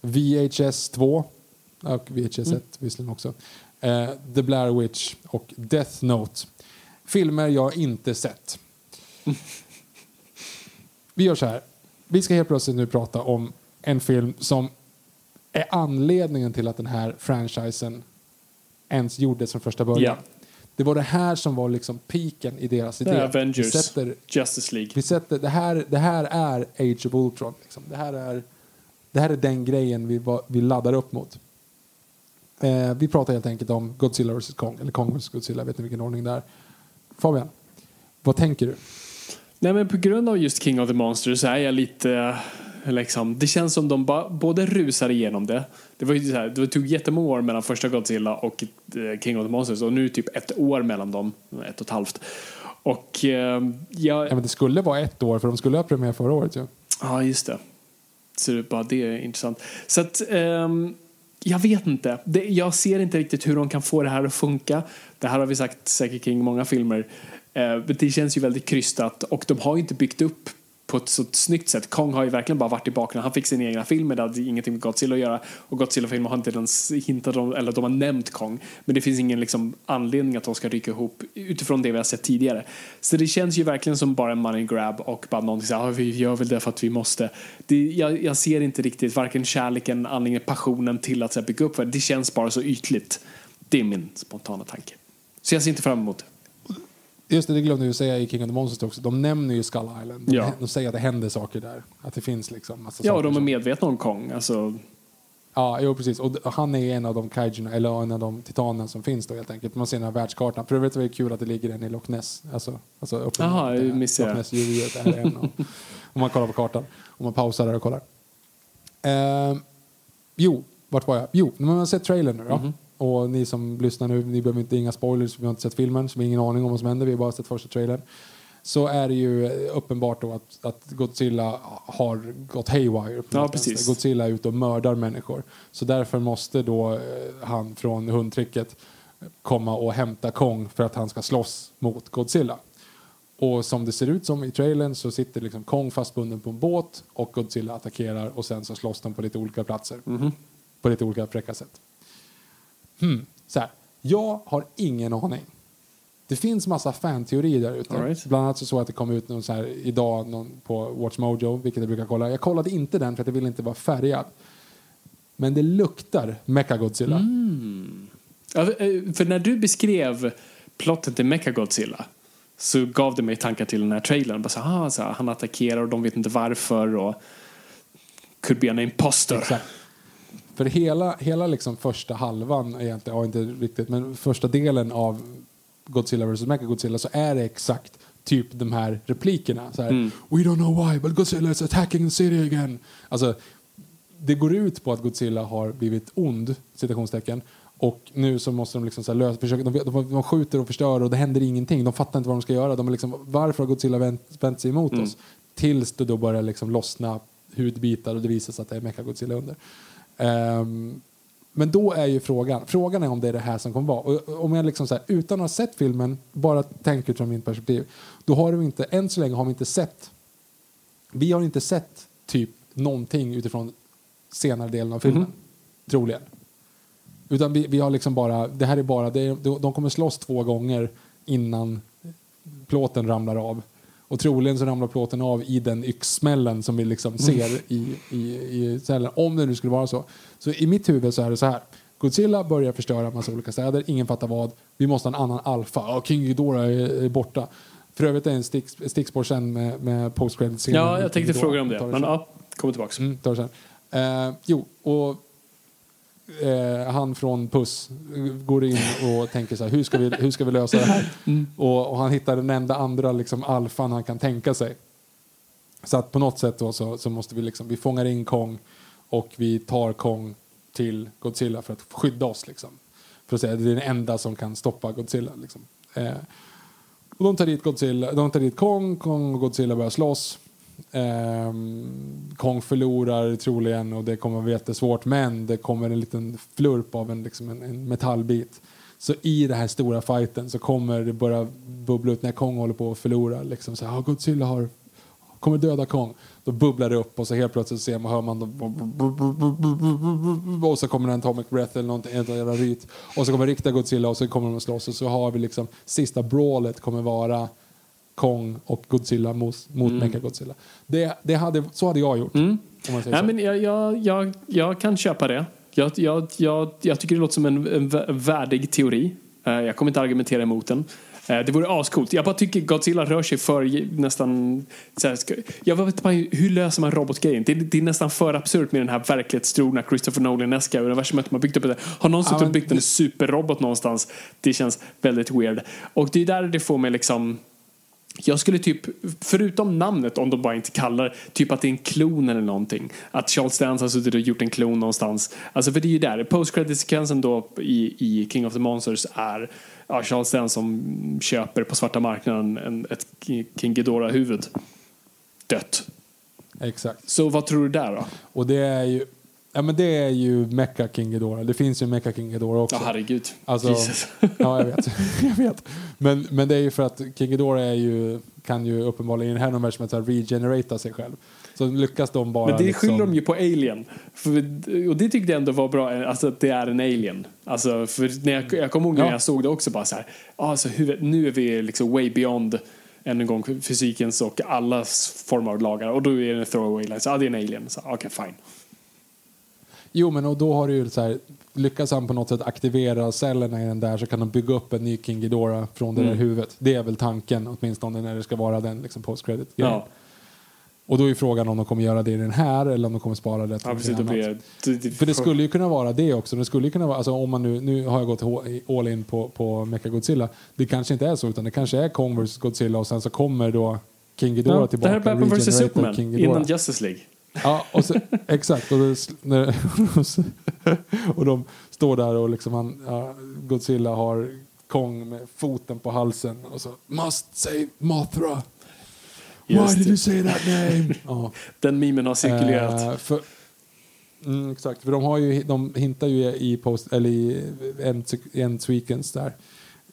[SPEAKER 4] VHS 2 och VHS 1 visserligen också, eh, The Blair Witch och Death Note. Filmer jag inte sett. [LAUGHS] Vi gör så här. Vi ska helt plötsligt nu prata om en film som är anledningen till att den här franchisen ens gjordes från första början.
[SPEAKER 5] Ja.
[SPEAKER 4] Det var det här som var liksom piken i deras idé.
[SPEAKER 5] Avengers,
[SPEAKER 4] Vi sätter,
[SPEAKER 5] Justice League.
[SPEAKER 4] vi sätter, det, här, det här är Age of Ultron. Liksom. Det, här är, det här är den grejen vi, var, vi laddar upp mot. Eh, vi pratar helt enkelt om Godzilla vs Kong, eller Kong vs Godzilla, jag vet inte vilken ordning det är. Fabian, vad tänker du?
[SPEAKER 5] Nej men på grund av just King of the Monsters är jag lite liksom, det känns som de ba, både rusar igenom det. Det var ju så här, det tog jättemånga år mellan första Godzilla och eh, King of the Monsters och nu typ ett år mellan dem, ett och ett halvt. Och eh, jag,
[SPEAKER 4] Ja, men det skulle vara ett år, för de skulle ha premiär förra året. Ja.
[SPEAKER 5] Ja, just det. Så det, bara det är intressant. Så att, ehm, jag vet inte. Det, jag ser inte riktigt hur de kan få det här att funka. Det här har vi sagt säkert kring många filmer. Eh, det känns ju väldigt krystat och de har ju inte byggt upp på ett så snyggt sätt. Kong har ju verkligen bara varit i bakgrunden. Han fick sin egna film, det hade ingenting med Godzilla att göra. Och Godzilla-filmer har inte ens hintat om, eller de har nämnt Kong. Men det finns ingen liksom, anledning att de ska rycka ihop utifrån det vi har sett tidigare. Så det känns ju verkligen som bara en money grab och bara någonting så här, "Ah, vi gör väl det för att vi måste. Det, jag, jag ser inte riktigt varken kärleken, anledningen, passionen till att så här, bygga upp för det. Det känns bara så ytligt. Det är min spontana tanke. Så jag ser inte fram emot det.
[SPEAKER 4] Just det, det glömde jag säga i King of the Monsters också. De nämner ju Skull Island. De,
[SPEAKER 5] Ja.
[SPEAKER 4] de säger att det händer saker där. Att det finns liksom massa
[SPEAKER 5] Ja, och de är medvetna om Kong. Alltså,
[SPEAKER 4] Ja, jo, precis. Och han är en av de kaijuna, eller en av de titanerna som finns då helt enkelt. Man ser den här världskartan. För övrigt är det kul att det ligger en i Loch Ness. Alltså, alltså uppenbart,
[SPEAKER 5] Jaha, jag
[SPEAKER 4] det är-
[SPEAKER 5] missade
[SPEAKER 4] Loch. Ness-djuret är en av, [LAUGHS] Om man kollar på kartan. Om man pausar där och kollar. Ehm, jo, vart var jag? Jo, när man har sett trailern nu då.
[SPEAKER 5] Mhm.
[SPEAKER 4] Och ni som lyssnar nu, ni behöver inte inga spoilers, vi har inte sett filmen, så vi har ingen aning om vad som händer, vi har bara sett första trailern. Så är det ju eh, uppenbart då att, att Godzilla har gått haywire.
[SPEAKER 5] Ja, precis.
[SPEAKER 4] Godzilla är ute och mördar människor. Så därför måste då eh, han från hundtricket komma och hämta Kong för att han ska slåss mot Godzilla. Och som det ser ut som i trailern så sitter liksom Kong fastbunden på en båt och Godzilla attackerar och sen så slåss de på lite olika platser.
[SPEAKER 5] Mhm.
[SPEAKER 4] På lite olika fräcka sätt. Hmm. Så här. Jag har ingen aning. Det finns massa fanteorier där ute.
[SPEAKER 5] Right.
[SPEAKER 4] Bland annat så såg jag att det kom ut någon så här idag någon på Watch Mojo, vilket jag brukar kolla. Jag kollade inte den för att jag ville inte vara färgad. Men det luktar Mechagodzilla.
[SPEAKER 5] Mm. Ja, eh, för när du beskrev plotten till Mechagodzilla så gav det mig tankar till den här trailern. Bara så, ah, så här, han attackerar och de vet inte varför. Och could be an imposter.
[SPEAKER 4] Exakt. För hela, hela liksom första halvan, egentligen, ja inte riktigt, men första delen av Godzilla vs. Mechagodzilla så är det exakt typ de här replikerna. Så här,
[SPEAKER 5] Mm.
[SPEAKER 4] We don't know why, but Godzilla is attacking the city again. Alltså, det går ut på att Godzilla har blivit ond, citationstecken. Och nu så måste de liksom så lösa, försöka, de, de, de skjuter och förstör och det händer ingenting. De fattar inte vad de ska göra. De är liksom, varför har Godzilla vänt, vänt sig emot
[SPEAKER 5] Mm.
[SPEAKER 4] oss? Tills det då börjar liksom lossna hudbitar och det visar sig att det är Mechagodzilla under. Ehm, men då är ju frågan, frågan är om det är det här som kommer vara. Och om jag liksom så här, utan att ha sett filmen, bara tänker från mitt perspektiv, då har vi inte, än så länge har vi inte sett, vi har inte sett typ någonting utifrån senare delen av filmen.
[SPEAKER 5] Mhm.
[SPEAKER 4] Troligen. Utan vi, vi har liksom bara, det här är bara, det är, de de kommer slåss två gånger innan plåten ramlar av. Och troligen så ramlar plåten av i den yxsmällen som vi liksom ser i, i, i cellen. Om det nu skulle vara så. Så i mitt huvud så är det så här. Godzilla börjar förstöra en massa olika städer, ingen fattar vad. Vi måste ha en annan alfa. Ja, King Ghidorah är, är borta. För övrigt är det en stick, stickspår sen med, med post
[SPEAKER 5] Ja, jag tänkte fråga om det. Men ja, kommer tillbaks.
[SPEAKER 4] Mm, tar det sen. Eh, jo, och eh, han från Puss går in och tänker så här, hur ska vi, hur ska vi lösa det här? Och, och han hittar den enda andra liksom, alfan han kan tänka sig. Så att på något sätt då så, så måste vi liksom, vi fångar in Kong och vi tar Kong till Godzilla för att skydda oss liksom. För att säga det är den enda som kan stoppa Godzilla liksom. Eh, och de tar dit Godzilla, de tar dit Kong, Kong och Godzilla börjar slåss. Ehm, Kong förlorar troligen och det kommer att vara jättesvårt men det kommer en liten flurp av en, liksom en, en metallbit. Så i den här stora fighten så kommer det börja bubbla ut när Kong håller på att förlora. Liksom så här, "Ah, Godzilla har, kommer döda Kong. Då bubblar det upp och så helt plötsligt ser man, hör man då, och så kommer en atomic breath eller någonting, ett jävla ryt. Och så kommer riktiga Godzilla och så kommer de att slåss och så har vi liksom sista brawlet kommer vara Kong och Godzilla mot, mot Mechagodzilla. Det, det hade, så hade jag gjort. Säger
[SPEAKER 5] Nej,
[SPEAKER 4] så.
[SPEAKER 5] men jag, jag, jag, jag kan köpa det. Jag, jag, jag, jag tycker det låter som en, en vä- värdig teori. Eh, Jag kommer inte argumentera emot den. Eh, Det vore ascoolt. Jag bara tycker Godzilla rör sig för nästan... Här, jag vet bara hur löser man robotgrejen? Det, det är nästan för absurt med den här verklighetstrogna Christopher Nolan-eska universumet man byggt upp. det. Har någon suttit och byggt en superrobot någonstans? Det känns väldigt weird. Och det är där det får mig liksom... Jag skulle typ, förutom namnet, om de bara inte kallar typ att det är en klon eller någonting. Att Charles Dance har suttit och gjort en klon någonstans. Alltså för det är ju där, post-credit-sekvensen då i, i King of the Monsters är ja, Charles Dance som köper på svarta marknaden en, ett King Ghidorah-huvud. Dött.
[SPEAKER 4] Exakt.
[SPEAKER 5] Så vad tror du där då?
[SPEAKER 4] Och det är ju, ja, men det är ju Mecha King Ghidorah. Det finns ju Mecha King Ghidorah också.
[SPEAKER 5] Ja, herregud.
[SPEAKER 4] Alltså,
[SPEAKER 5] Jesus. [LAUGHS]
[SPEAKER 4] ja, jag vet. jag vet. Men, men det är ju för att King Ghidorah är ju, kan ju uppenbarligen i det här universumet regenerata sig själv. Så lyckas de bara...
[SPEAKER 5] Men det
[SPEAKER 4] liksom,
[SPEAKER 5] skyller de ju på Alien. För, och det tyckte jag ändå var bra, alltså att det är en Alien. Alltså, för när jag, jag kommer ihåg när
[SPEAKER 4] Ja.
[SPEAKER 5] jag såg det också bara så här, alltså, hur, nu är vi liksom way beyond än en gång fysikens och allas former av lagar. Och då är det en throwaway line. Så ja, det är en alien. Så okej, fine.
[SPEAKER 4] Jo, men och då har du ju så här, lyckas han på något sätt aktivera cellerna i den där så kan de bygga upp en ny King Ghidorah från det där
[SPEAKER 5] Mm.
[SPEAKER 4] huvudet. Det är väl tanken åtminstone när det ska vara den liksom post-credit
[SPEAKER 5] Ja,
[SPEAKER 4] Och då är ju frågan om de kommer göra det i den här eller om de kommer spara det till
[SPEAKER 5] ja precis. Blir
[SPEAKER 4] annat.
[SPEAKER 5] det, det, det,
[SPEAKER 4] För det skulle ju kunna vara det också. Det skulle ju kunna vara, alltså om man nu, nu har jag gått all in på, på Mechagodzilla. Det kanske inte är så utan det kanske är Kong vs Godzilla och sen så kommer då King Ghidorah
[SPEAKER 5] ja, det
[SPEAKER 4] tillbaka.
[SPEAKER 5] här är Batman vs Superman innan Justice League.
[SPEAKER 4] Ja, och så, exakt. Och, det, när, [LAUGHS] och de står där och liksom han, ja, Godzilla har Kong med foten på halsen och så Must save Mothra. Why
[SPEAKER 5] Just
[SPEAKER 4] did
[SPEAKER 5] det.
[SPEAKER 4] you say that name? [LAUGHS] ja.
[SPEAKER 5] Den memen har cirkulerat.
[SPEAKER 4] Eh, för, mm, exakt, för de, har ju, de hintar ju i, post, eller i End Weekends där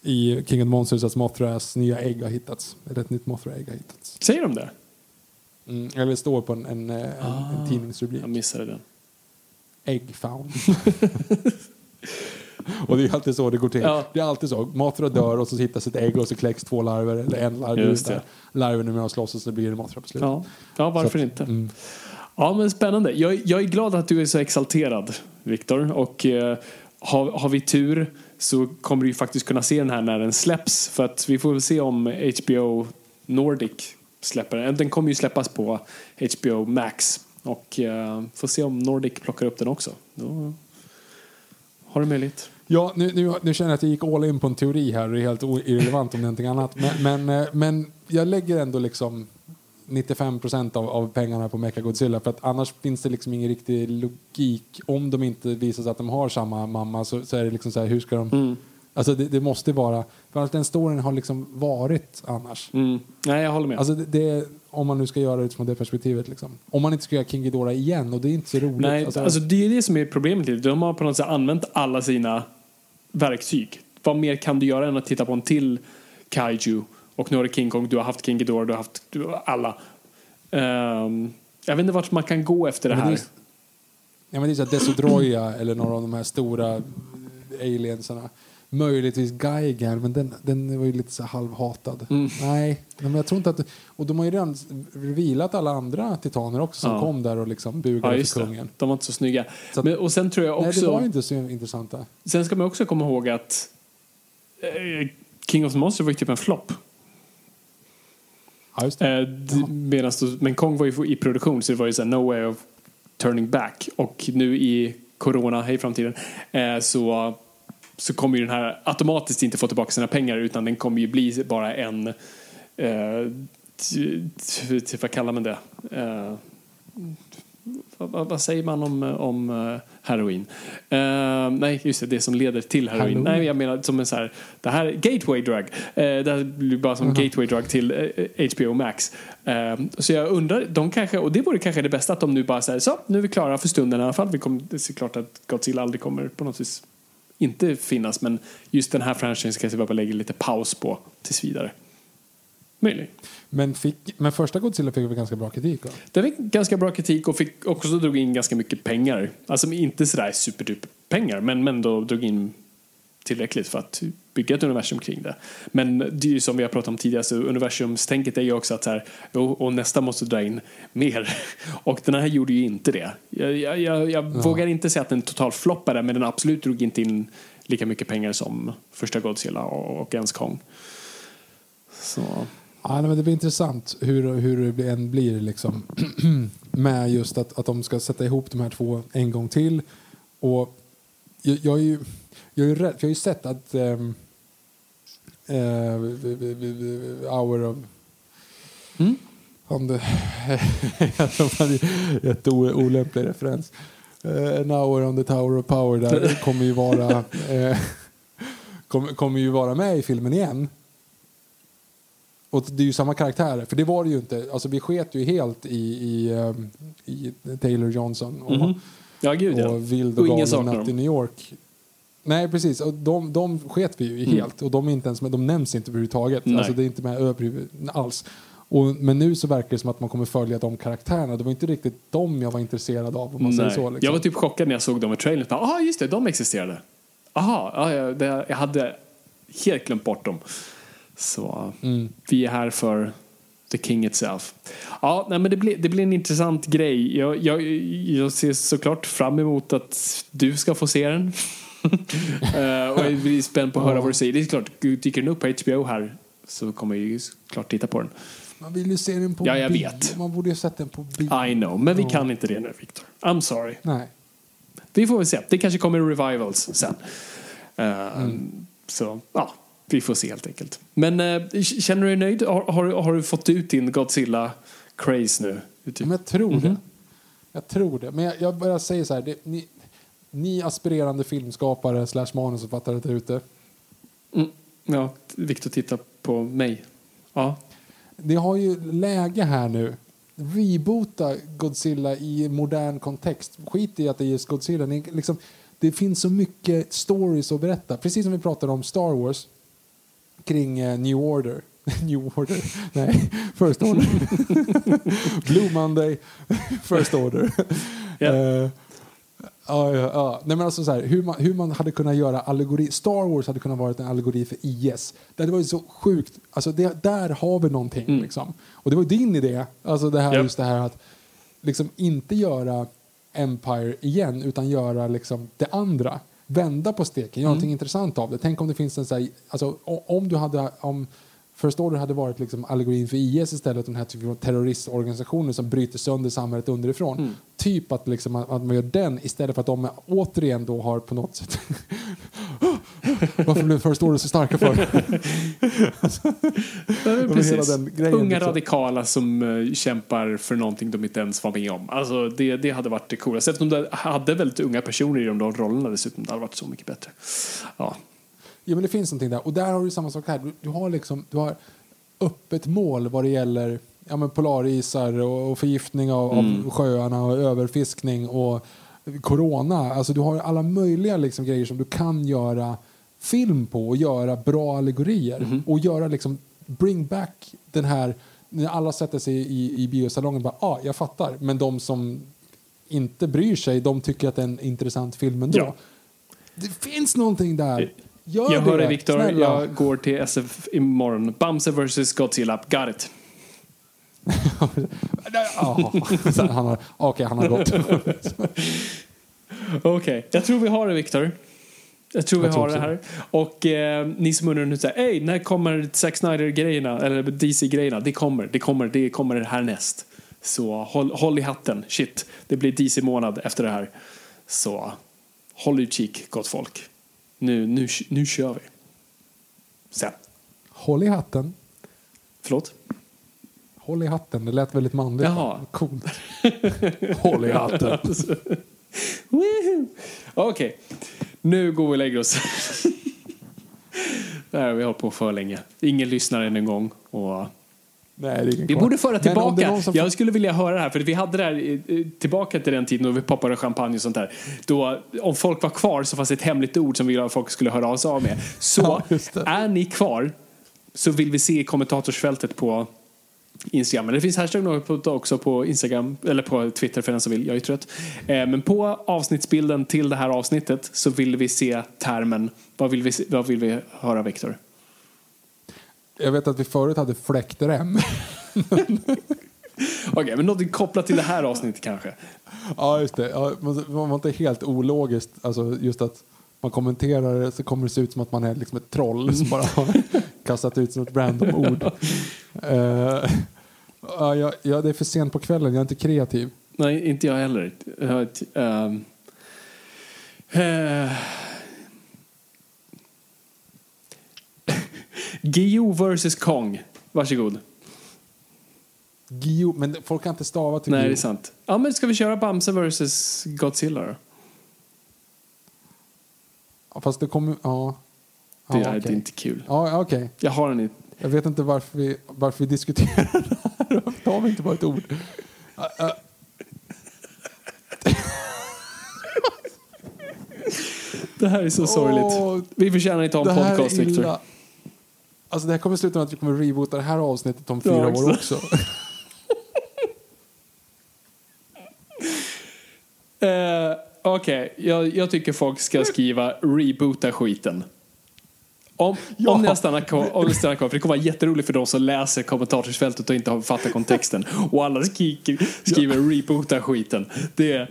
[SPEAKER 4] i King of Monsters att Mothras nya ägg har hittats. Eller ett nytt Mothra-ägg har hittats.
[SPEAKER 5] Säger de det?
[SPEAKER 4] Mm, eller det står på en, en, eh, en,
[SPEAKER 5] Ah.
[SPEAKER 4] en tidningsrubrik.
[SPEAKER 5] Jag missade den.
[SPEAKER 4] Egg found. [LAUGHS] och det är alltid så det går till.
[SPEAKER 5] Ja.
[SPEAKER 4] Det är alltid så. Mothra dör och så hittas ett ägg och så kläcks två larver eller en larv
[SPEAKER 5] Just
[SPEAKER 4] ut där. Larverna med och slåss och så blir det Mothra på slutet.
[SPEAKER 5] Ja, ja varför
[SPEAKER 4] att,
[SPEAKER 5] inte?
[SPEAKER 4] mm.
[SPEAKER 5] Ja, men spännande. Jag, jag är glad att du är så exalterad, Viktor. Och eh, har, har vi tur så kommer du ju faktiskt kunna se den här när den släpps. För att vi får väl se om HBO Nordic släpper den. Den kommer ju släppas på HBO Max. Och eh, får se om Nordic plockar upp den också. Då har du möjlighet.
[SPEAKER 4] Ja, nu, nu, nu känner jag att jag gick all in på en teori här och det är helt irrelevant om det är någonting annat. Men, men, eh, men jag lägger ändå liksom 95 procent av, av pengarna på Mechagodzilla för att annars finns det liksom ingen riktig logik. Om de inte visar sig att de har samma mamma så, så är det liksom så här, hur ska de...
[SPEAKER 5] Mm.
[SPEAKER 4] Alltså det, det måste vara... För att den storyn har liksom varit annars.
[SPEAKER 5] Mm. Nej, jag håller med.
[SPEAKER 4] Alltså det, det, om man nu ska göra det utifrån det perspektivet liksom. Om man inte ska göra King Ghidorah igen och det är inte så roligt.
[SPEAKER 5] Nej,
[SPEAKER 4] alltså,
[SPEAKER 5] alltså, det är det som är problemet. lite. De har på något sätt använt alla sina verktyg. Vad mer kan du göra än att titta på en till kaiju? Och nu har du King Kong, du har haft King Ghidorah, du har haft du har alla. Ehm, Jag vet inte vart man kan gå efter det
[SPEAKER 4] Men det
[SPEAKER 5] här.
[SPEAKER 4] är- Ja, men det är så Desodroya eller några av de här stora aliensarna. Möjligtvis Geiger, men den, den var ju lite så halvhatad.
[SPEAKER 5] Mm.
[SPEAKER 4] Nej, nej, men jag tror inte att... Och de har ju redan revealat alla andra titaner också som
[SPEAKER 5] Ja.
[SPEAKER 4] kom där och liksom
[SPEAKER 5] Ja,
[SPEAKER 4] bugade
[SPEAKER 5] just
[SPEAKER 4] för
[SPEAKER 5] det.
[SPEAKER 4] kungen.
[SPEAKER 5] De var inte så snygga.
[SPEAKER 4] Så att-
[SPEAKER 5] Men, och sen tror jag
[SPEAKER 4] Nej,
[SPEAKER 5] också...
[SPEAKER 4] det var inte så intressanta.
[SPEAKER 5] Sen ska man också komma ihåg att eh, King of the Monsters var ju typ en flopp.
[SPEAKER 4] Ja, just det.
[SPEAKER 5] Eh, då- men Kong var ju i produktion så det var ju så här, no way of turning back. Och nu i Corona, hej framtiden, eh, så, så kommer ju den här automatiskt inte få tillbaka sina pengar utan den kommer ju bli bara en, eh, vad kallar man det? Eh, vad, vad, säger man om, om eh, heroin? Eh, nej, just det, det som leder till heroin.
[SPEAKER 4] Halloween.
[SPEAKER 5] Nej, jag menar som en så här, det här gateway drug. Eh, det här blir bara som gateway drug till HBO Max. Så jag undrar, de kanske, och det vore kanske det bästa att de nu bara säger så, nu är vi klara för stunden i alla fall. Vi kommer, det är klart att Godzilla aldrig kommer på något vis inte finnas, men just den här franchisen kanske bara lägger lite paus på tills vidare. Möjligt.
[SPEAKER 4] Men, fick, men första Godzilla fick väl ganska bra kritik? Va?
[SPEAKER 5] Den fick ganska bra kritik och fick också drog in ganska mycket pengar. Alltså inte sådär superduper pengar, men, men då drog in tillräckligt för att bygga ett universum kring det. Men det är ju som vi har pratat om tidigare, så universumstänket är ju också att så här, och, nästa måste dra in mer. [LAUGHS] Och den här gjorde ju inte det. Jag, jag, jag, jag vågar inte säga att den total floppade, men den absolut drog inte in lika mycket pengar som första Godzilla och, och ens Kong. Så,
[SPEAKER 4] Ja, men det blir intressant hur, hur det än blir liksom. [CLEARS THROAT] med just att, att de ska sätta ihop de här två en gång till. Och jag, jag är ju, jag är rädd, för jag har ju sett att um, Hour of...
[SPEAKER 5] Mm.
[SPEAKER 4] Om det, [LAUGHS] jätteolämplig referens. Uh, an hour on the tower of power där [LAUGHS] kommer ju vara eh, kommer, kommer ju vara med i filmen igen. Och det är ju samma karaktärer, för det var det ju inte. Alltså vi sket ju helt i, i, ehm, i Taylor Johnson och,
[SPEAKER 5] Mhm. ja, gud ja.
[SPEAKER 4] och Vild
[SPEAKER 5] Och
[SPEAKER 4] och natt i. New York. Nej, precis. Och de, de sket vi ju
[SPEAKER 5] Mm.
[SPEAKER 4] helt. Och de, är inte ens med, de nämns inte överhuvudtaget.
[SPEAKER 5] Nej.
[SPEAKER 4] Alltså, det är inte med alls. Och, men nu så verkar det som att man kommer följa de karaktärerna. Det var inte riktigt dem jag var intresserad av. Om man säger så, liksom.
[SPEAKER 5] Jag var typ chockad när jag såg dem i trailern. Ja, just det, de existerade. Aha, ja, ja, det, jag hade helt glömt bort dem. Så
[SPEAKER 4] Mm.
[SPEAKER 5] vi är här för the king itself. Ja, nej, men det blir, det blir en intressant grej. Jag, jag, jag ser såklart fram emot att du ska få se den. [LAUGHS] Eh, och jag blir spänd på att höra vad du säger. Det är klart, dyker den upp på HBO här så kommer jag ju klart titta på den.
[SPEAKER 4] Man vill ju se den på
[SPEAKER 5] Ja, jag
[SPEAKER 4] bio.
[SPEAKER 5] vet.
[SPEAKER 4] Man borde ju sett den på bio.
[SPEAKER 5] I know, men vi kan inte det nu, Victor. I'm sorry.
[SPEAKER 4] Nej.
[SPEAKER 5] Vi får väl se. Det kanske kommer revivals sen. Eh,
[SPEAKER 4] Mm.
[SPEAKER 5] Så, ja. Vi får se helt enkelt. Men eh, känner du dig nöjd? Har, har, har du fått ut din Godzilla-craze nu? Typ.
[SPEAKER 4] Men jag tror
[SPEAKER 5] Mhm.
[SPEAKER 4] det. Jag tror det. Men jag, jag bara säger så här. Det, ni, ni aspirerande filmskapare slash manusförfattare där ute.
[SPEAKER 5] Mm. Ja, Victor tittar på mig. Ja.
[SPEAKER 4] Ni har ju läge här nu. Reboota Godzilla i modern kontext. Skit i att det är just Godzilla. Ni, liksom, det finns så mycket stories att berätta. Precis som vi pratade om Star Wars kring eh, New Order. [LAUGHS] New Order? Nej, First Order. [LAUGHS] Blue Monday, [LAUGHS] First Order.
[SPEAKER 5] Ja.
[SPEAKER 4] Eh, Ja, ja, ja. Nej, men alltså så här, hur, man, hur man hade kunnat göra allegori. Star Wars hade kunnat vara en allegori för IS. Det hade varit så sjukt. Alltså det, där har vi någonting.
[SPEAKER 5] Mm.
[SPEAKER 4] Liksom. Och det var din idé. Alltså det här,
[SPEAKER 5] Japp.
[SPEAKER 4] just det här att liksom inte göra Empire igen utan göra liksom det andra. Vända på steken, göra någonting intressant av det. Tänk om det finns en så här, alltså, om du hade, om First Order hade varit liksom allegorin för IS istället, den här typen av terroristorganisationer som bryter sönder samhället underifrån. Typ att, liksom, att man gör den istället för att de återigen då har på något sätt [LAUGHS] Varför blev First Order så starka för? [LAUGHS] Den grejen,
[SPEAKER 5] Unga
[SPEAKER 4] liksom.
[SPEAKER 5] radikala som eh, kämpar för någonting de inte ens var med om. Alltså, det, det hade varit det coolaste. Eftersom de hade väldigt unga personer i de rollerna dessutom. Det hade varit så mycket bättre. Ja.
[SPEAKER 4] Ja, men det finns någonting där. Och där har du samma sak här. Du, du har liksom, du har öppet mål vad det gäller ja, men polarisar och, och förgiftning av, av sjöarna och överfiskning och corona. Alltså du har alla möjliga liksom, grejer som du kan göra film på och göra bra allegorier. Och göra liksom, bring back den här när alla sätter sig i, i biosalongen bara, ja, ah, jag fattar. Men de som inte bryr sig, de tycker att det är en intressant film ändå.
[SPEAKER 5] Ja.
[SPEAKER 4] Det finns någonting där. Gör
[SPEAKER 5] jag
[SPEAKER 4] det,
[SPEAKER 5] hör dig Viktor, jag går till SF imorgon. Bamse vs Godzilla, got it. [LAUGHS]
[SPEAKER 4] Han har, okej, han har gått. [LAUGHS]
[SPEAKER 5] Okej, jag tror vi har det Viktor. Jag tror vi
[SPEAKER 4] Jag tror
[SPEAKER 5] har det här. Och eh, ni som undrar nu ey, när kommer Zack Snyder-grejerna? Eller DC-grejerna? Det kommer, det kommer, det kommer härnäst. Så håll, håll i hatten. Shit, det blir DC-månad efter det här. Så håll utkik, gott folk. Nu, nu, nu kör vi. Sen.
[SPEAKER 4] Håll i hatten.
[SPEAKER 5] Förlåt?
[SPEAKER 4] Håll i hatten, det lät väldigt manligt.
[SPEAKER 5] Jaha.
[SPEAKER 4] Coolt. [LAUGHS] Håll i hatten.
[SPEAKER 5] Okej, nu går vi och lägger oss. [LAUGHS] Det här har vi hållit på för länge. Ingen lyssnar än en gång. Och
[SPEAKER 4] Nej,
[SPEAKER 5] vi
[SPEAKER 4] kvar.
[SPEAKER 5] borde föra tillbaka.
[SPEAKER 4] som-
[SPEAKER 5] Jag skulle vilja höra det här, för vi hade det här tillbaka till den tiden då vi poppade champagne och sånt där. Då, om folk var kvar så fanns det ett hemligt ord som vi ville att folk skulle höra sig av med. Så [LAUGHS]
[SPEAKER 4] Ja,
[SPEAKER 5] är ni kvar så vill vi se i kommentatorsfältet på Instagram. Men det finns hashtag också på Instagram, eller på Twitter för den som vill. Jag är trött. Eh, Men på avsnittsbilden till det här avsnittet så vill vi se termen. Vad vill vi, vad vill vi höra, Viktor?
[SPEAKER 4] Jag vet att vi förut hade fläktrem. [LAUGHS]
[SPEAKER 5] Okej, men något kopplat till det här avsnittet kanske.
[SPEAKER 4] ja, just det. Ja, det var inte helt ologiskt. Alltså just att man kommenterar det så kommer det se ut som att man är liksom ett troll som bara har [LAUGHS] kastat ut som ett random ord. [LAUGHS] Eh, ja, ja, ja, det är för sent på kvällen. Jag är inte kreativ.
[SPEAKER 5] Nej, inte jag heller. Jag har ett, ehm, eh, Gio versus Kong. Varsågod.
[SPEAKER 4] Gio, men folk kan inte stava till
[SPEAKER 5] Nej, det
[SPEAKER 4] Gio.
[SPEAKER 5] är sant. Ja, men ska vi köra Bamse versus Godzilla då?
[SPEAKER 4] Ja, Fast det kommer... Ja.
[SPEAKER 5] Det
[SPEAKER 4] ja,
[SPEAKER 5] är
[SPEAKER 4] okej.
[SPEAKER 5] inte kul.
[SPEAKER 4] Ja, okej.
[SPEAKER 5] Jag har den i...
[SPEAKER 4] Jag vet inte varför vi, varför vi diskuterar [LAUGHS] det här. Ta mig inte bara ett ord.
[SPEAKER 5] Det här är så sorgligt.
[SPEAKER 4] Åh,
[SPEAKER 5] Vi förtjänar inte ha en
[SPEAKER 4] det
[SPEAKER 5] podcast,
[SPEAKER 4] illa. Alltså det här kommer sluta med att vi kommer reboota det här avsnittet om fyra
[SPEAKER 5] Ja,
[SPEAKER 4] år också. [LAUGHS]
[SPEAKER 5] Eh, Okej, jag, jag tycker folk ska skriva reboota skiten. Om,
[SPEAKER 4] Ja.
[SPEAKER 5] om ni har stannat kvar, om ni stannar kvar, för det kommer vara jätteroligt för de som läser kommentarsfältet och inte har fattat kontexten. Och alla skriker, skriver reboota skiten. Det,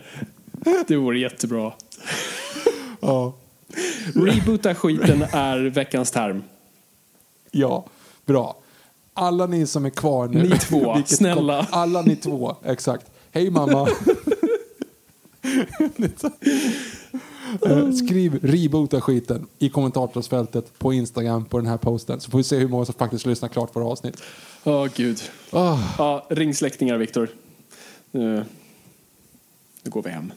[SPEAKER 5] det vore jättebra.
[SPEAKER 4] ja.
[SPEAKER 5] Reboota skiten är veckans term. [LAUGHS]
[SPEAKER 4] ja, bra. Alla ni som är kvar nu.
[SPEAKER 5] Ni [LAUGHS] två, snälla.
[SPEAKER 4] kom- Alla ni två, exakt. Hej mamma. [LAUGHS] Eh, Skriv reboota skiten i kommentarsfältet på Instagram på den här posten så får vi se hur många som faktiskt lyssnar klart på här avsnitt.
[SPEAKER 5] Åh gud.
[SPEAKER 4] Ah,
[SPEAKER 5] Ja, ring släktingar Viktor. Nu, nu går vi hem.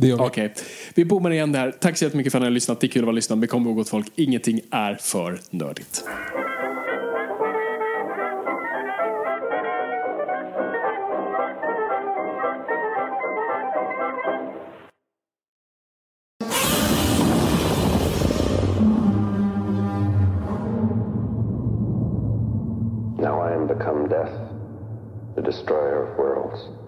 [SPEAKER 4] Det gör vi.
[SPEAKER 5] Okej, vi bommar igen det här. Tack så jättemycket för att ni har lyssnat. Det är kul att vara lyssnad. Men kom ihåg gott folk, ingenting är för nördigt.
[SPEAKER 6] Now I am become death, the destroyer of worlds.